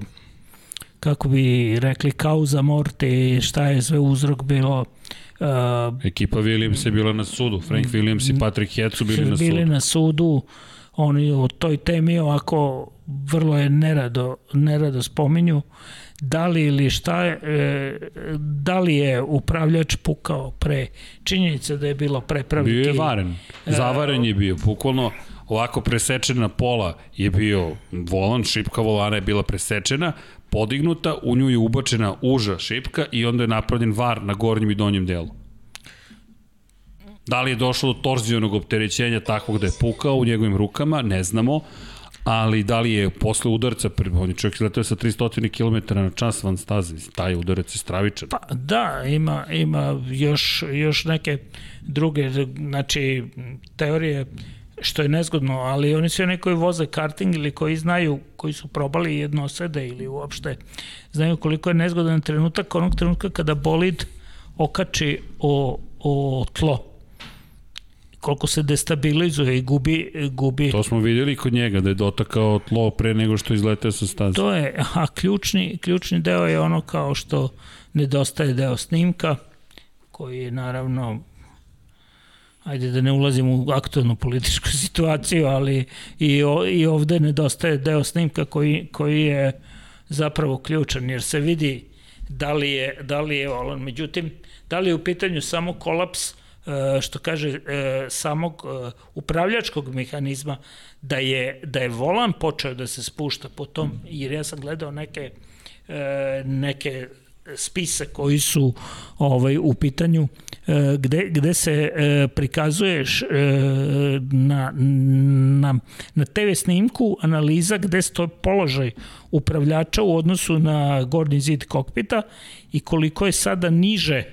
S3: kako bi rekli kauza morte, šta je sve uzrok bilo uh,
S1: Ekipa Williams je bila na sudu. Frank Williams i Patrick Head su bili na
S3: bili
S1: sudu.
S3: na sudu, oni o toj temi ovako vrlo je nerado, nerado spominju, da li ili šta je, e, da li je upravljač pukao pre činjenica da je bilo prepravljike.
S1: Bio je varen. Zavaren je bio. Bukvalno ovako presečena pola je bio volan, šipka volana je bila presečena, podignuta, u nju je ubačena uža šipka i onda je napravljen var na gornjem i donjem delu. Da li je došlo do torzionog opterećenja takvog da je pukao u njegovim rukama, ne znamo, ali da li je posle udarca, on je čovjek izletao sa 300 km na čas van staze, taj udarac je stravičan.
S3: Pa da, ima, ima još, još neke druge, znači, teorije što je nezgodno, ali oni svi oni koji voze karting ili koji znaju, koji su probali jednosede ili uopšte znaju koliko je nezgodan trenutak onog trenutka kada bolid okači o, o tlo koliko se destabilizuje i gubi, gubi
S1: To smo vidjeli kod njega, da je dotakao tlo pre nego što izleteo sa staze.
S3: To je, a ključni, ključni deo je ono kao što nedostaje deo snimka, koji je naravno ajde da ne ulazim u aktualnu političku situaciju, ali i, o, i ovde nedostaje deo snimka koji, koji je zapravo ključan, jer se vidi da li je, da li je volan. Međutim, da li je u pitanju samo kolaps e, što kaže e, samog e, upravljačkog mehanizma da je da je volan počeo da se spušta po tom jer ja sam gledao neke neke spise koji su ovaj u pitanju gde, gde se prikazuje na, na, na TV snimku analiza gde stoji položaj upravljača u odnosu na gornji zid kokpita i koliko je sada niže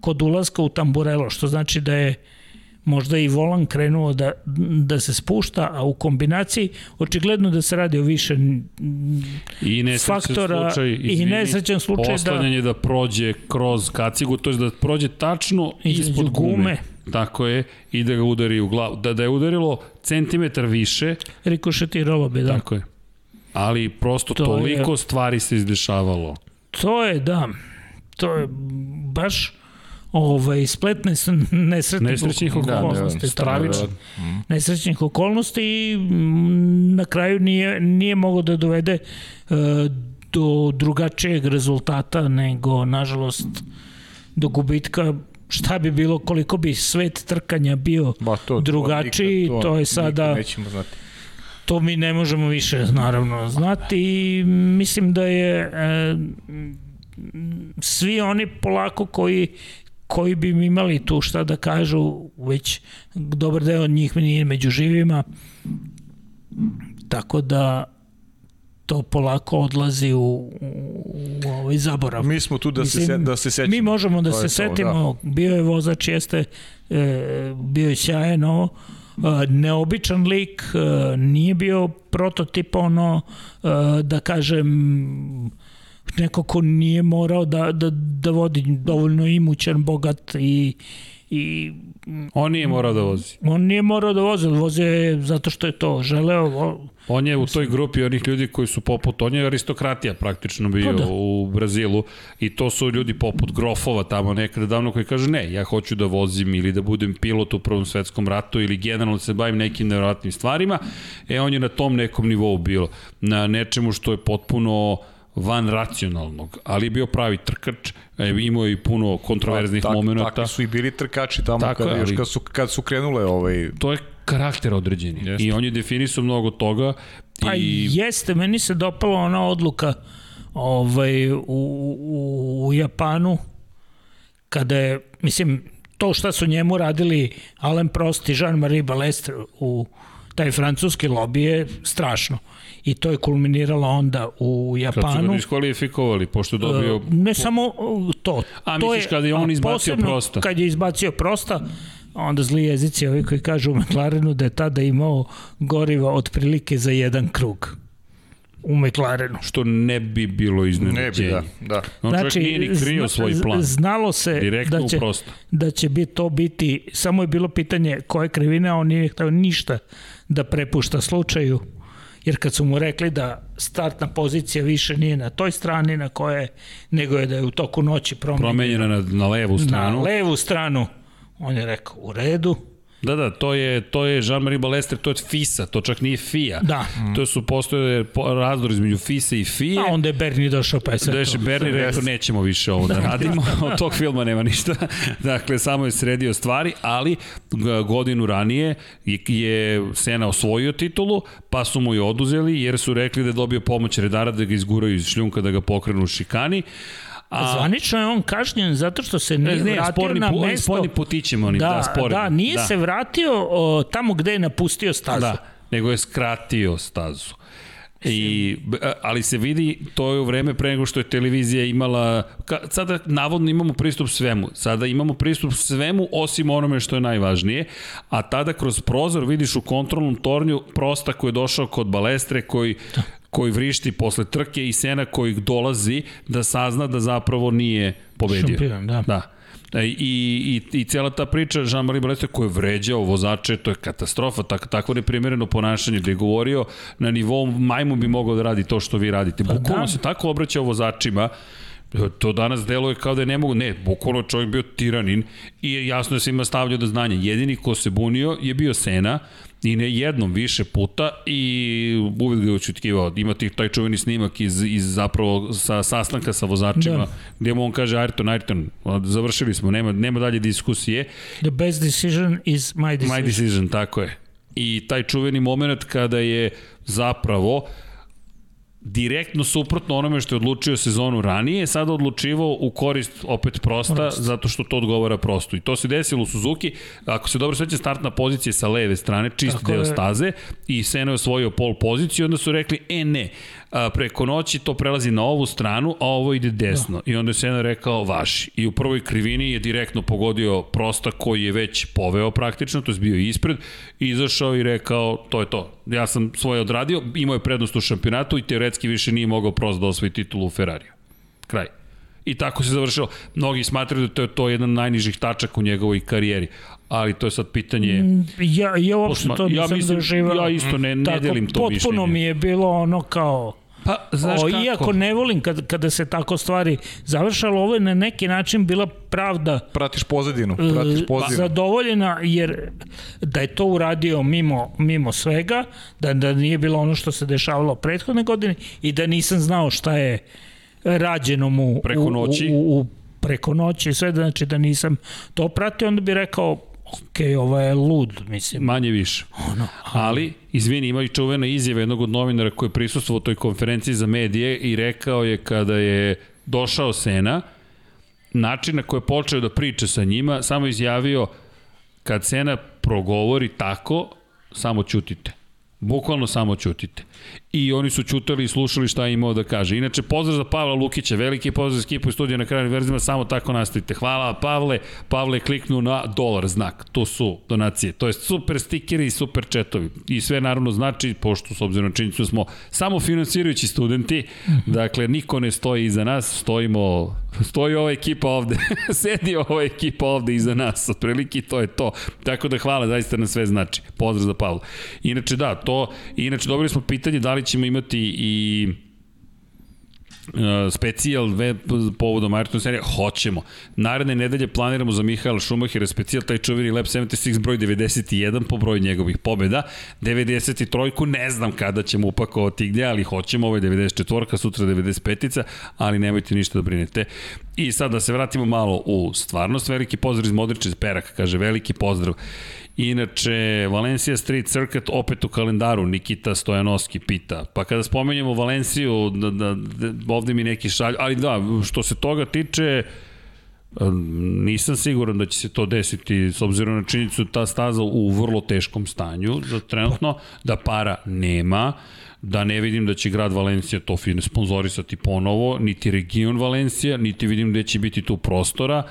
S3: kod ulaska u tamburelo, što znači da je možda i volan krenuo da, da se spušta, a u kombinaciji očigledno da se radi o više
S1: I
S3: faktora
S1: slučaj, izvini,
S3: i nesrećan slučaj da
S1: oslanjanje da... da prođe kroz kacigu, to je da prođe tačno ispod gume.
S3: gume.
S1: Tako je, i da ga udari u glavu. Da, da je udarilo centimetar više,
S3: rikošetiralo bi, da.
S1: tako je. Ali prosto
S3: To
S1: toliko
S3: je-
S1: stvari se izdešavalo.
S3: To je, da, to je baš ovaj, splet nes, nesretnih,
S1: Nesrećnih
S3: okolnosti.
S2: okolnosti,
S3: stravično.
S2: Mm.
S3: Nesrećnih okolnosti i na kraju nije, nije mogo da dovede e, do drugačijeg rezultata nego, nažalost, do gubitka šta bi bilo, koliko bi svet trkanja bio
S2: Ba, to,
S3: drugačiji,
S2: nikad-
S3: to je
S2: nikad
S3: sada-
S2: Nećemo znati.
S3: To mi ne možemo više, naravno, znati i mislim da je e, svi oni polako koji koji bi mi imali tu šta da kažu, već dobar deo od njih nije među živima, tako da to polako odlazi u, u, u ovaj zaborav.
S2: Mi smo tu da, se, se, da se sećamo.
S3: Mi možemo da
S2: To
S3: se
S2: to,
S3: setimo, bio je vozač, jeste, e, bio je sjajan ovo, e, neobičan lik, e, nije bio prototip ono, e, da kažem, neko ko nije morao da, da, da vodi dovoljno imućan, bogat i, i
S1: On nije morao da vozi.
S3: on nije morao da vozi, voze je zato što je to želeo. vo-
S1: On je u toj grupi onih ljudi koji su poput, on je aristokratija praktično bio
S3: Pa da.
S1: u Brazilu i to su ljudi poput Grofova tamo nekada davno koji kažu ne, ja hoću da vozim ili da budem pilot u Prvom svetskom ratu ili generalno da se bavim nekim nevjerojatnim stvarima. E, on je na tom nekom nivou bilo, na nečemu što je potpuno van racionalnog, ali je bio pravi trkač, e, imao je i puno kontroverznih
S2: Tak-
S1: momenta.
S2: Takvi su i bili trkači tamo
S1: Tako
S2: kada,
S1: je,
S2: još
S1: ali-
S2: kad su, kad su krenule ovaj,
S1: To je karakter određeni
S2: Jeste.
S1: i on je definisao mnogo toga
S3: Pa
S1: i
S3: jeste, meni se dopala ona odluka ovaj, u, u, u Japanu, kada je, mislim, to šta su njemu radili Alain Prost i Jean-Marie Balestre u taj francuski lobby je strašno. I to je kulminiralo onda u
S1: kad su ga
S3: Japanu.
S1: diskvalifikovali, pošto dobio...
S3: Ne samo uh, to.
S1: A,
S3: to
S1: misliš kada je on izbacio
S3: posebno
S1: Prosta?
S3: Kad je izbacio prosta, onda zli jezici ovi koji kažu u McLarenu da je tada imao goriva otprilike za jedan krug u McLarenu.
S1: što ne bi bilo
S2: ne
S1: iznenađenje.
S2: bi, da, da.
S1: On znači, čovjek nije ni krio
S3: zna-
S1: svoj plan.
S3: Znalo se
S1: Direktno
S3: da će,
S1: prosto.
S3: da će bi to biti, samo je bilo pitanje koje krivine, a on nije htio ništa da prepušta slučaju, jer kad su mu rekli da startna pozicija više nije na toj strani na koje, nego je da je u toku noći promenjena
S1: Promenjena na, na levu stranu.
S3: na levu stranu, on je rekao u redu,
S1: Da, da, to je, to je Jean-Marie Balestre, to je FISA, to čak nije FIA.
S3: Da.
S1: To su postoje po- razdor između FISA i FIA.
S3: a onda je Bernie došao pa je sve
S1: Da je
S3: to.
S1: Bernie rekao nećemo više ovo da radimo, od tog filma nema ništa. Dakle, samo je sredio stvari, ali godinu ranije je- je Sena osvojio titulu, pa su mu je oduzeli jer su rekli da je dobio pomoć redara da ga izguraju iz šljunka, da ga pokrenu u šikani. A,
S3: Zvanično je on kažnjen zato što se nije
S1: ne,
S3: vratio
S1: sporni,
S3: na mesto.
S1: sporni putićima oni, da,
S3: da,
S1: sporni.
S3: da, nije
S1: da.
S3: se vratio o, tamo gde je napustio stazu.
S1: Da, nego je skratio stazu. I, b- ali se vidi, to je u vreme pre nego što je televizija imala, ka, sada navodno imamo pristup svemu, sada imamo pristup svemu osim onome što je najvažnije, a tada kroz prozor vidiš u kontrolnom tornju prosta koji je došao kod balestre, koji koji vrišti posle trke i Sena koji dolazi da sazna da zapravo nije pobedio.
S3: Šampion, da.
S1: Da. E, I, i, i cijela ta priča Jean-Marie Balestre koji je vređao vozače, to je katastrofa, tak, takvo neprimereno ponašanje da je govorio na nivou majmu bi mogao da radi to što vi radite. Bukvalno
S3: da.
S1: se tako obraćao vozačima, to danas deluje kao da je ne mogu, ne, bukvalno je čovjek bio tiranin i jasno je svima stavljao do znanja. Jedini ko se bunio je bio Sena i ne jednom više puta i uvijek ga je očutkivao. Ima ti taj čuveni snimak iz, iz zapravo sa sastanka sa vozačima
S3: Da.
S1: gdje mu on kaže Ayrton, Ayrton, završili smo, nema, nema dalje diskusije.
S3: The best decision is my decision.
S1: My decision, tako je. I taj čuveni moment kada je zapravo direktno suprotno onome što je odlučio sezonu ranije, sada odlučivao u korist opet prosta,
S3: Prost.
S1: zato što to odgovara prostu. I to se desilo u Suzuki, ako se dobro sveća startna pozicija sa leve strane, čist
S3: Tako
S1: deo
S3: je.
S1: staze, i Seno je osvojio pol poziciju, onda su rekli, e ne, a, preko noći to prelazi na ovu stranu, a ovo ide desno. I onda je Sena rekao, vaši. I u prvoj krivini je direktno pogodio prosta koji je već poveo praktično, to je bio ispred, izašao i rekao, to je to. Ja sam svoje odradio, imao je prednost u šampionatu i teoretski više nije mogao prost da osvoji titulu u Ferrariju. Kraj. I tako se završilo. Mnogi smatraju da to je to jedan od najnižih tačaka u njegovoj karijeri. Ali to je sad pitanje...
S3: Ja, ja uopšte to
S1: ja
S3: nisam
S1: mislim,
S3: doživao.
S1: ja isto ne, ne
S3: Tako,
S1: delim to mišljenje.
S3: Potpuno mi je bilo ono kao...
S1: Pa, znaš
S3: o,
S1: kako?
S3: Iako ne volim kad, kada se tako stvari završalo, ovo je na neki način bila pravda
S2: Pratiš pozadinu, pratiš
S3: e,
S2: pozadinu.
S3: zadovoljena jer da je to uradio mimo, mimo svega, da, da nije bilo ono što se dešavalo prethodne godine i da nisam znao šta je rađeno mu
S1: Preko noći.
S3: U, u, u preko noći, sve znači da nisam to pratio, onda bi rekao ok, ovo je lud, mislim.
S1: Manje više.
S3: Ono,
S1: Ali, izvini, ima i čuvena izjava jednog od novinara koji je prisustvovao toj konferenciji za medije i rekao je kada je došao Sena, način na koji je počeo da priča sa njima, samo izjavio kad Sena progovori tako, samo ćutite. Bukvalno samo ćutite. I oni su čutali i slušali šta je imao da kaže. Inače, pozdrav za Pavla Lukića, veliki pozdrav za ekipu i studiju na kraju verzima, samo tako nastavite. Hvala Pavle, Pavle je kliknuo na dolar znak, to su donacije, to je super stikeri i super četovi. I sve naravno znači, pošto s obzirom na činjenicu smo samo finansirajući studenti, dakle, niko ne stoji iza nas, stojimo stoji ova ekipa ovde, sedi ova ekipa ovde iza nas, otprilike to je to. Tako da hvala, zaista na sve znači. Pozdrav za Pavla. Inače da, to, inače dobili smo pitanje da li ćemo imati i Uh, specijal web povodom Ayrton serije, hoćemo. Naredne nedelje planiramo za Mihaela Šumahira specijal, taj čuveni Lab 76 broj 91 po broju njegovih pobjeda. 93-ku ne znam kada ćemo upakovati gde, ali hoćemo, ovo je 94-ka, sutra 95-ica, ali nemojte ništa da brinete. I sad da se vratimo malo u stvarnost, veliki pozdrav iz Modriče Perak, kaže veliki pozdrav. Inače, Valencia Street Circuit opet u kalendaru, Nikita Stojanovski pita. Pa kada spomenjemo Valenciju, da, da, da, ovde mi neki šalju, ali da, što se toga tiče, nisam siguran da će se to desiti s obzirom na činjenicu da ta staza u vrlo teškom stanju za trenutno, da para nema, da ne vidim da će grad Valencija to sponzorisati ponovo, niti region Valencija, niti vidim gde će biti tu prostora.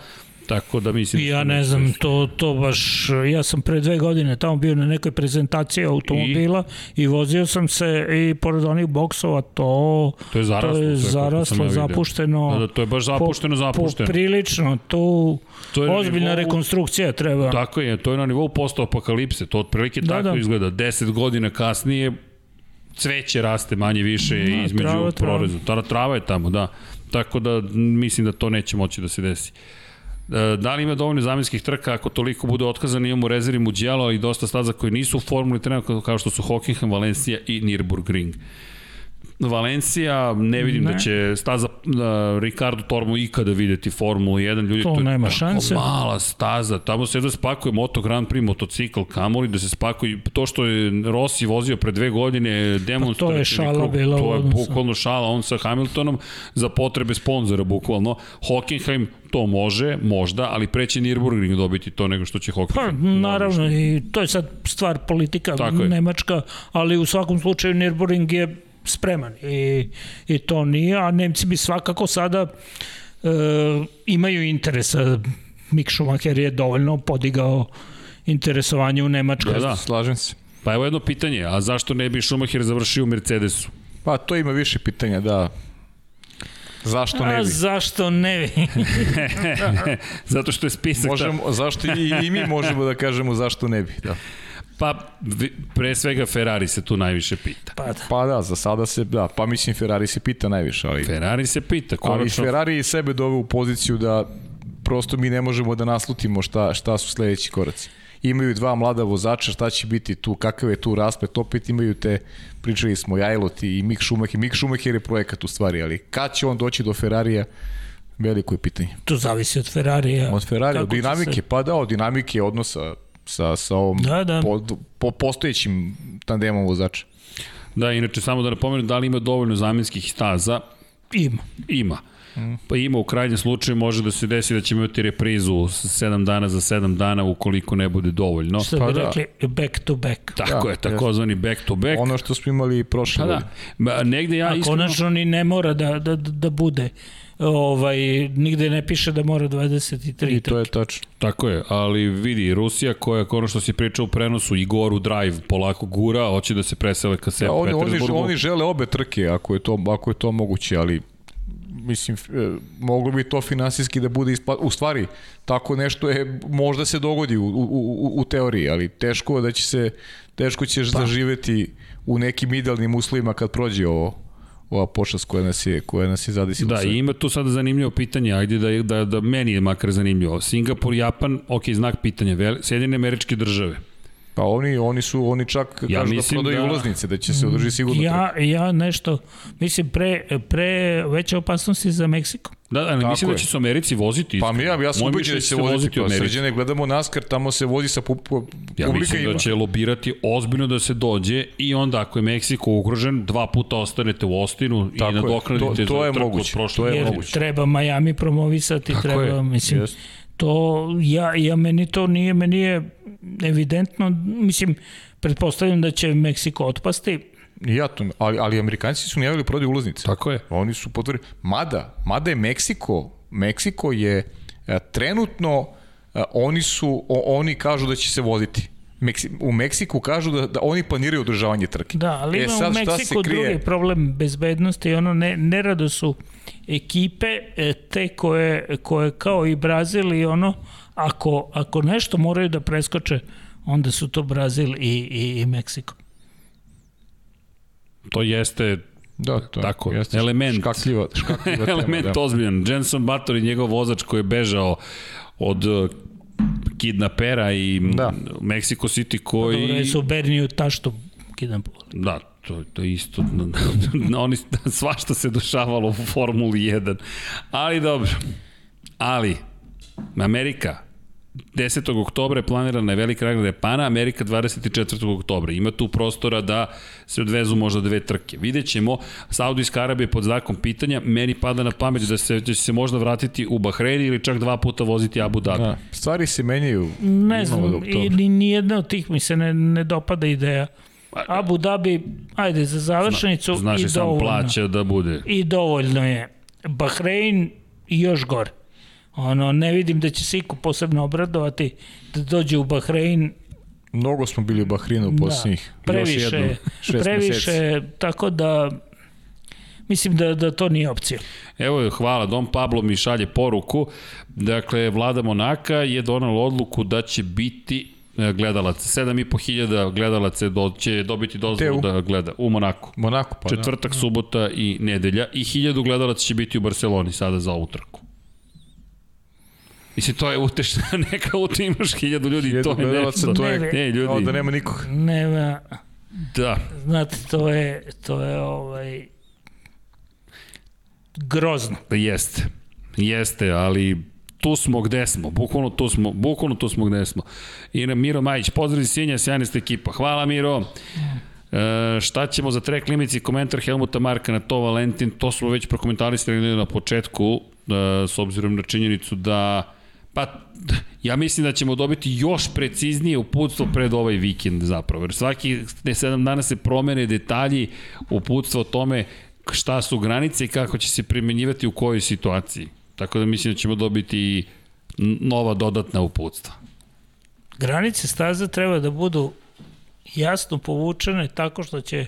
S1: Tako da mislim...
S3: Ja ne znam, to, to baš... Ja sam pre dve godine tamo bio na nekoj prezentaciji automobila i, i vozio sam se i pored onih boksova, to...
S1: To je zaraslo.
S3: To je zaraslo, zapušteno.
S1: Da, da, to je baš zapušteno,
S3: po,
S1: zapušteno.
S3: Poprilično, tu to je ozbiljna nivou, rekonstrukcija treba.
S1: Tako je, to je na nivou posto apokalipse, to otprilike da, tako da. izgleda. 10 godina kasnije cveće raste manje više da, između proreza. Trava. trava je tamo, da. Tako da mislim da to neće moći da se desi. E, da li ima dovoljno zamenskih trka ako toliko bude otkazan, imamo rezervi Mugello i dosta staza koji nisu u formuli trenutno kao što su Hockenheim, Valencija i Nürburgring. Valencija, ne vidim da ne. da će staza uh, Ricardo Tormo ikada videti Formulu 1. Ljudi,
S3: to, to nema šanse.
S1: mala staza. Tamo se da spakuje Moto Grand Prix, motocikl, kamoli, da se spakuje. To što je Rossi vozio pre dve godine, demonstrativni
S3: pa to je šala bila.
S1: To je bukvalno šala, on sa Hamiltonom za potrebe sponzora, bukvalno. Hockenheim to može, možda, ali preće Nürburgring dobiti to nego što će Hockenheim.
S3: Pa, naravno, i to je sad stvar politika Tako Nemačka, ali u svakom slučaju Nürburgring je spreman i, i to nije, a Nemci bi svakako sada e, imaju interesa. Mick Schumacher je dovoljno podigao interesovanje u Nemačkoj.
S2: Da, da, slažem se.
S1: Pa evo jedno pitanje, a zašto ne bi Schumacher završio u Mercedesu?
S2: Pa to ima više pitanja, da. Zašto ne bi? A,
S3: zašto ne bi?
S1: Zato što je spisak.
S2: Možemo, zašto i, i mi možemo da kažemo zašto ne bi, da.
S1: Pa, pre svega Ferrari se tu najviše pita.
S2: Pa da. Pa da, za sada se, da, pa mislim Ferrari se pita najviše, ali...
S1: Ferrari se pita,
S2: konačno. Ali Ferrari sebe dove u poziciju da prosto mi ne možemo da naslutimo šta, šta su sledeći koraci. Imaju dva mlada vozača, šta će biti tu, kakav je tu raspet, opet imaju te, pričali smo, Jajlot i Mick Schumacher. Mick Schumacher je projekat u stvari, ali kad će on doći do Ferrarija, veliko je pitanje.
S3: To zavisi od Ferrarija.
S2: Od Ferrarija, od dinamike, se... pa da, od dinamike odnosa sa, sa ovom da, da. Po, po, postojećim tandemom vozača.
S1: Da, inače samo da napomenem da li ima dovoljno zamenskih staza.
S3: Ima.
S1: Ima. Mm. Pa ima u krajnjem slučaju može da se desi da ćemo imati reprizu 7 dana za 7 dana ukoliko ne bude dovoljno.
S3: Što
S1: pa
S3: bi da. rekli back to back.
S1: Tako da, je, takozvani back to back.
S2: Ono što smo imali prošle
S1: pa da. Ma, negde ja
S3: A iskreno... konačno ni ne mora da, da, da bude ovaj, nigde ne piše da mora 23
S2: I to je tačno.
S1: Tako je, ali vidi, Rusija koja, ono što si pričao u prenosu, Igoru Drive polako gura, hoće da se presele ka sebi.
S2: Da, oni, oni, oni žele obe trke, ako je to, ako je to moguće, ali mislim, e, moglo bi to finansijski da bude isplat... U stvari, tako nešto je, možda se dogodi u, u, u, u teoriji, ali teško da će se, teško ćeš pa. zaživeti u nekim idealnim uslovima kad prođe ovo ova pošast koja nas je, koja nas je zadesila.
S1: Da, i ima tu sada zanimljivo pitanje, ajde da, da, da meni je makar zanimljivo. Singapur, Japan, ok, znak pitanja, Sjedine američke države.
S2: Pa oni, oni su, oni čak ja kažu da prodaju da, ulaznice, da će se održiti sigurno.
S3: Ja, ja nešto, mislim, pre, pre veće opasnosti za Meksiko.
S1: Da, ali Tako mislim da je. da će se u Americi voziti.
S2: Pa mi ja, ja sam ubeđen da će se voziti, pa sređene, gledamo NASCAR, tamo se vozi sa pu, pu,
S1: ja mislim ima. da će lobirati ozbiljno da se dođe i onda ako je Meksiko ugrožen, dva puta ostanete u Ostinu i nadoknadite
S2: to, to
S1: za
S2: trku moguće, od prošle.
S3: To je moguće. Treba Miami promovisati, Tako treba, je. mislim, Just. To, ja, ja meni to nije, meni je evidentno, mislim, pretpostavljam da će Meksiko otpasti,
S2: Ja to, ali, ali Amerikanci su najavili prodaju ulaznice.
S1: Tako je.
S2: Oni su potvrdili. Mada, mada je Meksiko, Meksiko je a, trenutno, a, oni su, o, oni kažu da će se voziti. Meksi, u Meksiku kažu da, da oni planiraju održavanje trke.
S3: Da, ali
S2: e,
S3: ima
S2: sad,
S3: u
S2: šta
S3: Meksiku
S2: se krije?
S3: drugi problem bezbednosti, ono ne, nerado su ekipe e, te koje, koje kao i Brazil i ono, ako, ako nešto moraju da preskoče, onda su to Brazil i, i, i Meksiko.
S1: To jeste
S2: Da, to je-
S1: Tako,
S2: jeste
S1: element.
S2: Škakljiva, škakljiva tema,
S1: element
S2: da.
S1: ozbiljan. Jenson Button i njegov vozač koji je bežao od kidnapera i
S2: Da.
S1: da. Mexico City koji...
S3: Dobro, je su Berniju tašto kidam povali.
S1: Da, to, to je isto, oni, svašta se dešavalo u Formuli 1, ali dobro, ali Amerika, 10. oktobra je planirana je velika nagrada Japana, Amerika 24. oktobra. Ima tu prostora da se odvezu možda dve trke. Vidjet ćemo, Saudijska Arabija je pod znakom pitanja, meni pada na pamet da se, da će se možda vratiti u Bahrein ili čak dva puta voziti Abu Dhabi.
S2: Da. Stvari se menjaju.
S3: Ne znam,
S2: do oktobra.
S3: i ni, ni jedna od tih mi se ne, ne dopada ideja. Abu Dhabi, ajde, za završnicu
S1: Znaš
S3: i
S1: i sam
S3: dovoljno.
S1: plaća da bude.
S3: I dovoljno je. Bahrein i još gore. Ono, ne vidim da će se iko posebno obradovati da dođe u Bahrein.
S2: Mnogo smo bili u Bahreinu u posljednjih
S3: da, previše,
S2: još jednom, šest
S3: previše,
S2: meseci.
S3: tako da mislim da, da to nije opcija.
S1: Evo, hvala, Dom Pablo mi šalje poruku. Dakle, vlada Monaka je donala odluku da će biti e, gledalaca. 7.500 gledalaca do, će dobiti dozvolu da gleda u Monaku.
S2: Monako, pa
S1: Četvrtak, subota i nedelja i 1000 gledalaca će biti u Barceloni sada za ovu trku. Mislim, to je utešna neka uta, imaš hiljadu ljudi,
S2: Hiljadu
S1: to je nešto.
S2: to je-
S1: ne, ljudi,
S2: Kao da nema nikog.
S3: Nema,
S1: da.
S3: znate, to je, to je ovaj, grozno.
S1: Da jeste. Jeste, ali tu smo gde smo. Bukvalno tu smo, bukvalno tu smo gde smo. I na Miro Majić, pozdrav Sinja, sjajna ste ekipa. Hvala Miro. E, šta ćemo za trek limici, komentar Helmuta Marka na to Valentin, to smo već prokomentarisali na početku, e, s obzirom na činjenicu da Pa, ja mislim da ćemo dobiti još preciznije uputstvo pred ovaj vikend zapravo. Jer svaki 7 dana se promene detalji uputstva o tome šta su granice i kako će se primenjivati u kojoj situaciji. Tako da mislim da ćemo dobiti nova dodatna uputstva.
S3: Granice staza treba da budu jasno povučene tako što će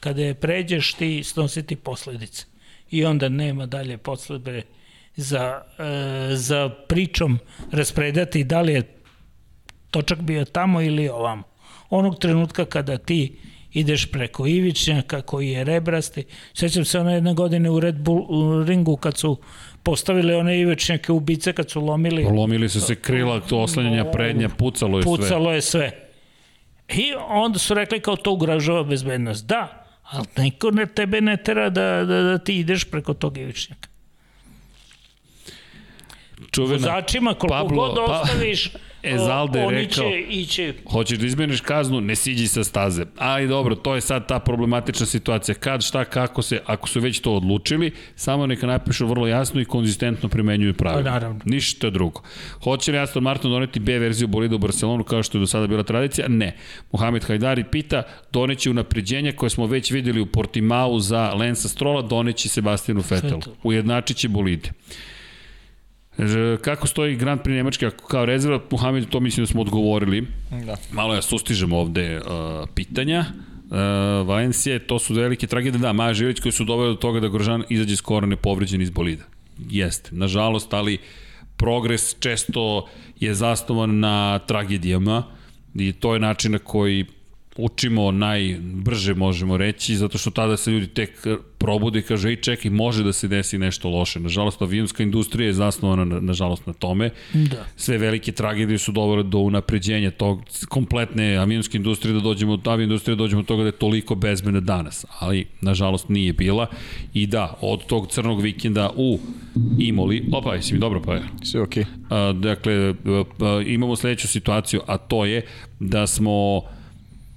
S3: kada je pređeš ti snositi posledice. I onda nema dalje posledice za, e, za pričom raspredati da li je točak bio tamo ili ovamo. Onog trenutka kada ti ideš preko Ivičnjaka koji je rebrasti. Sećam se one jedne godine u Red Bull u ringu kad su postavili one Ivičnjake ubice kad su lomili
S1: Lomili su se krila, to oslanjanja prednja, pucalo je sve.
S3: pucalo je sve. I onda su rekli kao to ugražava bezbednost. Da, ali niko ne, tebe ne tera da, da, da ti ideš preko tog ivičnjaka.
S1: Čuvena,
S3: Vozačima koliko
S1: Pablo-
S3: god
S1: pa-
S3: ostaviš,
S1: Ezalde je rekao-
S3: će ići
S1: Hoćeš da izmeniš kaznu, ne siđi sa staze. Ali dobro, to je sad ta problematična situacija. Kad, šta, kako se, ako su već to odlučili, samo neka napišu vrlo jasno i konzistentno primenjuju pravila.
S3: Pa, naravno.
S1: Ništa drugo. Hoće li Aston Martin doneti B verziju bolida u Barcelonu kao što je do sada bila tradicija? Ne. Mohamed Hajdari pita, doneće unapređenja koje smo već videli u Portimao za Lensa Strola, doneće Sebastianu Vettelu.
S3: Vettel.
S1: Ujednačit će bolide. Ž- Kako stoji Grand Prix Nemačke kao rezerva, Muhammed, to mislim da smo odgovorili.
S2: Da.
S1: Malo ja sustižem ovde uh, pitanja. Uh, Valencije, to su velike tragedije. Da, Maja Žilić koji su doveli do toga da Grožan izađe skoro nepovređen iz bolida. Jeste, nažalost, ali progres često je zasnovan na tragedijama i to je način na koji učimo najbrže možemo reći, zato što tada se ljudi tek probude i kaže, ej čekaj, može da se desi nešto loše. Nažalost, avionska industrija je zasnovana, na- nažalost, na tome.
S3: Da.
S1: Sve velike tragedije su dovele do unapređenja tog kompletne avionske industrije, da dođemo od avijoindustrije, da dođemo do toga da je toliko bezbedna danas. Ali, nažalost, nije bila. I da, od tog crnog vikenda u Imoli, opa, jesi mi dobro pa je.
S2: Sve okej.
S1: A, dakle, a, a, imamo sledeću situaciju, a to je da smo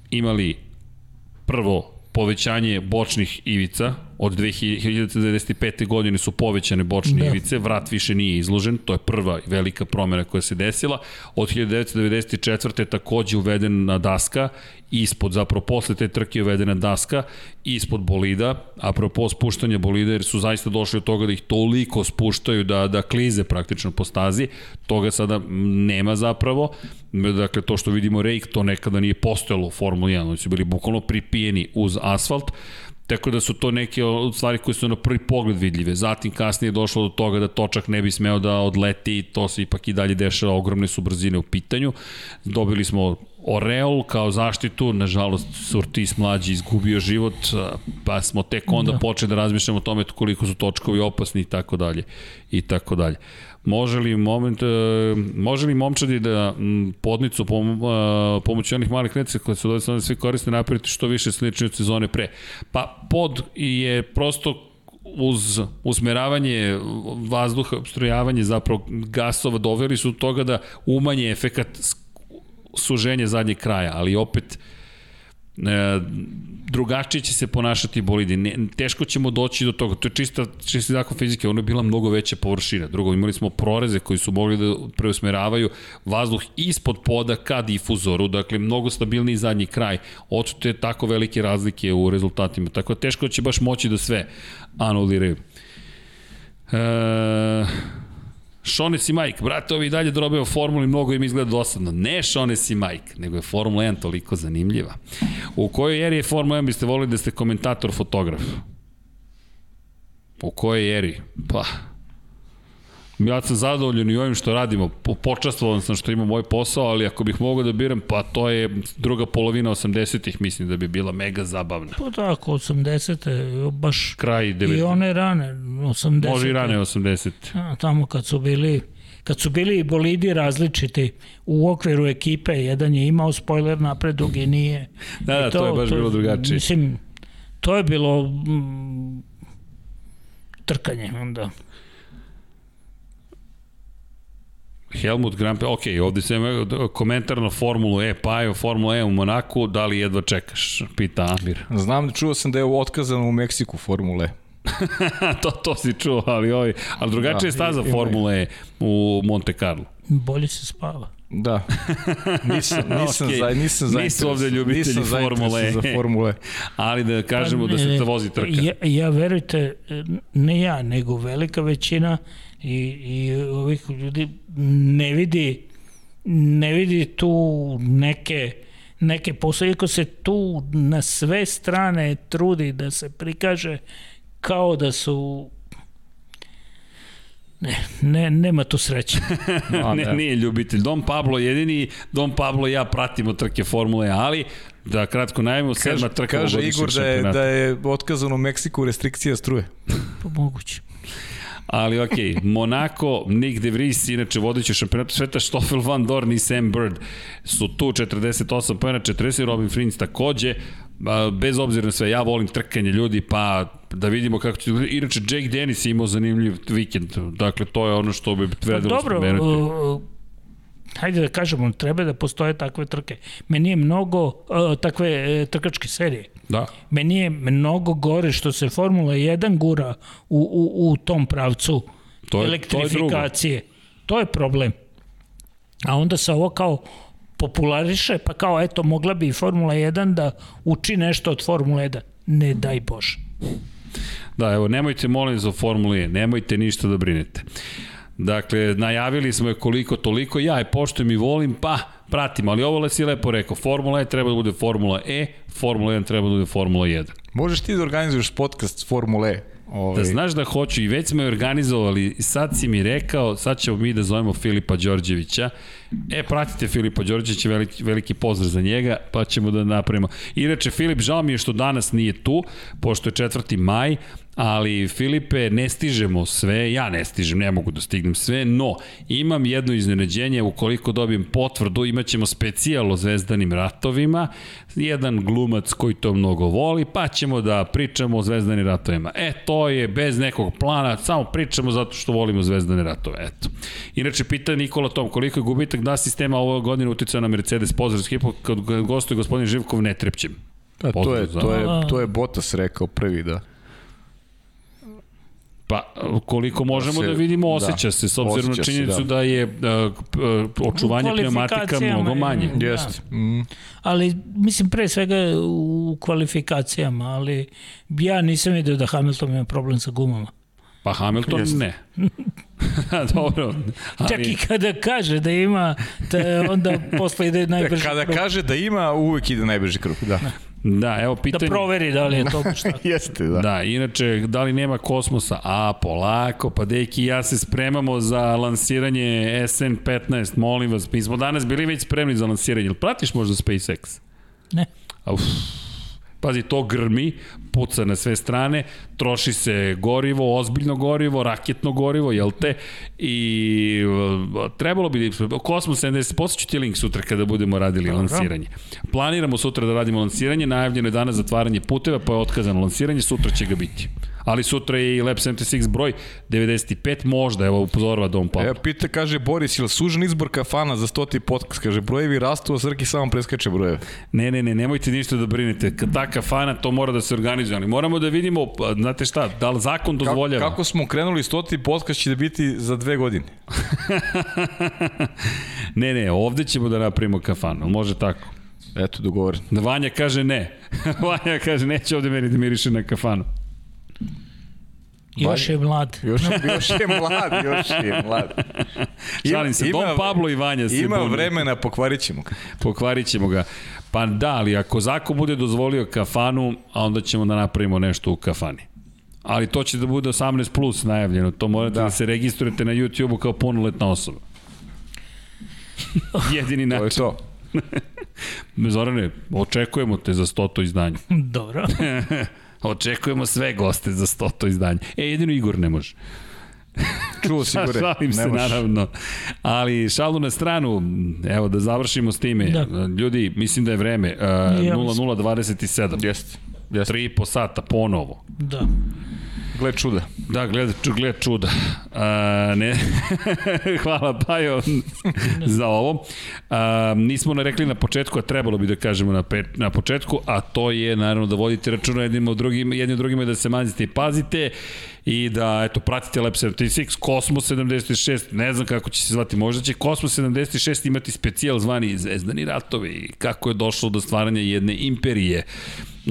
S1: imali prvo povećanje bočnih ivica od 2095. godine su povećane bočne
S3: Da.
S1: ivice, vrat više nije izložen, to je prva velika promjena koja se desila. Od 1994. je takođe uvedena daska, ispod, zapravo posle te trke je uvedena daska, ispod bolida, apropo spuštanja bolida, jer su zaista došli od toga da ih toliko spuštaju da, da klize praktično po stazi, toga sada nema zapravo, dakle to što vidimo rejk, to nekada nije postojalo u Formuli 1, oni su bili bukvalno pripijeni uz asfalt, Tako da su to neke od stvari koje su na prvi pogled vidljive. Zatim kasnije je došlo do toga da točak ne bi smeo da odleti, to se ipak i dalje dešava, ogromne su brzine u pitanju. Dobili smo Oreol kao zaštitu, nažalost Surtis mlađi izgubio život, pa smo tek onda da. počeli da razmišljamo o tome koliko su točkovi opasni i tako dalje i tako dalje. Može li moment, e, može li momčadi da podnicu pom, e, pomoću onih malih neca koje su dodatno svi koriste napraviti što više slični od sezone pre? Pa pod je prosto uz usmeravanje vazduha, obstrojavanje zapravo gasova doveli su toga da umanje efekat suženje zadnjeg kraja, ali opet e, drugačije će se ponašati bolidi. Ne, teško ćemo doći do toga. To je čista, čista zakon fizike. Ono je bila mnogo veća površina. Drugo, imali smo proreze koji su mogli da preusmeravaju vazduh ispod poda ka difuzoru. Dakle, mnogo stabilniji zadnji kraj. Oto je tako velike razlike u rezultatima. Tako da teško će baš moći da sve anuliraju. E, Šones i Mike, brate, ovi dalje drobe o formuli, mnogo im izgleda dosadno. Ne Šones i Mike, nego je Formula 1 toliko zanimljiva. U kojoj eri je Formula 1 biste volili da ste komentator, fotograf? U kojoj eri? Pa, Ja sam zadovoljan i ovim što radimo. Po, počastvovan sam što imam moj posao, ali ako bih mogao da biram, pa to je druga polovina 80-ih, mislim da bi bila mega zabavna.
S3: Pa tako, 80. baš
S1: Kraj
S3: i
S1: 90
S3: one rane, 80.
S1: Može i rane 80.
S3: A, tamo kad su bili kad su bili bolidi različiti u okviru ekipe, jedan je imao spoiler napred, drugi nije.
S1: Da, da,
S3: I
S1: to, je baš bilo drugačije.
S3: Mislim, to je bilo mm, trkanje onda.
S1: Helmut Prix, ok, ovde se ima komentar na Formulu E, pa je Formula E u Monaku, da li jedva čekaš, pita Amir.
S2: Znam, čuo sam da je otkazano u Meksiku Formule.
S1: to, to si čuo, ali, ovaj, ali drugačija je
S2: Da,
S1: staza
S2: ima-
S1: Formule E u Monte Carlo.
S3: Bolje se spava.
S2: Da. Nisam, nisam, okay. za, nisam
S1: Nisu
S2: zainteresovan-
S1: ovde ljubitelji
S2: nisam
S1: Formule E.
S2: za Formule.
S1: Ali da kažemo da se
S3: ne,
S1: to vozi trka.
S3: Ja, ja verujte, ne ja, nego velika većina i, i ovih ljudi ne vidi ne vidi tu neke neke posle, iako se tu na sve strane trudi da se prikaže kao da su ne, ne, nema tu sreće.
S2: A,
S1: ne,
S2: ne.
S1: nije ljubitelj. Dom Pablo jedini, Dom Pablo i ja pratimo trke Formule ali da kratko najavimo, sedma trka
S2: kaže Igor da je, da je otkazano u Meksiku restrikcija struje.
S3: Pa moguće.
S1: Ali ok, Monaco, Nick De Vries, inače vodeći u šampionatu sveta, Stoffel Van Dorn i Sam Bird su tu 48 pojena, 40 Robin Frins takođe, bez obzira na sve, ja volim trkanje ljudi, pa da vidimo kako će... Inače, Jake Dennis je imao zanimljiv vikend, dakle, to je ono što bi
S3: Pa
S1: trebalo
S3: dobro,
S1: spomenuti.
S3: uh, hajde da kažemo, treba da postoje takve trke. Meni je mnogo, uh, takve uh, trkačke serije.
S1: Da.
S3: Meni je mnogo gore što se Formula 1 gura u, u, u tom pravcu
S1: To je-
S3: elektrifikacije. To je problem. A onda se ovo kao populariše, pa kao eto, mogla bi i Formula 1 da uči nešto od Formula 1. Ne daj Bože.
S1: Da, evo, nemojte molim za Formulu E, nemojte ništa da brinete. Dakle, najavili smo je koliko toliko, ja je poštujem i volim, pa pratim, ali ovo si lepo rekao, Formula E treba da bude Formula E, Formula 1 treba da bude Formula 1.
S2: Možeš ti da organizuješ podcast Formule E? Ovaj,
S1: Da znaš da hoću i već smo je organizovali i sad si mi rekao, sad ćemo mi da zovemo Filipa Đorđevića. E, pratite Filipa Đorđevića, veliki, veliki pozdrav za njega, pa ćemo da napravimo. I reče, Filip, žao mi je što danas nije tu, pošto je 4. maj, ali Filipe, ne stižemo sve, ja ne stižem, ne mogu da stignem sve, no imam jedno iznenađenje, ukoliko dobijem potvrdu, imaćemo specijal o zvezdanim ratovima, jedan glumac koji to mnogo voli, pa ćemo da pričamo o zvezdanim ratovima. E, to je bez nekog plana, samo pričamo zato što volimo zvezdane ratove, eto. Inače, pita Nikola Tom, koliko je gubitak da sistema ove godine uticao na Mercedes, pozdrav skipu, kad gostuje gospodin Živkov, ne trepćem.
S2: a, to, je, to, je, to je Botas rekao prvi, da.
S1: Pa, koliko možemo
S2: Da
S1: da,
S2: se-
S1: vidimo,
S2: da,
S1: osjeća se, s obzirom na činjenicu
S2: da.
S1: da, je uh, očuvanje pneumatika mnogo
S3: je-
S1: manje.
S3: Da.
S2: Jeste. Mm.
S3: Ali, mislim, pre svega u kvalifikacijama, ali ja nisam vidio da Hamilton ima problem sa gumama.
S1: Pa Hamilton
S2: Jeste.
S1: ne. Dobro. Ali,
S3: Čak i kada kaže da ima, da onda posle ide najbrži
S2: Kada
S3: krug.
S2: kaže da ima, uvek ide najbrži krug. Da.
S1: Da, evo
S3: Da
S1: pitanje.
S3: proveri da li je to baš tako.
S2: Jeste, da.
S1: Da. da, inače, da li nema kosmosa? A, polako, pa deki ja se spremamo za lansiranje SN15, molim vas. Mi smo danas bili već spremni za lansiranje. Jel pratiš možda SpaceX?
S3: Ne.
S1: Uf. Pazi, to grmi, puca na sve strane, troši se gorivo, ozbiljno gorivo, raketno gorivo, jel te? I uh, trebalo bi, Kosmos 70, posjeću ti link sutra kada budemo radili Dobro. lansiranje. Planiramo sutra da radimo lansiranje, najavljeno je danas zatvaranje puteva, pa je otkazano lansiranje, sutra će ga biti. Ali sutra je i Lab 76 broj 95, možda, evo upozorava Dom Papa.
S2: Evo, pita, kaže Boris, ili sužen izbor kafana za stoti podcast? Kaže, brojevi rastu, a Srki samo preskače brojeve.
S1: Ne, ne, ne, nemojte ništa da brinete. Ta kafana, to mora da se organizuje. Ali moramo da vidimo, pa, znate šta, da li zakon
S2: Kako,
S1: dozvoljava.
S2: kako smo krenuli stoti podcast će da biti za dve godine.
S1: Ne, ne, ovde ćemo da napravimo kafanu. Može tako.
S2: Eto, dogovoren.
S1: Da Vanja kaže ne. Vanja kaže neće ovde meni da miriše na kafanu.
S3: Još je mlad.
S2: Još, još je mlad, još je mlad.
S1: Šalim se, Dom Pablo i Vanja se
S2: Ima
S1: bune.
S2: vremena, pokvarit ćemo ga.
S1: Pokvarit ćemo ga. Pa da, ali ako zakon bude dozvolio kafanu, a onda ćemo da napravimo nešto u kafani. Ali to će da bude 18 plus najavljeno. To morate da, da se registrujete na YouTube-u kao punoletna osoba. Jedini
S2: To je
S1: način.
S2: to.
S1: Zorane, očekujemo te za stoto izdanje.
S3: Dobro.
S1: Očekujemo sve goste za stoto izdanje. E, jedino Igor ne može.
S2: Čuo si gore.
S1: Šalim se,
S2: Nemaš.
S1: naravno. Ali šalu na stranu, evo da završimo s time.
S3: Da.
S1: Ljudi, mislim da je vreme. Uh,
S3: Ja
S1: 0027.
S2: Jeste. Jeste.
S1: Tri i po sata ponovo.
S3: Da.
S2: Gle čuda.
S1: Da, gled, gled čuda. A, ne. Hvala Pajo za ovo. A, nismo ne rekli na početku, a trebalo bi da kažemo na, pet, na početku, a to je naravno da vodite računa jednim od drugim, jednim od drugima da se mazite i pazite i da eto pratite Lab 76, Cosmos 76, ne znam kako će se zvati, možda će Cosmos 76 imati specijal zvani Zvezdani ratovi kako je došlo do stvaranja jedne imperije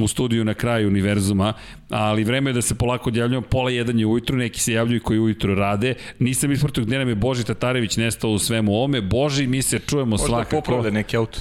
S1: u studiju na kraju univerzuma, ali vreme je da se polako odjavljamo, pola jedan je ujutru, neki se javljaju koji ujutru rade. Nisam ispratio gde nam je Boži Tatarević nestao u svemu ovome. Boži, mi se čujemo
S2: Možda
S1: svakako.
S2: popravlja neki auto.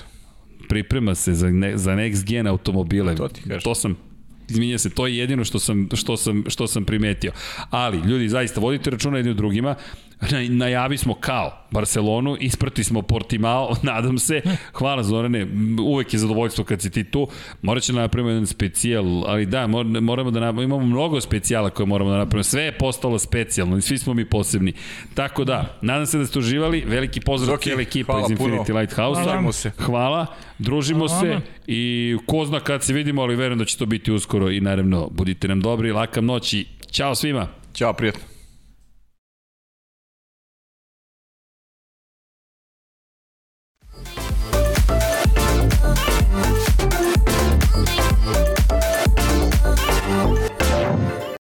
S1: Priprema se za, ne, za next gen automobile.
S2: To ti kažem.
S1: To sam Izminja se, to je jedino što sam, što sam, što sam primetio. Ali, ljudi, zaista, vodite računa jedni u drugima. Na- Najavi smo kao Barcelonu, isprati smo Portimao, nadam se. Hvala Zorane, uvek je zadovoljstvo kad si ti tu. Morat će da napravimo jedan specijal, ali da, mor- moramo da napravimo, imamo mnogo specijala koje moramo da napravimo. Sve je postalo specijalno i svi smo mi posebni. Tako da, nadam se da ste uživali. Veliki pozdrav
S2: Zoki,
S1: cijela ekipa
S2: hvala
S1: iz Infinity
S2: puno.
S1: Lighthouse.
S2: Družimo se.
S1: Hvala, družimo
S3: Hvala
S1: se i ko zna kad se vidimo, ali verujem da će to biti uskoro i naravno budite nam dobri, laka noć i ćao svima.
S2: Ćao, prijatno.